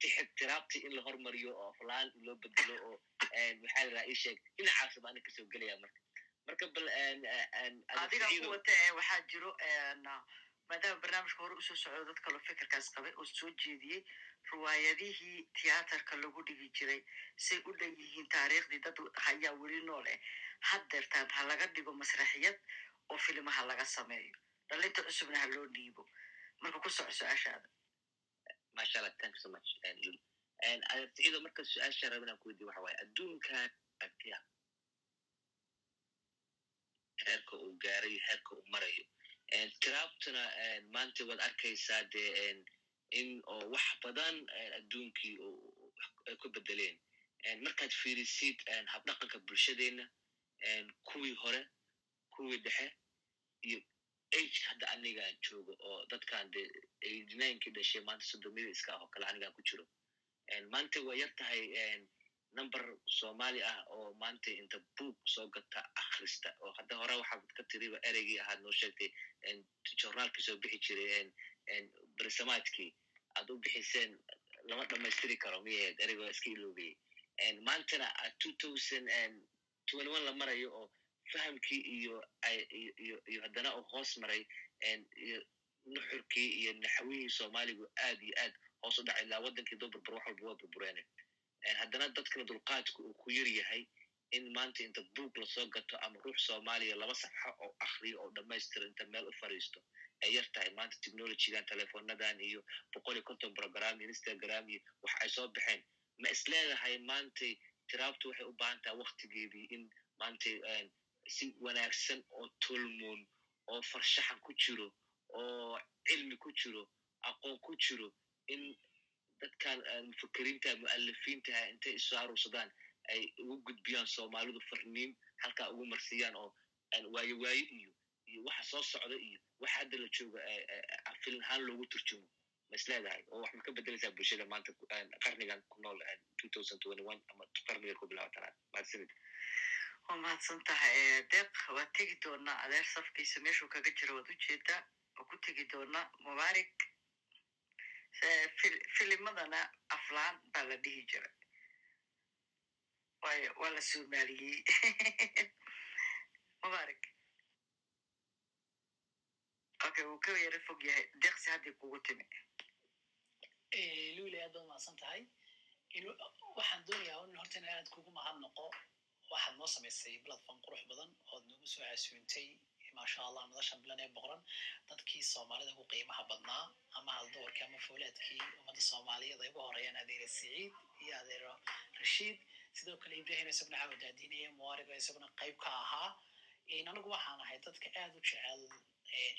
tiraabti in la hormariyo oo aflaan loo bedelo oo maxaa la ii sheeg. Dhinacaas baan ka soo gelaya marka. Marka bal adiga ku wata ee waxaa jiro maadaama barnaamijka hore u soo socdo dad kaloo fikirkaas qabay oo soo jeediyey riwaayadihii tiyaatarka lagu dhigi jiray. Say u dhan yihiin taariikhdii dad hayaa weli nool eh. Haddeertaan ha laga dhigo masraxiyad oo filimaha laga sameeyo. Dhalinta cusubna ha loo dhiibo. Marka ku soco su'aashaada masha allah thank so much. Adeerticido marka su'aasha raba inaan ku weydiyo waxa waaye adduunkan agtiya heerka uu gaarayo heerka uu marayo tiraabtuna maanta waad arkaysaa dee in oo wax badan adduunkii ay ku bedeleen markaad fiirisid habdhaqanka bulshadeenna kuwii hore kuwii dhexe iyo ageka hadda anigaan joogo oo dadkan de eighty-ninekii dhashay maanta sodomida iska ah oo kale anigaan ku jiro. Maanta waa yar tahay number somali ah oo maanta inta book soo gata akhrista oo hadda hore waxaad ka tiriba ereygii ahaad noo sheegtay journaalkii soo bixi jiray bersamaadkii aad u bixiseen lama dhamaystiri karo miyaheed ereyga waa iska iloobiyey maantana two thousand twenty one la marayo oo fahamkii iyo iyo haddana oo hoos maray nuxurkii iyo naxwihii soomaaligu aad iyo aad hoos u dhacay ilaa waddankii doo burbur wax walba waa burbureene haddana dadkana dulqaadku uu ku yar yahay in maanta inta buug la soo gato ama ruux soomaaliya laba safxo oo akriyo oo dhammaystira inta meel u fariisto ay yar tahay. Maanta technologygan telefonadan iyo boqol iyo konton program iyo instagram iyo wax ay soo baxeen. Ma isleedahay maantay tiraabtu waxay u baahan tahay waktigeedii in maantay si wanaagsan oo tolmoon oo farshaxan ku jiro oo cilmi ku jiro aqoon ku jiro in dadkan mufakeriinta mu'alifiintaha intay isu aruursadaan ay ugu gudbiyaan soomaalidu farniin halkaa ugu marsiiyaan oo waayo waaye iyo iyo waxa soo socda iyo waxa hadda la jooga filin ahaan loogu turjumo. Ma isleedahay oo wax ma ka bedelaysaa bulshada maanta qarnigan ku nool ama qarniga ku bilabatanaad mahadsanid waa mahadsan tahay deeq waad tegi doonaa adeer safkiisa meeshuu kaga jiro waad u jeedaa waa ku tegi doonaa mubaarik filimadana aflaan baa la dhihi jiray waayo waa la soomaaliyey mubaarik okay wuu ka yara fog yahay deeqsi haddii kugu timi luuli aad baad mahadsan tahay waxaan doonayaa in horta in aad kugu mahad waxaad noo samaysay platform qurux badan ood noogu soo casuuntay maasha allah nolosha bilan ee boqoran dadkii soomaalida ugu qiimaha badnaa ama haldoorkii ama fooleedkii ummadda soomaaliyeed ay ugu horeeyaan adeere siciid iyo adeero rashiid sidoo kale ibrahim isaguna caawa daadinaya muwaariga isaguna qayb ka ahaa anigu waxaan ahay dadka aad u jecel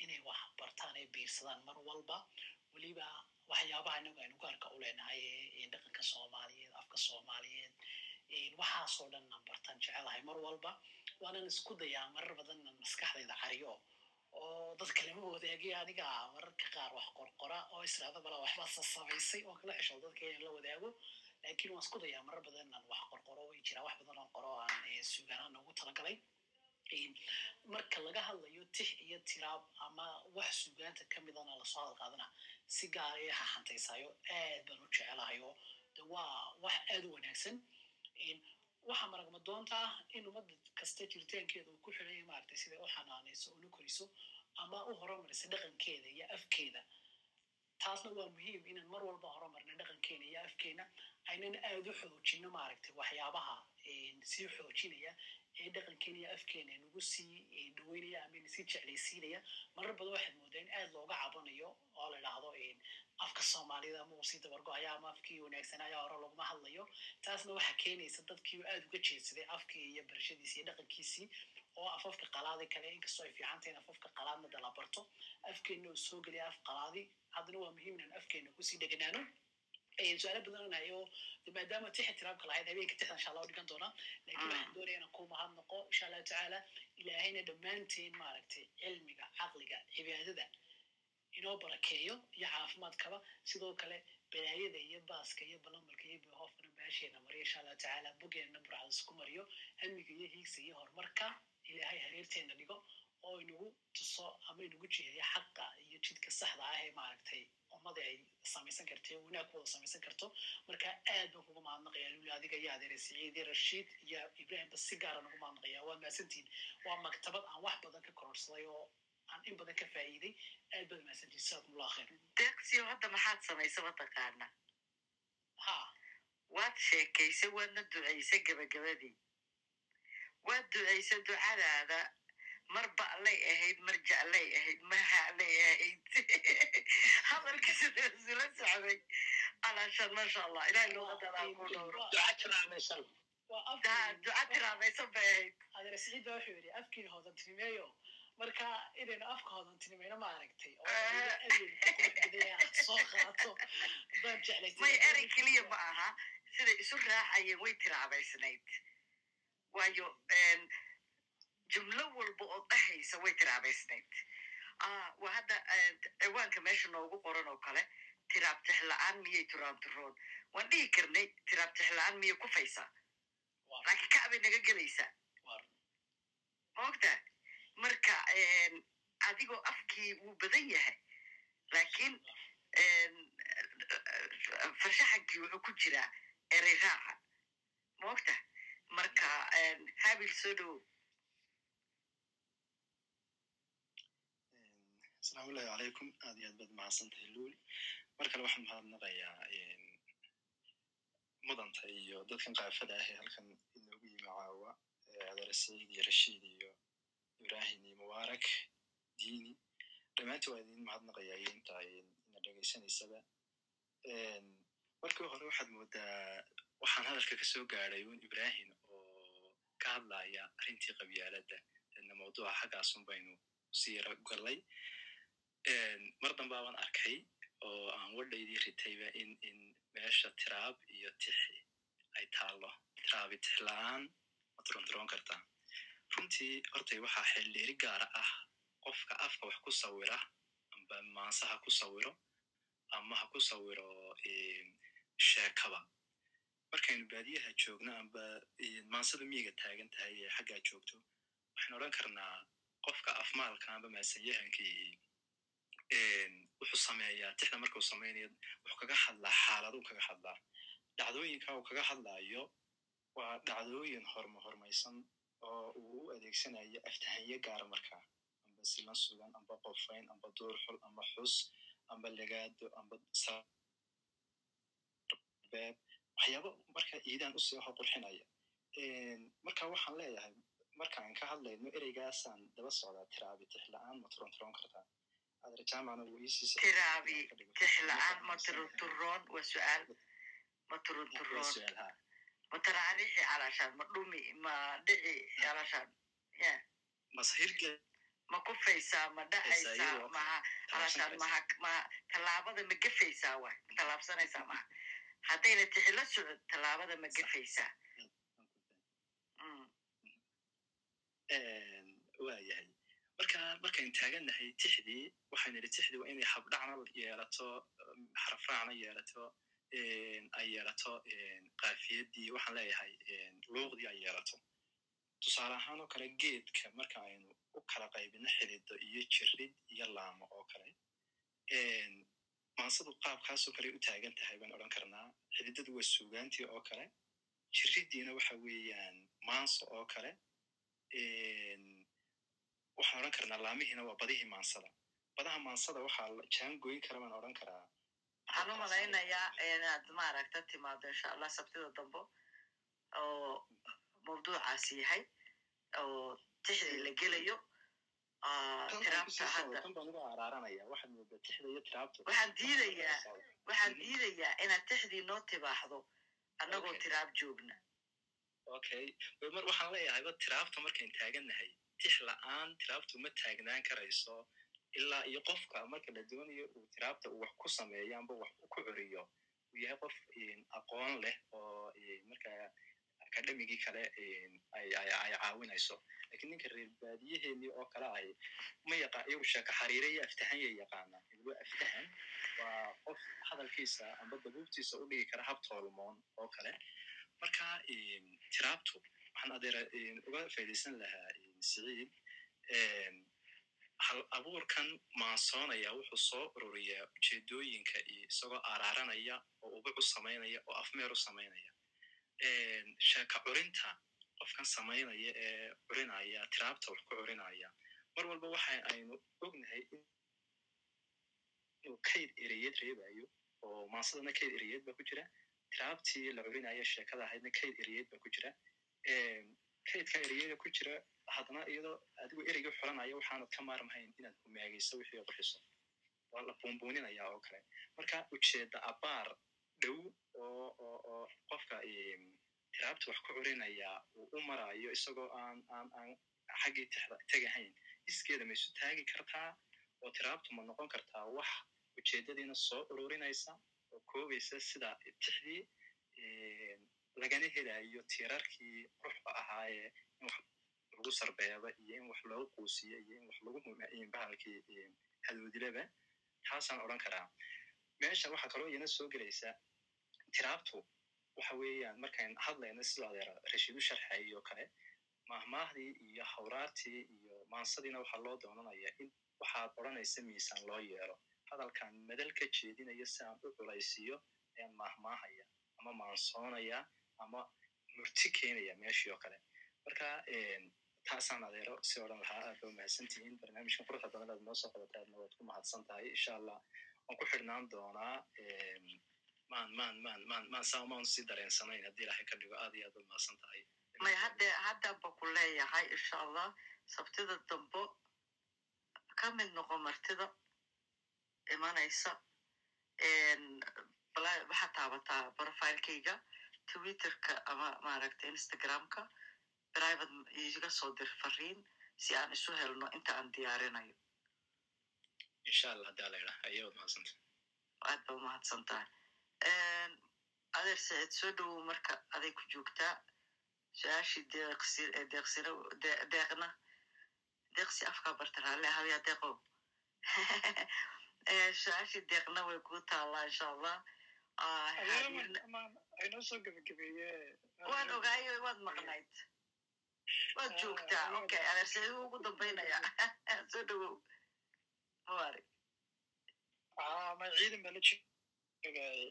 inay wax bartaan ay biirsadaan mar walba weliba waxyaabaha inagu aynu gaarka u leenahay dhaqanka soomaaliyeed afka soomaaliyeed waxaasoo dhan aan bartaan jecelahay mar walba waanan isku dayaa marar badan maskaxdayda cariyo oo dadka lama wadaagay aniga mararka qaar wax qorqora oo israada bala waxbaa sasamaysay oo kala xesho dadka inaan la wadaago. Laakiin waan isku dayaa marar badan inaan wax qorqoro way jiraa wax badan oo qoro aan suugaanaan ugu talagalay. Marka laga hadlayo tix iyo tiraab ama wax suugaanta ka midana la soo hadal qaadana si gaaraya ha xantaysaayo aad baan u jecelahayo de waa wax aad u wanaagsan waxaa maragma doonta ah in ummadda kasta jiritaankeeda uu ku xidhanya maaragtay siday u xanaanayso una koriso ama u horumarisa dhaqankeeda iyo afkeeda. Taasna waa muhiim inaan mar walba horumarna dhaqankeena iyo afkeena aynan aad u xoojino maaragtay waxyaabaha sii xoojinaya ee dhaqankeena iyo afkeena nagu sii dhaweynaya ama na sii jeclaysiinaya. Marar badan waxaad moodaa in aad looga cabanayo oo la dhahdo afka soomaalida ama uu sii dabargo-aya ama afkii wanaagsanaya hore laguma hadlayo. Taasna waxaa keenaysa dadkii aad uga jeedsaday afkii iyo barashadiisii iyo dhaqankiisii oo afafka qalaadi kale. Inkastoo ay fiican tahay in afafka qalaadna dala barto afkeenna uu soo geliya af qalaadi. Haddana waa muhiim inaan afkeenna ku sii dheganaano. Su'aalo badan nayo maadaama tixi tiraabka lahayd habeenka tixdan insha allah dhigan doonaa. Laakiin waxaan doonaya inaan ku mahadnaqo insha allahu tacaala ilaahayna dhammaanteen maaragtay cilmiga caqliga cibaadada inoo barakeeyo iyo caafimaadkaba. Sidoo kale balaayada iyo baaska iyo balamalka iyo behoofkana baasheena mariyo insha allahu tacaala bogeena burcadis ku mariyo. Hamiga iyo hiigsa iyo horumarka ilaahay hareerteena dhigo oo inagu tuso ama inagu jiheeyo xaqa iyo jidka saxda ah ee maaragtay ummada ay samaysan karto ee wanaag samaysan karto. Marka aad baan kuga mahadnaqaya luli adiga iyo adeere siciid iyo rashiid iyo ibrahimba si gaara nagu mahadnaqaya waa mahadsantiin waa maktabad aan wax badan ka kororsaday oo aan in badan ka faa'iiday aad baad mahadsantiin jazakumullah khayr deeqsiyo hadda maxaad samaysa mataqaana ha waad sheekaysay waadna ducaysay gabagabadii waad ducaysay ducadaada mar ba'lay ahayd mar jeclay ahayd haclay ahayd hadalka sidaa isula socday alaashan maasha allah ilahay luuqadadaa ku dhowro duca tiraamaysan bay ahayd siciid baa wuxuu yidhi afkiina hoodantinimeeyo marka inaynu afka hoodantinimayno ma aragtay soo qaato baan jeclaysay may erey keliya ma aha siday isu raacayeen way tiraabaysnayd waayo jumlo walba oo dhahaysa way tiraabaysnayd waa hadda ciwaanka meesha noogu qoran oo kale tiraab tixla-aan miyay turaanturoon waan dhihi karnay tiraab tixla-aan miyay kufaysaa laakiin kacbay naga gelaysaa maogta marka adigoo afkii wuu badan yahay. Laakiin farshaxankii wuxuu ku jiraa erey raaca maogta marka habil soo dhowow asalaamu llahi calaykum aad iyo aad baad mahadsan tahay mar kale waxaan mahadnaqayaa mudanta iyo dadkan kaafada ah ee halkan inoogu yimi caawa adeer saciid iyo rashiid iyo ibrahim iyo mubaarak diini dhammaantii waa idin mahadnaqayaa iyo inta ina dhegaysanaysaba markii hore waxaad moodaa waxaan hadalka ka soo gaadhay un ibrahim oo ka hadlaya arrintii qabyaaladda deedna mawduuca xaggaasun baynu siira gallay mar dambaaban arkay oo aan wadhaydii ritayba in in meesha tiraab iyo tixi ay taallo tiraabi tix la'aan ma turonturoon kartaa runtii hortay waxaa xildhiiri gaara ah qofka afka wax ku sawira amba maanse ha ku sawiro ama ha ku sawiro sheekaba. Markaynu baadiyaha joogno amba maansada miyiga taagan tahay ee xaggaa joogto waxaynu odhan karnaa qofka afmaalka amba maasanyahankii wuxuu sameeyaa tixda markuu samaynayo wuxuu kaga hadlaa xaaladuu kaga hadlaa. Dhacdooyinka uu kaga hadlaayo waa dhacdooyin horma hormaysan oo uu u adeegsanayo aftahanyo gaara markaa amba silan sugan amba qofayn amba duurxul amba xus amba legaado amba beeb waxyaaba marka iidaan u sii ho qurxinaya. Marka waxaan leeyahay markaan ka hadlayno ereygaasaan daba socdaa tiraabi tix la'aan ma turon turon kartaa? Tiraabi tix la'aan ma turunturoon waa su'aal. Ma ma taraarixi calashaan ma dhumi ma dhici calashaan ya ma kufaysaa ma dhacaysaa maha calashaan maha ma tallaabada ma gefaysaa wa. Ma. Tallaabsanaysaa maha haddayna tixi la socod tallaabada ma gefaysaa waayahay marka markaynu taagannahay tixdii waxaynu idhi tixdii waa inay habdhacna yeelato xarafraacna yeelato ay yeelato kaafiyadii waxaan leeyahay luuqdii ay yeelato. Tusaale ahaan oo kale geedka marka aynu u kala qaybino xilido iyo jirid iyo laamo oo kale maansadu qaabkaasoo kale u taagan tahay baan odhan karnaa. Xididadu waa suugaantii oo kale jiriddiina waxa weeyaan maanso oo kale waxaan odhan karnaa laamihiina waa badihii maansada. Badaha maansada waxaa la jaangoyn kara baan odhan karaa waxaan u malaynayaa inaad maaragta timaado insha allah sabtida dambo oo mawduucaasi yahay oo tixdii la gelayo waxaan diidayaa waxaan diidayaa inaad tixdii noo tibaaxdo annagoo tiraab joogna okay. Mar waxaan leeyahayba tiraabta markayn taagannahay tix la'aan tiraabtu ma taagnaan karayso ilaa iyo qofka marka la doonayo uu tiraabta uu wax ku sameeyo amba wax ku curiyo uu yahay qof aqoon leh oo marka akademigii kale ay ay ay caawinayso lakiin ninka reer baadiyaheenii oo kale ay ma yaqa iyagu sheeko xariire iyo aftahan ya yaqaana igu aftahan waa qof hadalkiisa amba dabuubtiisa u dhigi kara hab toolmoon oo kale marka tiraabtu waxaan adeera in, uga faidaysan lahaa siciid hal abuurkan maansoonaya wuxuu soo ururiyaa ujeedooyinka iyo isagoo araaranaya oo ubuc u samaynaya oo afmeer u samaynaya. Sheeka curinta qofkan samaynaya ee curinaya tiraabta wax ku curinaya. Mar walba waxa aynu ognahay in inuu kayd ereyeed reebayo oo maansadana kayd ereyeed ba ku jira. Tiraabtii la curinaya sheekada ahaydna kayd ereyeed ba ku jira. Kaydka ereyada ku jira haddana iyadoo adigu ereyga xulanaya waxaanad ka maarmahayn inaad humaagayso wixii qurxiso. Waa la buunbuuninaya oo kale. Marka ujeedda abaar dhow oo oo oo qofka tiraabta wax ku curinaya uu u marayo isagoo aan aan aan xaggii tixda tegahayn iskeeda ma isu taagi kartaa oo tiraabtu ma noqon kartaa wax ujeeddadiina soo ururinaysa oo koobaysa sida tixdii lagana helayo tiirarkii ruuxba ahaayee lagu sarbeeba iyo in wax loogu quusiyo iyo in wax lagu bahalkii hadoodilaba taasaan odhan karaa. Meesha waxaa kaloo iyana soo gelaysa tiraabtu waxa weeyaan markayn hadlayna sidoo adeer rashiid u sharxayay oo kale mahmaahdii iyo hawraartii iyo maansadiina waxaa loo doonanaya in waxaad odhanaysa miisaan loo yeelo. Hadalkan madal ka jeedinaya si aan u culaysiiyo ayaan mahmaahaya ama maansoonaya ama murti keenaya meeshii oo kale. Marka taasaan adeero si odhan lahaa aad ba umahadsan tihiin barnaamijkan quruxda badan aad noo soo qabatay aadna waad ku mahadsan tahay insha allah waan ku xidhnaan doonaa maan maan maan maan maan saa maan sii dareensanayn haddii ilaahay ka dhigo aad iyo aad baad mahadsan tahay may hadde haddaba ku leeyahay insha allah sabtida dambo ka mid noqo martida imanaysa waxaad taabataa profilekayga twitterka ama maaragta instagramka private iga soo dir fariin si aan isu helno inta aan diyaarinayo insha allah haddii ala idhaa aad ba umahadsan tahay adeer saciid soo dhowow marka aday ku joogtaa su'aashii deeqsi ee deeqsina de- deeqna deeqsi afkaa barta raalle hawiya deeqo su'aashii deeqna way kuu taallaa insha allah Ah, waan ogaayo waad maqnayd waad joogtaa okay adeer saciid wuu ugu dambaynaya soo dhowow mawari ma ciidan baa la joogay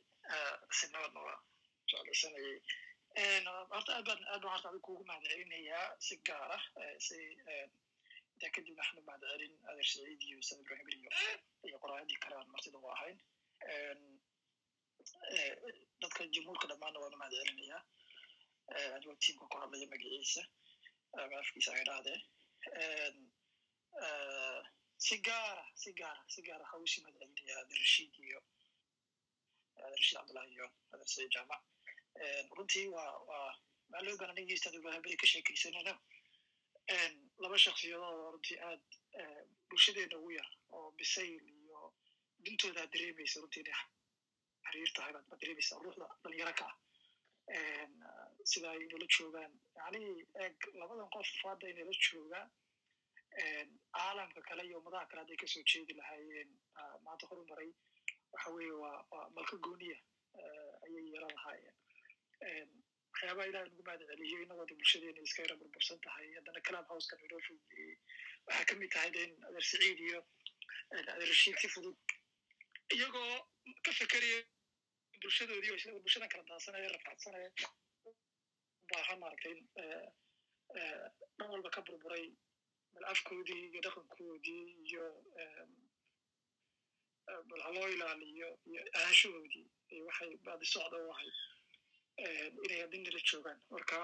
sinabadna waa jeclaysanayay horta aad baan aad baan horta adiga kuugu mahad celinayaa si gaar ah eh, si eh, intaa kadib waxaan u mahad celin adeer saciid iyo ustaad ibrahim iyo iyo qoraayadii kale aan martida u ahayn eh, dadka jumhuurka dhammaanna waan u mahad celinayaa Eh, adigoo tiimka ku hadlaya magaciisa ama afkiisa ay dhahdeen En, eh, si gaara si gaara si gaara adeer rashiid iyo adeer rashiid cabdullahi iyo saciid jaamac En, runtii waa waa maa loo baahan aniga ustaad ibrahim beri ka sheekaysanayno En, laba shaksiyadoo runtii aad bulshadeena ugu yar oo bisayl iyo dintooda aad dareemaysa runtii inay xiriir tahay baad dareemaysaa ruuxda dhalinyaro ka ah, sida ay inala joogaan yani eeg labadan qof hadda inala joogaan caalamka kale iyo ummadaha kale hadday ka soo jeedi lahaayeen ah, maanta horumaray waxa weeye waa waa malka gooniya eh, ayay yeelan lahaayeen En, waxyaabaha ilaah nagu mahad celiyo inagoo de bulshadeena iska yara burbursan tahay haddana clam houseka fugeeyey waxaa ka mid tahay de in iyo adeer rashiid si fudud iyagoo ka fekeraya bulshadoodii bulshadan kala daadsanaya rafaadsanaya u baahan maaragtay dhan walba ka burburay bal afkoodii iyo dhaqankoodii iyo bal haloo ilaaliyo iyo aashahoodii waxay baadi socda u ahayd inay adinala joogaan marka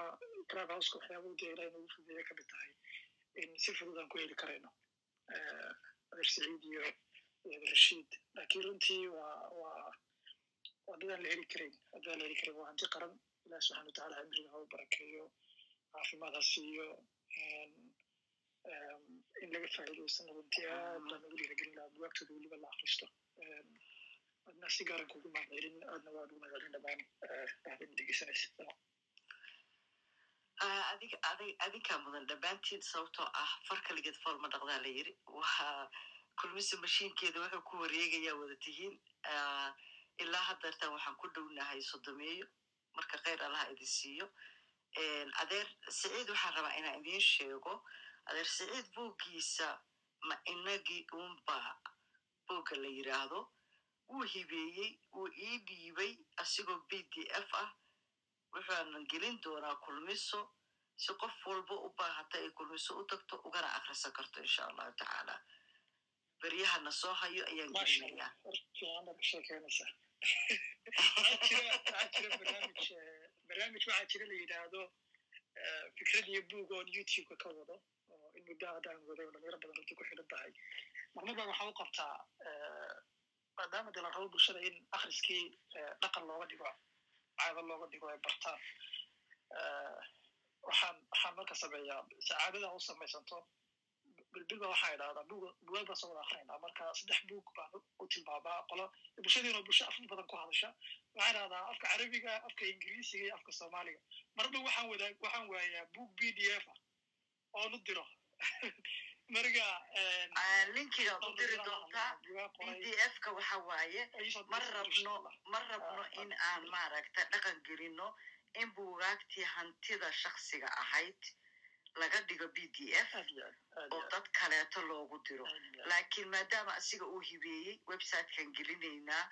crab houseka waxyaabuu dee ilahay nagu fudeeya ka mid tahay in si fudud aan ku heli karayno adeer saciid iyo iyo rashiid laakiin runtii waa waa waa dadaan la heli karayn haddaan la heli karayn waa hanti qaran ilaah subxana watacaala cimriga u barakeeyo caafimaad ha siiyo in laga faa'iidaysana runtii aad baan ugu dhiiragelin lahaa buwaagtooda weliba la akristo adna si gaaran kugu mahadcelin aadna waa ugu mahadcelin dhamaan ahdan dhegeysanaysa adig adig adinkaa mudan dhammaantiin sababtoo ah far kaligeed fool ma dhaqdaa la yiri waa kulmise mashiinkeeda wuxuu ku wareegayaa wada tihiin ilaa haddeertan waxaan ku dhownahay sodomeeyo marka kheyr allaha idin siiyo adeer saciid waxaan rabaa inaan idiin sheego. Adeer saciid buuggiisa ma inagii unba buugga la yiraahdo. Wuu hibeeyey wuu ii dhiibay asigoo b d f ah. Wuxuanan gelin doonaa kulmiso. Si qof walba u baahata ay kulmiso u tagto ugana akrisan karto insha allahu tacaala. Beryahana soo hayo ayaan gelinayaa barnaamij waxaa jira la yidhaahdo fikrad iyo buug oon youtubeka ka wado oo in muddo haddaan waday oo dhalinyaro badan runtii ku xidhan tahay marmadan waxaa u qabtaa maadaama dee la rabo bulshada in akhriskii dhaqan looga dhigo caado looga dhigo ay bartaan waxaan waxaan marka sameeyaa sacaadada u samaysanto bilbilba waxaa idhahdaa bug baan soo wada akrinayna marka saddex buug baan u tilmaamaa qolo bulshadiina bulsho afaf badan ku hadasha. Waxaa idhahdaa afka carabiga afka ingiriisiga iyo afka soomaaliga. Marba waxaan wadaa waxaan waayaa buug b d f ah oon u diro. Marka linkigaad u diri doontaa b d f ka waxa waaye ma rabno ma rabno in aan maaragta dhaqan gelino in buugaagtii hantida shaksiga ahayd laga dhigo b d f oo dad kaleeto loogu diro. Laakiin maadaama asiga uu hibeeyey websitekan gelinaynaa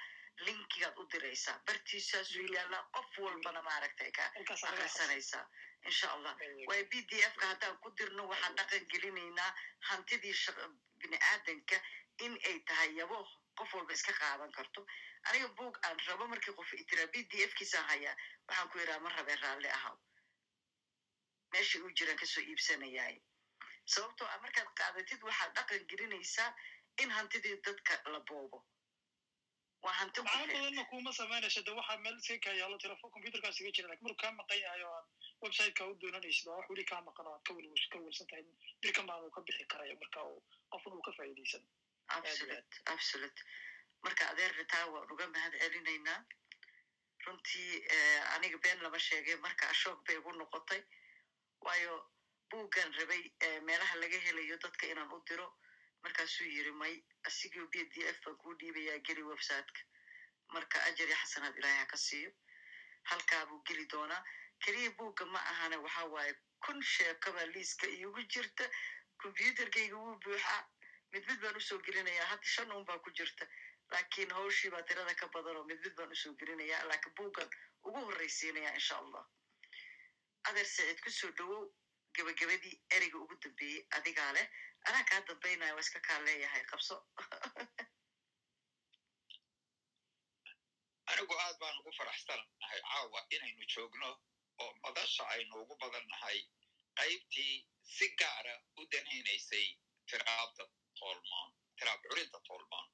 linkigaad u diraysaa. Bartiisaasuu yaallaa qof walbana maaragtay ka akrisanaysaa insha allah. Waayo b d f ka haddaan ku dirno waxaan dhaqan gelinaynaa hantidii bini aadanka in ay tahay yabo qof walba iska qaadan karto. Aniga buog aan rabo markii qof itiraa b d f kiisaan hayaa waxaan ku yidhaha ma rabee raalli ahaw meeshay u jiraan ka soo iibsanayaay sababtoo ah markaad qaadatid waxaad dhaqan gelinaysaa in hantidii dadka la boobo. Waa hanti badanna kuma samaynaysa de waxaa meel iska kaa yaalo telefon computerkaas iga jira laakiin markuu kaa maqan yahay oo aad websiteka u doonanaysid oo wax weli kaa maqan oo aad ka wel ka welsan tahay dirka maan uu ka bixi karayo marka uu qofna uu ka faa'iidaysan. Absolute absolute. Marka adeer ritaa waan uga mahad celinaynaa. Runtii aniga been lama sheegay marka ashoog bay igu noqotay waayo buuggan rabay meelaha laga helayo dadka inaan u diro. Markaasuu yiri may asigoo b d f baan kuu dhiibayaa geli websiteka. Marka ajari xasanaad ilaahay ha ka siiyo. Halkaa buu geli doonaa. Keliya buugga ma ahane waxa waaye kun sheekaba liiska iigu jirta. Combyuterkayga wuu buuxaa mid mid baan u soo gelinayaa. Hadda shan un baa ku jirta. Laakiin hawshii baa tirada ka badan oo mid mid baan u soo gelinayaa. Laakiin buuggan ugu horraysiinaya insha allah adeer saciid ku soo dhowow gebagabadii ereyga ugu dambeeyey adigaa leh anaa kaa dambaynaya waa iska kaa leeyahay qabso. Anigu aad baan ugu faraxsanahay caawa inaynu joogno oo madasha aynu ugu badan nahay qaybtii si gaara u danaynaysay tiraabta tolmoon tiraab curinta tolmoon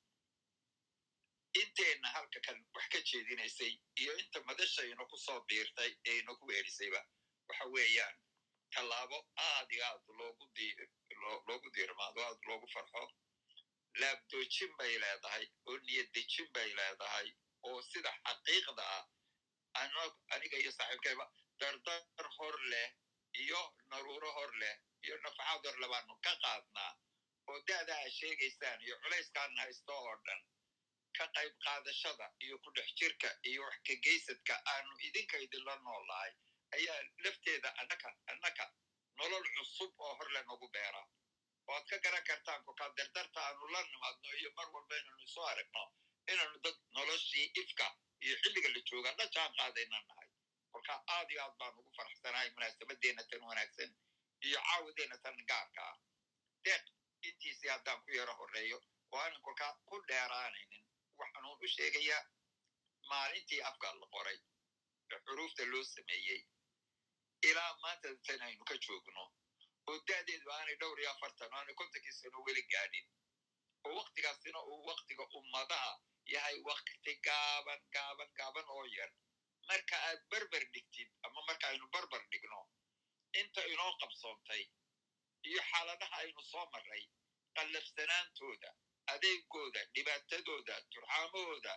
inteenna halka kan wax ka jeedinaysay iyo inta madashayna ku soo biirtay ee inagu weerisayba waxa weeyaan tallaabo aad iyo aad loogu diirmaado aad loogu farxo. Laabdoojin bay leedahay oo niyaddejin bay leedahay oo sida xaqiiqda ah aniga iyo saaxiibkayba dardar hor leh iyo naruuro hor leh iyo nafacaad hor le baanu ka qaadnaa oo da'da aa sheegaysaan iyo culayskaan haysto oo dhan ka qayb qaadashada iyo ku dhex jirka iyo wax ka geysadka aanu idinka idinla noolahay ayaa lafteeda annaka annaka nolol cusub oo hor le nagu beera waad ka garan kartaan kolkaa dardarta aanu la nimaadno iyo mar walba inaynu isu aragno inaanu dad noloshii ifka iyo xilliga la jooga la jaan qaadayna nahay kolkaa aad iyo aad baan ugu faraxsanahay munaasabadeena tan wanaagsan iyo caawadeenna tan gaarka ah deeq intiisii haddaan ku yaro horreeyo oo aanan kolkaa ku dheeraanaynin waxaanuun u sheegayaa maalintii afka la qoray ee xuruufta loo sameeyey ilaa maanta tan aynu ka joogno oo da'deedu aanay dhowr iyo afartan aanay kontonkii sano weli gaadhin oo waktigaasina uu waktiga ummadaha yahay wakti gaaban gaaban gaaban oo yar marka aad berber dhigtid ama marka aynu berber dhigno inta inoo qabsoontay iyo xaaladaha aynu soo marray qallafsanaantooda adeegooda dhibaatadooda turxaamahooda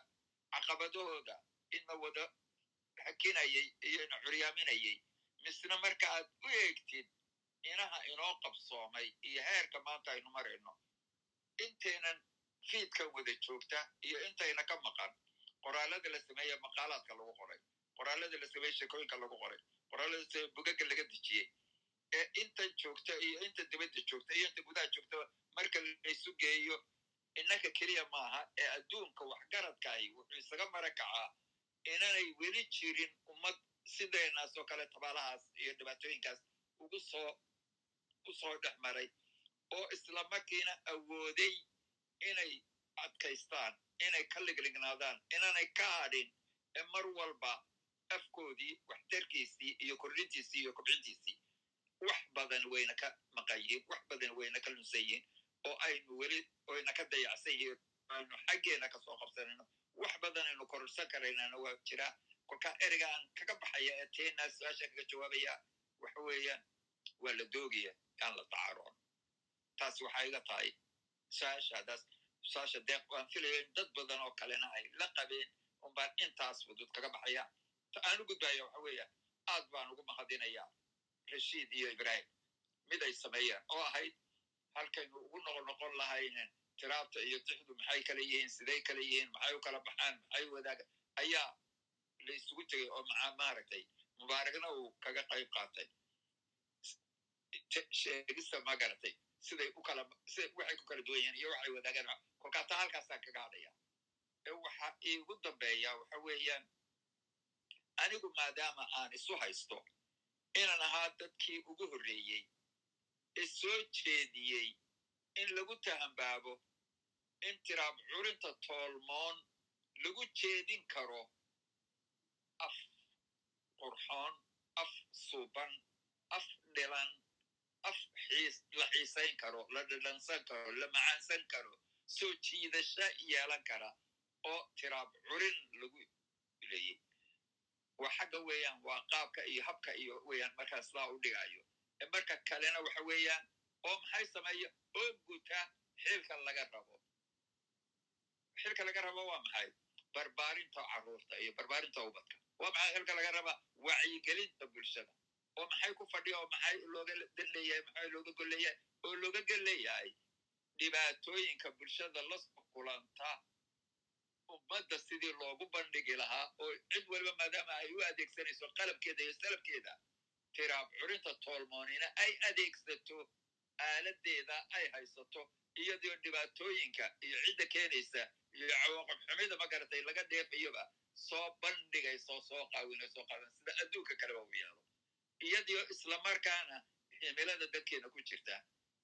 caqabadahooda ina wada hakinayay iyo ina curyaaminayay misna marka aad u eegtid inaha inoo qabsoomay iyo heerka maanta aynu marayno intaynan fiidkan wada joogta iyo intayna ka maqan qoraalada la sameeye maqaalaadka lagu qoray qoraalada la sameeye sheekooyinka lagu qoray qoraalada la sameeye bugaga laga dejiyey ee intan joogta iyo inta dibadda joogta iyo inta gudaha joogtaba marka laysu geeyo innaka keliya maaha ee adduunka waxgaradkaahi wuxuu isaga mara kacaa inanay weli jirin ummad sideenaas oo kale tabaalahaas iyo dhibaatooyinkaas ugu soo ku soo dhex maray oo isla markiina awooday inay adkaystaan inay ka liglignaadaan inanay ka hadhin ee mar walba afkoodii waxtarkiisii iyo kordhintiisii iyo kobcintiisii wax badan wayna ka maqan yihiin wax badan wayna ka lunsan yihiin oo aynu weli oyna ka dayacsan yihiin aynu xaggeena ka soo qabsanayno wax badan aynu kororsan karaynana waa jiraa kolkaa ereygaan kaga baxaya ee teenaa su'aasha kaga jawaabaya waxa weeyaan waa la doogaya aan la dacaroon taas waxay iga tahay su'aashaadaas su'aasha deeq waan filaya in dad badan oo kalena ay la qabeen unbaan intaas fudud kaga baxaya. Ta aan u gudbaya waxa weeyaan aad baan ugu mahadinayaa rashiid iyo ibrahim mid ay sameeyaan oo ahayd halkaynu ugu noqon noqon lahaynen tiraabta iyo tixdu maxay kala yihiin siday kala yihiin maxay u kala baxaan maxay wadaaga ayaa la isugu tegay oo maa maaragtay mubaaragna uu kaga qayb qaatay. Sheegista ma garatay. Siday u kala siday waxay ku kala duwan yihiin iyo waxay wadaagaan kolkaa taa halkaasaan kaga hadhaya waxa iigu dambeeya waxa weeyaan anigu maadaama aan isu haysto inaan ahaa dadkii ugu horreeyey ee soo jeediyey in lagu tahambaabo in tiraab curinta toolmoon lagu jeedin karo qurxoon af suuban af dhilan af la xiisayn karo la dhadhansan karo la macaansan karo soo jiidasha yeelan kara oo tiraab curin lagu leeyey waa xagga weeyaan waa qaabka iyo habka iyo weeyaan markaa sidaa u dhigayo marka kalena waxa weeyaan oo maxay sameeya oo guta xilka laga rabo xilka laga rabo waa maxay barbaarinta carruurta iyo barbaarinta ubadka waa maxay xilka laga rabaa? Wacyigelinta bulshada. Oo maxay ku fadhiya oo maxay looga danleeyahay maxay looga golleeyahay oo looga golleeyahay dhibaatooyinka bulshada la kulanta. Ummadda sidii loogu bandhigi lahaa oo cid waliba maadaama ay u adeegsanayso qalabkeeda iyo salabkeeda tiraab curinta toolmoonina ay adeegsato aaladeeda ay haysato iyadoo dhibaatooyinka iyo cidda keenaysa iyo cawaaqib xumida magaratay laga dheefayoba soo bandhigayso soo qaawinayso qaadan sida adduunka kaleba u yeelo iyadoo islamarkaana himilada dadkeena ku jirta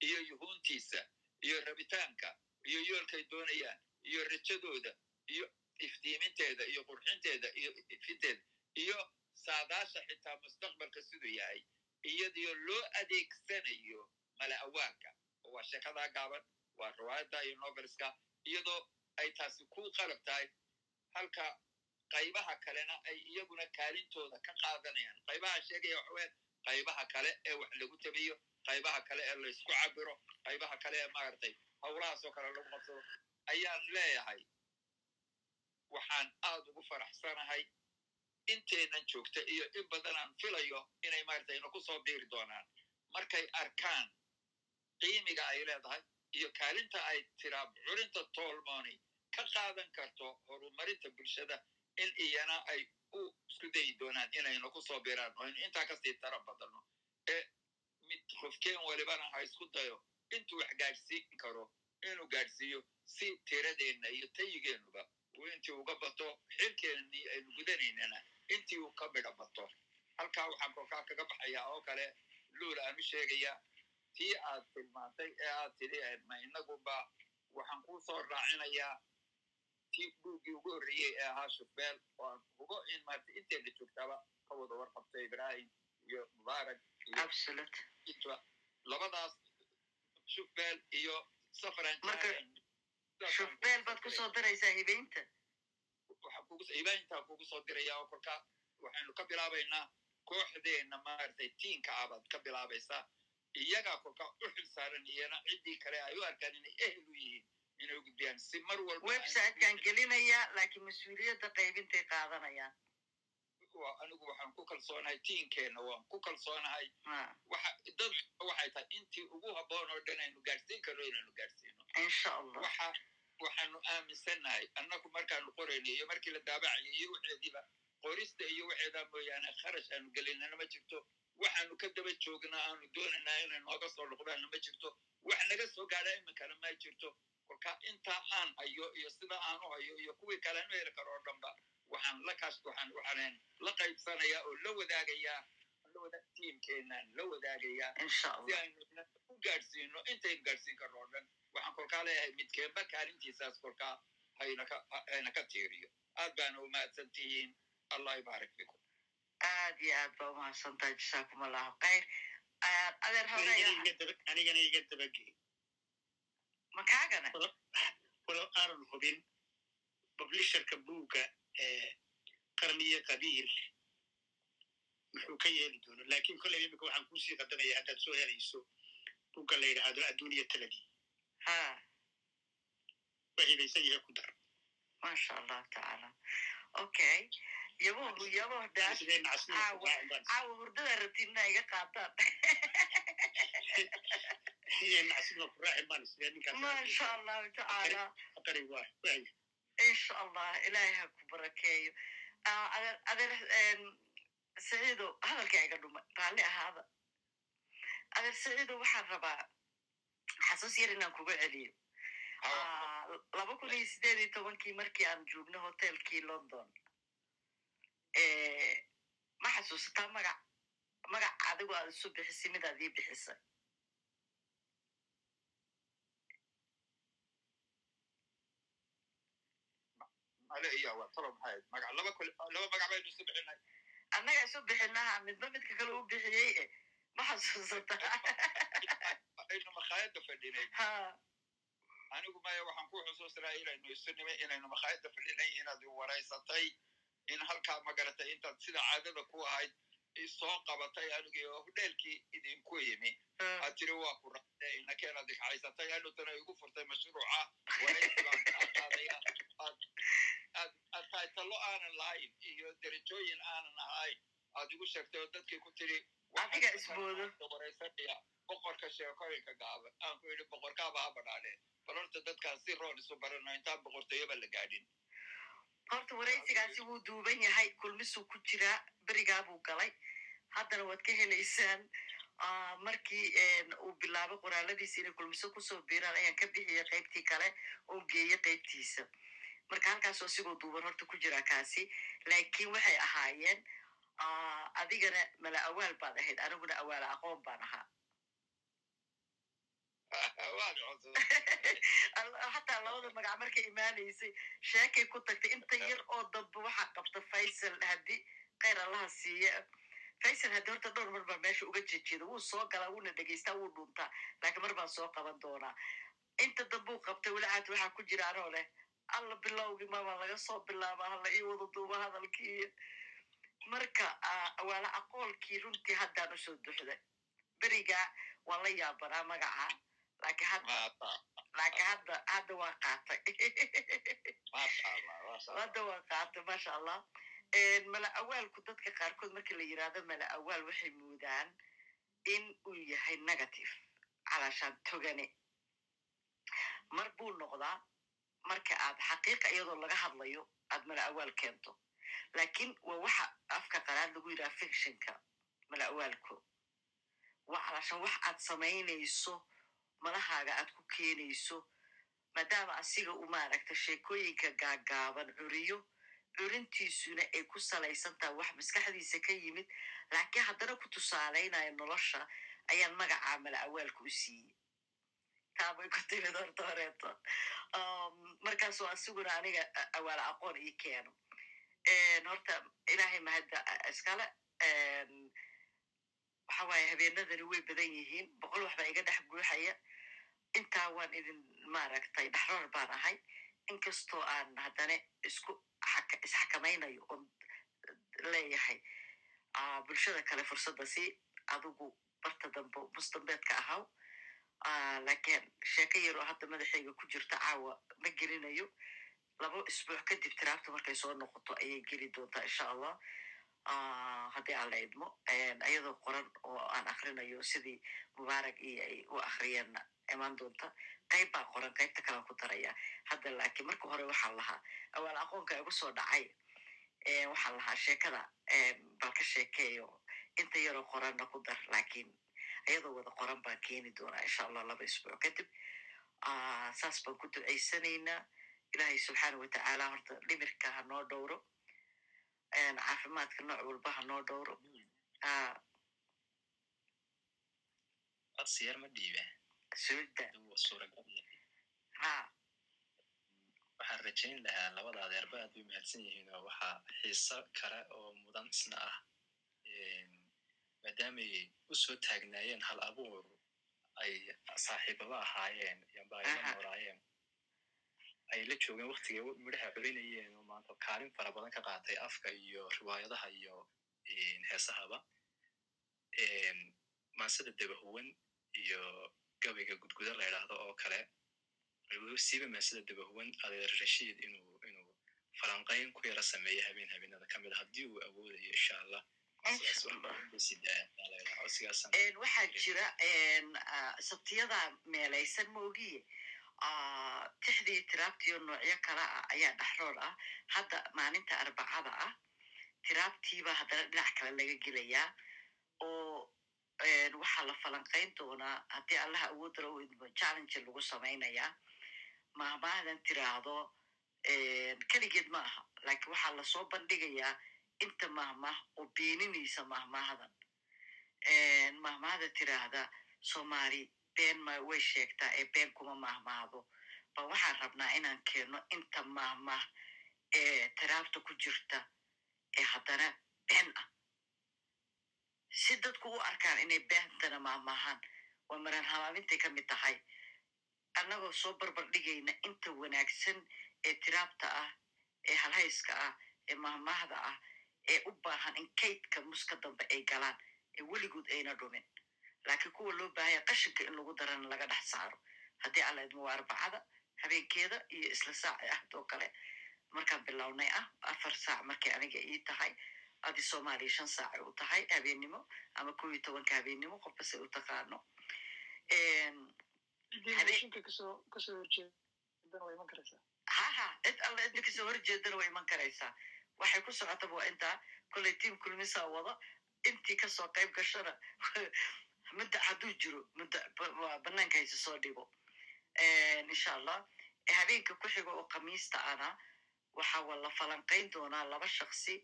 iyo yuhuuntiisa iyo rabitaanka iyo yoolkay doonayaan iyo rajadooda iyo iftiiminteeda iyo qurxinteeda iyo ifinteeda iyo saadaasha xitaa mustaqbalka siduu yahay. Iyadoo loo adeegsanayo mala awaanka waa sheekadaa gaaban waa riwaayadda iyo novelska iyadoo ay taasi ku qalab tahay. Halka qaybaha kalena ay iyaguna kaalintooda ka qaadanayaan. Qaybaha sheegaya waxa weya qaybaha kale ee wax lagu tabiyo qaybaha kale ee laysku cabiro qaybaha kale ee maaragtay howlahaasoo kale lagu qabsado ayaan leeyahay waxaan aad ugu faraxsanahay inteenan joogta iyo in badanaan filayo inay maaragtay ina soo biiri doonaan. Markay arkaan qiimiga ay leedahay iyo kaalinta ay tiraab curinta toolmooni ka qaadan karto horumarinta bulshada in iyana ay u isku dayi doonaan inayna ku soo biiraan oo aynu intaa ka sii tara badano ee mid qofkeen walibana ha isku dayo intuu wax gaadhsiin karo inuu gaadhsiiyo si tiradeenna iyo tayigeennuba uu intii uga bato xilkeennii aynu gudanaynana intii uu ka midha bato halkaa waxaan kolkaa kaga baxayaa oo kale luul aan u sheegayaa tii aad tilmaantay ee aad tidhi ma inaguba waxaan kuu soo raacinayaa tii buuggii ugu horreeyey ee ahaa shufbeel oo aan hubo in maarta inteena joogtaba ka wada warqabta ibrahim iyo mubaarak iyo labadaas shufbeel iyo safran shufbeel baad ku soo daraysaa hibeynta hibeyntaa kugu soo diraya oo kolka waxaynu ka bilaabaynaa kooxdeena maaragtay tiinka ah baad ka bilaabaysaa. Iyagaa kolka u xil saaran iyana ciddii kale ay u arkaan inay ehel u yihiin inay gudbiyaan si mar walba websitekan gelinaya laakiin mas'uuliyadda qaybintay qaadanayaan anigu waxaan ku kalsoonahay tiinkeenna waan ku kalsoonahay dad waxay tahay intii ugu habboon oo dhan aynu gaadhsiin karno inaynu gaadhsiino insha allah waxa waxaanu aaminsannahay annagu markaanu qorayna iyo markii la daabacayo iyo waxeediiba qorista iyo waxeedaa mooyaane kharash aanu gelinana ma jirto waxaanu ka daba joognaa aanu doonaynaa inay nooga soo noqdaanna ma jirto wax naga soo gaadha iminkana ma jirto kolka intaa aan hayo iyo sida aan u hayo iyo kuwii kale anu heli karo oo dhanba waxaan la kaas waxaan waxaan la qaybsanayaa oo la wadaagayaa tiimkeenaan la wadaagayaa si aynu u gaadhsiino intaynu gaadhsiin karno oo dhan waxaan kolkaa leeyahay midkeenba kaalintiisaas kolkaa hayna ka tiiriyo. Aad baana u mahadsan tihiin allah ibaarik fikum aad iyo aad baa umahadsantahay jasaakum allahu khayr. Adeer anigana iga dabagey makaagana walow aanan hubin publisherka buugga qarniyo qabiil muxuu ka yeeli doono laakiin kolley imika waxaan ku sii qadamaya haddaad soo helayso buugga la yidhaahdo adduuniya taladi waxibaysan yahay ku dar masha allahu tacaala okay yaboh yaboh caawa hurdada rabtiinna iga qaataan masha allahu tacaala insha allah ilaahay ha ku barakeeyo saciido hadalkaa iga dhumay raalli ahaada adeer saciido waxaan rabaa xasuus yar inaan kuga celiyo laba kun iyo sideed iyo tobankii markii aan joogno hotelkii london. Ma xasuusataa magac magac adigu aad isu bixisay midaad ii bixisay annaga isu bixinaha midba midka kale u bixiyey e ma xasuusataa aynu makhaayadda fadhinay anigu maya waxaan ku xusuusnaa inaynu isu nimay inaynu makhaayadda fadhinay inaad waraysatay in halkaa magaratay intaad sida caadada ku ahayd isoo qabatay anigii oo hudheelkii idinku yimi aad tiri waa ku raacday inakeen aad ikaxaysatay anutana igu furtay mashruuca waraysigaan kaa qaadaya aad taytalo aanan lahayn iyo derajooyin aanan ahayn aad igu sheegtay oo dadkii ku tiri waraysanaya boqorka sheekooyinka gaaban aan ku yidhi boqorkaaba ha badhaadhe bal horta dadkaan si roon isu barano intaan boqortooyoba la gaadhin horta waraysigaasi wuu duuban yahay kulmisuu ku jiraa berigaa buu galay haddana waad ka helaysaan markii uu bilaabay qoraaladiisa inay kulmiso ku soo biiraan ayaan ka bixiya qaybtii kale oo geeya qaybtiisa marka halkaasoo sigoo duuban horta ku jiraa kaasi laakiin waxay ahaayeen adigana mala awaal baad ahayd aniguna awaala aqoon baan ahaa. Hataa labada magac markay imaanaysay sheekay ku tagtay inta yar oo damba waxaa qabta faysal haddi khayr allaha siiya faysal haddi horta dhowr mar baa meesha uga jejeeda wuu soo galaa wuuna dhegeystaa wuu dhuntaa laakiin mar baan soo qaban doonaa. Inta dambuu qabtay weli caad waxaa ku jira anoo leh alla bilowgii mama laga soo bilaaba hala ii wada duuba hadalkii. Marka waala aqoolkii runtii haddaan u soo duxday. Berigaa waan la yaabanaa magaca. Laakiin hadda laakiin hadda hadda waa qaatay. Hadda waa qaatay maasha allah. Mala awaalku dadka qaarkood markii la yiraahdo mala awaal waxay moodaan in uu yahay negative. Calaashaan togane mar buu noqdaa marka aad xaqiiqa iyadoo laga hadlayo aad mala awaal keento. Laakiin waa waxa afka qalaad lagu yidhaha fictionka mala awaalku waa calaashaan wax aad samaynayso malahaaga aad ku keenayso maadaama asiga u maaragta sheekooyinka gaagaaban curiyo curintiisuna ay ku salaysan tahay wax maskaxdiisa ka yimid laakiin haddana ku tusaalaynaya nolosha ayaan magacaa mala awaalka u siiyey taabay ku timid horta horeeto markaasoo asiguna aniga awaala aqoon ii keeno. Horta ilaahay mahadda iskale waxa waaye habeenadani way badan yihiin. Boqol wax baa iga dhex buuxaya. Intaa waan idin maaragtay dhexroor baan ahay. Inkastoo aan haddana isku isxakamaynayo oon leeyahay. Bulshada kale fursadda si adigu barta dambe musdambeedka ahaw lakiin sheeko yaroo hadda madaxayga ku jirta caawa ma gelinayo laba isbuuc kadib tiraabta markay soo noqoto ayay geli doontaa insha allah haddii aan la idmo iyadoo qoran oo aan akrinayo sidii mubaarak iyo ay u akriyeenna imaan doonta qayb baa qoran qaybta kalaan ku daraya hadda laakiin marka hore waxaan lahaa awaal aqoonka igu soo dhacay waxaan lahaa sheekada bal ka sheekeeyo inta yaroo qoranna ku dar laakiin iyadoo wada qoran baan keeni doonaa insha allah laba isbuuc kadib saas baan ku ducaysanaynaa ilaahay subxaana watacaala horta dhimirka ha noo dhowro caafimaadka nooc walba ha noo dhowro ha waxaan rajayn lahaa labada adeerba aad bay mahadsan yihiin oo waxaa xiiso kale oo mudan isna ah maadaamay u soo taagnaayeen hal abuur ay saaxiibaba ahaayeen yamba ay la joogeen waktigay midhaha culinayeen oo maanta kaalin fara badan ka qaatay afka iyo riwaayadaha iyo heesahaba. Maansada dabahuwan iyo gabayga gudguda la idhaahdo oo kale siiba maansada dabahuwan adeer rashiid inuu inuu falanqayn ku yara sameeyo habeen habeenada ka mid a haddii uu awoodayo insha allah waxaa jira sabtiyada meelaysan moogiye tixdii tiraabtiyo noocyo kale ah ayaa dhexroor ah. Hadda maalinta arbacada ah tiraabtiiba haddana dhinac kale laga gelayaa oo waxaa la falanqayn doonaa haddii allaha awoodala u idmo challenge lagu samaynayaa mahmaadan tiraahdo keligeed ma aha laakiin waxaa la soo bandhigayaa inta mahmah oo beeninaysa mahmahdan mahmahda tiraahda soomaali been ma way sheegtaa ee been kuma mahmahdo ba waxaan rabnaa inaan keenno inta mahmah ee tiraabta ku jirta ee haddana been ah. Si dadku u arkaan inay beentana mahmahaan waa maran hamaamintay ka mid tahay. Annagoo soo barbar dhigayna inta wanaagsan ee tiraabta ah ee halhayska ah ee mahmahda ah ee u baahan in kaydka muska dambe ay galaan ee weligood ayna dhumin. Laakiin kuwa loo baahaya qashinka in lagu darana laga dhex saaro. Haddii alla idmo waa arbacada habeenkeeda iyo isla saac ahdoo kale markaan bilownay ah afar saac markay aniga ii tahay adi soomaaliya shan saacay u tahay habeennimo ama kow iyo tobanka habeennimo qofba se u taqaano. Haha cid alla cidna ka soo horjeedana way iman karaysaa waxay ku socotaba waa intaa kolley tiam kulmisaa wada intii ka soo qayb gashana mudda hadduu jiro mudda banaanka hayse soo dhigo. Insha allah habeenka ku xiga oo khamiista ana waxa la falanqayn doonaa laba shaksi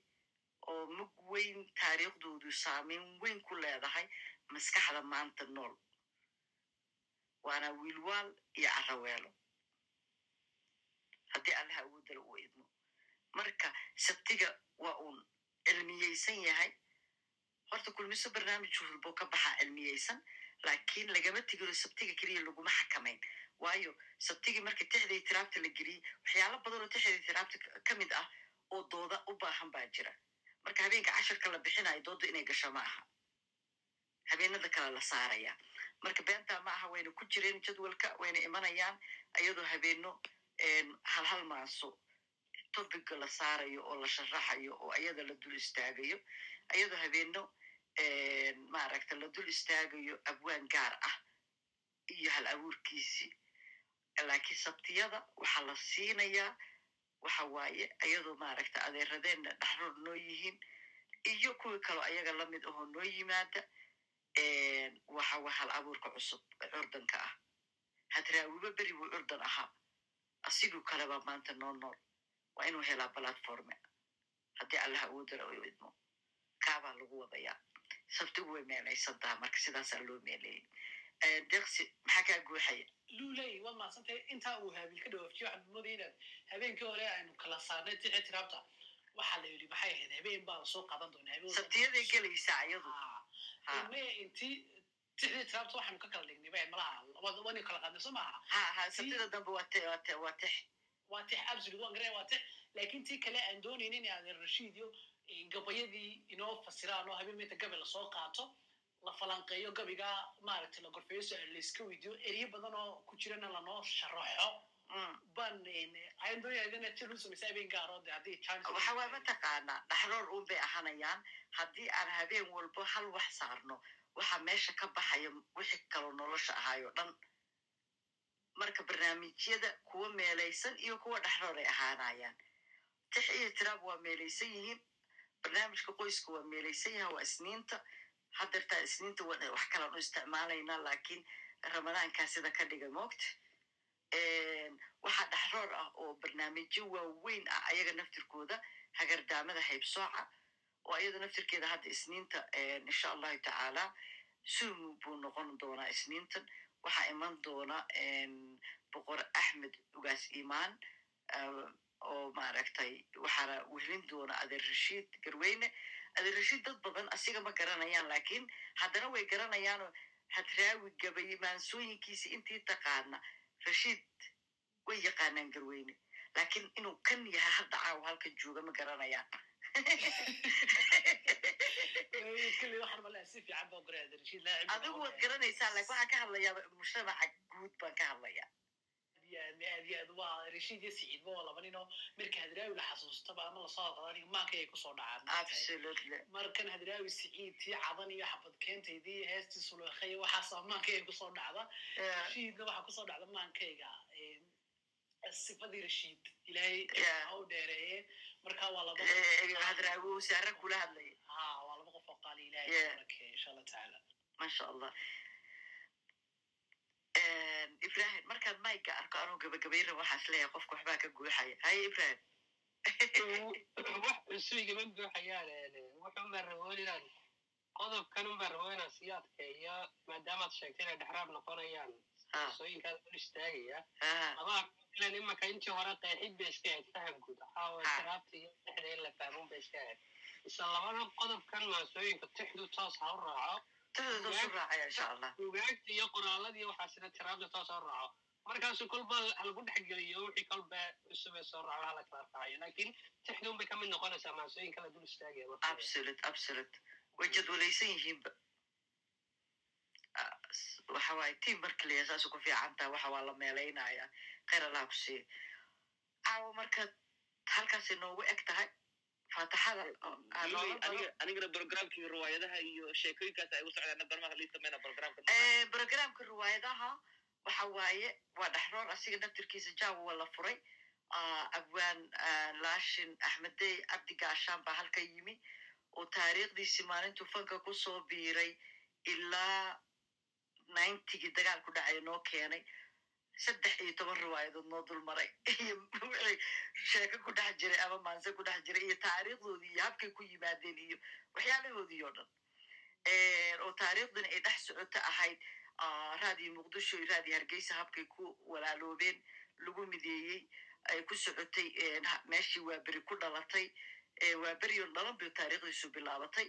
oo mug weyn taariikhdoodu saameyn weyn ku leedahay maskaxda maanta nool. Waana wiilwaal iyo caraweelo haddii allaha awoodala idmo marka sabtiga waa uun cilmiyeysan yahay. Horta kulmiso barnaamij walbo ka baxaa cilmiyeysan laakiin lagama tegino sabtiga keliya laguma xakamayn waayo sabtigii marka tixdii tiraabta la geliyey waxyaalo badanoo tixdii tiraabta ka mid ah oo dooda u baahan baa jira. Marka habeenka cashirka la bixinayo dooda inay gasho ma aha. Habeenada kale la saaraya. Marka beentaa ma aha wayna ku jireen jadwalka wayna imanayaan iyadoo habeeno hal hal maaso topiga la saarayo oo la sharaxayo oo ayada la dul istaagayo iyadoo habeeno maaragta la dul istaagayo abwaan gaar ah iyo hal abuurkiisii laakiin sabtiyada waxaa la siinayaa waxa waaye iyadoo maaragta adeeradeenna dhexroor noo yihiin iyo kuwii kaloo ayaga la mid ahoo noo yimaada waxa waa hal abuurka cusub curdanka ah. Hadraawiba beri buu curdan ahaa. Asiguu kaleba maanta noo nool waa inuu helaa platforme haddii allaha awoodala u idmo kaabaa lagu wadayaa sabtigu way meelaysantaha marka sidaasaa loo meeleeyey deeqsi maxaa kaa guuxaya luley waad mahadsantay intaa uu haabil ka dhawaafjiyo waxaan moodaya inaad habeenkii hore aynu kala saarnay tixi tiraabta waxaa la yidhi maxay ahayd habeen baa la soo qaadan doonaa sabtiyaday gelaysaa iyadu maya intii tixdii tiraabta waxaanu ka kala dhignay malaha wani kala qaadnay soo maaha ha ha sabtida dambe waa tix waa tix absolute waan garanaya waa tix laakiin tii kale aan doonaynin in adeer rashiid iyo gabayadii inoo fasiraan oo habeen meenta gabi la soo qaato la falanqeeyo gabiga maaragtay la gorfeeyo su'aal layska weydiyo eryo badan oo ku jirana lanoo sharaxo ban ayaan doonaya idina til u samaysa habeen de haddii waxa mataqaanaa dhaxroor uun bay ahanayaan haddii aan habeen walbo hal wax saarno waxa meesha ka baxaya wixii kaloo nolosha ahaayo dhan marka barnaamijyada kuwa meelaysan iyo kuwa dhaxroor ay ahaanayaan. Tix iyo tiraab waa meelaysan yihiin barnaamijka qoyska waa meelaysan yaha waa isniinta. Haddeertaa isniinta wax kalaan u isticmaalaynaa laakiin ramadaankaa sida ka dhiga moogta waxaa dhaxroor ah oo barnaamijyo waaweyn ah ayaga naftirkooda hagardaamada haybsooca oo iyada naftirkeeda hadda isniinta insha allahu tacaala sumu buu noqon doonaa isniintan waxaa iman doona boqor axmed ugaas imaan oo maaragtay waxaana wehlin doona adeer rashiid garweyne. Adeer rashiid dad badan asiga ma garanayaan lakiin haddana way garanayaanoo hadraawi gabay maansooyinkiisi intii taqaana. Rashiid way yaqaanaan garweyne laakiin inuu kan yahay hadda caawa halka jooga ma garanayaan adigu waad garanaysaa laakiin waxaan ka hadlayaa mujtamaca guud baan ka ninoo marka hadraawi la xasuustaba ama la soo hadqadaniyo maanka ay ku soo dhacaan markan hadraawi siciid tii cadan iyo xabad keentaydii heestii suluekhay waxaasa maanka ay ku soo dhacda. Rashiidna waxaa ku soo dhacda maankayga sifadii rashiid ilaahay ha u dheereeye. Marka waa laba saara kula hadlaya ha waa laba qof oo qaali ilaahay barakee insha allah tacaala. Masha allah ibrahim markaad mayga arko anuu gabagabayra waxaas leeyahay qofka waxbaa ka guuxaya. Haye ibrahim. Wax cusubigama guuxayaan wuxunbaa raboon inaan qodobkan unbaa raboon inaan sii adkeeya maadaamaad sheegtay inay dhexraab noqonayaan. Sooyinkaada dul istaagaya. Adaa ilan imaka intii hore qeexid bay iska ahayd faham guud waxaa tiraabta iyo dhexda in la fahmun bay iska ahayd isla qodobkan maasooyinka tixdu toos ha u raaco ugaagta iyo qoraaladii waxaasina tiraabta toos ha u raaco markaasu kolba halagu dhexgeliyo wixii kolba cusubee soo raaco hala kala raacayo laakiin tixdun bay ka mid noqonaysaa maasooyinka la dul istaagaya absolute absolute way jadwalaysan yihiinba waxa waaye tiam marka leeya saasu ku fiicantaa waxa waa la meelaynaya siiya caawa marka halkaasay noogu eg tahay faataxada anigana programkii riwaayadaha iyo sheekooyinkaas ay u socdaan barmaha lii sameyna programka programka riwaayadaha waxa waaye waa dhexroor asiga naftirkiisa jaawa waa la furay. Abwaan laashin axmedey cabdi gaashaan baa halka yimi. Oo taariikhdiisi maalintuu fanka ku soo biiray ilaa ninetygii dagaal ku dhacaya noo keenay saddex iyo toban riwaayadood noo dul maray iyo wixii sheeko ku dhex jiray ama maanse ku dhex jiray iyo taariikhdoodii iyo habkay ku yimaadeen iyo waxyaalahoodii oo dhan oo taariikhdina ay dhex socoto ahayd raadiyo muqdisho iyo raadiyo hargeysa habkay ku walaaloobeen lagu mideeyey ay ku socotay meeshii waaberi ku dhalatay waaberiyo dhalan bay taariikhdiisu bilaabatay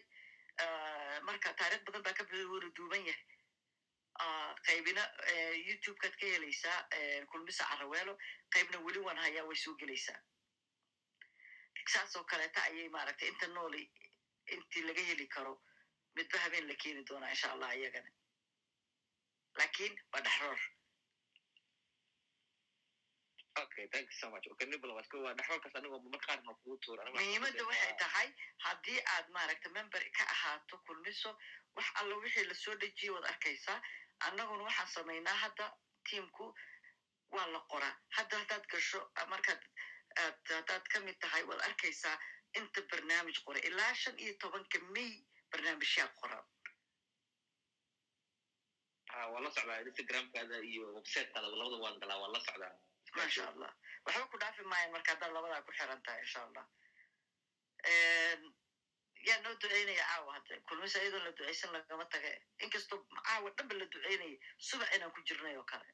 marka taarikh badan baa ka wada duuban yahay qaybina youtubekaad ka helaysaa kulmisa caraweelo qaybna weli waan hayaa way soo gelaysaa. Saas oo kaleeta ayay maaragtay inta nooli intii laga heli karo midba habeen la keeni doonaa insha allah iyagana laakiin waa dhexroor muhiimadda waxay tahay haddii aad maaragta member ka ahaato kulmiso wax alla wixii la soo dejiyay waad arkaysaa annaguna waxaan samaynaa hadda tiamku waa la qoraa. Hadda haddaad gasho markaad aad haddaad ka mid tahay waad arkaysaa inta barnaamij qora. Ilaa shan iyo tobanka may barnaamijyaa qoran waa la socdaa instagramkaada iyo websitekaada. Labada waan galaa waan la socdaa. Masha allah. Waxba ku dhaafi maayan marka haddaad labadaa ku xiran tahay insha allah yaa noo duceynaya caawa hadda kulmis ayadoon la duceysan lagama tage inkastoo caawa dhanba la duceynaya subax inaan ku jirnay oo kale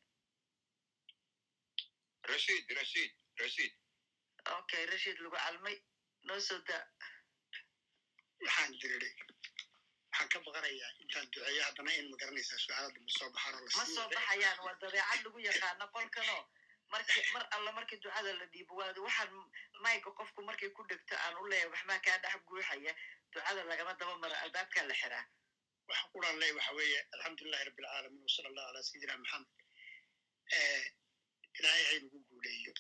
rashiid rashiid rashiid okay rashiid lagu calmay noo soo daa waxaan diriday waxaan ka baqanayaa intaan duceeyo haddana in ma garanaysaa su'aalada ma soo baxaan oo ma soo baxayaan waa dabeecad lagu yaqaana qolkanoo marki mar alla markii ducada la dhiibo waado waxaan mayga qofku markay ku dhegto aan u leeyahay waxmaa kaa dhex guuxaya? Ducada lagama daba mara albaabkaa la xiraa. Waxa quran leh waxa weeye alxamdulilahi rabbi alcaalamiin wasala allahu calaa sayidina maxamed ilaahay haynagu guuleeyo.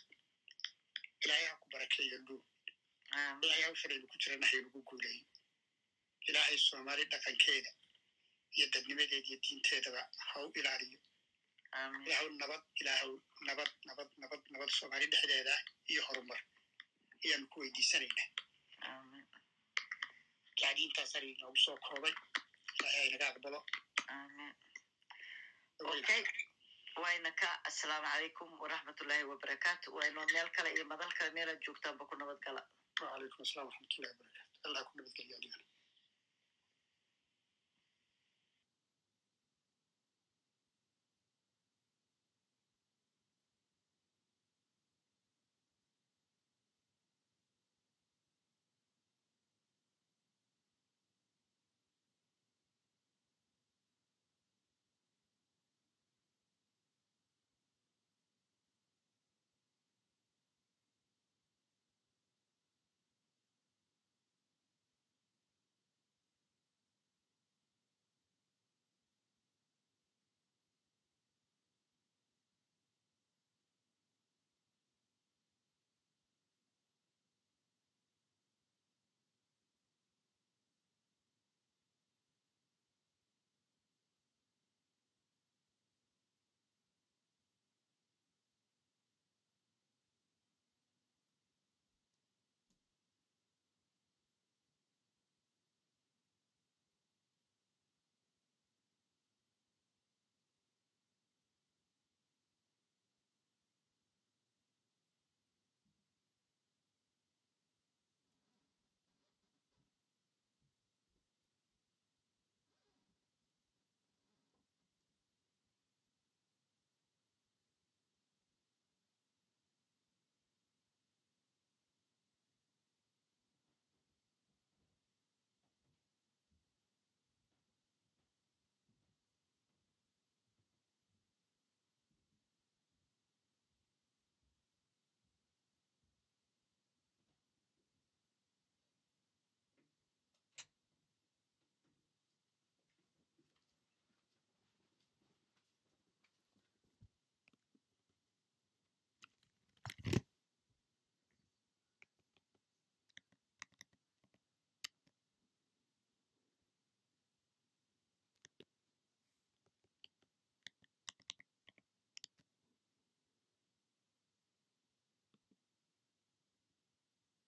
Ilaahay ha ku barakeeyo dhuu ilaahay hawshanaynu ku jirana haynagu guuleeyo. Ilaahay soomaali dhaqankeeda iyo dadnimadeeda iyo diinteedaba ha u ilaaliyo. Ilaahu nabad ilaahu nabad nabad nabad nabad soomaali dhexdeeda iyo horumar. Ayaanu ku weydiisanaynaa. Yani intaasaan inoogu soo koobay ilaahay haynaga aqbalo. Wayna ka assalaamu calaykum waraxmatullaahi wabarakaatu wayno meel kale iyo madal kale meelaad joogtaanba ku nabad gala. Wacalaykum assalam waraxmatullahi wabarakatu allah ku nabadgeliyo adigana